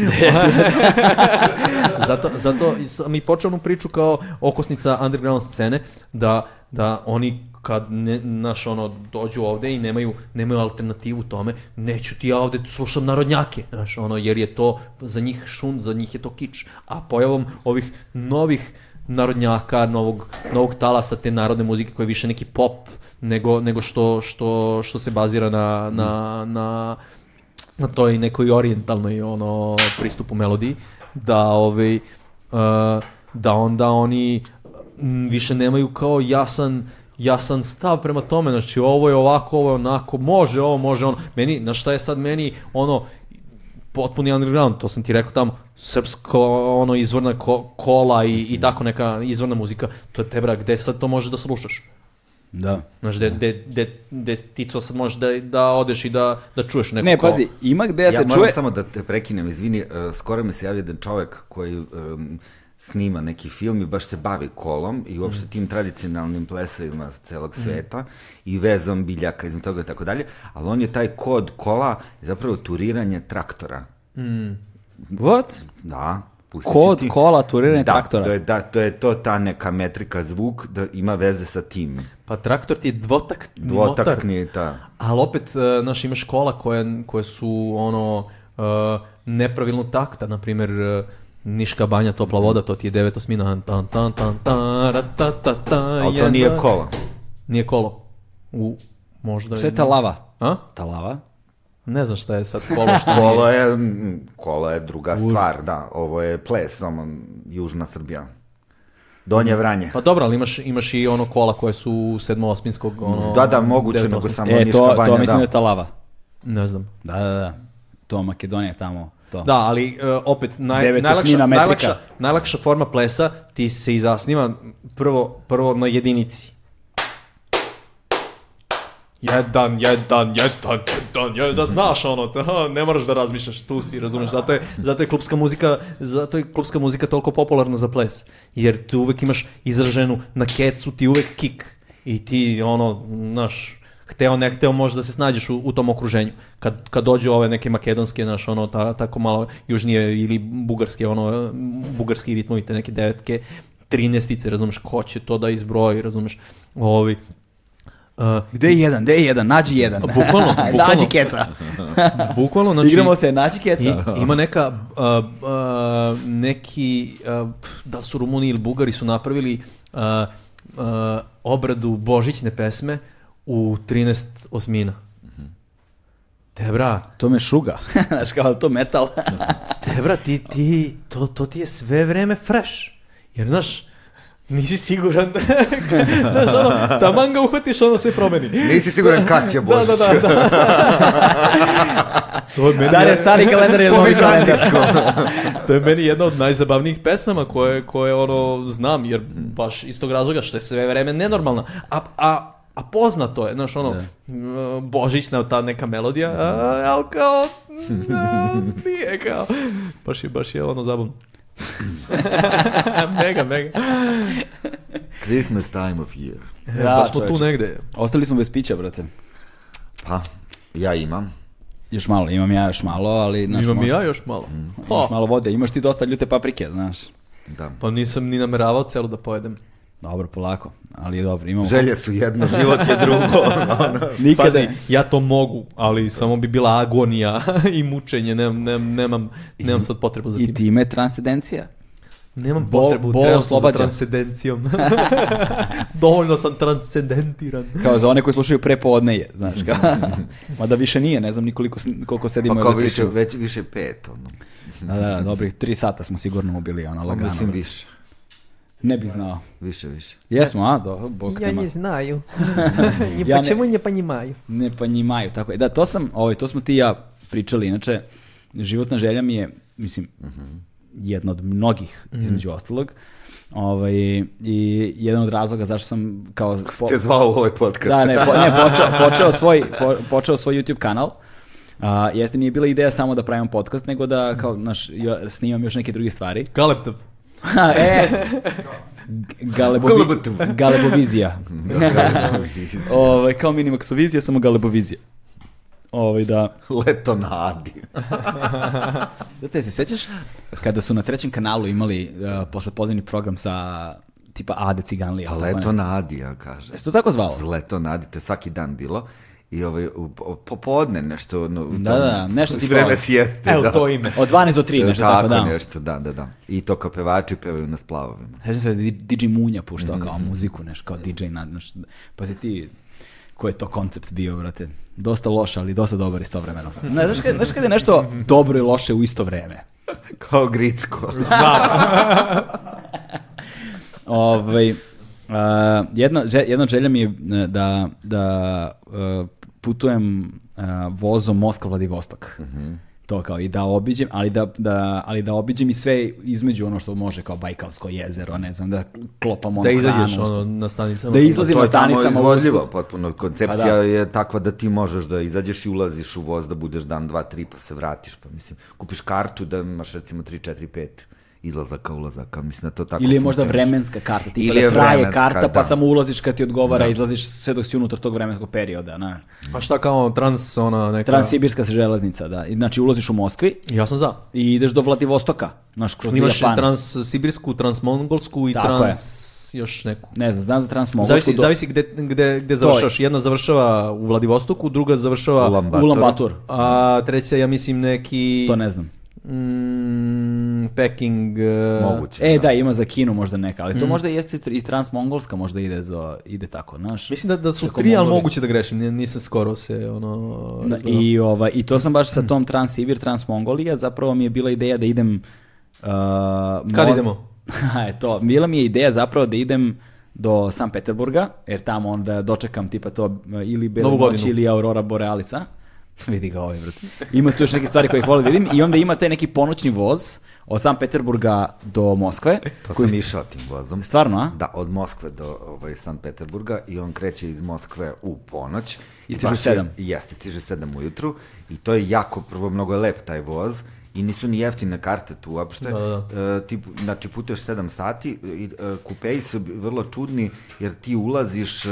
zato, zato sam i počeo onu priču kao okosnica underground scene, da, da oni kad ne, naš, ono, dođu ovde i nemaju, nemaju alternativu tome, neću ti ja ovde slušam narodnjake, znaš, ono, jer je to za njih šun, za njih je to kič. A pojavom ovih novih narodnjaka, novog, novog talasa te narodne muzike koja je više neki pop nego, nego što, što, što se bazira na, na, na, na toj nekoj orijentalnoj ono pristupu melodiji da ovaj uh, da onda oni mm, više nemaju kao jasan jasan stav prema tome, znači ovo je ovako, ovo je onako, može ovo, može ono. Meni, na šta je sad meni ono potpuni underground, to sam ti rekao tamo, srpsko, ono, izvorna ko, kola i, i tako neka izvorna muzika, to je tebra, gde sad to možeš da slušaš? Da. Znaš, gde, gde, gde, gde ti to sad možeš da, da odeš i da, da čuješ neko Ne, kao- pazi, ima gde Ja se moram čuje... samo da te prekinem, izvini, uh, skoro mi se javio jedan čovek koji um, snima neki film i baš se bavi kolom i uopšte tim tradicionalnim plesovima celog sveta i vezom biljaka između toga i tako dalje, ali on je taj kod kola zapravo turiranje traktora. What? Da, Kod ti. kola, turiranje da, traktora. To je, da, to je to ta neka metrika zvuk da ima veze sa tim. Pa traktor ti je dvotaktni motor. Dvotaktni ta. Ali opet, uh, znaš, imaš kola koje, koje su, ono, uh, nepravilno takta, na primjer, uh, Niška banja, topla voda, to ti je devet osmina. Tan, tan, tan, tan, ra, ta, ta, ta, Ali to nije kola. Nije kolo. U, možda... Šta je ta lava? A? Ta lava? Ne znam šta je sad kolo, šta. (laughs) Kolo je, mm, kolo je druga stvar, da. Ovo je ples, samo južna Srbija. Donje Vranje. Pa dobro, ali imaš, imaš i ono kola koje su sedmo-osminskog, ono... Da, da, moguće, nego samo E, Niška to, banja, to mislim da da. je ta lava. Ne znam. Da, da, da. To Makedonija tamo. To. Da, ali uh, opet naj, najlakša, najlakša, najlakša forma plesa ti se i zasniva prvo, prvo na jedinici. Jedan, jedan, jedan, jedan, jedan, znaš ono, to, ne moraš da razmišljaš, tu si, razumeš, zato je, zato je klubska muzika, zato je klubska muzika toliko popularna za ples, jer tu uvek imaš izraženu na kecu, ti uvek kik i ti ono, znaš, hteo ne hteo možeš da se snađeš u, u tom okruženju. Kad, kad dođu ove neke makedonske, naš, ono, ta, tako malo južnije ili bugarske, ono, bugarski ritmovi, te neke devetke, trinestice, razumeš, ko će to da izbroji, razumeš, ovi, uh, Gde je jedan? Gde je jedan? Nađi jedan. (laughs) Bukvalno, (laughs) bukvalno. Nađi keca. (laughs) bukvalno, znači, Igramo se, nađi keca. I, ima neka, uh, uh, neki, uh, da su Rumuni ili Bugari su napravili uh, uh, obradu božićne pesme u 13 osmina. Te bra, To me šuga. (laughs) Znaš kao to metal. (laughs) te bra, ti, ti, to, to ti je sve vreme fresh. Jer, znaš, nisi siguran. (laughs) znaš, ono, taman ga uhvatiš, ono se promeni. Nisi siguran kad će Da, Božić. da, da, da. to, je meni, Da li je stari kalendar ili Po novi kalendar? to je meni jedna od najzabavnijih pesama koje, koje ono, znam, jer baš iz tog razloga što je sve vreme nenormalna. A, a, a poznato je, znaš, ono, m, božićna ta neka melodija, a, ali kao, (laughs) a, nije kao, baš je, baš je ono zabavno. (laughs) mega, mega. Christmas time of year. E, Da, baš smo tu negde. Ostali smo bez pića, brate. Pa, ja imam. Još malo, imam ja još malo, ali... Znaš, Imam može- ja još malo. Imaš O, malo vode, imaš ti dosta ljute paprike, znaš. Da. pa nisam ni nameravao celo da pojedem. Dobro, polako, ali je dobro. Imamo... Želje su jedno, život je drugo. ono. (laughs) Nikada... Pazi, ja to mogu, ali samo bi bila agonija (laughs) i mučenje, nemam, nemam, nemam, nemam sad potrebu za I tim. time je transcendencija. Nemam Bol- potrebu bol trenutno za oslobađa. transcendencijom. (laughs) Dovoljno sam transcendentiran. Kao za one koji slušaju prepodneje, znaš. Kao. Mada više nije, ne znam ni koliko, sedimo Pa i kao ovdje više, već, više pet, ono. Da, da, da, dobrih tri sata smo sigurno ubili, ono, Pa lagano. mislim više. Ne bih znao. Više, više. Jesmo, a, do, bog te ma- znaju. (laughs) Ni Ja ne- počemu ne понімаю. Ne pa njimaju, tako je. Da, to sam, ovaj, to smo ti i ja pričali, inače, životna želja mi je, mislim, jedna od mnogih, između ostalog, ovaj, i jedan od razloga zašto sam kao... po- Te zvao u ovaj podcast. Da, ne, po, ne počeo, (laughs) počeo, svoj, po, počeo svoj YouTube kanal. A, jeste, nije bila ideja samo da pravim podcast, nego da kao, naš, ja snimam još neke druge stvari. Galeptav. E, galebovi, galebovizija. ovaj, kao Minimaxovizija, samo galebovizija. Ovaj, da. Leto nadi. (laughs) Znate, se sećaš kada su na trećem kanalu imali uh, poslepodnevni program sa tipa Ade Ciganlija? Pa leto ne? nadi, ja kažem. Jesi to tako zvalo? Leto nadi, to je svaki dan bilo. I ovaj, popodne nešto. No, u Da, da, nešto tipa vreme od- sjeste. Evo da. to ime. Od 12 do 3, nešto tako, tako da. nešto, da, da, da. I to kao pevači pevaju na splavovima. Sećam se da je DJ Munja puštao Mhm. kao muziku, nešto kao DJ na, znaš, pazi ti, koji je to koncept bio, brate. Dosta loš, ali dosta dobar istovremeno. (laughs) Ne, znaš, kad, znaš kad je nešto dobro i loše u isto vreme? (laughs) Kao Gricko. (laughs) Ovaj, a, jedna, jedna želja mi je e, da, da e, putujem e, vozom Moskva Vladivostok. To kao i da obiđem, ali da, da, ali da obiđem i sve između ono što može kao Bajkalsko jezero, ne znam, da klopam ono Da izađeš hranu, ono, na stanicama. Da izlazim to na je tamo stanicama izvodljivo potpuno. Koncepcija Pa da. je takva da ti možeš da izađeš i ulaziš u voz, da budeš dan, dva, tri, pa se vratiš. Pa mislim, kupiš kartu da imaš recimo 3, 4, 5 izlazaka, ulazaka. Mislim da to tako Ili je možda vremenska karta, tipa Ili da je traje karta, pa da. samo ulaziš kad ti odgovara, izlaziš sve dok si unutar tog vremenskog perioda, znaš. A šta kao trans, ona neka... Transsibirska železnica, da. I, Znači ulaziš u Moskvi Ja sam za. i ideš do Vladivostoka, znaš, kroz Imaš Japan. transsibirsku, transmongolsku i Tako je. trans... još neku. Ne znam, znam za Transmogolsku. Zavisi, do- zavisi gde, gde, gde završavaš. Jedna završava u Vladivostoku, druga završava Ulan Bator. Ulan Bator. a treća ja mislim neki... To ne znam. Mm, Peking... e, Moguće. E, da, ima za Kinu možda neka, Mm. ali to možda jeste i tr- i Transmongolska možda ide, za, ide tako, znaš. Mislim da, da su tri, ali Mongolije. moguće da grešim. Ni- Nisam skoro se ono... Da. I, ovaj, I to sam baš sa (clears throat) tom Transsibir, Transmongolija, zapravo mi je bila ideja da idem... Uh, Kad mo- idemo? (laughs) e to, bila mi je ideja zapravo da idem do San Peterburga, jer tamo onda dočekam tipa to uh, ili Belu noć ili Aurora Borealisa. (laughs) Vidi ga ovaj, brate. Ima tu još neke stvari koje ih volim da vidim i onda ima taj neki ponoćni voz od San Peterburga do Moskve. To koji- sam išao tim vozom. Stvarno, a? Da, od Moskve do ovaj, San Peterburga i on kreće iz Moskve u ponoć. I stiže sedam. Jeste, stiže sedam ujutru i to je jako, prvo mnogo je lep taj voz i nisu ni jeftine karte tu uopšte. Da, da, E, ti, znači, putuješ 7 sati, i, e, kupeji su vrlo čudni jer ti ulaziš, e,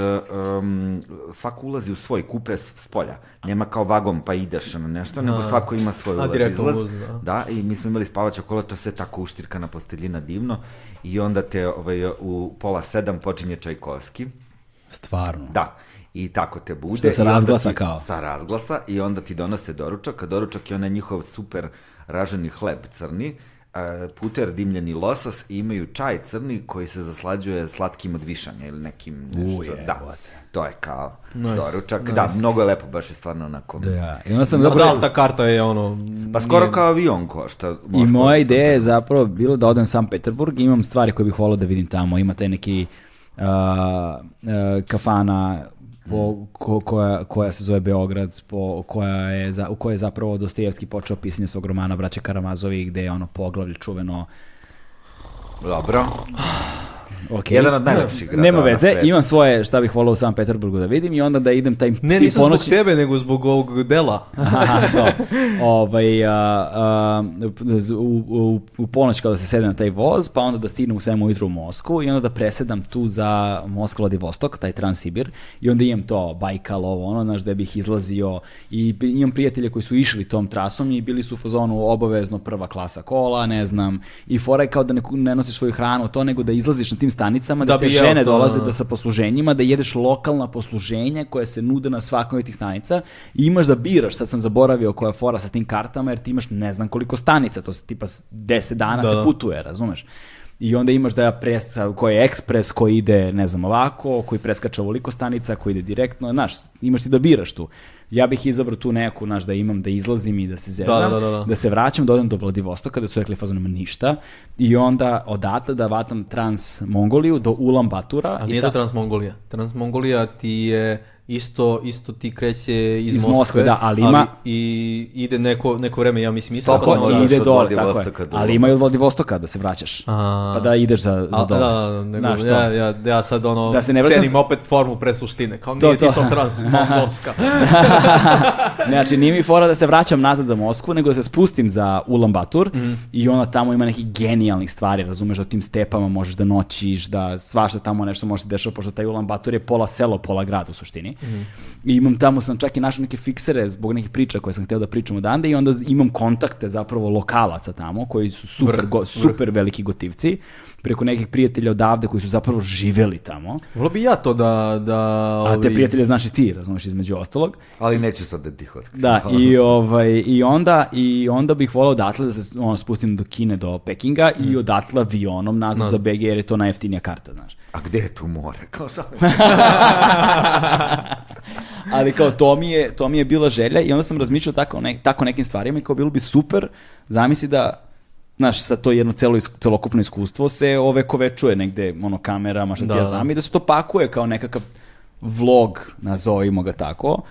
em, svako ulazi u svoj kupe s, s polja. Nema kao vagon pa ideš na nešto, nego svako ima svoj A, ulaz direktno izlaz. ulaz, da. Da, i mi smo imali spavaća kola, to je sve tako uštirkana posteljina divno i onda te ovaj, u pola sedam počinje Čajkovski. Stvarno. Da. I tako te bude. Što se i onda razglasa ti- kao? Sa razglasa i onda ti donose doručak, a doručak je onaj njihov super raženi hleb crni, e, puter dimljeni losas i imaju čaj crni koji se zaslađuje slatkim od višanja ili nekim nešto. Uje, da, boce. to je kao Nice, doručak. nice. Da, mnogo je lepo, baš je stvarno onako... Da, ja. I onda sam Dobro, zapravo... ta karta je ono... Pa skoro nije- kao avion košta. I Moskva, moja ideja je zapravo bilo da odem u San Peterburg i imam stvari koje bih volao da vidim tamo. Ima taj neki uh, uh, kafana po, ko- koja, koja se zove Beograd, po, koja je, za, u kojoj je zapravo Dostojevski počeo pisanje svog romana Braće Karamazovi, gde je ono poglavlje čuveno Dobro. Ok. Jedan od najlepših gradova Nema na veze, svetu. imam svoje šta bih volao u San Peterburgu da vidim i onda da idem taj Ne, nisam ponoći- zbog tebe, nego zbog ovog dela. (laughs) Aha, to. Ovaj, a, a, u, u, u ponoć kada se sede na taj voz, pa onda da stignem u 7 ujutru u Moskvu i onda da presedam tu za Moskva Vladivostok, taj Transsibir, i onda imam to Bajkal, ovo ono, znaš, gde bih izlazio i imam prijatelje koji su išli tom trasom i bili su u fazonu obavezno prva klasa kola, ne znam, i fora je kao da ne, ne nosiš svoju hranu, to, nego da izlaziš na tim stanicama, da, Da te žene to, dolaze da. da sa posluženjima, da jedeš lokalna posluženja koja se nude na svakoj od tih stanica i imaš da biraš, sad sam zaboravio koja je fora sa tim kartama, jer ti imaš ne znam koliko stanica, to se tipa s- 10 dana Da, se da. putuje, razumeš? I onda imaš da je pres, koji je ekspres, koji ide, ne znam, ovako, koji preskače ovoliko stanica, koji ide direktno, znaš, imaš ti da biraš tu. Ja bih izabrao tu neku, znaš, da imam, da izlazim i da se zezam, Da, da, da, da. se vraćam, da odem do Vladivostoka, da su rekli fazon nema ništa, i onda odatle da vatam trans Mongoliju do Ulan Batura. A nije ta- to Transmongolija. Transmongolija ti je isto, isto ti kreće iz, Iz Moskve, Moskve, da, ali ima- i ide neko, neko vreme, ja mislim, isto Tako, odavde. ide od dole, tako je. Vladivostoka do- Ali ima i od Vladivostoka da se vraćaš. A. Pa da ideš za, za dole. da, da, nego, Znaš ja, ja, ja sad ono, Da se ne vraćam cenim opet formu pre suštine, kao To, nije to. ti to transmongolska. (laughs) znači, nije mi fora da se vraćam nazad za Moskvu, nego da se spustim za Ulan Batur Mhm. i onda tamo ima nekih genijalnih stvari, razumeš, da tim stepama možeš da noćiš, da svašta tamo nešto može se dešava, pošto taj Ulan Batur je pola selo, pola grad u suštini. Mhm. I imam tamo sam čak i našao neke fiksere zbog nekih priča koje sam htio da pričam odande i onda imam kontakte zapravo lokalaca tamo koji su super, Vrh, go- vrh. super veliki gotivci preko nekih prijatelja odavde koji su zapravo živeli tamo. Volio bi ja to da... da A te prijatelje znaš i ti, razumeš, između ostalog. Ali neću sad da ti otkrijem. Da, i, ovaj, i, onda, i onda bih volao odatle da se ono, spustim do Kine, do Pekinga i odatle avionom nazad, Nazad. za BG jer je to najjeftinija karta, znaš. A gde je tu more? Kao šta? (laughs) Ali kao to mi je, to mi je bila želja i onda sam razmišljao tako, ne, tako nekim stvarima i kao bilo bi super, zamisli da znaš, sa to jedno celo, celokupno iskustvo se ovekovečuje negde, ono, kamerama, šta Da, ti ja da. znam, i da se to pakuje kao nekakav vlog, nazovimo ga tako,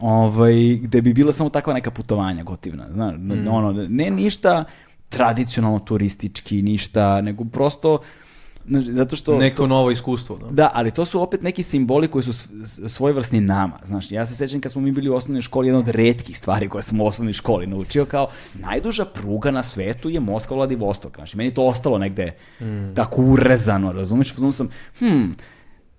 ovaj, gde bi bila samo takva neka putovanja gotivna, znaš, Mm. ono, ne ništa tradicionalno turistički, ništa, nego prosto, znaš, zato što... Neko novo iskustvo. Da. Da, ali to su opet neki simboli koji su svojevrsni nama. Znaš, ja se sećam kad smo mi bili u osnovnoj školi, jedna od retkih stvari koje sam u osnovnoj školi naučio, kao najduža pruga na svetu je Moskva Vladivostok. Znaš, i meni to ostalo negde tako urezano, razumiješ? Fazon sam, hm,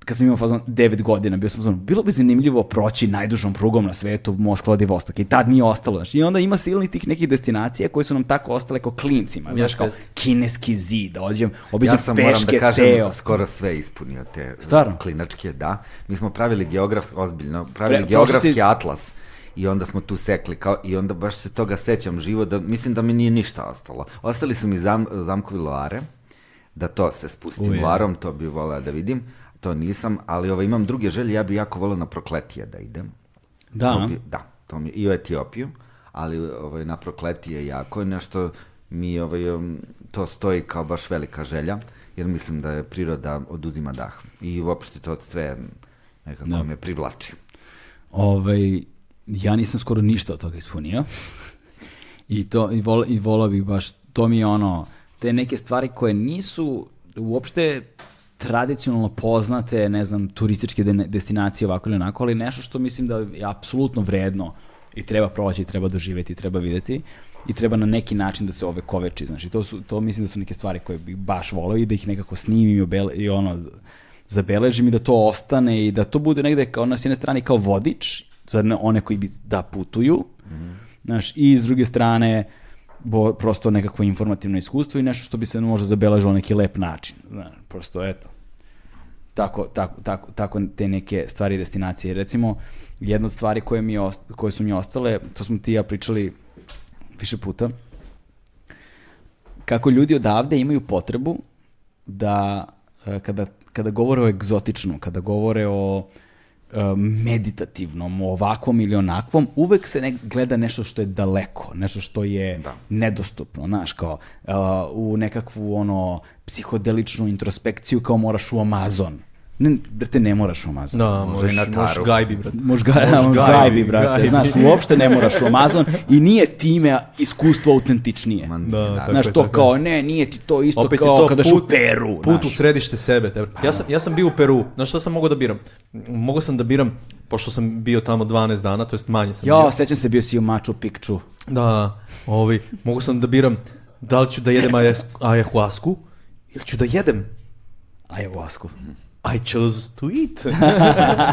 kad sam imao fazon 9 godina, bio sam fazon, bilo bi zanimljivo proći najdužom prugom na svetu Moskva Vladivostok i tad mi je ostalo, znaš. I onda ima silni tih nekih destinacija koje su nam tako ostale kao klincima, znaš, kao kineski zid, da ođem, obiđem Ja sam, moram peške da kažem, ceo. skoro sve ispunio te Stvarno? klinačke, da. Mi smo pravili geografski, ozbiljno, pravili Pre- geografski si- atlas i onda smo tu sekli kao, i onda baš se toga sećam živo, da mislim da mi nije ništa ostalo. Ostali su mi zam, zamkovi loare, da to se spustim Uje. loarom, to bi voleo da vidim, to nisam, ali ovaj, imam druge želje, ja bi jako voleo na prokletije da idem. Da, To bi, da, to mi, i u Etiopiju, ali ovaj, na prokletije jako je nešto mi ovaj, um, to stoji kao baš velika želja, jer mislim da je priroda oduzima dah. I uopšte to sve nekako Da. me privlači. Ovaj, ja nisam skoro ništa od toga ispunio. I to i, vol, i volao bih baš, to mi je ono, te neke stvari koje nisu uopšte tradicionalno poznate, ne znam, turističke de- destinacije ovako ili onako, ali nešto što mislim da je apsolutno vredno i treba proći, i treba doživeti, i treba videti i treba na neki način da se ove koveči, znači to su to mislim da su neke stvari koje bih baš voleo i da ih nekako snimim i, obele, i ono zabeležim i da to ostane i da to bude negde kao na s jedne strane kao vodič za ne- one koji bi da putuju, znaš, i s druge strane bo, prosto nekakvo informativno iskustvo i nešto što bi se možda zabeležilo na neki lep način, znaš, prosto eto tako, tako, tako, tako te neke stvari i destinacije. Recimo, jedna od stvari koje, mi koje su mi ostale, to smo ti ja pričali više puta, kako ljudi odavde imaju potrebu da e, kada, kada govore o egzotičnom, kada govore o e, meditativnom, o ovakvom ili onakvom, uvek se ne gleda nešto što je daleko, nešto što je nedostupno, znaš, kao e, u nekakvu ono psihodeličnu introspekciju kao moraš u Amazon. Ne, brate, ne moraš u Amazon. Da, Može možeš, na možeš taru. gajbi, brate. Možeš ga, Možeš možeš gajbi, gajbi, brate. gajbi. Znaš, uopšte ne moraš u Amazon i nije time iskustvo autentičnije. Da, tako Znaš, to tako kao, ne, nije ti to isto Opet kao to kada put, u Peru. put u znaš. središte sebe. te- Ja sam, ja sam bio u Peru. Znaš šta sam mogao da biram? Mogao sam da biram, pošto sam bio tamo 12 dana, to jest manje sam Ja, bio. sećam se, bio si u Machu Picchu. Da, ovi, mogu sam da biram da li ću da jedem ayahuasku ili ću da jedem. Ayahuasku. I chose to eat.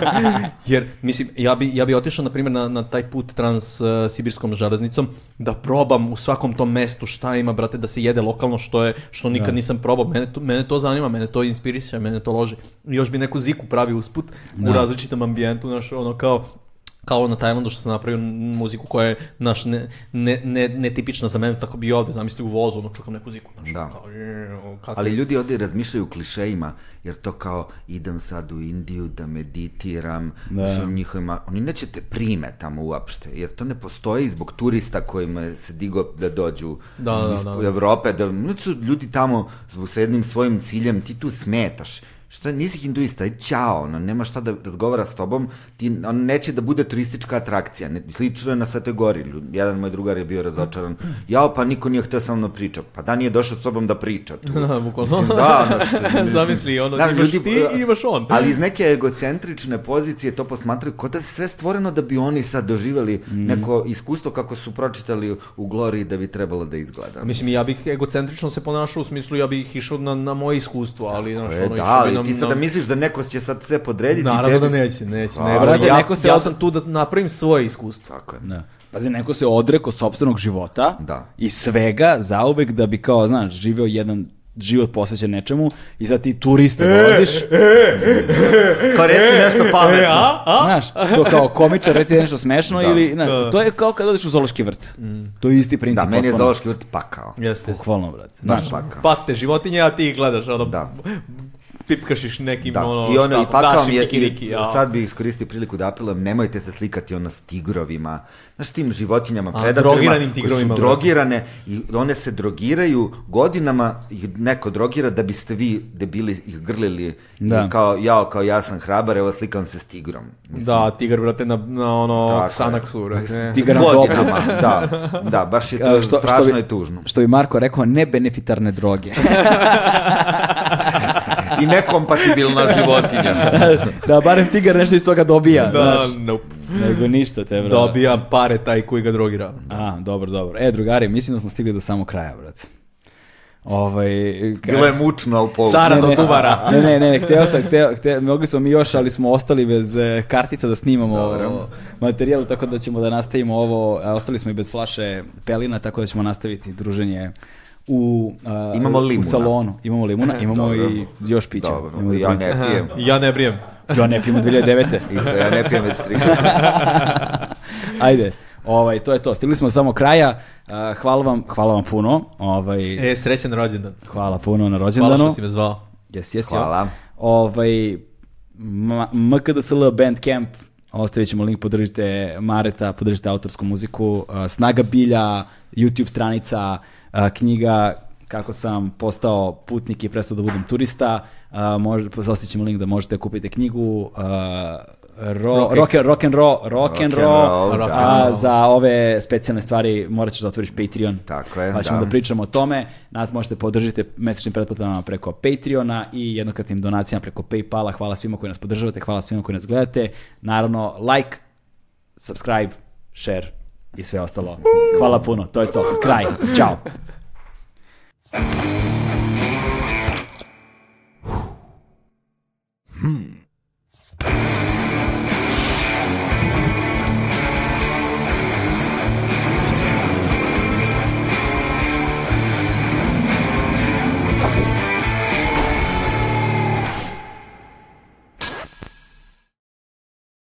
(laughs) Jer, mislim, ja bi, ja bi otišao, na primjer, na, na taj put trans-sibirskom železnicom, da probam u svakom tom mestu šta ima, brate, da se jede lokalno, što je, što nikad nisam probao. Mene to, mene to zanima, mene to inspiriše, mene to loži. Još bi neku ziku pravi usput u različitom ambijentu, znaš, ono kao, kao na Tajlandu što sam napravio muziku koja je naš ne, ne, ne, netipična za mene, tako bi i ovde, zamisli u vozu, ono čukam neku ziku, znaš, Da. kao, "Eee, kako Ali ljudi ovdje razmišljaju klišejima, jer to kao idem sad u Indiju da meditiram, Da. što njihovima, oni neće te prime tamo uopšte, jer to ne postoji zbog turista kojima se digo da dođu Da, da, iz da, da. Evrope, da no, su ljudi tamo zbog sa jednim svojim ciljem, ti tu smetaš. Šta, nisi hinduista, aj ćao, ono, nema šta da razgovara s tobom, ti, on neće da bude turistička atrakcija, ne, slično je na Svetoj gori, jedan moj drugar je bio razočaran, jao, pa niko nije hteo sa mnom da priča, pa da nije došao s tobom da priča tu. (laughs) Da, bukvalno. Mislim, da, ono što, (laughs) mislim, Zamisli, ono, da, imaš ti i imaš on. Ali iz neke egocentrične pozicije to posmatraju kao da je sve stvoreno da bi oni sad doživjeli Mhm. neko iskustvo kako su pročitali u Gloriji da bi trebalo da izgleda. Mislim, ja bih egocentrično se ponašao u smislu ja bih išao na, na moje iskustvo, ali znaš, ono, da, išao bi ali na, ti sad na- da misliš da neko će sad sve podrediti Naravno da tebi. neće, neće. A, Ne, brate, ja, neko se ja sam tu da napravim svoje iskustvo. Tako je. Da. Pazi, neko se odreko sopstvenog života Da. i svega zauvek da bi kao, znaš, živeo jedan život posvećen nečemu i sad ti turista dolaziš, Kao reci nešto pametno. znaš, to kao komičar reci nešto smešno ili, znaš, to je kao kad odeš u zoološki vrt. To je isti princip. Da, meni je zoološki vrt pakao. Jeste, jeste. Bukvalno, brate. Znaš, pakao. Pate životinje, a ti ih gledaš, ono, Da. Pipkašiš nekim, Da, ono, i ono, i šta, pakao daš mi je, kikiriki, i ja. sad bih iskoristio priliku da apelujem, nemojte se slikati ono s tigrovima, znaš tim životinjama, A, predatorima, koje tigrovima, su drogirane i one se drogiraju, godinama ih neko drogira da biste vi debili ih grlili, Da. I kao, jao, kao ja sam hrabar, evo slikam se s tigrom. Mislim, Da, tigar, brate, na, na ono, Tako. Xanaxu, brate. Tigar na. Godinama, da, da, baš je to što- strašno što bi- i tužno. Što bi Marko rekao, nebenefitarne droge. (laughs) I nekompatibilna životinja. (laughs) da, barem tigar nešto iz toga dobija. Da, znaš. nope. Nego ništa te, brate. Dobija pare taj koji ga drogira. A, dobro, dobro. E, drugari, mislim da smo stigli do samog kraja, brate. Ovaj, ka- Bilo je mučno, ali poučno. Cara Ne, do duvara. (laughs) Ne, ne, ne, ne, hteo sam, hteo, hteo, mogli smo mi još, ali smo ostali bez e, kartica da snimamo materijal, tako da ćemo da nastavimo ovo, ostali smo i bez flaše pelina, tako da ćemo nastaviti druženje u, a, Imamo u salonu. Imamo limuna, imamo Dobro. i još pića. Dobro, Imamo ja ne pijem. Ja ne brijem. Ja ne pijemo 2009. (laughs) Isto, ja ne pijem već tri (laughs) Ajde, ovaj, to je to. Stigli smo do samog kraja. A, hvala vam, hvala vam puno. Ovaj, E, srećan rođendan. hvala puno na Hvala rođendanu. što si me zvao. Jes, jes, Hvala. jo. Ovaj, MKDSL Bandcamp, ostavit ćemo link, podržite Mareta, podržite autorsku muziku, uh, Snaga bilja, YouTube stranica, uh, knjiga kako sam postao putnik i prestao da budem turista, može, ćemo link da možete kupiti knjigu, ro, Rock rock, and roll, rock and Rock and roll, roll, da. a za ove specijalne stvari morat ćeš da otvoriš Patreon. Tako je, Pa ćemo da. da pričamo o tome. Nas možete podržiti mesečnim pretplatama preko Patreona i jednokratnim donacijama preko Paypala. Hvala svima koji nas podržavate, hvala svima koji nas gledate. Naravno, like, subscribe, share i sve ostalo. Hvala puno, to je to. Kraj. Ćao. Hmm.